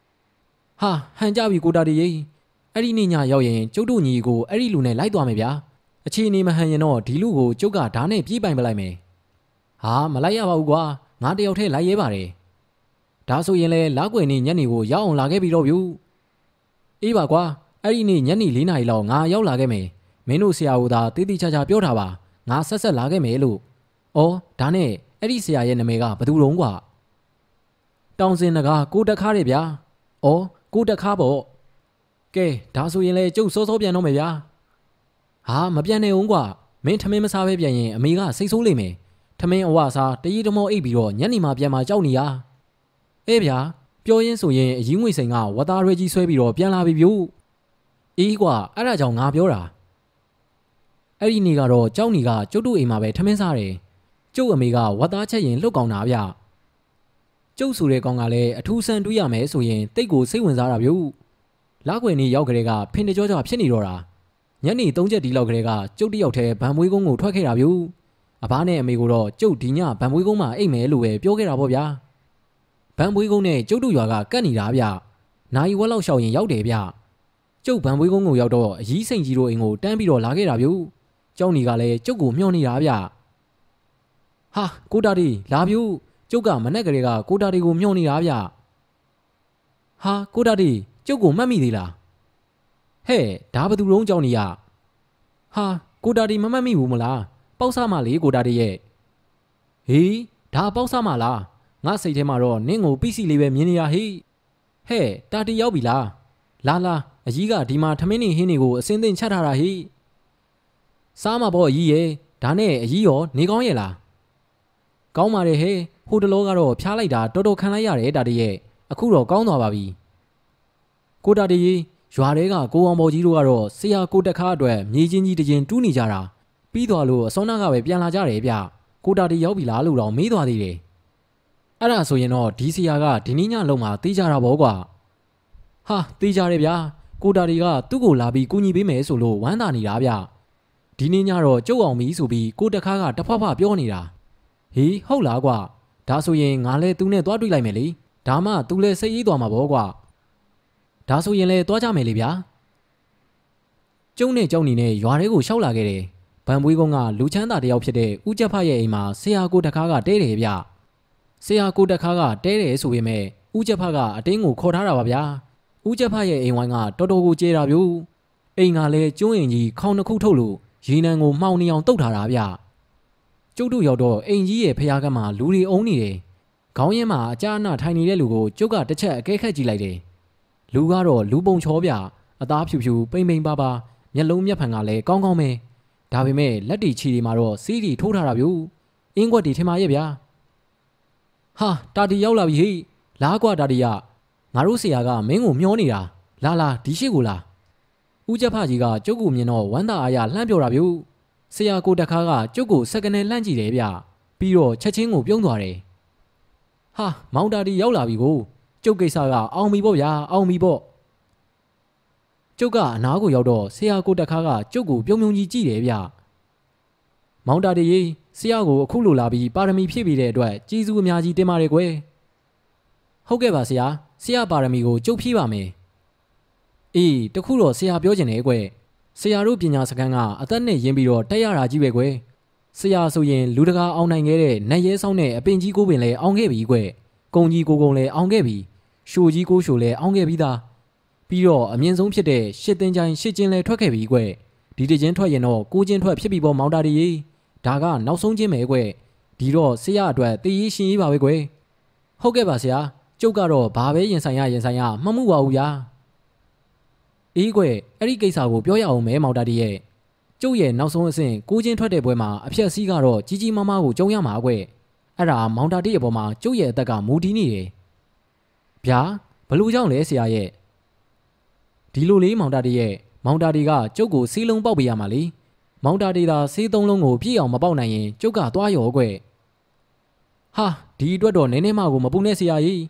။ဟာဟန်ကြပြီကိုတာတရေအဲ့ဒီနေ့ညရောက်ရင်ကျုပ်တို့ညီကိုအဲ့ဒီလူနဲ့လိုက်သွားမယ်ဗျာ။အခြေအနေမဟန်ရင်တော့ဒီလူကိုကျုပ်ကဓာတ်နဲ့ပြေးပိုင်ပလိုက်မယ်။ဟာမလိုက်ရပါဘူးကွာငါတယောက်တည်းလိုက်ရဲပါတယ်။ဒါဆိုရင်လေလာကွယ်နေညနေကိုရောက်အောင်လာခဲ့ပြီတော့ဗျူ။အေးပါကွာအဲ့ဒီနေ့ညနေ၄နာရီလောက်ငါရောက်လာခဲ့မယ်။ မင်းတို့ဆရာကသာတေးသေးချာချာပြောထားပါငါဆက်ဆက်လာခဲ့မယ်လို့။အော်ဒါနဲ့အဲ့ဒီဆရာရဲ့နာမည်ကဘသူတုံးကွာ။တောင်စင်တကားကိုတက်ခါးတယ်ဗျာ။အော်ကိုတက်ခါးပေါ့။ကဲဒါဆိုရင်လေကျုပ်စောစောပြန်တော့မယ်ဗျာ။ဟာမပြန်နေအောင်ကွာမင်းထမင်းမစားပဲပြန်ရင်အမေကစိတ်ဆိုးလိမ့်မယ်။ထမင်းအဝစားတရီတမောအိပ်ပြီးတော့ညနေမှပြန်มาကြောက်နေရ။အေးဗျာပြောရင်းဆိုရင်အကြီးငွေစိန်ကဝသားရွဲကြီးဆွဲပြီးတော့ပြန်လာပြီဗျို့။အေးကွာအဲ့ဒါကြောင့်ငါပြောတာ။ အဲ့ဒီနေ့ကတော့ကြောက်နေကကျုပ်တို့အိမ်မှာပဲထမင်းစားတယ်။ကျုပ်အမေကဝသားချက်ရင်လှုပ်ကောင်တာဗျ။ကျုပ်ဆိုတဲ့ကောင်ကလည်းအထူးဆန်းတွေးရမယ်ဆိုရင်တိတ်ကိုစိတ်ဝင်စားတာဗျို့။လာကွယ်နေရောက်ကလေးကဖင်တကြောကြောဖြစ်နေတော့တာ။ညနေ၃ချက်ဒီလောက်ကလေးကကျုပ်တယောက်တည်းဗံမွေးကုန်းကိုထွက်ခဲ့တာဗျို့။အဘနဲ့အမေကိုတော့ကျုပ်ဒီညဗံမွေးကုန်းမှာအိတ်မယ်လို့ပဲပြောခဲ့တာပေါ့ဗျာ။ဗံမွေးကုန်းနဲ့ကျုပ်တို့ရွာကကတ်နေတာဗျ။နိုင်ဝက်လောက်ရှောက်ရင်ရောက်တယ်ဗျ။ကျုပ်ဗံမွေးကုန်းကိုရောက်တော့အကြီးစိန်ကြီးတို့အိမ်ကိုတန်းပြီးတော့လာခဲ့တာဗျို့။ ကျောင်းကြီးကလည်းကျုပ်ကိုမျှော်နေတာဗျ။ဟာကိုတာဒီလာဗျို့ကျုပ်ကမနဲ့ကလေးကကိုတာဒီကိုမျှော်နေတာဗျ။ဟာကိုတာဒီကျုပ်ကိုမှတ်မိသေးလားဟဲ့ဒါဘသူလုံးကြောင်းနေရဟာကိုတာဒီမမှတ်မိဘူးမလားပေါက်စားမလေးကိုတာဒီရဲ့ဟေးဒါပေါက်စားမလားငါစိတ်ထဲမှာတော့နင့်ကိုပိစီလေးပဲမြင်နေရဟေးဟဲ့တာတီရောက်ပြီလားလာလာအကြီးကဒီမှာထမင်းနေဟင်းတွေကိုအစင်းသိမ့်ချက်ထားတာဟေး စားမှာပေါ့အကြီးရဲ့ဒါနဲ့အကြီးရောနေကောင်းရဲ့လားကောင်းပါတယ်ဟဲ့ဟိုတလောကတော့ဖျားလိုက်တာတော်တော်ခံလိုက်ရတယ်တာတီရဲ့အခုတော့ကောင်းသွားပါပြီကိုတာတီရွာတွေကကိုအောင်ပေါ်ကြီးတို့ကတော့ဆရာကိုတက်ခါအတွက်မြေချင်းကြီးတရင်တူးနေကြတာပြီးသွားလို့အစောနာကပဲပြန်လာကြတယ်ဗျကိုတာတီရောက်ပြီလားလို့တော့မေးသွားသေးတယ်အဲ့ဒါဆိုရင်တော့ဒီဆရာကဒီနေ့ညလုံးမှာတေးကြတာပေါ့ကွာဟာတေးကြတယ်ဗျာကိုတာတီကသူ့ကိုလာပြီးကူညီပေးမယ်ဆိုလို့ဝမ်းသာနေတာဗျ ဒီနေ့ညတော့ကြုတ်အောင်ပြီဆိုပြီးကိုတက်ခါကတဖဖပြောနေတာဟေးဟုတ်လားကွာဒါဆိုရင်ငါလဲသူနဲ့သွားတွေ့လိုက်မယ်လေဒါမှသူလဲစိတ်အေးသွားမှာပေါ့ကွာဒါဆိုရင်လည်းသွားကြမယ်လေဗျာကျုံနဲ့ကြောင်နေနဲ့ရွာထဲကိုရှောက်လာခဲ့တယ်ဗန်ပွေးကုန်းကလူချမ်းသာတယောက်ဖြစ်တဲ့ဦးကျက်ဖရဲ့အိမ်မှာဆရာကိုတခါကတဲတယ်ဗျဆရာကိုတခါကတဲတယ်ဆိုပေမဲ့ဦးကျက်ဖကအတင်းကိုခေါ်ထားတာပါဗျာဦးကျက်ဖရဲ့အိမ်ဝိုင်းကတော်တော်ကိုကျေတာဗျို့အိမ်ကလည်းကျွန်းရင်ကြီးခေါင်းနှစ်ခုထုတ်လို့ ရေနံကိုမှောင်နေအောင်တုတ်ထားတာဗျကျုပ်တို့ရောက်တော့အိမ်ကြီးရဲ့ဖျားကမ်းမှာလူတွေအုံနေတယ်ခေါင်းရင်းမှာအကြအနထိုင်နေတဲ့လူကိုကျုပ်ကတစ်ချက်အကဲခတ်ကြည့်လိုက်တယ်လူကတော့လူပုံချောပြအသားဖြူဖြူပိမ့်ပိမ့်ပါပါမျက်လုံးမျက်ဖန်ကလည်းကောင်းကောင်းပဲဒါပေမဲ့လက်တီချီတွေမှာတော့စီးတီထိုးထားတာဗျူအင်းကွက်တီထင်ပါရဲ့ဗျာဟာတာတီရောက်လာပြီဟိလားကွာတာတီရငါတို့ဆရာကမင်းကိုမျောနေတာလာလာဒီရှိကိုလာ ဦးချက်ဖကြီးကကျုပ်ကိုမြင်တော့ဝမ်းသာအားရလှမ်းပြောတာဗျူဆရာကိုတခါကကျုပ်ကိုစက္ကနဲလှမ်းကြည့်တယ်ဗျပြီးတော့ချက်ချင်းကိုပြုံးသွားတယ်ဟာမောင်တာတီရောက်လာပြီကိုကျုပ်ကိစ္စကအောင်ပြီပေါ့ဗျာအောင်ပြီပေါ့ကျုပ်ကအနားကိုရောက်တော့ဆရာကိုတခါကကျုပ်ကိုပြုံးပြုံးကြီးကြည့်တယ်ဗျမောင်တာတီရေဆရာကိုအခုလိုလာပြီးပါရမီဖြည့်ပြီးတဲ့အတွက်ကြီးစုအများကြီးတင်ပါတယ်ကွယ်ဟုတ်ကဲ့ပါဆရာဆရာပါရမီကိုကျုပ်ဖြည့်ပါမယ် အေးတခုတော့ဆရာပြောချင်တယ်ကွယ်ဆရာတို့ပညာစခန်းကအသက်နဲ့ရင်းပြီးတော့တက်ရတာကြီးပဲကွယ်ဆရာဆိုရင်လူတကာအောင်နိုင်ခဲ့တဲ့နတ်ရဲဆောင်တဲ့အပင်ကြီးကိုပင်လည်းအောင်ခဲ့ပြီကွယ်ကုံကြီးကိုကုံလည်းအောင်ခဲ့ပြီရှိုကြီးကိုရှိုလည်းအောင်ခဲ့ပြီးသားပြီးတော့အမြင့်ဆုံးဖြစ်တဲ့ရှစ်တင်ချိုင်ရှစ်ကျင်းလည်းထွက်ခဲ့ပြီကွယ်ဒီတချင်းထွက်ရင်တော့ကိုချင်းထွက်ဖြစ်ပြီပေါ့မောင်တာရီဒါကနောက်ဆုံးချင်းပဲကွယ်ဒီတော့ဆရာအတွက်တည်ရရှင်ရေးပါပဲကွယ်ဟုတ်ကဲ့ပါဆရာကျုပ်ကတော့ဘာပဲရင်ဆိုင်ရရင်ဆိုင်ရမှမှုပါဘူးဗျာ အေးကွယ်အဲ့ဒီကိစ္စကိုပြောရအောင်မဲမောင်တာတီရဲ့ကျုပ်ရဲ့နောက်ဆုံးအဆင့်ကိုချင်းထွက်တဲ့ပွဲမှာအဖြက်စီးကတော့ကြီးကြီးမားမားကိုကြုံရမှာကွယ်အဲ့ဒါမောင်တာတီရဲ့ပေါ်မှာကျုပ်ရဲ့အသက်ကမူတည်နေတယ်ဗျာဘလို့ကြောင့်လဲဆရာရဲ့ဒီလိုလေးမောင်တာတီရဲ့မောင်တာတီကကျုပ်ကိုစီးလုံးပေါက်ပေးရမှာလေမောင်တာတီသာစီးသုံးလုံးကိုပြည့်အောင်မပေါက်နိုင်ရင်ကျုပ်ကသွားရောကွယ်ဟာဒီအတွက်တော့နည်းနည်းမှကိုမပူနဲ့ဆရာကြီး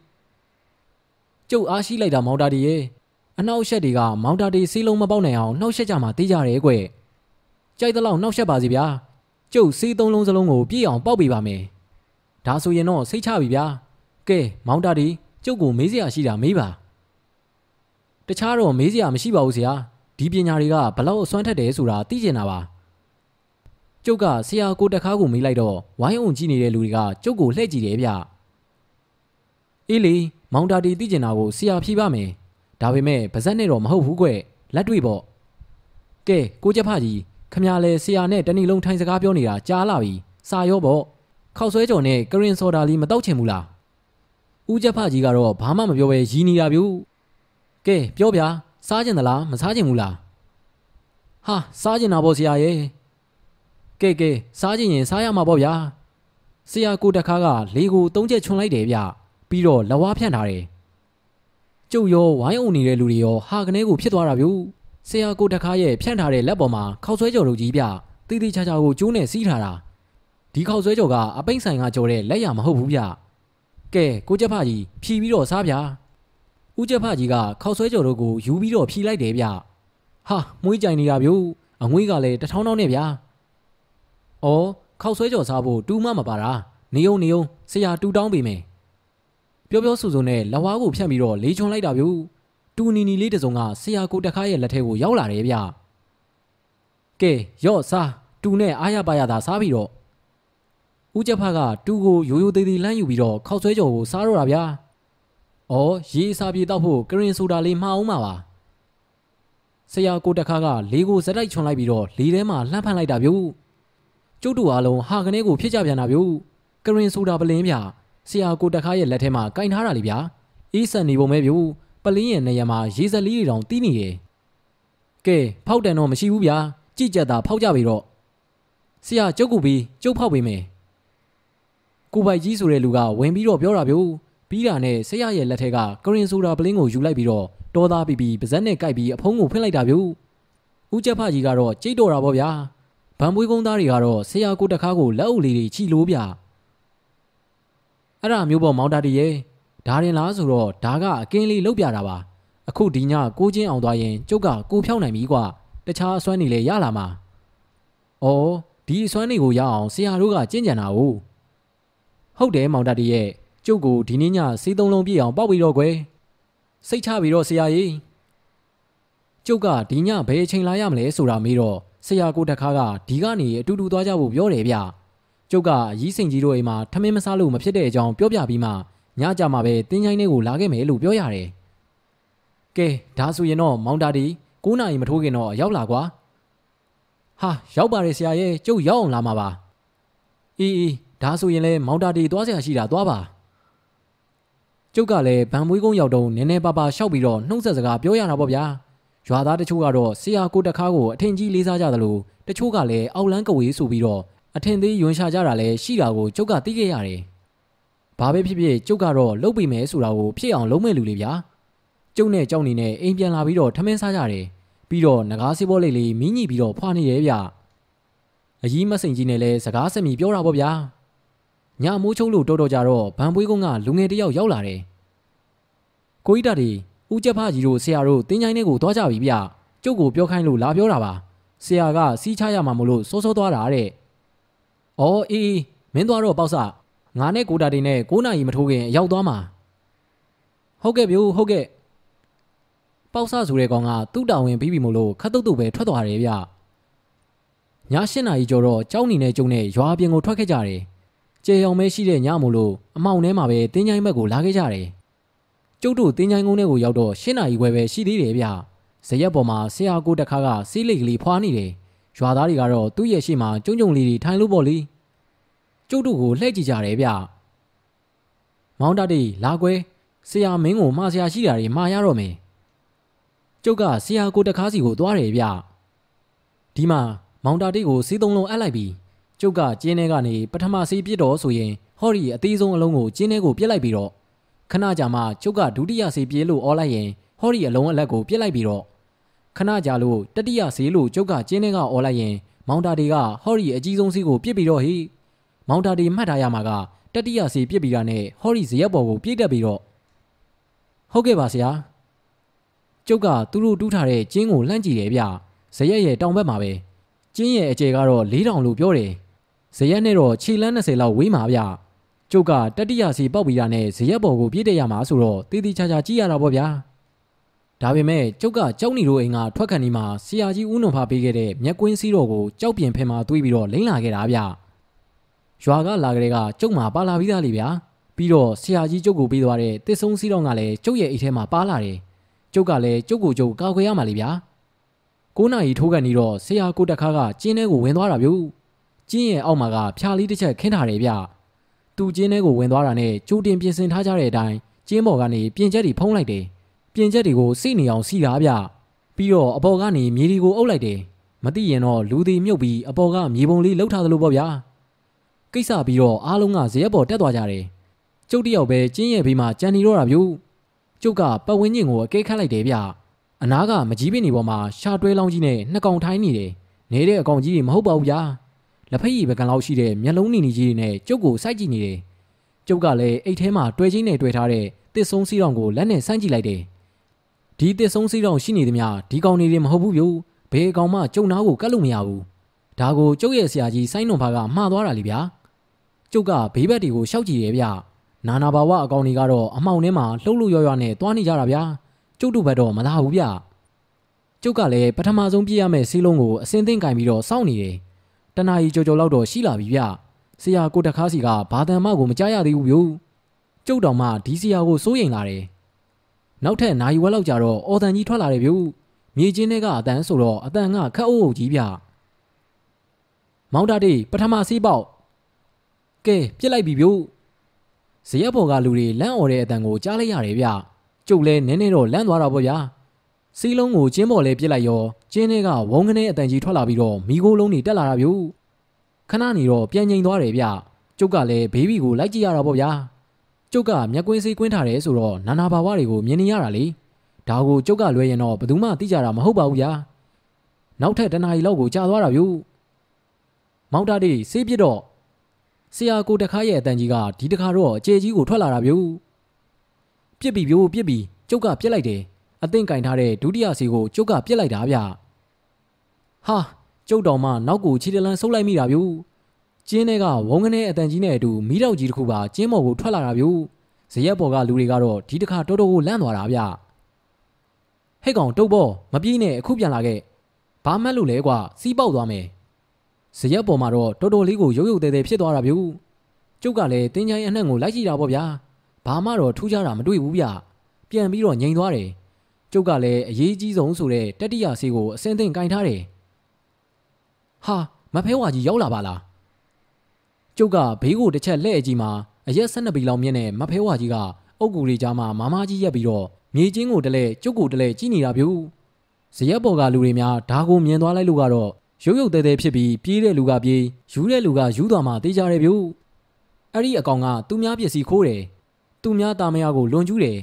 ကျုပ်အားရှိလိုက်တာမောင်တာတီရဲ့ အနောက်ရှက်တွေကမောင်တာတီစီးလုံးမပေါက်နိုင်အောင်နှောက်ရှက်ကြမှာတေးကြတယ်ကွကြိုက်တဲ့လောက်နှောက်ရှက်ပါစီဗျာကျုပ်စီးသုံးလုံးစလုံးကိုပြည့်အောင်ပေါက်ပေးပါမယ်ဒါဆိုရင်တော့စိတ်ချပြီဗျာကဲမောင်တာတီကျုပ်ကိုမေးစရာရှိတာမေးပါတခြားတော့မေးစရာမရှိပါဘူးဆရာဒီပညာတွေကဘလောက်အစွမ်းထက်တယ်ဆိုတာသိကျင်တာပါကျုပ်ကဆရာကိုတခါကိုမေးလိုက်တော့ဝိုင်းအောင်ကြည့်နေတဲ့လူတွေကကျုပ်ကိုလှည့်ကြည့်တယ်ဗျအေးလေမောင်တာတီသိကျင်တာကိုဆရာဖြေပါမယ် ဒါပေမဲ့ပါဇက်နဲ့တော့မဟုတ်ဘူးကွလက်တွေ့ပေါ့ကဲကိုကျက်ဖကြီးခမရလဲဆရာနဲ့တဏီလုံးထိုင်စကားပြောနေတာကြားလာပြီစာရောပေါ့ခောက်ဆွဲကြော်နဲ့ကရင်စော်ဒါလီမတောက်ချင်ဘူးလားဦးကျက်ဖကြီးကတော့ဘာမှမပြောဘဲရီးနေတာဗျူကဲပြောဗျာစားကျင်သလားမစားကျင်ဘူးလားဟာစားကျင်တာပေါ့ဆရာရဲ့ကဲကဲစားကျင်ရင်စားရမှာပေါ့ဗျာဆရာကိုတခါကလေကိုသုံးချက်ချွန်လိုက်တယ်ဗျပြီးတော့လဝါဖြန့်ထားတယ် ကျုပ်ရောဝိုင်းအုံနေတဲ့လူတွေရောဟာကနေကိုဖြစ်သွားတာဗျူဆရာကိုတခါရဲ့ဖြန့်ထားတဲ့လက်ပေါ်မှာခောက်ဆွဲကြော်တို့ကြီးဗျတီးတီချာချာကိုကျိုးနဲ့စီးထားတာဒီခောက်ဆွဲကြော်ကအပိတ်ဆိုင်ကကြော်တဲ့လက်ရမဟုတ်ဘူးဗျကဲကိုကျက်ဖကြီးဖြီးပြီးတော့စားဗျာဦးကျက်ဖကြီးကခောက်ဆွဲကြော်တို့ကိုယူပြီးတော့ဖြီးလိုက်တယ်ဗျဟာမွေးကြိုင်နေတာဗျအငွေးကလည်းတထောင်းထောင်းနဲ့ဗျာအော်ခောက်ဆွဲကြော်စားဖို့တူးမမပါတာနေုံနေုံဆရာတူတောင်းပေးမယ် ပြောပြောဆိုဆိုနဲ့လက်ဝါးကိုဖြတ်ပြီးတော့လေးချွန်လိုက်တာဗျတူနီနီလေးတစုံကဆရာကိုတခါရဲ့လက်ထဲကိုရောက်လာတယ်ဗျကဲရော့စားတူနဲ့အားရပါရသာစားပြီးတော့ဦးကျဖကတူကိုရိုးရိုးသေးသေးလမ်းယူပြီးတော့ခောက်ဆွဲကြော်ကိုစားတော့တာဗျာ။အော်ရေးစားပြေတော့ဖို့ကရင်ဆိုတာလေးမှားအောင်ပါပါ။ဆရာကိုတခါကလေးကိုဇက်တိုက်ချွန်လိုက်ပြီးတော့လေးထဲမှာလှမ်းဖန်လိုက်တာဗျို့။ကျုပ်တို့အားလုံးဟာကနေကိုဖြစ်ကြပြန်တာဗျို့။ကရင်ဆိုတာပလင်းဗျာ။ ဆရာကိုတခါရဲ့လက်ထဲမှာကင်ထားတာလေဗျာ။အေးဆန်နေပုံပဲဗျို့။ပလင်းရဲ့နေရာမှာရေစက်လေးတွေတောင်တီးနေတယ်။ကဲဖောက်တန်တော့မရှိဘူးဗျာ။ကြည့်ကြတာဖောက်ကြပြီတော့။ဆရာကျုပ်ကူပြီးကျုပ်ဖောက်ပေးမယ်။ကိုပိုက်ကြီးဆိုတဲ့လူကဝင်ပြီးတော့ပြောတာဗျို့ပြီးတာနဲ့ဆရာရဲ့လက်ထက်ကကရင်ဆိုတာပလင်းကိုယူလိုက်ပြီးတော့တောသားပြီးပြီးပါဇက်နဲ့ကြိုက်ပြီးအဖုံးကိုဖွင့်လိုက်တာဗျို့ဦးကျက်ဖကြီးကတော့ကြိတ်တော်တာပေါ့ဗျာဗန်မွေးကုန်းသားတွေကတော့ဆရာကိုတခါကိုလက်အုပ်လေးတွေချီလို့ဗျ အဲ့ဒါမျိုးပေါ့မောင်တာတီရဲ့ဒါရင်လားဆိုတော့ဒါကအကင်းလေးလောက်ပြတာပါအခုဒီညကိုချင်းအောင်သွားရင်ကျုပ်ကကိုဖြောင်းနိုင်ပြီကွာတခြားအစွမ်းနေလေရလာမှာ။အော်ဒီအစွမ်းတွေကိုရအောင်ဆရာတို့ကကြင်ကြံတာ ਉਹ ဟုတ်တယ်မောင်တတီရဲ့ကျုပ်ကိုဒီနေ့ညစေးသုံးလုံးပြည့်အောင်ပေါက်ပြီးတော့ကွယ်စိတ်ချပြီးတော့ဆရာကြီးကျုပ်ကဒီညဘယ်အချိန်လာရမလဲဆိုတာမေးတော့ဆရာကိုတခါကဒီကနေအတူတူသွားကြဖို့ပြောတယ်ဗျ ကျုပ်ကရီးစိန်ကြီးတို့အိမ်မှာထမင်းမစားလို့မဖြစ်တဲ့အကြောင်းပြောပြပြီးမှညကြမှာပဲတင်းချိုင်းလေးကိုလာခဲ့မယ်လို့ပြောရတယ်ကဲဒါဆိုရင်တော့မောင်တာတီ9နာရီမထိုးခင်တော့ရောက်လာကွာဟာရောက်ပါတယ်ဆရာရဲ့ကျုပ်ရောက်အောင်လာမှာပါအေးအေးဒါဆိုရင်လည်းမောင်တာတီသွားစရာရှိတာသွားပါကျုပ်ကလည်းဗန်မွေးကုန်းရောက်တော့နည်းနည်းပါးပါရှောက်ပြီးတော့နှုတ်ဆက်စကားပြောရတာပေါ့ဗျာရွာသားတချို့ကတော့ဆရာကိုတခါကိုအထင်ကြီးလေးစားကြသလိုတချို့ကလည်းအောက်လန်းကဝေးဆိုပြီးတော့ အထင်သေးယွန်ရှာကြတာလည်းရှိတာကိုကျုပ်ကသိခဲ့ရတယ်ဘာပဲဖြစ်ဖြစ်ကျုပ်ကတော့လုပ်ပြီးမယ်ဆိုတာကိုဖြစ်အောင်လုပ်မဲ့လူလေးဗျာကျုပ်နဲ့ကြောက်နေနဲ့အိမ်ပြန်လာပြီးတော့ထမင်းစားကြတယ်ပြီးတော့ငကားစေးဘောလေးလေးမင်းညိပြီးတော့ဖွာနေတယ်ဗျအကြီးမစိန်ကြီးနဲ့လည်းစကားဆက်မီပြောတာပေါ့ဗျာညမိုးချုပ်လို့တော်တော်ကြတော့ဗန်ပွေးကုန်းကလူငယ်တယောက်ရောက်လာတယ်ကိုကြီးတာဒီဦးကျက်ဖကြီးတို့ဆရာတို့တင်းချိုင်းလေးကိုသွားကြပြီဗျကျုပ်ကိုပြောခိုင်းလို့လာပြောတာပါဆရာကစီးချရမှာမလို့စောစောသွားတာတဲ့။ အော်အေးအေးမင်းသွားတော့ပေါ့ဆငါနဲ့ကိုတာတင်နဲ့9နာရီမထိုးခင်ရောက်သွားမှာ။ဟုတ်ကဲ့ဗျို့ဟုတ်ကဲ့။ပေါ့ဆဆိုတဲ့ကောင်ကသူ့တာဝန်ပြီးပြီမို့လို့ခတ်တုတ်တုတ်ပဲထွက်သွားတယ်ဗျ။ည8နာရီကျော်တော့ကြောင်းနေနဲ့ကျုံနဲ့ရွာပြင်ကိုထွက်ခဲ့ကြတယ်။ကျေအောင်မဲရှိတဲ့ညမို့လို့အမောင်ထဲမှာပဲတင်းချိုင်းဘက်ကိုလာခဲ့ကြတယ်။ကျုပ်တို့တင်းချိုင်းကုန်းထဲကိုရောက်တော့8နာရီခွဲပဲရှိသေးတယ်ဗျ။ဇရက်ပေါ်မှာဆရာကိုတခါကစီးလိတ်ကလေးဖွာနေတယ်။ ရွာသားတွေကတော့သူ့ရဲ့ရှေ့မှာကျုံကျုံလေးတွေထိုင်လို့ပေါ့လေ။ကျုပ်တို့ကိုလှည့်ကြည့်ကြတယ်ဗျ။မောင်တတိလာကွဲဆရာမင်းကိုမှားဆရာရှိတာတွေမှားရတော့မယ်။ကျုပ်ကဆရာကိုတခါစီကိုသွားတယ်ဗျ။ဒီမှာမောင်တာတိကိုစီးသုံးလုံးအပ်လိုက်ပြီးကျုပ်ကကျင်းထဲကနေပထမစီးပြစ်တော့ဆိုရင်ဟော်ရီအသေးဆုံးအလုံးကိုကျင်းထဲကိုပြစ်လိုက်ပြီးတော့ခဏကြာမှကျုပ်ကဒုတိယစီးပြေးလို့အော်လိုက်ရင်ဟော်ရီအလုံးအလက်ကိုပြစ်လိုက်ပြီးတော့ ခဏကြာလို့တတိယစီးလို့ကျုပ်ကကျင်းထဲကအော်လိုက်ရင် မောင်တာတီကဟော်ရီအကြီးဆုံးစီးကိုပြစ်ပြီးတော့ဟိမောင်တာတီမှတ်ထားရမှာကတတိယစီးပြစ်ပြီးတာနဲ့ဟော်ရီဇရက်ပေါ်ကိုပြေးတက်ပြီးတော့ဟုတ်ကဲ့ပါဆရာကျုပ်ကသူတို့တူးထားတဲ့ကျင်းကိုလှမ်းကြည့်တယ်ဗျဇရက်ရဲ့တောင်ဘက်မှာပဲကျင်းရဲ့အကျယ်ကတော့၄တောင်လို့ပြောတယ်ဇရက်နဲ့တော့ခြေလန်း20လောက်ဝေးမှာဗျကျုပ်ကတတိယစီပေါက်ပြီးတာနဲ့ဇရက်ပေါ်ကိုပြေးတက်ရမှာဆိုတော့တေးသေးချာချာကြည့်ရတာပေါ့ဗျာ ဒါပေမဲ့ကျုပ်ကကြောက်နေလို့အိမ်ကထွက်ခဏီမှာဆရာကြီးဦးနှုံဖာပေးခဲ့တဲ့မျက်ကွင်းစည်းတော်ကိုကြောက်ပြင်ဖင်မှာတွေးပြီးတော့လိမ့်လာခဲ့တာဗျရွာကလာကလေးကကျုပ်မှာပါလာပြီးသားလေဗျာပြီးတော့ဆရာကြီးကျုပ်ကိုပေးသွားတဲ့တစ်ဆုံးစည်းတော်ကလည်းကျုပ်ရဲ့အိတ်ထဲမှာပါလာတယ်ကျုပ်ကလည်းကျုပ်ကိုကျုပ်ကောက်ခွေရမှာလေဗျာ9နာရီထိုးကန်နေတော့ဆရာကိုတက်ခါကကျင်းထဲကိုဝင်သွားတာဗျကျင်းရဲ့အောက်မှာကဖြာလေးတစ်ချက်ခင်းထားတယ်ဗျသူကျင်းထဲကိုဝင်သွားတာနဲ့ကြိုတင်ပြင်ဆင်ထားကြတဲ့အတိုင်းကျင်းပေါ်ကနေပြင်ချက်တွေဖုံးလိုက်တယ် ပြင်ချက်တွေကိုစိနေအောင်စီတာဗျပြီးတော့အပေါ်ကနေမြေဒီကိုအုပ်လိုက်တယ်မသိရင်တော့လူတွေမြုပ်ပြီးအပေါ်ကမြေပုံလေးလှုပ်ထားသလိုပေါ့ဗျာကိစ္စပြီးတော့အားလုံးကဇရက်ပေါ်တက်သွားကြတယ်ကျုပ်တယောက်ပဲကျင်းရဲ့ဘေးမှာကြံနေတော့တာဗျကျုပ်ကပတ်ဝန်းကျင်ကိုအကဲခတ်လိုက်တယ်ဗျအနားကမကြီးပင်နေပေါ်မှာရှာတွဲလောင်းကြီးနဲ့နှစ်ကောင်ထိုင်းနေတယ်နေတဲ့အကောင်ကြီးတွေမဟုတ်ပါဘူးဗျာလက်ဖက်ရည်ပကံလောက်ရှိတဲ့မျက်လုံးနီနီကြီးတွေနဲ့ကျုပ်ကိုစိုက်ကြည့်နေတယ်ကျုပ်ကလည်းအိတ်ထဲမှာတွဲချင်းနဲ့တွဲထားတဲ့တစ်ဆုံးစီးတောင်ကိုလက်နဲ့ဆန့်ကြည့်လိုက်တယ် ဒီတစ်ဆုံးစီးတောင်ရှိနေသမျှဒီကောင်နေတွေမဟုတ်ဘူးဗျို့ဘယ်ကောင်မှကျုံနာကိုကတ်လို့မရဘူးဒါကိုကျုပ်ရဲ့ဆရာကြီးစိုင်းနွန်ဖာကမှားသွားတာလေဗျာကျုပ်ကဘေးဘက်တွေကိုရှောက်ကြည့်တယ်ဗျနာနာဘာဝအကောင်တွေကတော့အမှောင်ထဲမှာလှုပ်လို့ရွရွနဲ့တွားနေကြတာဗျာကျုပ်တို့ဘက်တော့မလာဘူးဗျကျုပ်ကလည်းပထမဆုံးပြည့်ရမယ့်စီးလုံးကိုအစင်းသိမ့်ကင်ပြီးတော့စောင့်နေတယ်တနာရီကြော်ကြော်လောက်တော့ရှိလာပြီဗျဆရာကိုတခါစီကဘာတန်မကိုမကြားရသေးဘူးဗျကျုပ်တော်မှဒီဆရာကိုစိုးရိမ်လာတယ် နောက်ထပ်နာရီဝက်လောက်ကြာတော့အော်တန်ကြီးထွက်လာတယ်ဗျမြေချင်းတွေကအတန်းဆိုတော့အတန်ကခက်အုပ်အုပ်ကြီးဗျမောင်တာတေးပထမစီးပေါက်ကဲပြစ်လိုက်ပြီဗျဇရက်ပေါ်ကလူတွေလန့်អော်တဲ့အတန်ကိုကြားလိုက်ရတယ်ဗျကျုပ်လဲနည်းနည်းတော့လန့်သွားတာပေါ့ဗျာစီးလုံးကိုကျင်းပေါ်လဲပြစ်လိုက်ရောကျင်းထဲကဝုံကနေအတန်ကြီးထွက်လာပြီးတော့မိโกလုံးတွေတက်လာတာဗျခဏနေတော့ပြန်ငိန်သွားတယ်ဗျကျုပ်ကလည်းဘေးဘီကိုလိုက်ကြည့်ရတာပေါ့ဗျာ ကျုပ်ကမျက်ကွင်းစေးကွင်းထားတယ်ဆိုတော့နာနာဘာဝတွေကိုမြင်နေရတာလေဒါကိုကျုပ်ကလွဲရင်တော့ဘယ်သူမှသိကြတာမဟုတ်ပါဘူးဗျာနောက်ထပ်တနားရီလောက်ကိုကြာသွားတာဗျမောင်တာတေးစေးပြစ်တော့ဆရာကိုတခါရဲ့အတန်ကြီးကဒီတခါတော့အကျေကြီးကိုထွက်လာတာဗျပြစ်ပြီဗျပြစ်ပြီကျုပ်ကပြစ်လိုက်တယ်အသင့်ကင်ထားတဲ့ဒုတိယစီကိုကျုပ်ကပြစ်လိုက်တာဗျဟာကျုပ်တော်မှနောက်ကိုခြေတလန်းဆုပ်လိုက်မိတာဗျ ကျင်းထဲကဝုံကနေအတန်ကြီးနဲ့အတူမီးတောက်ကြီးတစ်ခုပါကျင်းပေါ်ကိုထွက်လာတာဗျဇရက်ပေါ်ကလူတွေကတော့ဒီတစ်ခါတော်တော်ကိုလန့်သွားတာဗျဟဲ့ကောင်တုတ်ပေါ်မပြေးနဲ့အခုပြန်လာခဲ့ဘာမှတ်လို့လဲကွာစီးပေါက်သွားမယ်ဇရက်ပေါ်မှာတော့တော်တော်လေးကိုရုပ်ရုပ်သေးသေးဖြစ်သွားတာဗျကျုပ်ကလည်းတင်းချိုင်းအနှံ့ကိုလိုက်ကြည့်တာပေါ့ဗျာဘာမှတော့ထူးခြားတာမတွေ့ဘူးဗျပြန်ပြီးတော့ငြိမ်သွားတယ်ကျုပ်ကလည်းအရေးကြီးဆုံးဆိုတဲ့တတိယဆေးကိုအစင်းသိမ့်ကင်ထားတယ်ဟာမဖဲဝါကြီးရောက်လာပါလား ကျုပ်ကဘေးကိုတစ်ချက်လှည့်အကြီးမှာအရက်12ဘီလောက်မြင့်တဲ့မဖဲဝါကြီးကအုတ်ကူလေးကြားမှာမမကြီးရက်ပြီးတော့မြေချင်းကိုတလဲကျုပ်ကိုတလဲကြည့်နေတာဗျဇရက်ပေါ်ကလူတွေများဓာကိုမြင်သွားလိုက်လို့ကတော့ရုပ်ရုပ်တဲတဲဖြစ်ပြီးပြေးတဲ့လူကပြေးယူတဲ့လူကယူသွားမှတေးကြတယ်ဗျအဲ့ဒီအကောင်ကသူများပစ္စည်းခိုးတယ်သူများတာမယာကိုလွန်ကျူးတယ်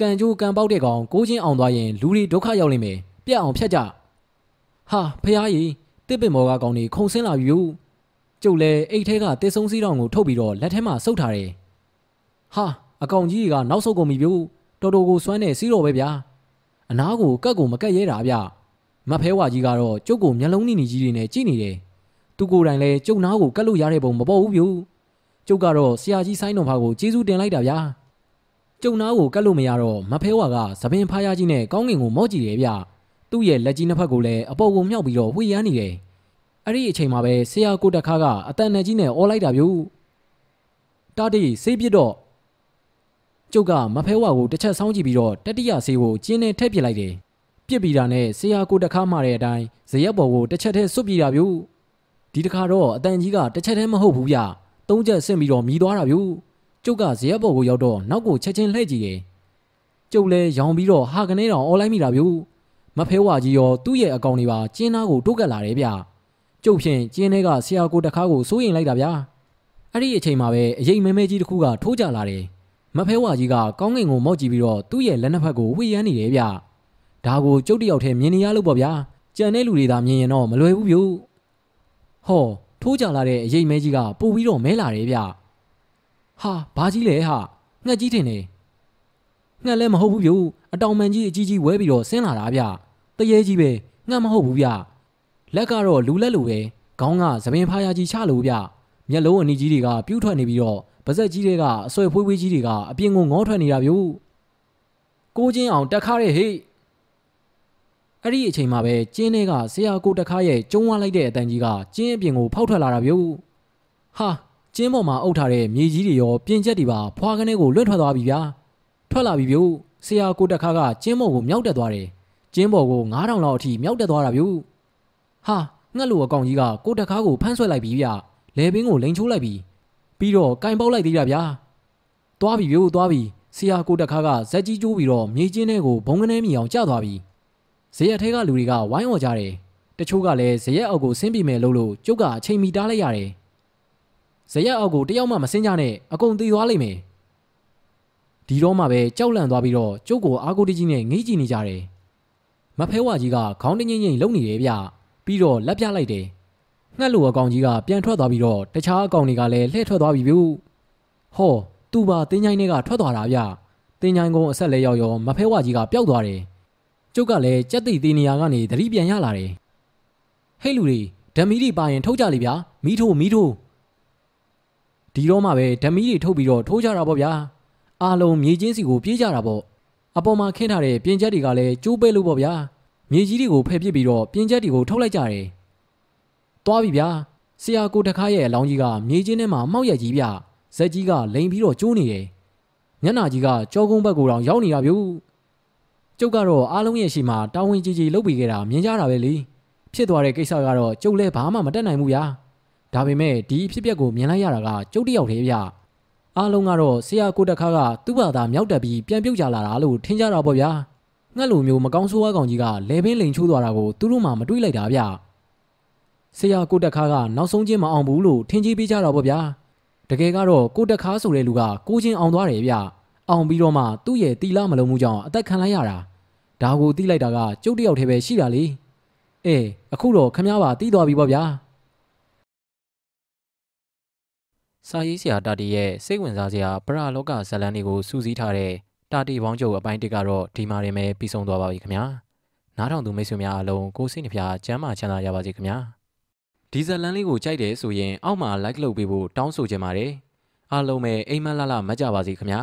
ကံကြိုးကံပေါက်တဲ့ကောင်ကိုချင်းအောင်သွားရင်လူတွေဒုက္ခရောက်လိမ့်မယ်ပြက်အောင်ဖြတ်ကြဟာဖះကြီးတစ်ပင်မော်ကကောင်တွေခုံဆင်းလာပြီ ကျုပ်လည်းအိတ်ထဲကတစ်ဆုံးစည်းတော်ကိုထုတ်ပြီးတော့လက်ထဲမှာစုပ်ထားတယ်ဟာအကောင်ကြီးကနောက်ဆုတ်ကုန်ပြီဗျတော်တော်ကိုစွမ်းနေစီးတော်ပဲဗျာအနားကိုကတ်ကိုမကတ်ရဲတာဗျမဖဲဝါကြီးကတော့ကျုပ်ကိုမျက်လုံးနီနီကြီးတွေနဲ့ကြည့်နေတယ်သူကိုယ်တိုင်လည်းကျုပ်နားကိုကတ်လို့ရတဲ့ပုံမပေါ်ဘူးဗျကျုပ်ကတော့ဆရာကြီးဆိုင်းတော်ဖာကိုကျေးဇူးတင်လိုက်တာဗျာကျုံနာကိုကတ်လို့မရတော့မဖဲဝါကသပင်ဖားရကြီးနဲ့ကောင်းကင်ကိုမော့ကြည့်တယ်ဗျသူ့ရဲ့လက်ကြီးနှစ်ဖက်ကိုလည်းအပေါ်ကိုမြှောက်ပြီးတော့ဝှေ့ရမ်းနေတယ် အဲ့ဒီအချိန်မှာပဲဆရာကိုတက်ခါကအတန်နဲ့ကြီးနဲ့အော်လိုက်တာဗျတာတီဆေးပြစ်တော့ကျုပ်ကမဖဲဝါကိုတစ်ချက်ဆောင်းကြည့်ပြီးတော့တတိယဆေးကိုကျင်းနဲ့ထည့်ပစ်လိုက်တယ်ပြစ်ပြီးတာနဲ့ဆရာကိုတက်ခါမှတဲ့အတိုင်းဇရက်ပေါ်ကိုတစ်ချက်တည်းစွတ်ပြေးတာဗျဒီတခါတော့အတန်ကြီးကတစ်ချက်တည်းမဟုတ်ဘူးဗျသုံးချက်ဆင့်ပြီးတော့မြည်သွားတာဗျကျုပ်ကဇရက်ပေါ်ကိုရောက်တော့နောက်ကိုချက်ချင်းလှည့်ကြည့်တယ်ကျုပ်လည်းရောင်ပြီးတော့ဟာကနေတောင်အော်လိုက်မိတာဗျမဖဲဝါကြီးရောသူ့ရဲ့အကောင်တွေပါကျင်းသားကိုတိုးကပ်လာတယ်ဗျ ကျုပ်ဖြင့်ကျင်းထဲကဆရာကိုတခါကိုစိုးရင်လိုက်တာဗျာအဲ့ဒီအချိန်မှာပဲအရေးမဲမဲကြီးတစ်ခုကထိုးကြလာတယ်မဖဲဝါကြီးကကောင်းကင်ကိုမော့ကြည့်ပြီးတော့သူ့ရဲ့လက်နှစ်ဖက်ကိုဝှေ့ရမ်းနေတယ်ဗျဒါကိုကျုပ်တယောက်တည်းမြင်နေရလို့ပေါ့ဗျာကြံတဲ့လူတွေသာမြင်ရင်တော့မလွယ်ဘူးဗျဟောထိုးကြလာတဲ့အရေးမဲကြီးကပို့ပြီးတော့မဲလာတယ်ဗျဟာဘာကြီးလဲဟာငှက်ကြီးထင်နေငှက်လည်းမဟုတ်ဘူးဗျအတောင်မှန်ကြီးအကြီးကြီးဝဲပြီးတော့ဆင်းလာတာဗျတရေကြီးပဲငှက်မဟုတ်ဘူးဗျ လက်ကတော့လူလက်လိုပဲခေါင်းကသပင်ဖားရကြီးချလို့ဗျမျက်လုံးအနီကြီးတွေကပြူးထွက်နေပြီးတော့ပါဇက်ကြီးတွေကအဆွဲဖွေးဖွေးကြီးတွေကအပြင်ကိုငေါထွက်နေတာဗျကိုချင်းအောင်တက်ခါတဲ့ဟေ့အဲ့ဒီအချိန်မှာပဲကျင်းထဲကဆရာကိုတခါရဲ့ကျုံးဝလိုက်တဲ့အတန်ကြီးကကျင်းအပြင်ကိုဖောက်ထွက်လာတာဗျဟာကျင်းပေါ်မှာအုပ်ထားတဲ့မြေကြီးတွေရောပြင်းချက်တွေပါဖွာကနေကိုလွတ်ထွက်သွားပြီဗျာထွက်လာပြီဗျဆရာကိုတခါကကျင်းပေါ်ကိုမြောက်တက်သွားတယ်ကျင်းပေါ်ကို9000လောက်အထိမြောက်တက်သွားတာဗျ ဟာငှက်လိုအကောင်ကြီးကကိုတခါကိုဖမ်းဆွဲလိုက်ပြီဗျလဲပင်ကိုလိန်ချိုးလိုက်ပြီပြီးတော့ကင်ပေါက်လိုက်သေးတာဗျာသွားပြီဗျသွားပြီဆရာကိုတခါကဇက်ကြီးကျိုးပြီးတော့မြေကျင်းထဲကိုဘုံကနေမြီအောင်ကျသွားပြီဇရက်ထဲကလူတွေကဝိုင်းဝန်းကြတယ်တချို့ကလည်းဇရက်အောက်ကိုဆင်းပြေမယ်လို့လို့ကျုပ်ကအချိန်မီတားလိုက်ရတယ်ဇရက်အောက်ကိုတယောက်မှမဆင်းကြနဲ့အကုန်သေသွားလိမ့်မယ်ဒီတော့မှပဲကြောက်လန့်သွားပြီးတော့ကျုပ်ကိုအာကိုတကြီးနဲ့ငေးကြည့်နေကြတယ်မဖဲဝါကြီးကခေါင်းတငိမ့်ငိမ့်လုံနေတယ်ဗျ ပြီးတော့လက်ပြလိုက်တယ်ငှက်လိုအကောင်ကြီးကပြန်ထွက်သွားပြီးတော့တခြားအကောင်တွေကလည်းလှည့်ထွက်သွားပြီဗျဟောသူပါတင်းချိုင်းတွေကထွက်သွားတာဗျတင်းချိုင်းကုန်းအဆက်လဲရောက်ရောမဖဲဝါကြီးကပျောက်သွားတယ်ကျုပ်ကလည်းကြက်သိသေးနေရကနေသတိပြန်ရလာတယ်ဟဲ့လူတွေဓမီတွေပါရင်ထုတ်ကြလေဗျာမီးထိုးမီးထိုးဒီတော့မှပဲဓမီတွေထုတ်ပြီးတော့ထိုးကြတာပေါ့ဗျာအားလုံးမြေချင်းစီကိုပြေးကြတာပေါ့အပေါ်မှာခင်းထားတဲ့ပြင်ချက်တွေကလည်းကျိုးပဲလို့ပေါ့ဗျာ မြေကြီးတွေကိုဖယ်ပစ်ပြီးတော့ပြင်ချက်တွေကိုထုတ်လိုက်ကြတယ်သွားပြီဗျာဆရာကိုတခါရဲ့အလောင်းကြီးကမြေချင်းထဲမှာမှောက်ရက်ကြီးဗျဇက်ကြီးကလိန်ပြီးတော့ကျိုးနေတယ်ညနာကြီးကကြောကုန်းဘက်ကိုတောင်ရောက်နေတာဗျကျုပ်ကတော့အားလုံးရဲ့ရှိမှတာဝန်ကြီးကြီးလုပ်ပြီးခဲ့တာမြင်ကြတာပဲလေဖြစ်သွားတဲ့ကိစ္စကတော့ကျုပ်လည်းဘာမှမတတ်နိုင်ဘူးဗျာဒါပေမဲ့ဒီအဖြစ်အပျက်ကိုမြင်လိုက်ရတာကကျုပ်တယောက်တည်းဗျအားလုံးကတော့ဆရာကိုတခါကသူ့ဘာသာမြောက်တက်ပြီးပြန်ပြုတ်ကြလာတာလို့ထင်ကြတာပေါ့ဗျာ ငှက်လိုမျိုးမကောင်းဆိုးဝါးကောင်ကြီးကလဲပင်လိန်ချိုးသွားတာကိုသူတို့မှမတွေးလိုက်တာဗျဆရာကိုတက်ခါကနောက်ဆုံးချင်းမအောင်ဘူးလို့ထင်ကြီးပေးကြတော့ပေါ့ဗျာတကယ်ကတော့ကိုတက်ခါဆိုတဲ့လူကကိုချင်းအောင်သွားတယ်ဗျအောင်ပြီးတော့မှသူ့ရဲ့တီလာမလုံးမှုကြောင့်အသက်ခံလိုက်ရတာဒါကိုတီးလိုက်တာကကျုပ်တယောက်တည်းပဲရှိတာလေအေးအခုတော့ခမ ्या ပါတီးသွားပြီပေါ့ဗျာစာရေးဆရာတာတီရဲ့စိတ်ဝင်စားစရာပရလောကဇလန်းတွေကိုစူးစီးထားတဲ့ တာတီပေါင်းချုပ်အပိုင်းတစ်ကတော့ဒီမှာရင်ပဲပြီးဆုံးသွားပါပြီခင်ဗျာနားထောင်သူမိတ်ဆွေများအားလုံးကိုစိတ်နှဖျားကျမ်းမာချမ်းသာကြပါစေခင်ဗျာဒီဇလန်းလေးကိုကြိုက်တယ်ဆိုရင်အောက်မှာ like လုပ်ပေးဖို့တောင်းဆိုချင်ပါတယ်အားလုံးပဲအိမ်မက်လာလာမကြပါစေခင်ဗျာ